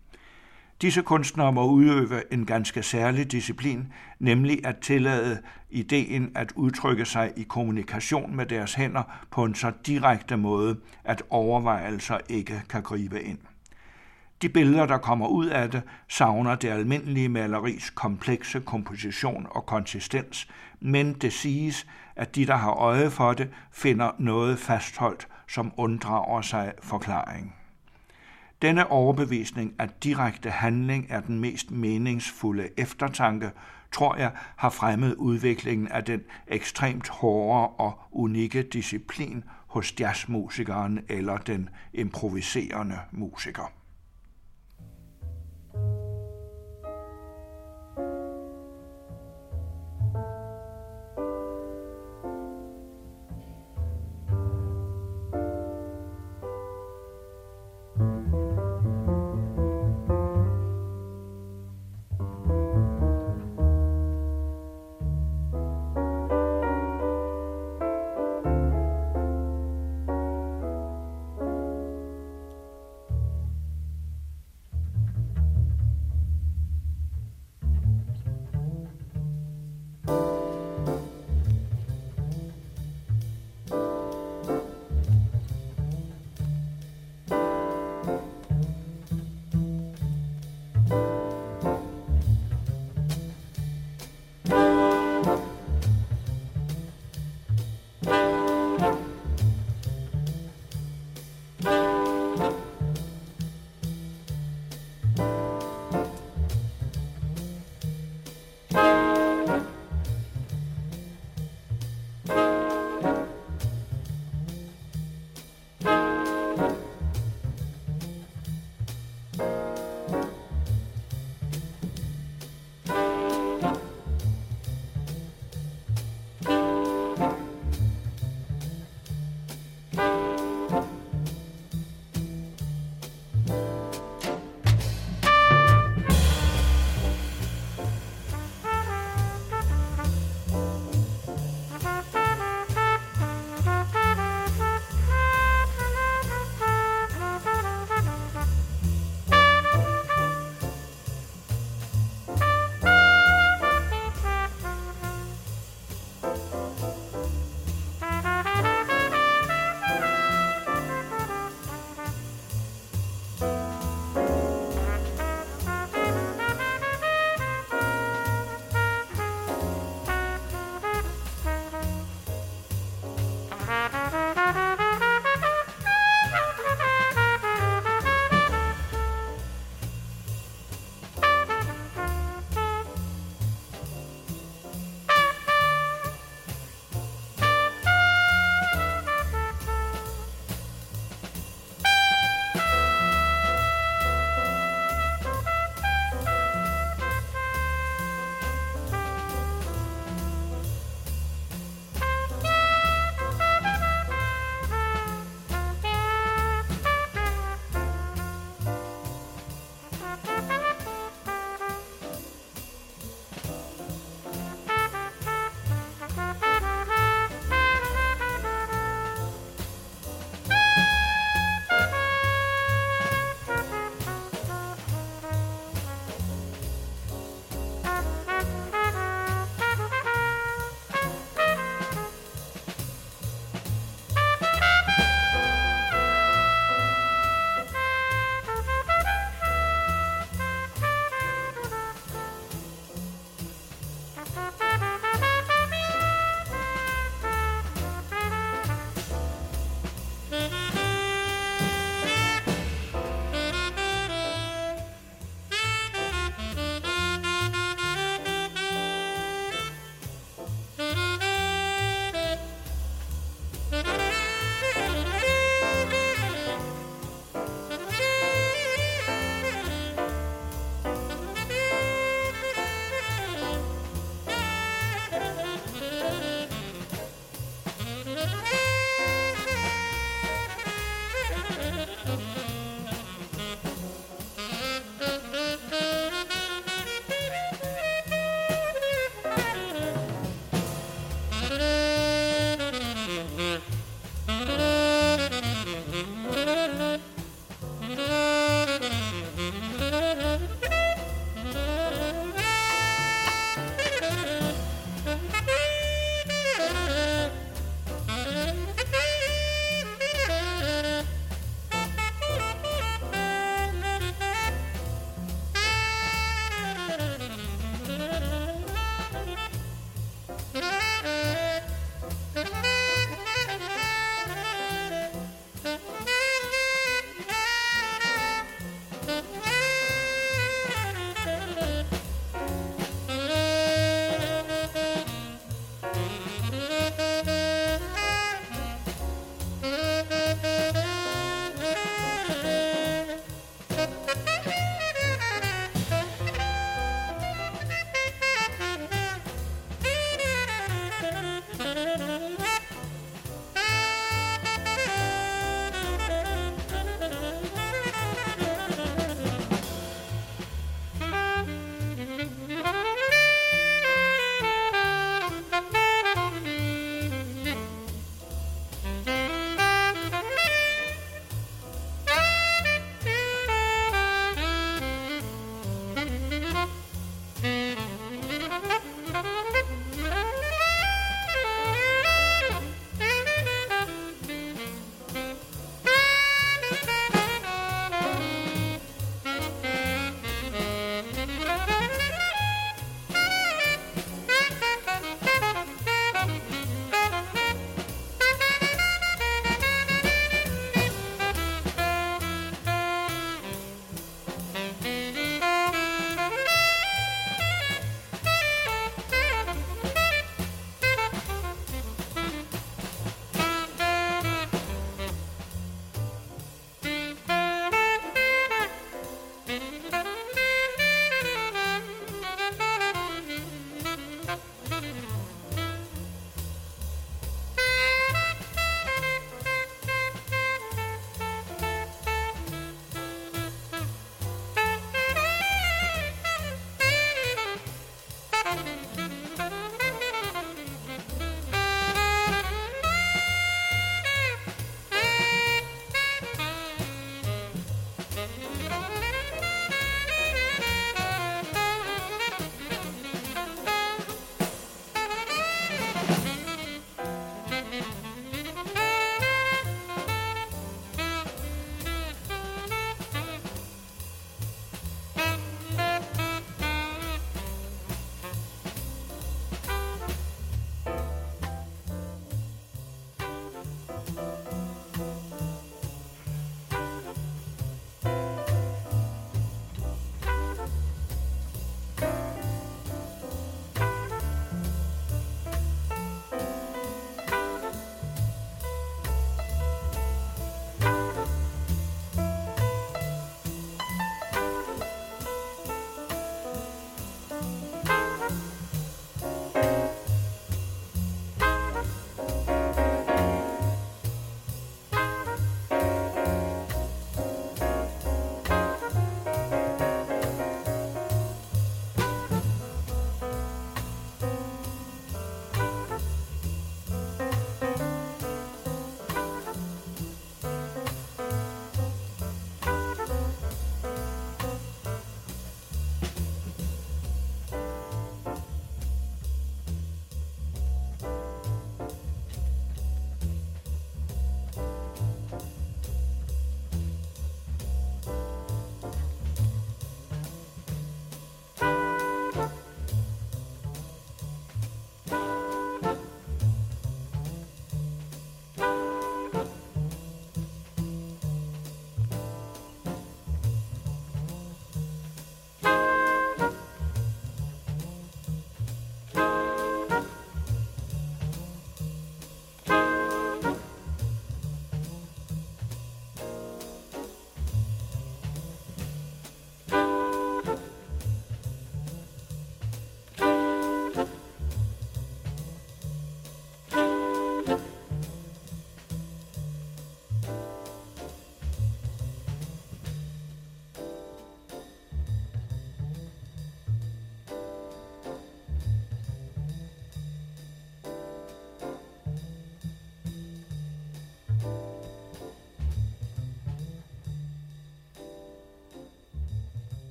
S41: Disse kunstnere må udøve en ganske særlig disciplin, nemlig at tillade ideen at udtrykke sig i kommunikation med deres hænder på en så direkte måde, at overvejelser ikke kan gribe ind. De billeder, der kommer ud af det, savner det almindelige maleris komplekse komposition og konsistens, men det siges, at de, der har øje for det, finder noget fastholdt, som unddrager sig forklaring. Denne overbevisning, at direkte handling er den mest meningsfulde eftertanke, tror jeg har fremmet udviklingen af den ekstremt hårde og unikke disciplin hos jazzmusikeren eller den improviserende musiker.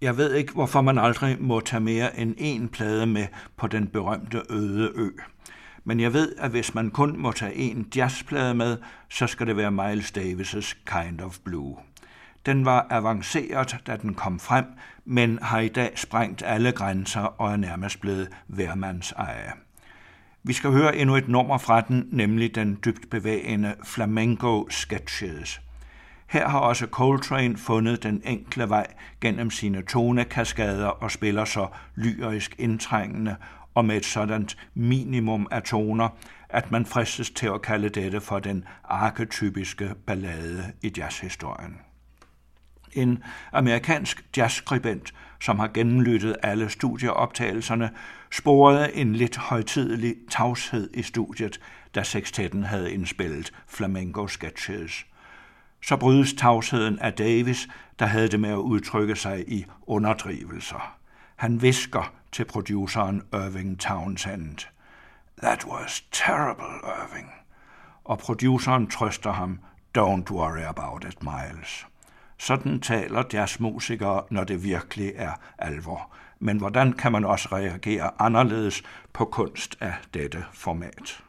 S41: Jeg ved ikke, hvorfor man aldrig må tage mere end én plade med på den berømte øde ø. Men jeg ved, at hvis man kun må tage én jazzplade med, så skal det være Miles Davis' Kind of Blue. Den var avanceret, da den kom frem, men har i dag sprængt alle grænser og er nærmest blevet værmands eje. Vi skal høre endnu et nummer fra den, nemlig den dybt bevægende Flamenco Sketches. Her har også Coltrane fundet den enkle vej gennem sine tonekaskader og spiller så lyrisk indtrængende og med et sådan minimum af toner, at man fristes til at kalde dette for den arketypiske ballade i jazzhistorien. En amerikansk jazzskribent, som har gennemlyttet alle studieoptagelserne, sporede en lidt højtidelig tavshed i studiet, da sextetten havde indspillet flamenco sketches. Så brydes tavsheden af Davis, der havde det med at udtrykke sig i underdrivelser. Han visker til produceren Irving Townsend. That was terrible, Irving. Og produceren trøster ham, Don't worry about it, Miles. Sådan taler jazzmusikere, når det virkelig er alvor. Men hvordan kan man også reagere anderledes på kunst af dette format?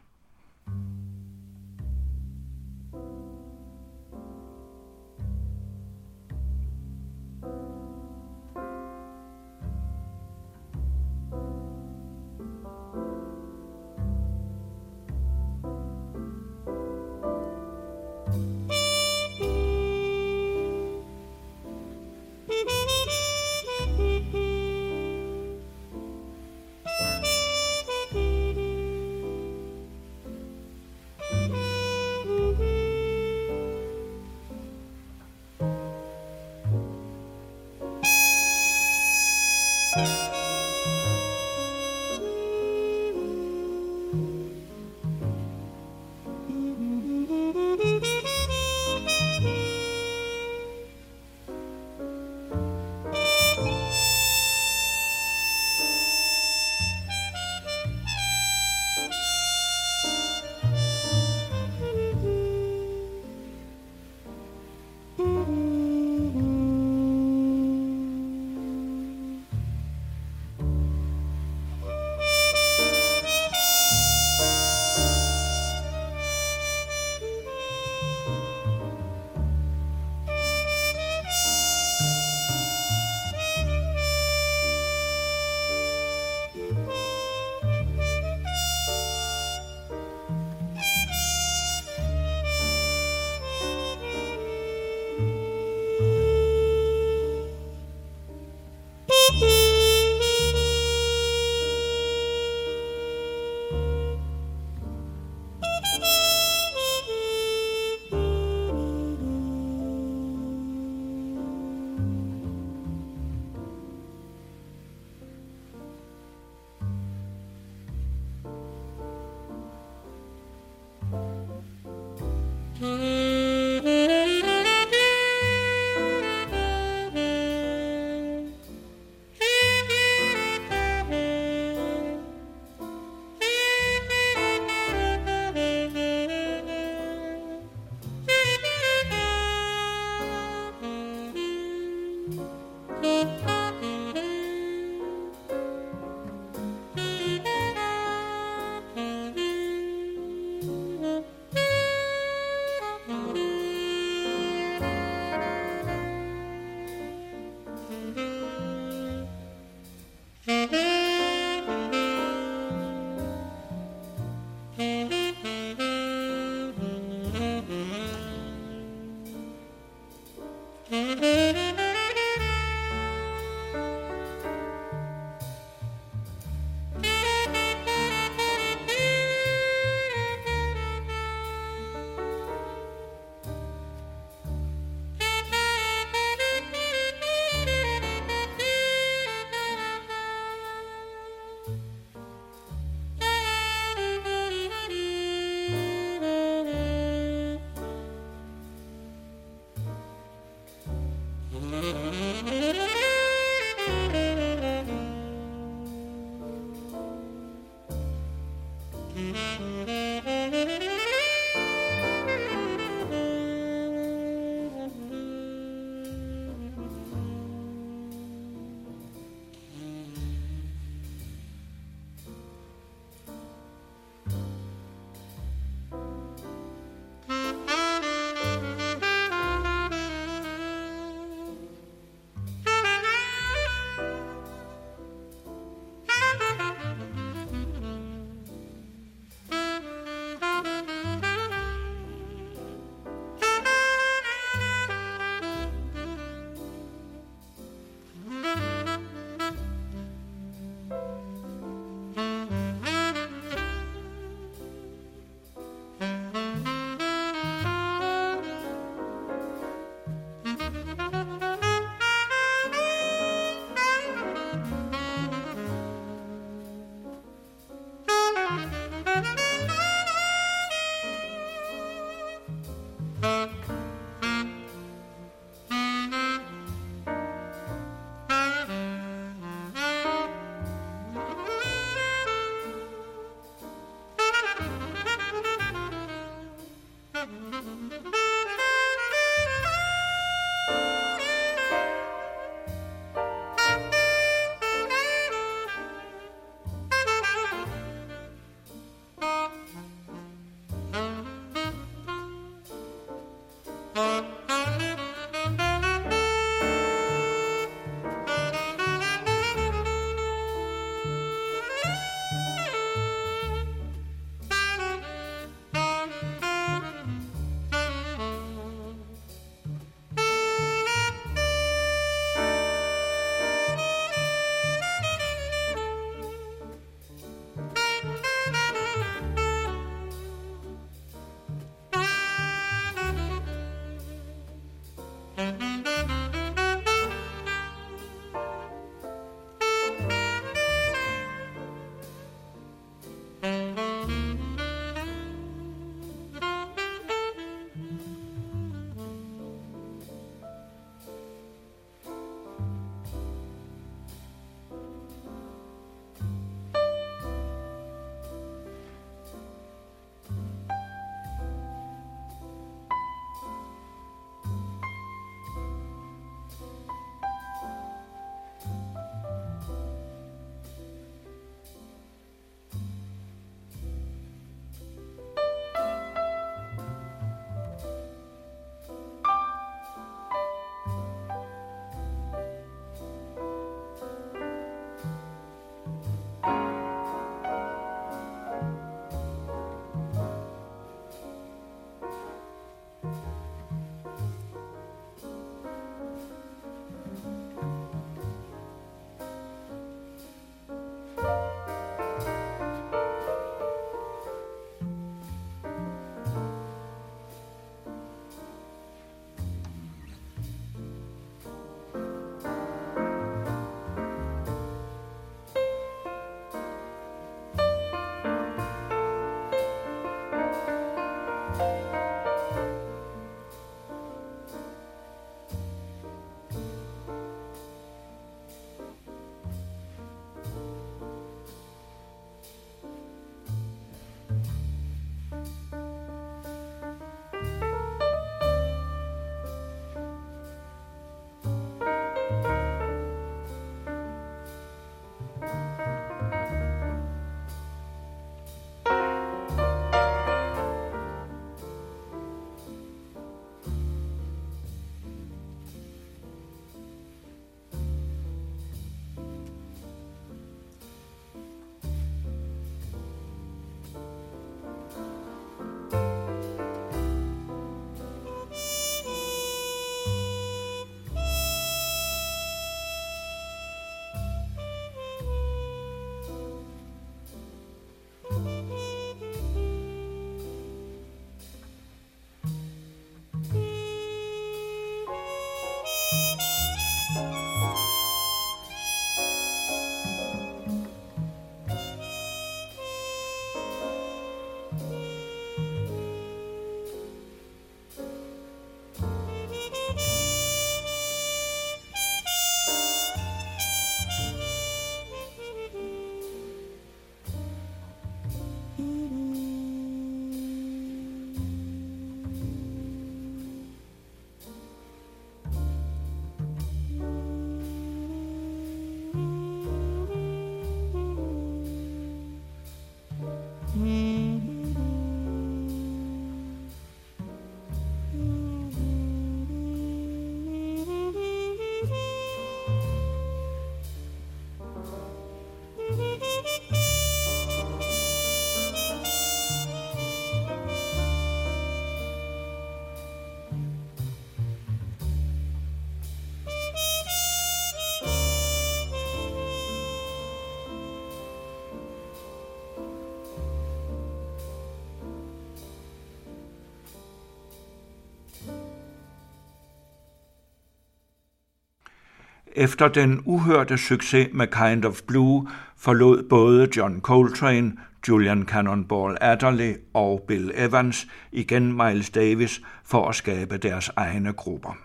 S41: Efter den uhørte succes med Kind of Blue forlod både John Coltrane, Julian Cannonball Adderley og Bill Evans igen Miles Davis for at skabe deres egne grupper.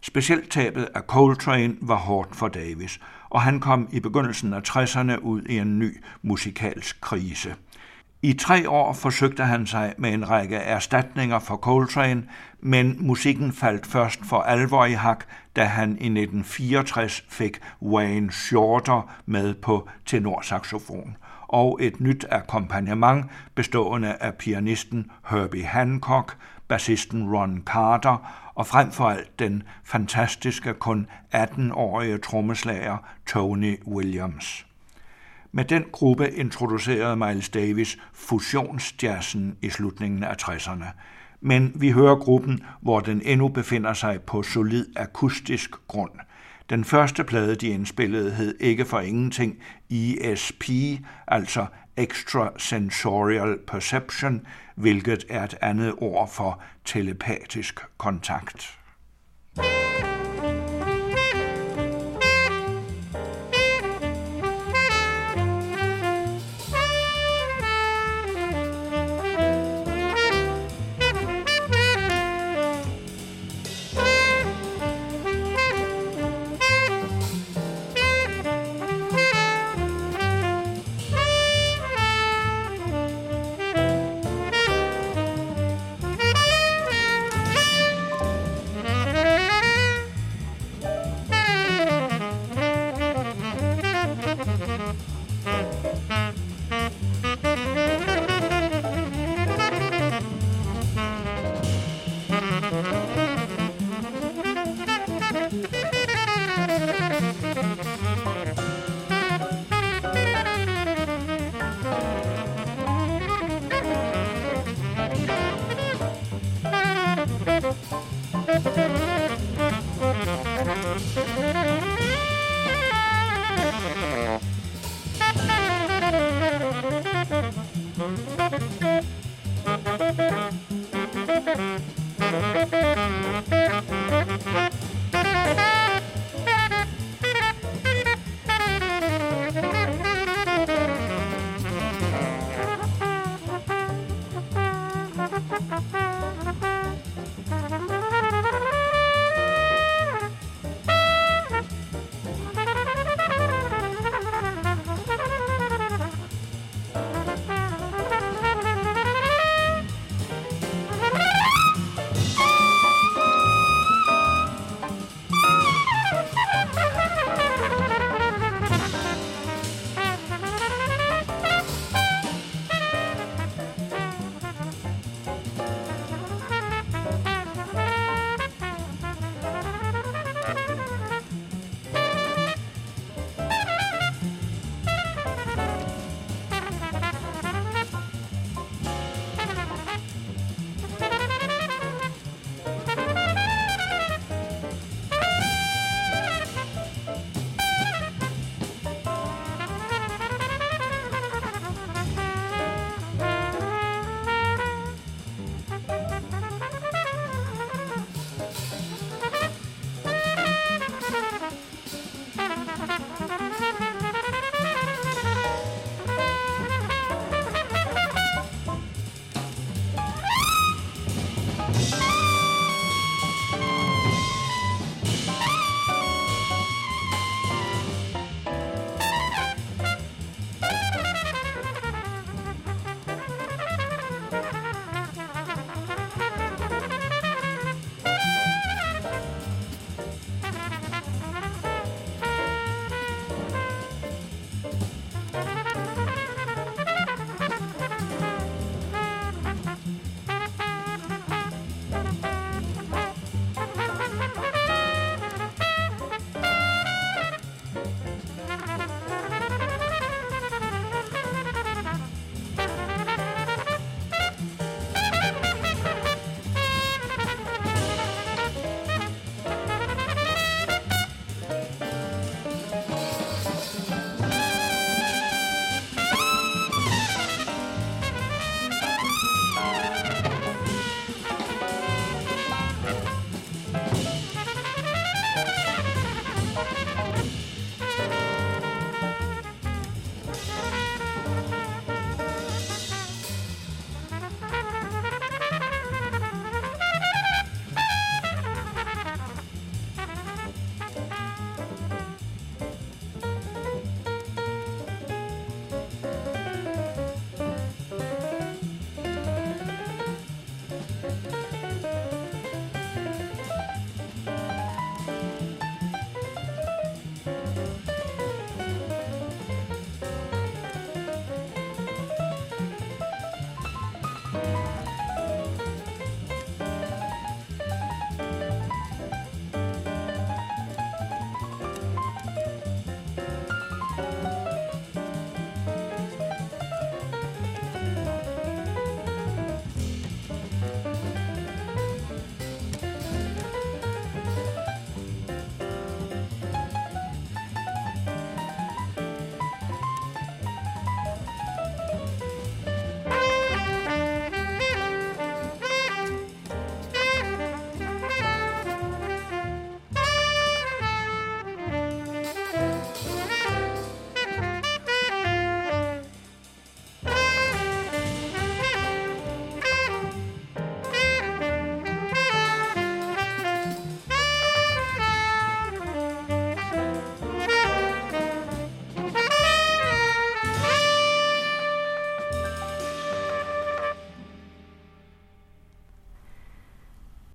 S41: Specielt tabet af Coltrane var hårdt for Davis, og han kom i begyndelsen af 60'erne ud i en ny musikalsk krise. I tre år forsøgte han sig med en række erstatninger for Coltrane, men musikken faldt først for alvor i hak, da han i 1964 fik Wayne Shorter med på tenorsaxofon og et nyt akkompagnement bestående af pianisten Herbie Hancock, bassisten Ron Carter og frem for alt den fantastiske kun 18-årige trommeslager Tony Williams. Med den gruppe introducerede Miles Davis fusionsjazzen i slutningen af 60'erne. Men vi hører gruppen, hvor den endnu befinder sig på solid akustisk grund. Den første plade, de indspillede, hed ikke for ingenting ESP, altså Extrasensorial Perception, hvilket er et andet ord for telepatisk kontakt.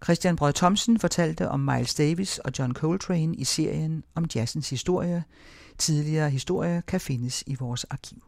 S4: Christian Brød Thomsen fortalte om Miles Davis og John Coltrane i serien om jazzens historie. Tidligere historier kan findes i vores arkiv.